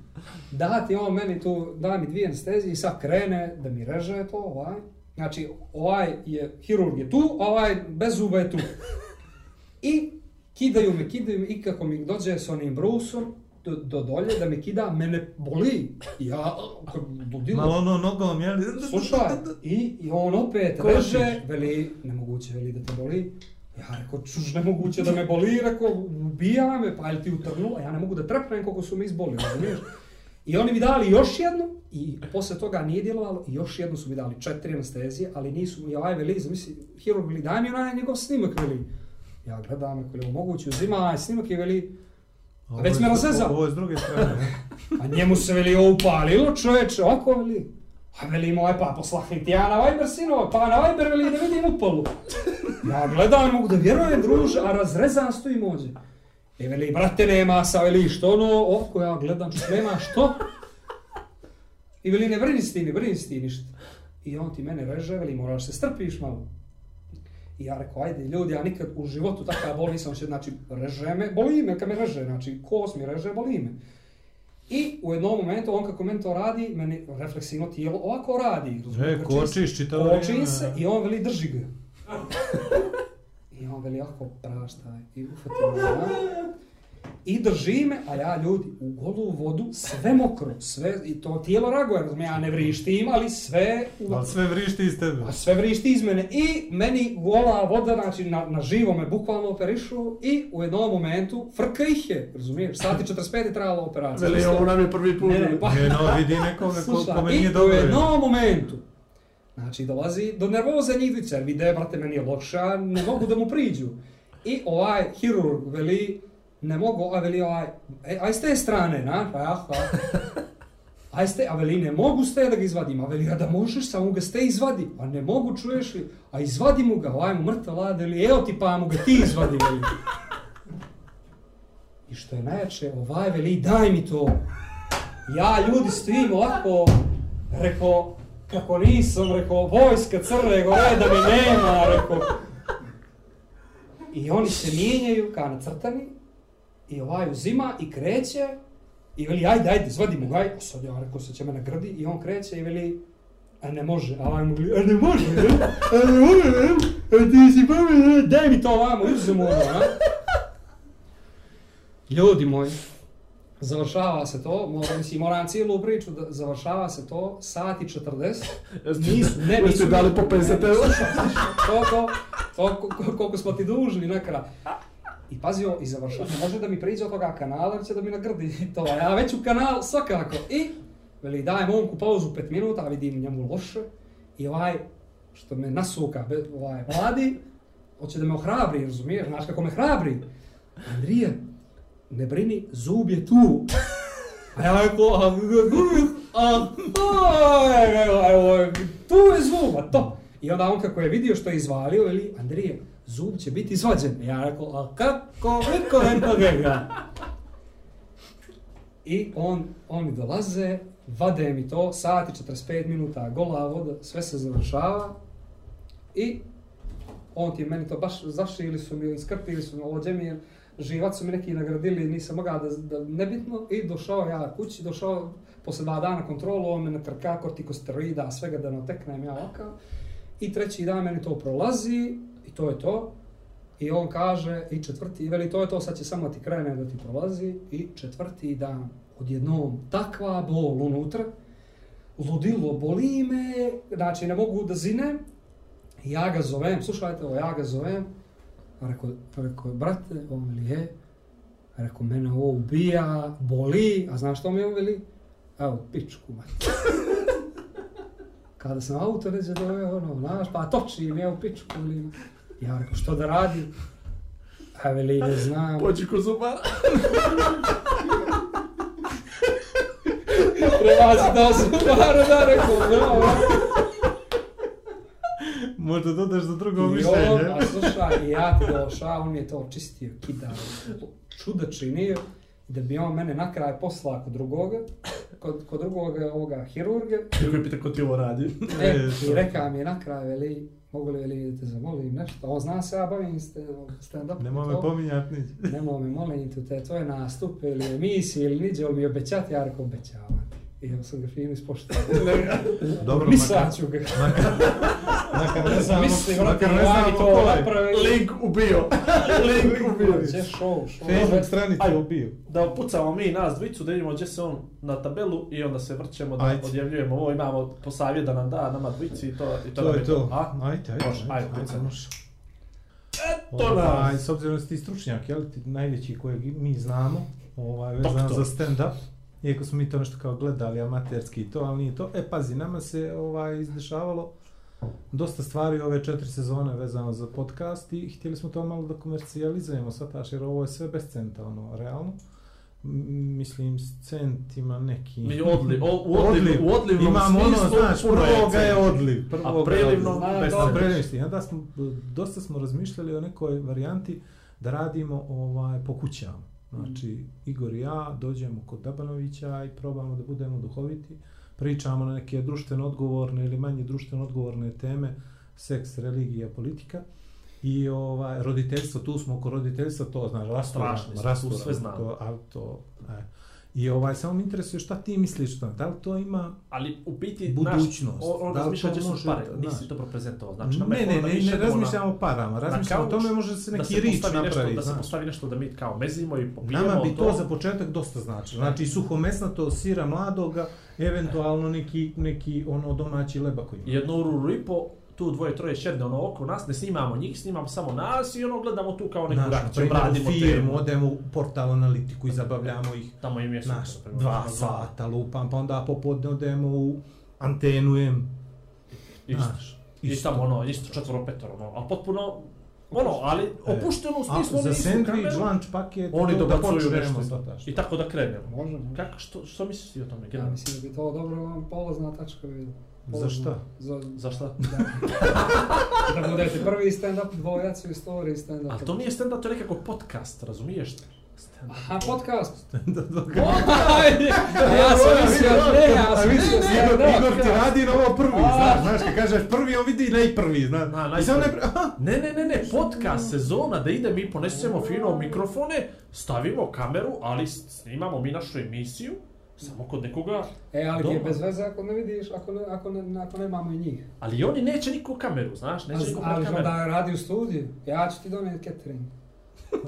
Speaker 1: da ti on meni tu, da mi dvije anestezije i sad krene da mi reže to, ovaj. Znači, ovaj je, hirurg je tu, a ovaj bez zuba je tu. I kidaju me, kidaju me i kako mi dođe s onim brusom do, do dolje da me kida, mene boli. Ja, kako ludilo.
Speaker 4: Malo ono nogom, jel?
Speaker 1: Slušaj, i, i on opet reže, veli, nemoguće, veli da te boli. Ja rekao, čuž, nemoguće da me boli, rekao, ubija me, pa je ti utrnulo, ja ne mogu da trepnem koliko su me izboli, razumiješ? I oni mi dali još jednu, i posle toga nije djelovalo, i još jednu su mi dali, četiri anestezije, ali nisu mi, ovaj veli, zamisli, hirurg veli, daj mi onaj njegov snimak, veli. Ja gledam, ako je ovo moguće, uzima snimak i veli,
Speaker 4: Ovo
Speaker 1: već me razrezao.
Speaker 4: Ovo je s druge strane.
Speaker 1: A njemu se veli ovo upalilo čoveče, ovako veli. A veli moj pa poslahni ti ja na Viber sinova, pa na Viber veli da vidim upalu. Ja gledam, ne mogu da vjerujem druže, a razrezan stojim ovdje. I veli, brate, nema sa, veli, što ono, ovako ja gledam, što nema, što? I veli, ne brini s ti, ne brini s ti ništa. I on ti mene reže, veli, moraš se strpiš malo. I ja rekao, ajde ljudi, ja nikad u životu takav bol nisam še, znači, reže me, boli me kad me reže, znači, kos mi reže, boli me. I u jednom momentu, on kako meni to radi, meni refleksivno tijelo ovako radi.
Speaker 4: E, kočiš čitavo
Speaker 1: Koči
Speaker 4: vrijeme.
Speaker 1: se i on veli drži ga. I on veli ovako praštaj i ufati me. I drži me, a ja ljudi u golu vodu, sve mokro, sve, i to tijelo reaguje, razumijem, ja ne vrištim, ali sve, u,
Speaker 4: Ali sve vrišti iz tebe.
Speaker 1: a sve vrišti iz mene i meni gola voda, znači na, na živo me bukvalno operišu i u jednom momentu frka ih je, razumiješ, sati 45 je trajala operacija.
Speaker 2: Veli, ovo nam je prvi put.
Speaker 1: Ne, ne, pa-
Speaker 4: Ne, no, vidi nekoga ko, kome
Speaker 1: i
Speaker 4: nije
Speaker 1: u
Speaker 4: dobro.
Speaker 1: jednom momentu, znači dolazi do nervoze njih dvice, vide, brate, meni je loše, a ne mogu da mu priđu. I ovaj hirurg veli, ne mogu, a veli ovaj, e, aj s te strane, na, pa ja, pa. Aj ste, a veli, ne mogu s te da ga izvadim, a veli, a da možeš, samo ga s te izvadi, a ne mogu, čuješ li, a izvadi mu ga, ovaj mu mrtav lade, ili evo ti pa mu ga ti izvadi, veli. I što je najjače, ovaj veli, daj mi to. Ja ljudi stojim ovako, rekao, kako nisam, rekao, vojska Crne Gore da mi nema, rekao. I oni se mijenjaju kao nacrtani, i ovaj uzima i kreće, i veli, ajde, ajde, zvadimo ga, a sad ja rekao, sad će me nagrdi, i on kreće i veli, a ne može, a ovaj mu gleda, a ne može, ne? a ne može, ne? a ti si pametan, daj mi to ovamo, i uzemu ono, a? Ljudi moji, završava se to, moram, mislim, moram cijelu priču, da završava se to, sati 40, Nis, ne,
Speaker 2: Jeste
Speaker 1: nisu
Speaker 2: dali
Speaker 1: mi-
Speaker 2: po 50
Speaker 1: ne,
Speaker 2: eura?
Speaker 1: To, to, to, ko- ko- koliko smo ti dužni nekada. I pazio, i završava, može da mi priđe od toga kanala, jer će da mi nagrdi to, ja već u kanal, svakako. I, veli, dajem momku pauzu 5 minuta, vidim njemu loše, i ovaj, što me nasuka, be- ovaj, mladi, hoće da me ohrabri, razumiješ, znaš kako me hrabri. Andrije, ne brini, zub je tu. A ja rekao, a, a, a, a, ovaj, tu je zub, a to. I onda on kako je vidio što je izvalio, veli, Andrije, zub će biti izvađen. Ja rekao, a kako, kako je ga? I on, oni dolaze, vade mi to, sati 45 minuta, gola voda, sve se završava. I on ti meni to baš zašili su mi, skrpili su mi ođe mi, živac su mi neki nagradili, nisam mogao da, da nebitno, i došao ja kući, došao posle dva dana kontrolu, on me natrka kortikosteroida, svega da ne oteknem ja ovakav, i treći dan meni to prolazi, i to je to, i on kaže, i četvrti, i veli, to je to, sad će samo ti krene da ti prolazi, i četvrti dan, odjednom, takva bol unutra, ludilo, boli me, znači ne mogu da zinem, ja ga zovem, slušajte ovo, ja ga zovem, rekao, rekao, brate, on li je, rekao, mene ovo ubija, boli, a znaš što mi on veli? Evo, pičku, mate. Kada sam auto neđe doveo, ono, znaš, pa toči mi, evo, pičku, ili... Ja rekao, što da radi? A veli, ne znam.
Speaker 2: Pođi ko zubara.
Speaker 1: Prelazi da sam bara, da, rekao, da,
Speaker 4: Možda dodaš za drugo
Speaker 1: I
Speaker 4: mišljenje.
Speaker 1: on, a slušaj, i ja ti došao, on je to čistio, kidao, čuda činio, da bi on mene na kraj poslao kod drugoga, kod, kod drugoga ovoga hirurga,
Speaker 2: Kako je pita ko ti ovo radi?
Speaker 1: e,
Speaker 4: E,
Speaker 1: i
Speaker 4: to.
Speaker 1: rekao mi je na kraju, veli, mogu li veli da te zamolim nešto, on zna se ja bavim st- stand-up.
Speaker 4: Nemoj me
Speaker 1: to.
Speaker 4: pominjat niđe.
Speaker 1: Nemoj me, molim te, te tvoje nastupe ili emisije ili niđe, ali mi obećati, ja rekao obećavam. I ja sam ga fino ispoštovao.
Speaker 4: Dobro,
Speaker 1: Mislat ću ga.
Speaker 4: Makar ne
Speaker 1: Mislim, brate,
Speaker 4: makar ne znamo
Speaker 1: to napravi.
Speaker 2: Link ubio. Link ubio.
Speaker 1: Gdje show, show.
Speaker 4: Facebook stranica
Speaker 2: Ajde.
Speaker 4: ubio.
Speaker 2: Da pucamo mi nas dvicu, da vidimo gdje se on na tabelu i onda se vrćemo da
Speaker 4: Ajde.
Speaker 2: odjavljujemo ovo, imamo po savjet da nam da, nama dvici i to, i to,
Speaker 4: To je to.
Speaker 2: A?
Speaker 4: Ajde, ajde.
Speaker 2: Može, ajde, pucamo.
Speaker 4: može.
Speaker 2: To
Speaker 4: Ovaj,
Speaker 2: nas.
Speaker 4: s obzirom da si ti stručnjak, jel ti najveći kojeg mi znamo, ovaj, vezano
Speaker 2: Doktor.
Speaker 4: za stand-up, iako smo mi to nešto kao gledali amaterski i to, ali nije to. E, pazi, nama se ovaj, izdešavalo dosta stvari ove četiri sezone vezano za podcast i htjeli smo to malo da komercijalizujemo, svataš, jer ovo je sve bez centa, ono, realno. Mislim, cent ima neki...
Speaker 2: Mi odliv, o, u, odliv, u odlivnom
Speaker 4: Imamo ono,
Speaker 2: smislu
Speaker 4: znaš,
Speaker 2: puno
Speaker 4: prvoga je odliv. Prvoga
Speaker 2: A prelivno
Speaker 1: bez
Speaker 4: A
Speaker 1: centa.
Speaker 4: I onda smo, dosta smo razmišljali o nekoj varijanti da radimo ovaj, po kućama. Znači, Igor i ja dođemo kod Dabanovića i probamo da budemo duhoviti, pričamo na neke društveno odgovorne ili manje društveno odgovorne teme, seks, religija, politika. I ovaj, roditeljstvo, tu smo oko roditeljstva, to znaš, rasturamo,
Speaker 2: Strašni smo, tu
Speaker 4: rasturamo
Speaker 2: sve znamo.
Speaker 4: To, ali to, e. I ovaj, samo me interesuje šta ti misliš to, da li to ima...
Speaker 2: Ali u biti,
Speaker 4: Budućnost.
Speaker 2: naš, on, on
Speaker 4: Da
Speaker 2: razmišlja
Speaker 4: to
Speaker 2: gdje su pare, nisi dobro prezentovao. Znači, na
Speaker 4: ne, ne, ne, ne
Speaker 2: idemo
Speaker 4: razmišljam
Speaker 2: na-
Speaker 4: o parama,
Speaker 2: na
Speaker 4: razmišljam o tome može se
Speaker 2: da
Speaker 4: neki rič napraviti.
Speaker 2: Da se postavi nešto da mi kao mezimo i popijemo
Speaker 4: Nama bi to za početak dosta znači. Znači suhomesnato sira mladoga, eventualno neki, neki ono domaći leba koji ima.
Speaker 2: jednu uru i po, tu dvoje, troje šedne ono oko nas, ne snimamo njih, snimamo samo nas i ono gledamo tu kao neku
Speaker 4: Znaš, na
Speaker 2: reakciju,
Speaker 4: primjer, u
Speaker 2: radimo
Speaker 4: firmu,
Speaker 2: temu.
Speaker 4: odemo u portal analitiku i zabavljamo ih.
Speaker 2: Tamo im je super, na primjer,
Speaker 4: dva
Speaker 2: ono,
Speaker 4: sata lupam, pa onda popodne odemo u antenujem.
Speaker 2: Isto.
Speaker 4: Znaš,
Speaker 2: I tamo ono, isto četvoro, petoro, ono, ali potpuno, ono, ali opušteno u
Speaker 4: E,
Speaker 2: smislu,
Speaker 4: za
Speaker 2: kameru,
Speaker 4: lunch paket,
Speaker 2: oni
Speaker 4: to da
Speaker 2: dobacuju nešto
Speaker 4: taš.
Speaker 2: i tako da krenemo.
Speaker 1: Može, može.
Speaker 2: Kako, što, što misliš ti o tome,
Speaker 1: Ja
Speaker 2: generalno?
Speaker 1: mislim da bi to dobro vam polazna tačka bila.
Speaker 4: Za šta?
Speaker 1: Za,
Speaker 2: Za šta?
Speaker 1: da, da budete prvi stand-up dvojac u istoriji stand-up.
Speaker 2: Ali to nije stand-up, to je nekako podcast, razumiješ?
Speaker 1: Aha, podcast. Aj, ja sam mislio, ne, ja sam mislio
Speaker 4: Igor,
Speaker 1: stand-up.
Speaker 4: Igor ti radi na ovo prvi, znaš, znaš, kad kažeš prvi, on vidi najprvi, znaš.
Speaker 2: Na, najprvi.
Speaker 4: ne...
Speaker 2: Ne, ne, ne, ne, podcast sezona, da ide, mi ponesemo fino mikrofone, stavimo kameru, ali snimamo mi našu emisiju, samo kod nekoga,
Speaker 1: E, ali ti je
Speaker 2: Doma.
Speaker 1: bez veze ako ne vidiš, ako, ne, ako, ne, ako nemamo i njih.
Speaker 2: ali oni neće niko kameru, znaš, neće niko
Speaker 1: ali
Speaker 2: kameru.
Speaker 1: da radi u studiju, ja ću ti donijeti catering.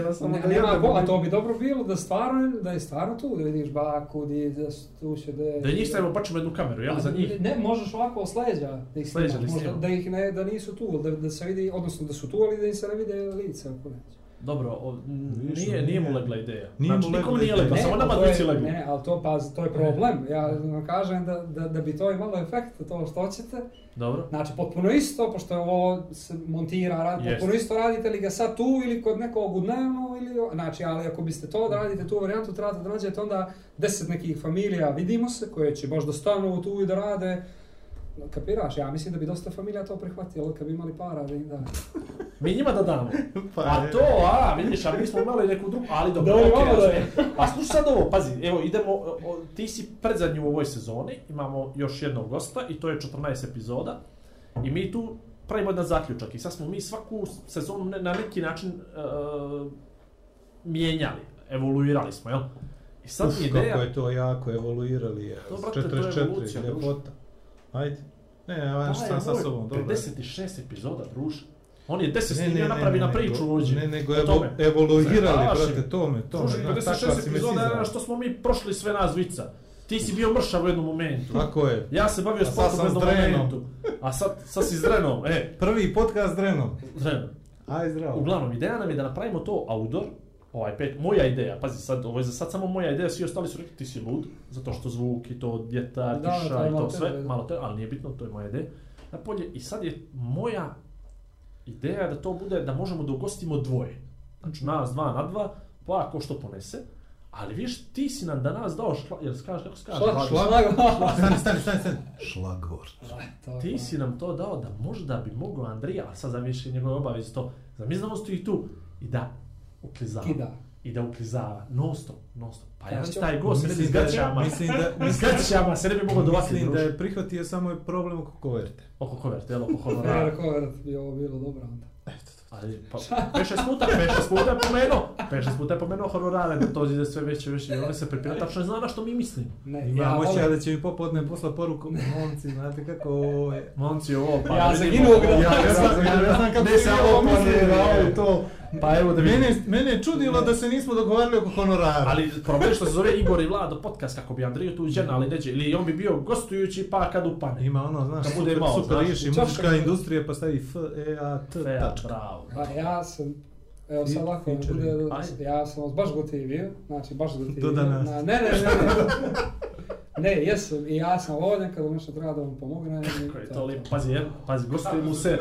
Speaker 2: Nas samo
Speaker 1: Ne,
Speaker 2: da
Speaker 1: nema,
Speaker 2: jedemo.
Speaker 1: bo, a to bi dobro bilo da stvarno, da je stvarno tu, da vidiš baku, di, da tu će, da.
Speaker 2: Da njih stavimo pačemo jednu kameru, jel, za njih?
Speaker 1: Ne, možeš ovako s leđa da ih
Speaker 2: S leđa
Speaker 1: snimaš,
Speaker 2: da ih
Speaker 1: možda
Speaker 2: snimamo.
Speaker 1: da ih ne, da nisu tu, da, da se vidi, odnosno da su tu, ali da im se ne vide lice ako neće.
Speaker 2: Dobro, o, nije,
Speaker 4: nije-
Speaker 2: mu legla ideja.
Speaker 4: nije
Speaker 2: znači, nikom nije legla, samo nama dvojici legla.
Speaker 1: Ne, ali to, pa, to je problem. Ja vam kažem da, da, da bi to imalo efekt, to što ćete.
Speaker 2: Dobro.
Speaker 1: Znači, potpuno isto, pošto je ovo se montira, radi,
Speaker 2: Jest.
Speaker 1: potpuno isto radite li ga sad tu ili kod nekog u dnevno ili... Znači, ali ako biste to da radite tu varijantu, trebate da nađete onda deset nekih familija, vidimo se, koje će možda stanu tu i da rade. Kapiraš, ja mislim da bi dosta familija to prihvatilo kad bi imali para da im da.
Speaker 2: Mi njima da damo.
Speaker 4: Pa
Speaker 2: A to, a, vidiš, a mi smo imali neku drugu, ali dobro,
Speaker 1: Dobro,
Speaker 2: okej,
Speaker 1: imamo da
Speaker 2: razumem. A slušaj sad ovo, pazi, evo, idemo, o, o, ti si predzadnji u ovoj sezoni, imamo još jednog gosta i to je 14 epizoda. I mi tu pravimo jedan zaključak i sad smo mi svaku sezonu ne- na neki način uh, mijenjali, evoluirali smo, jel? I sad
Speaker 4: Uf,
Speaker 2: mi ideja...
Speaker 4: kako je to jako evoluirali, je.
Speaker 2: To, brate, to je
Speaker 4: 44,
Speaker 2: evolucija,
Speaker 4: ljepota. Ajde. Ne, ja
Speaker 2: Daj,
Speaker 4: sam sa sobom, dobro.
Speaker 2: 56 epizoda, druže. On je 10
Speaker 4: Ne,
Speaker 2: snimio,
Speaker 4: ne,
Speaker 2: napravi
Speaker 4: ne,
Speaker 2: na priču ovdje.
Speaker 4: Ne, nego evo, evoluirali, brate, tome, tome. Znaš,
Speaker 2: 56
Speaker 4: takva si me
Speaker 2: epizoda je što smo mi prošli sve nas dvica. Ti si bio mršav u jednom momentu.
Speaker 4: Tako je.
Speaker 2: Ja se bavio sportom u jednom
Speaker 4: Drenom.
Speaker 2: momentu. A sad, sad si s Drenom, e,
Speaker 4: Prvi podcast s Drenom.
Speaker 2: Dren.
Speaker 4: Aj, zdravo.
Speaker 2: Uglavnom, ideja nam je da napravimo to outdoor, ovaj pet, moja ideja, pazi sad, ovo je za sad samo moja ideja, svi ostali su rekli ti si lud, zato što zvuk i to djeta,
Speaker 1: Da,
Speaker 2: tiša i to sve,
Speaker 1: tebe,
Speaker 2: malo te, ali nije bitno, to je moja ideja. Na polje, i sad je moja ideja da to bude da možemo da ugostimo dvoje. Znači nas dva na dva, pa ko što ponese. Ali viš, ti si nam danas dao šla, jel skaže, kako se kaže?
Speaker 1: Šlag,
Speaker 2: Šlag-
Speaker 1: šlag,
Speaker 4: Stani, stani, stani, stani. Šlagvort.
Speaker 2: Ti si nam to dao da možda bi mogao Andrija, a sad zaviši njegove obaveze to, zamislimo stoji tu i da uklizava.
Speaker 1: Kida.
Speaker 2: I da uklizava non stop, non stop. Pa ja taj gost sedi s
Speaker 4: Mislim da,
Speaker 2: gaćama.
Speaker 4: mislim da,
Speaker 2: S gaćama se ne bi mogao dovati
Speaker 4: mislim da je prihvatio samo je problem oko koverte.
Speaker 2: Oko koverte, jel, oko honorara.
Speaker 1: cover bi ovo bilo dobro onda.
Speaker 2: Ali, pa, 5-6 puta, 5-6 puta je pomenuo, 5-6 puta je pomenuo honorare, da to ide sve veće, veće, i oni se prepira, tačno zna na što mi mislimo.
Speaker 1: Ne,
Speaker 4: Ima
Speaker 1: ja
Speaker 4: moća
Speaker 1: volim-
Speaker 4: da će mi popodne posla poruku, momci, znate kako ovo je.
Speaker 2: Momci, ovo, pa
Speaker 1: Ja
Speaker 2: da
Speaker 1: za
Speaker 2: vidimo.
Speaker 1: ginog da-
Speaker 2: Ja, ja, znam, ja, ja znam kako
Speaker 4: Ne
Speaker 2: se
Speaker 4: sam
Speaker 2: ovo
Speaker 4: ovo
Speaker 2: planira, ovo i
Speaker 4: mislio.
Speaker 2: to. Pa evo da.
Speaker 4: Mene, mene je čudilo da se nismo dogovarali oko honorara.
Speaker 2: Ali problem je što se zove Igor i Vlado podcast, kako bi Andriju tu žena, ali neće. Ili on bi bio gostujući pa kad upane.
Speaker 4: Ima ono, znaš,
Speaker 2: Kad bude
Speaker 4: super,
Speaker 2: malo,
Speaker 4: super riješi, muzička industrija pa stavi F, E, A, T,
Speaker 2: Fea,
Speaker 4: tačka.
Speaker 2: bravo.
Speaker 1: Pa ja sam, evo sad
Speaker 4: I-
Speaker 1: ovako,
Speaker 4: featuring.
Speaker 1: bude, ja sam vas baš gotivio, znači baš gotivio.
Speaker 4: Do danas.
Speaker 1: Na, ne, ne, ne, ne. Ne, jesam, i ja sam ovdje kad vam nešto treba da vam pomognem. i
Speaker 2: Kako je
Speaker 1: to
Speaker 2: to
Speaker 1: je
Speaker 2: lijepo, pazi, jel, pazi, gostujem mu se.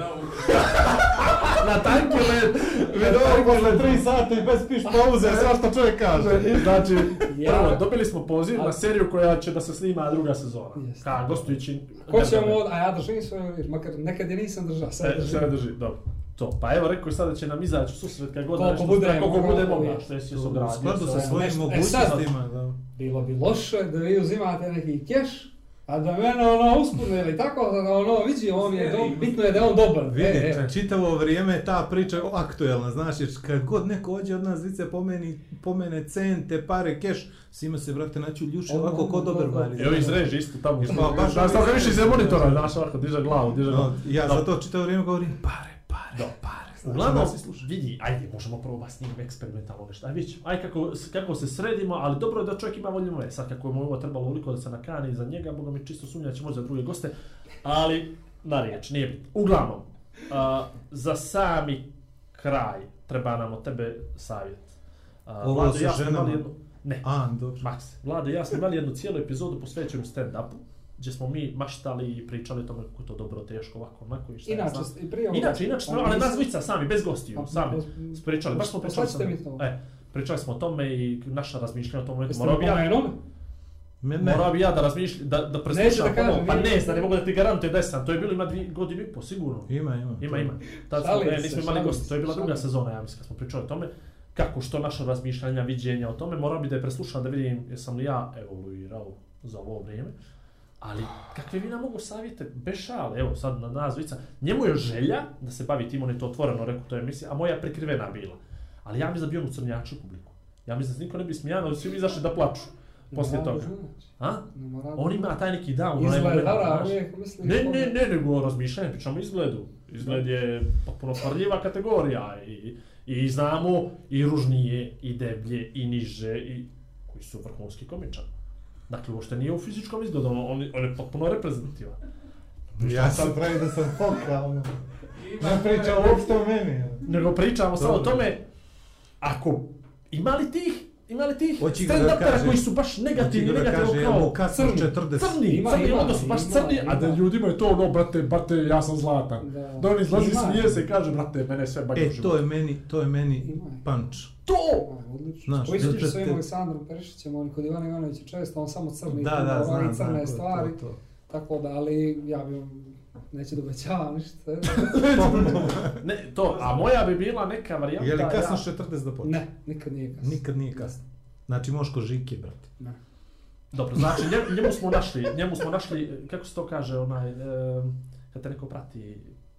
Speaker 2: Na tanki led,
Speaker 4: Vidio posle 3 sata i bez piš pauze, sve što čovjek kaže.
Speaker 2: Znači,
Speaker 1: Ja-
Speaker 2: prvo, dobili smo poziv na
Speaker 1: Ali-
Speaker 2: seriju koja će da se snima druga sezona.
Speaker 1: Jeste.
Speaker 2: Ka gostujući...
Speaker 1: Ko će vam ovdje, a ja držim svoju riječ, makar nekad je nisam držao, sad
Speaker 2: E,
Speaker 1: držim.
Speaker 2: sve drži, dobro. To, pa evo rekao je sada će nam izaći u susret kad god nešto
Speaker 1: bude,
Speaker 2: koliko
Speaker 1: koliko
Speaker 2: bude
Speaker 1: bude.
Speaker 2: mogla, što je si
Speaker 4: U
Speaker 2: ogradio.
Speaker 4: skladu sa svojim
Speaker 1: e,
Speaker 4: mogućnostima, da.
Speaker 1: Bilo bi loše da vi uzimate neki keš, A da mene ono uspune ili tako, da ono, vidi, on je, do, bitno je da je on dobar.
Speaker 4: Vidi,
Speaker 1: E, e.
Speaker 4: čitavo vrijeme je ta priča aktuelna, znaš, jer kad god neko ođe od nas dice pomeni, pomene cente, pare, keš, svima se, brate, naću ljuše
Speaker 1: Ono,
Speaker 4: ovako ko
Speaker 1: ono,
Speaker 4: dobar bari.
Speaker 2: Evo iz reži isto tamo.
Speaker 4: Pa, baš ono-
Speaker 2: da ga više iz monitora, znaš, ovako diže glavu, diže glavu.
Speaker 4: No, ja
Speaker 2: Da.
Speaker 4: za to čitavo vrijeme govorim, pare, pare,
Speaker 2: Da.
Speaker 4: pare. Znači,
Speaker 2: Uglavnom,
Speaker 4: i sluša.
Speaker 2: vidi, ajde, možemo probati s njim eksperimentalno nešto. Aj vidjet ćemo, aj kako, kako se sredimo, ali dobro je da čovjek ima volju moje. Sad kako je mu ovo trebalo uliko da se nakani za njega, boga mi čisto sumnja da će možda za druge goste, ali na riječ, nije bitno. Uglavnom, a, za sami kraj treba nam od tebe savjet. A,
Speaker 4: Ovo
Speaker 2: Vlado i
Speaker 4: sa
Speaker 2: ja smo
Speaker 4: ženama?
Speaker 2: jednu, ne,
Speaker 4: A, dobro.
Speaker 2: Max, Vlado i ja smo imali jednu cijelu epizodu posvećenu stand-upu, gdje smo mi maštali i pričali o tome kako je to dobro, teško, ovako, onako i šta ja
Speaker 1: Inače,
Speaker 2: znam.
Speaker 1: i prije
Speaker 2: Inače, inače,
Speaker 1: Pa
Speaker 2: ali nas dvojica sami, bez gostiju,
Speaker 1: Pa,
Speaker 2: sami
Speaker 1: pa,
Speaker 2: spričali, baš smo
Speaker 1: pa
Speaker 2: pričali
Speaker 1: sad ćete
Speaker 2: sam-
Speaker 1: mi to.
Speaker 2: E, pričali smo o tome i naša razmišljanja o tom momentu.
Speaker 1: Jeste
Speaker 2: Morao
Speaker 1: mi
Speaker 2: bi ja?
Speaker 4: Me, ne.
Speaker 2: morao bi ja da razmišljam, da, da preslušam
Speaker 1: da kažem.
Speaker 2: Pa ne znam, ne mogu da ti garantujem da sam, to je bilo ima dvije godine i po, sigurno.
Speaker 4: Ima, ima.
Speaker 2: Ima, ima. Tad smo, e,
Speaker 1: se,
Speaker 2: nismo imali gosti, to je bila druga sezona, ja mislim, kad smo pričali o tome. Kako, što naša razmišljanja, viđenja o tome, morao bi da je preslušam da vidim jesam li ja evoluirao za ovo vrijeme. Ali, kakve vi nam mogu savjete, bez šale, evo sad na nas dvojica, njemu je želja da se bavi tim, on je to otvoreno rekao u toj emisiji, a moja je prikrivena bila. Ali ja mislim da bi on ucrnjačio publiku. Ja mislim da niko ne bi smijano, da svi izašli da plaču. Poslije toga. A? On ima taj neki down.
Speaker 1: Izgled, da,
Speaker 2: znaš.
Speaker 1: uvijek misliš...
Speaker 2: Ne, ne, ne, nego razmišljanje, pričamo izgledu. Izgled je potpuno parljiva kategorija i, i znamo i ružnije, i deblje, i niže, i koji su vrhunski komičari. Dakle, uopšte nije u fizičkom izgledu, on, on, on je potpuno reprezentativan.
Speaker 4: Ja sam pravi da sam foka, ono. Ne priča uopšte o meni.
Speaker 2: Nego pričamo samo o tome, ako ima li tih, ima li tih stand-upera
Speaker 4: kaže-
Speaker 2: koji su baš negativni,
Speaker 4: kaže,
Speaker 2: kao
Speaker 4: smo
Speaker 2: crni,
Speaker 4: 40.
Speaker 2: crni,
Speaker 1: Ima,
Speaker 2: crni,
Speaker 1: ima,
Speaker 2: onda su baš
Speaker 1: ima,
Speaker 2: crni, a da
Speaker 1: ima.
Speaker 2: ljudima je to ono, brate, brate, ja sam zlatan.
Speaker 1: Da.
Speaker 2: Da on izlazi,
Speaker 1: Ima.
Speaker 2: smije se i kaže, brate, mene sve bagio
Speaker 4: E, to je meni, to je meni
Speaker 1: Ima.
Speaker 4: punch.
Speaker 2: To!
Speaker 4: Znaš,
Speaker 1: Koji
Speaker 4: jel
Speaker 1: ćeš
Speaker 4: te-
Speaker 1: sa ovim Aleksandrom Perišićem, on kod Ivana Ivanovića često, on samo crni,
Speaker 4: Da,
Speaker 1: da,
Speaker 4: da,
Speaker 1: crne stvari,
Speaker 4: To, to.
Speaker 1: tako da, ali ja bi vam, neće da obećavam ništa.
Speaker 2: Ne, to, a moja bi bila neka varijanta...
Speaker 4: Je li kasno
Speaker 2: ja-
Speaker 4: 40 da počne?
Speaker 1: ne, nikad nije kasno.
Speaker 4: Nikad nije kasno. Znači, možeš ko žike, brate.
Speaker 1: Ne.
Speaker 2: Dobro, znači njemu, njemu smo našli, njemu smo našli, kako se to kaže, onaj, e, kad te neko prati,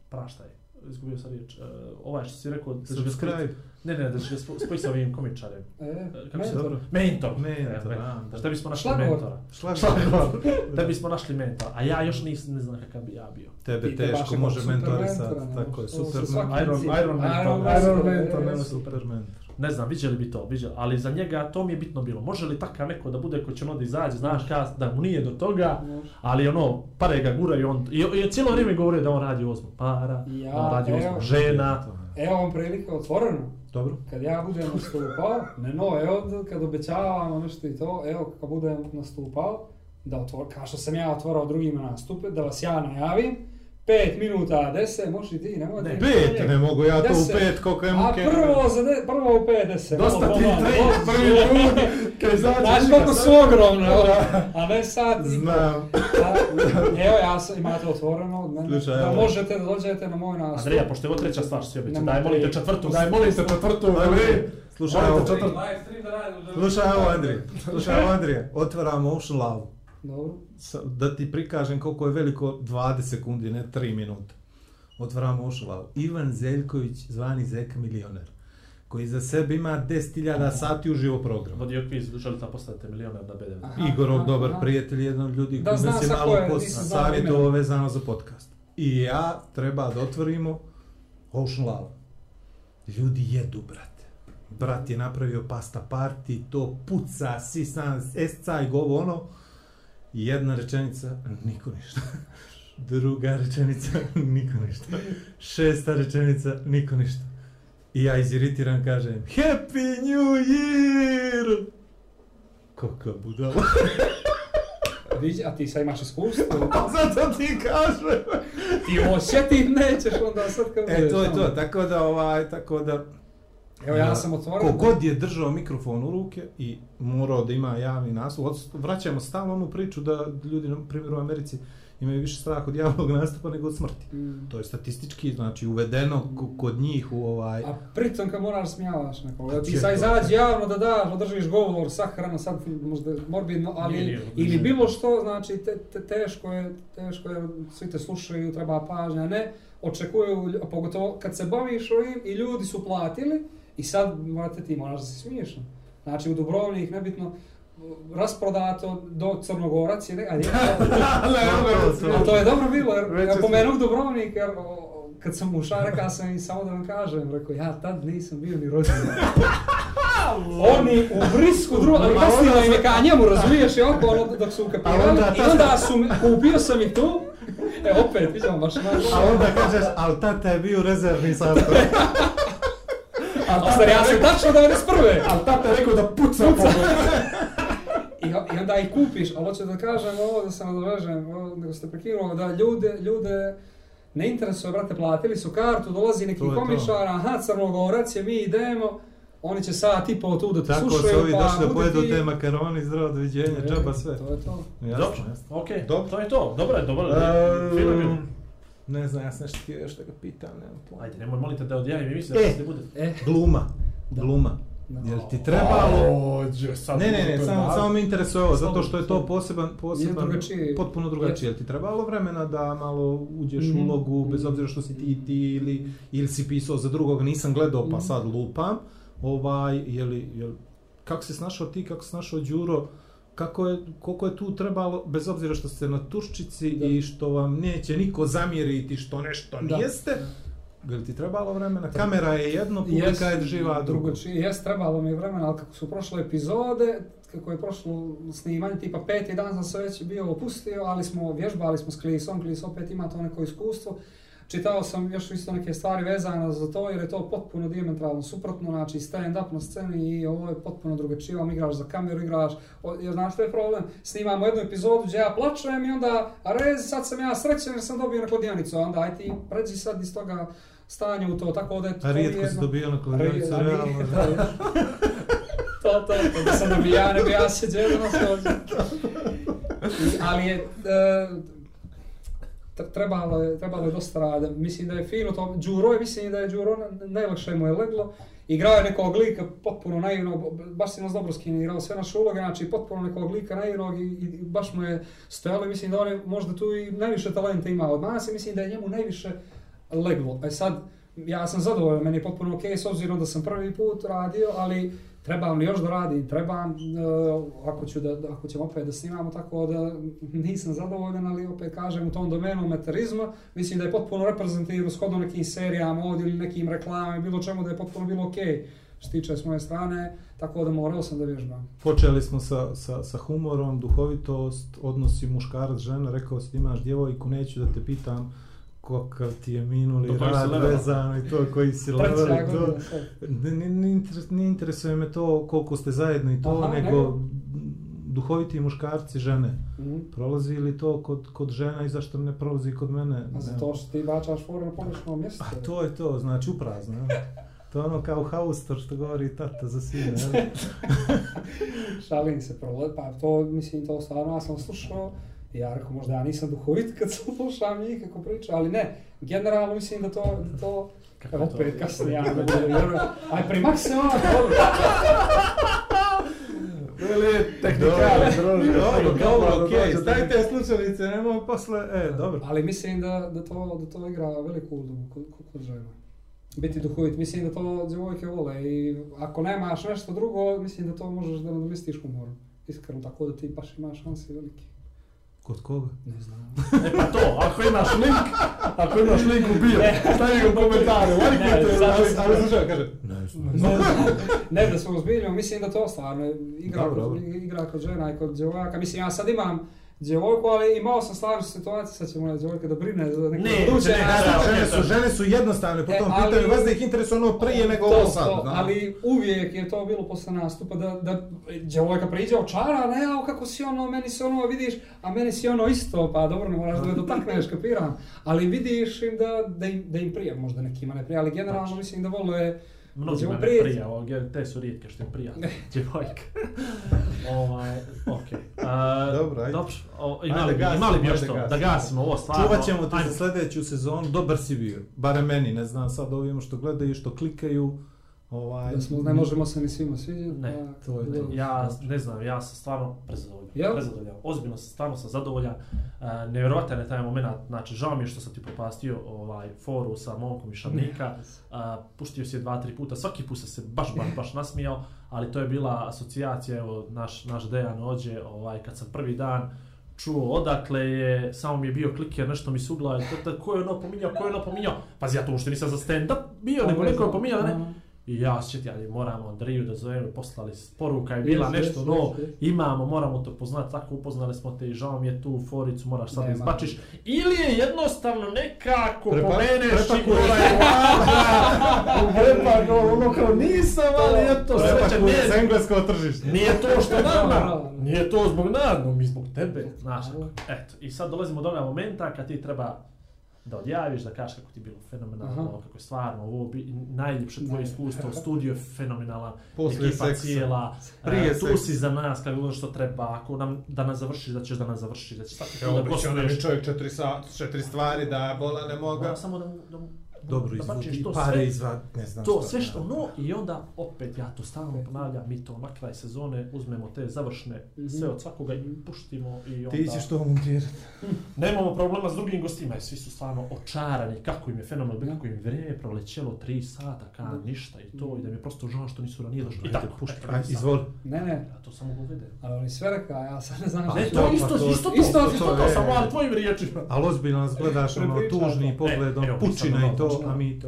Speaker 2: praštaj, izgubio sam riječ, e, ovaj što si rekao, da
Speaker 4: Subscribe.
Speaker 2: ne, ne, da će spojiti sa ovim komičarem.
Speaker 1: E,
Speaker 2: E, Kako se
Speaker 1: mentor.
Speaker 4: Dobro.
Speaker 2: Mentor.
Speaker 4: Mentor,
Speaker 2: E,
Speaker 4: da.
Speaker 2: Šta bismo našli
Speaker 1: Šlagvort.
Speaker 2: mentora?
Speaker 4: Šlagvort.
Speaker 2: da bismo našli mentora. A ja još nis, ne znam kakav bi ja bio.
Speaker 4: Tebe teško može mentorisati, tako je, super mentor.
Speaker 2: Iron. Iron mentor.
Speaker 1: Iron mentor,
Speaker 2: nema
Speaker 4: Super mentor.
Speaker 2: Ne znam, vidjeli bi to, vidjeli, ali za njega to mi je bitno bilo. Može li takav neko da bude ko će ono da izađe, znaš, ka, da mu nije do toga, ali ono, pare ga gura i on, i, i cijelo vrijeme govori da on radi ozmo para,
Speaker 1: Ja,
Speaker 2: da on radi ozmo žena.
Speaker 1: Evo vam prilika otvoreno.
Speaker 4: Dobro.
Speaker 1: Kad ja budem nastupao, ne no, evo kad obećavam nešto i to, evo kad budem nastupao, da otvor, kao što sam ja otvorao drugima nastupe, da vas ja najavim, 5 minuta, 10, možeš i ti, nemoj
Speaker 2: Ne,
Speaker 1: ti-
Speaker 4: Pet, ne mogu ja to u
Speaker 1: Deset.
Speaker 4: pet, koliko je
Speaker 1: A
Speaker 4: muke.
Speaker 1: prvo, za de, prvo u 5, 10.
Speaker 2: Dosta
Speaker 1: malo
Speaker 2: ti
Speaker 1: pomalo,
Speaker 2: tri,
Speaker 1: dosta.
Speaker 2: prvi ljudi, kad izađe
Speaker 1: Znaš koliko su ogromne, ovo, a ne sad.
Speaker 4: Znam.
Speaker 1: A, Evo, ja sam, imate otvoreno od mene,
Speaker 4: Slušaj,
Speaker 1: da
Speaker 4: evo.
Speaker 1: možete da dođete na moj nastup.
Speaker 2: Andreja, pošto je ovo treća stvar što obećao,
Speaker 1: Nemoj
Speaker 2: daj molim te
Speaker 1: tri.
Speaker 2: četvrtu, daj molim te četvrtu, Andrej.
Speaker 4: Slušaj
Speaker 2: Molim
Speaker 4: ovo,
Speaker 2: te četvrtu.
Speaker 4: slušaj ovo Andrije, slušaj ovo Andrije, otvaram Ocean Love.
Speaker 1: Dobro.
Speaker 4: Sa- Da ti prikažem koliko je veliko 20 sekundi, ne 3 minuta. Otvaram Ocean Love. Ivan Zeljković, zvani Zeka milioner, koji za sebe ima 10.000 sati uživo program.
Speaker 2: Vodio kviz, želite da postanete milioner na BDV.
Speaker 1: Aha.
Speaker 4: Igorov
Speaker 1: aha,
Speaker 4: dobar
Speaker 1: aha.
Speaker 4: prijatelj, jedan od ljudi
Speaker 1: Da,
Speaker 4: koji nas je malo
Speaker 1: koje,
Speaker 4: po
Speaker 1: nisam znao
Speaker 4: savjetovao
Speaker 1: imena.
Speaker 4: vezano za podcast. I ja treba da otvorimo Ocean Love. Ljudi jedu, brate. Brat je napravio pasta party, to puca, sisan, esca i govo ono. Jedna rečenica, niko ništa. Druga rečenica, niko ništa. Šesta rečenica, niko ništa. I ja iziritiran kažem, Happy New Year! Koka budala.
Speaker 1: Viđi, a ti sad imaš iskustvo.
Speaker 4: A zato ti kažem.
Speaker 1: ti osjetit nećeš onda sad kad
Speaker 4: E, to je to, tako da, ovaj, tako da...
Speaker 1: Evo ja sam otvoren.
Speaker 4: Kogod je držao mikrofon u ruke i morao da ima javni naslov, od- vraćamo stalno onu priču da ljudi, na primjer u Americi, imaju više strah od javnog nastupa nego od smrti.
Speaker 1: Mm.
Speaker 4: To je statistički, znači uvedeno ko- kod njih u ovaj...
Speaker 1: A pritom kad moraš smijavaš nekoga, da ti sad izađi javno da daš, održiš govor, sahrano, sad možda morbidno, ali
Speaker 2: Nije, nije,
Speaker 1: ili
Speaker 2: nije.
Speaker 1: bilo što, znači te, te, teško je, teško je, svi te slušaju, treba pažnja, ne, očekuju, pogotovo kad se baviš ovim i ljudi su platili i sad morate ti moraš da se smiješ. Znači u Dubrovnik, nebitno, rasprodato do Crnogorac je, ne, a to je dobro bilo, jer ja pomenuh Dubrovnik, jer kad sam ušao, rekao sam i samo da vam kažem, rekao, ja tad nisam bio ni rođen. Oni u brisku drugo, ali kasnije im je ka njemu, razumiješ i oko, ono, dok su ukapirali,
Speaker 4: onda
Speaker 1: i onda su, kupio sam ih tu, e, opet, vidimo, baš na
Speaker 4: A onda kažeš, ali tata je bio rezervni sastav.
Speaker 1: A stari, ja sam tačno 91.
Speaker 2: Ali tata je rekao da puca po
Speaker 1: I, I onda ih kupiš, ali hoću da kažem ovo, da se nadovežem, nego ste prekinuo, da ljude, ljude ne interesuje, brate, platili su kartu, dolazi neki
Speaker 4: je
Speaker 1: komičar, aha, Crnogorac je, mi idemo, oni će sat i pol tu da te
Speaker 4: Tako
Speaker 1: slušaju,
Speaker 4: su ovi
Speaker 1: pa
Speaker 4: došli da pojedu
Speaker 1: ti-
Speaker 4: te makaroni, zdravo, doviđenja,
Speaker 1: E,
Speaker 4: džaba sve.
Speaker 1: To je to.
Speaker 4: Jasno,
Speaker 2: Dobro,
Speaker 4: jasno.
Speaker 2: okej,
Speaker 4: Dobro.
Speaker 2: to je to. Dobro je, dobro je. Je.
Speaker 4: Ehm, Ne znam, ja sam nešto htio još da ga pitam, nemam pojma.
Speaker 2: Ajde, nemoj molite da odjavim emisiju da
Speaker 4: E.
Speaker 2: se bude.
Speaker 1: E,
Speaker 4: Gluma. Gluma.
Speaker 1: Da.
Speaker 4: Jel ti trebalo...
Speaker 2: Ođe, sad
Speaker 4: Ne, ne, ne, samo, samo me interesuje ovo, zato što je to poseban, poseban,
Speaker 1: drugačije.
Speaker 4: potpuno drugačije. Jel ti trebalo vremena da malo uđeš u
Speaker 1: Mhm.
Speaker 4: ulogu, bez obzira što si ti ti ili, ili si pisao za drugog, nisam gledao pa
Speaker 1: Mhm.
Speaker 4: sad lupam. Ovaj, jeli, jel, kako se snašao ti, kako se snašao Đuro, kako je, koliko je tu trebalo, bez obzira što ste na Turščici
Speaker 1: Da.
Speaker 4: i što vam neće niko zamjeriti što nešto
Speaker 1: Da.
Speaker 4: nijeste, Jel ti trebalo vremena? Kamera je jedno, publika je živa drugo.
Speaker 1: drugačije. Jes, trebalo mi je vremena, ali kako su prošle epizode, kako je prošlo snimanje, tipa peti dan sam se već bio opustio, ali smo vježbali smo s Klisom, Klis opet ima to neko iskustvo. Čitao sam još isto neke stvari vezane za to, jer je to potpuno diametralno suprotno, znači stand-up na sceni i ovo je potpuno drugačije, vam igraš za kameru, igraš, o, jer znaš što je problem, snimamo jednu epizodu gdje ja plačem i onda, a rezi, sad sam ja srećen jer sam dobio na kladionicu, onda aj ti pređi sad iz toga stanja u to, tako da je to
Speaker 4: A rijetko si dobio na kladionicu,
Speaker 1: Re-
Speaker 4: realno.
Speaker 1: to, to, to, da sam ne bi ja, ne bi ja na svođu. Ali je, tre- trebalo je, trebalo je dosta rada. Mislim da je fino to, Đuro je, mislim da je Đuro, najlakše mu je leglo. Igrao je nekog lika potpuno naivnog, baš si nas dobro skinirao sve naše uloge, znači potpuno nekog lika naivnog i, i baš mu je stojalo mislim da on je možda tu i najviše talenta ima od nas i mislim da je njemu najviše leglo. E sad, ja sam zadovoljan, meni je potpuno okej s obzirom da sam prvi put radio, ali trebam li još da radim, trebam, uh, ako, ću da, ako ćemo opet da snimamo tako da nisam zadovoljan, ali opet kažem u tom domenu metarizma, mislim da je potpuno reprezentativno shodno nekim serijama ovdje ili nekim reklamama, bilo čemu da je potpuno bilo okej što tiče s moje strane, tako da morao sam da vježbam.
Speaker 4: Počeli smo sa, sa, sa humorom, duhovitost, odnosi muškarac, žena, rekao si imaš djevojku, neću da te pitam kakav ti je minuli
Speaker 2: Do
Speaker 4: rad vezano i to koji si
Speaker 1: Treća
Speaker 4: level i to. Ne, ne, ne, interes, ne interesuje me to koliko ste zajedno i to,
Speaker 1: Aha,
Speaker 4: nego
Speaker 1: nego?
Speaker 4: duhoviti muškarci, žene.
Speaker 1: Mhm.
Speaker 4: Prolazi li to kod, kod žena i zašto ne prolazi kod mene?
Speaker 1: A za to što ti bačaš foru na pogrešno mjesto.
Speaker 4: A to je to, znači uprazno. To je ono kao haustor što govori tata za sine.
Speaker 1: Šalim se prvo, pa to, mislim, to stvarno ja sam slušao ja rekao, možda ja nisam duhovit kad sam slušam njih kako priča, ali ne, generalno mislim da to, da to,
Speaker 2: Kako
Speaker 1: evo
Speaker 2: to?
Speaker 1: opet kasnije ja ne vjerujem, aj primak se ono, dobro,
Speaker 2: Veli, tehnikali, druže.
Speaker 4: Dobro, dobro, okej, te slučajnice, nemoj posle, e, dobro.
Speaker 1: ali mislim da, da, to, da to igra veliku ulogu kod, kod, kod žena. Biti duhovit, mislim da to djevojke vole i ako nemaš nešto drugo, mislim da to možeš da nadomestiš humorom. Iskreno, tako da ti baš imaš šanse velike.
Speaker 4: Kod koga?
Speaker 1: Ne znam.
Speaker 2: E pa to, ako imaš link, ako imaš link u bio, stavi ga u komentare,
Speaker 1: Ne,
Speaker 2: lajkujte, ali,
Speaker 1: sad-
Speaker 2: ali slušaj, kaže,
Speaker 4: Ne
Speaker 1: Ne, ne da se ozbiljimo, mislim da to stvarno igra,
Speaker 4: Dobro,
Speaker 1: kod,
Speaker 4: dobro.
Speaker 1: igra kod žena i kod djevojaka. Mislim, ja sad imam djevojku, ali imao sam stvarno situaciju, sad će moja djevojka da brine za neke
Speaker 2: Ne,
Speaker 1: buduće
Speaker 2: ne, ne,
Speaker 4: žene su, žene su jednostavne po
Speaker 1: E,
Speaker 4: tom pitanju, vas da ih interesuje ono prije nego
Speaker 1: To,
Speaker 4: ovo sad.
Speaker 1: to,
Speaker 4: da.
Speaker 1: ali uvijek je to bilo posle nastupa da, da djevojka priđe očara, ne, a kako si ono, meni se ono vidiš, a meni si ono isto, pa dobro, ne moraš da me dotakneš, kapiram. Ali vidiš im da, da, im, da im prija, možda nekima ne prija, ali generalno mislim da vole
Speaker 2: Mnogi
Speaker 1: Ćemo
Speaker 2: mene
Speaker 1: prijeći.
Speaker 2: prija, ovog, jer te su rijetke što im prija, djevojka. ovaj, okej. A,
Speaker 4: Dobro, dobro, ajde.
Speaker 2: Dobro, o,
Speaker 4: Ajde,
Speaker 2: imali, bi,
Speaker 4: gasimo,
Speaker 2: imali bi još
Speaker 4: ajde,
Speaker 2: to, da
Speaker 4: gasimo.
Speaker 2: ovo stvarno.
Speaker 4: Čuvat ćemo te
Speaker 2: Ajmo.
Speaker 4: za sljedeću sezonu, dobar si bio. Bare meni, ne znam sad ovima što gledaju, što klikaju. Ovaj,
Speaker 1: Da smo, ne možemo se ni svima sviđati.
Speaker 2: Ne,
Speaker 1: pa-
Speaker 4: to je to.
Speaker 1: dobro.
Speaker 2: Ja ne znam, ja sam stvarno prezadovoljan.
Speaker 1: Jel?
Speaker 2: Prezadovoljan. Ozbiljno sam, stvarno sam zadovoljan. Uh, nevjerovatan je taj moment, znači žao mi je što sam ti propastio ovaj foru sa momkom iz Šarnika. Uh, puštio si je dva, tri puta, svaki put sam se baš, baš, baš nasmijao, ali to je bila asocijacija, evo, naš, naš Dejan ođe, ovaj, kad sam prvi dan čuo odakle je, samo mi je bio kliker, nešto mi se uglavio, ko je ono pominjao, ko je ono pominjao, pazi ja to uopšte nisam za stand-up bio, nego neko je pominjao, ne. I ja sjetio, ali moramo Andriju da zovemo, poslali poruka je bila nešto
Speaker 1: jest,
Speaker 2: no,
Speaker 1: jest, jest.
Speaker 2: imamo, moramo to poznati, tako upoznali smo te i žao mi je tu foricu, moraš sad izbačiš. Ili je jednostavno nekako
Speaker 4: Prepa-
Speaker 2: pomeneš i ovaj vađa, prepa ono kao nisam, ali eto, sreća,
Speaker 4: Prepakuje s
Speaker 2: nije,
Speaker 4: engleskog tržišta.
Speaker 2: nije to što nama, nije to zbog nas, no mi zbog tebe, znaš, eto, i sad dolazimo do onog momenta kad ti treba da odjaviš, da kažeš kako ti je bilo fenomenalno,
Speaker 1: Aha.
Speaker 2: kako je stvarno ovo bi, najljepše tvoje iskustvo, studio je fenomenalan,
Speaker 4: Poslije
Speaker 2: ekipa
Speaker 4: seksa.
Speaker 2: cijela,
Speaker 4: Prije
Speaker 2: e, tu
Speaker 4: seksa.
Speaker 2: si za nas kako ono što treba, ako nam da nas završiš, da ćeš da nas završiš, da ćeš svaki put da
Speaker 4: Evo, biće onda mi
Speaker 2: gostuješ.
Speaker 4: čovjek četiri, sa, četiri stvari da bola ne moga.
Speaker 2: Moram samo da mu, da mu
Speaker 4: Dobro,
Speaker 2: da
Speaker 4: izvuki
Speaker 2: to
Speaker 4: pare
Speaker 2: sve,
Speaker 4: izvad, ne znam
Speaker 2: to
Speaker 4: šta.
Speaker 2: sve što ono i onda opet ja to stalno ponavljam, mi to na kraj sezone uzmemo te završne sve od svakoga i puštimo i onda...
Speaker 4: Ti ćeš to montirati.
Speaker 2: Nemamo problema s drugim gostima i svi su stvarno očarani kako im je fenomen, kako im je vrijeme prolećelo 3 sata, ka ništa i to i da mi je prosto žao što nisu ranije došli. I tako,
Speaker 4: pušti.
Speaker 2: eto,
Speaker 4: Ajde,
Speaker 2: sam-
Speaker 4: izvoli.
Speaker 1: Ne, ne,
Speaker 2: Ja to samo uvedem.
Speaker 1: ali on je sve rekao, ja sad ne znam
Speaker 2: Ne, to isto,
Speaker 4: to-
Speaker 2: isto to,
Speaker 1: isto
Speaker 2: isto,
Speaker 1: to,
Speaker 4: e.
Speaker 2: samo ali tvojim riječima.
Speaker 4: Ali ozbiljno nas gledaš ono
Speaker 1: Prepričaj
Speaker 4: tužni
Speaker 1: to.
Speaker 4: pogledom,
Speaker 2: E, evo,
Speaker 4: pučina i a to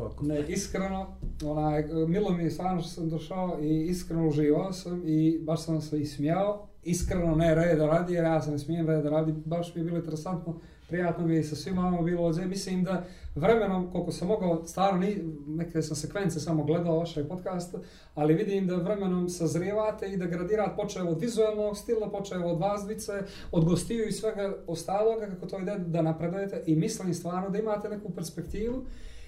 Speaker 4: ako.
Speaker 1: Ne, iskreno, onaj, milo mi je stvarno što sam došao i iskreno uživao sam i baš sam se i smijao. Iskreno ne reda radi, jer ja se ne smijem reda radi, baš mi je bilo interesantno, prijatno mi je sa svima vama bilo ovdje. Mislim da vremenom, koliko sam mogao, stvarno ni, neke sam sekvence samo gledao vašeg podcasta, ali vidim da vremenom sazrijevate i da gradirate počeo od vizualnog stila, počeo od vas dvice, od gostiju i svega ostaloga, kako to ide da napredujete i mislim stvarno da imate neku perspektivu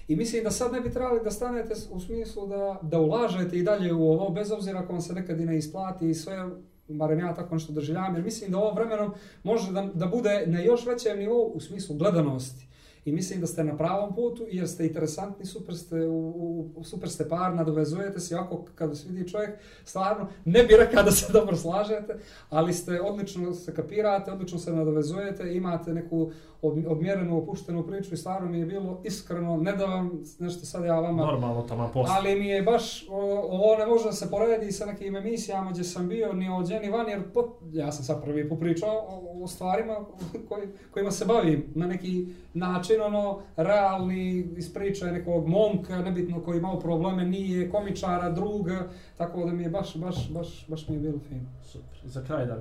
Speaker 1: i mislim da sad ne bi trebali da stanete u smislu da, da ulažete i dalje u ovo, bez obzira ako vam se nekad i ne isplati i sve, barem ja tako nešto doživljavam, jer mislim da ovo vremenom može da, da bude na još većem nivou u smislu gledanosti. I mislim da ste na pravom putu jer ste interesantni, super ste, u, u, super ste par, nadovezujete se, ako kad vas vidi čovjek, stvarno ne bi rekao da se dobro slažete, ali ste odlično se kapirate, odlično se nadovezujete, imate neku odmjerenu, opuštenu priču i stvarno mi je bilo iskreno, ne da vam nešto sad ja vama
Speaker 2: Normalno tamo posle.
Speaker 1: ali mi je baš, ovo ne može da se poredi sa nekim emisijama gdje sam bio, ni ovdje ni van, jer pot, ja sam sad prvi popričao o, o stvarima koji, kojima se bavim na neki način, ono, realni, ispričaj nekog momka, nebitno koji imao probleme, nije komičara, druga, tako da mi je baš, baš, baš, baš mi je bilo fino.
Speaker 2: Super. Za kraj da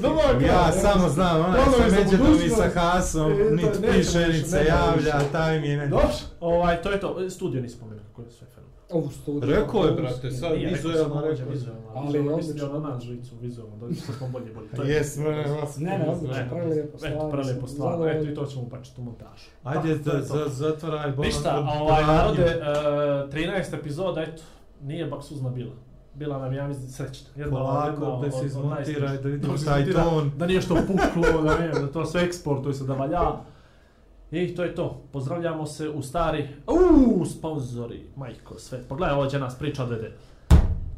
Speaker 1: dobro.
Speaker 4: Ja samo znam, onaj
Speaker 2: Planovi
Speaker 4: sa Međedom sa Hasom,
Speaker 2: to
Speaker 4: nit
Speaker 2: nećemo
Speaker 4: piše, nit se javlja, taj mi je ne...
Speaker 2: Dobro, ovaj, to je to. Studio nisi spomenuo kako je sve fenomenalno.
Speaker 1: Ovu studiju.
Speaker 4: Rekao je, brate, sad vizualno rekao.
Speaker 2: vizualno.
Speaker 1: Ali
Speaker 2: Ali
Speaker 1: odlično,
Speaker 2: mislio na
Speaker 1: odlično.
Speaker 2: nas žicu vizualno, da sad smo bolje bolje. To je-
Speaker 4: Jes, ne.
Speaker 1: Ne, ne, odlično,
Speaker 2: Eto,
Speaker 1: stvarno
Speaker 2: prelijepo
Speaker 1: sam
Speaker 2: stvarno.
Speaker 1: zadovoljan.
Speaker 2: Eto, i to ćemo upačiti u montažu.
Speaker 4: Ajde,
Speaker 2: Pa, je
Speaker 4: za, zatvaraj bolan.
Speaker 2: Ništa, ovaj narode, uh, 13 epizoda, eto, nije baksuzna bila. Bila nam, ja mislim, srećna. Jedna,
Speaker 4: Polako, da se izmontiraj, da vidimo
Speaker 2: se
Speaker 4: taj ton.
Speaker 2: Da nije što puklo, da ne, da to sve eksportuje se, da valja. I to je to. Pozdravljamo se u stari... Uuu, sponzori, majko, sve. Pogledaj, ovo će nas priča odvede.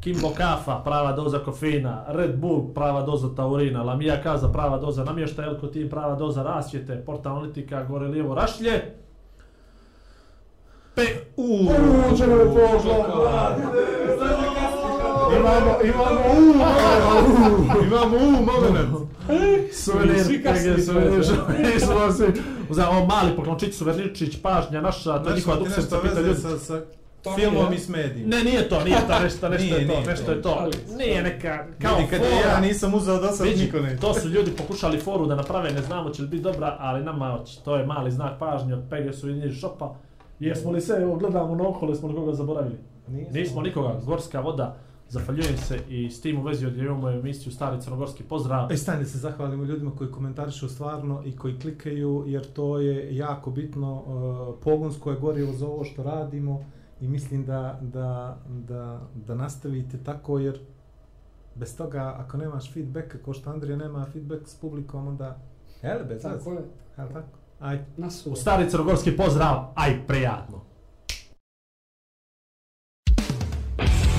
Speaker 2: Kimbo kafa, prava doza kofeina, Red Bull, prava doza taurina, Lamija kaza, prava doza namještaja, Elko Team, prava doza rasvjete, Porta Analitika, gore lijevo rašlje. Pe... Uuu,
Speaker 4: čemu je požla, Imamo, imamo u, imamo u, moment.
Speaker 2: Suvenir,
Speaker 1: Svi kasni
Speaker 2: PG, suvenir,
Speaker 1: to,
Speaker 2: smo svi. Ovo mali poklončić, suvenirčić, pažnja naša, to je njihova
Speaker 4: Nešto
Speaker 2: pita ljudi.
Speaker 4: sa, sa filmom i s medijima.
Speaker 2: Ne, nije to, nije to, nešto, nešto
Speaker 4: Nije,
Speaker 2: je to,
Speaker 4: nije
Speaker 2: nešto
Speaker 4: to.
Speaker 2: je to. Nije neka, kao
Speaker 4: Vidi, kad
Speaker 2: fora.
Speaker 4: ja nisam uzeo do sad, niko ne.
Speaker 2: to su ljudi pokušali foru da naprave, ne znamo će li biti dobra, ali nama oči. To je mali znak pažnje od Pegasu i Njiž Šopa. Jesmo li se, evo gledamo na okolo, jesmo li koga zaboravili? Nismo nikoga, gorska voda, zahvaljujem se i s tim u vezi odjevimo emisiju Stari Crnogorski pozdrav.
Speaker 4: E, stani se zahvalimo ljudima koji komentarišu stvarno i koji klikaju, jer to je jako bitno. Uh, pogonsko je gorivo za ovo što radimo I mislim da, da, da, da nastavite tako jer bez toga ako nemaš feedback, kao što Andrija nema feedback s publikom, onda Jel, bez
Speaker 1: Tako je.
Speaker 4: Jel tako? Ajde.
Speaker 1: Nas
Speaker 2: U stari crnogorski pozdrav, aj prijatno.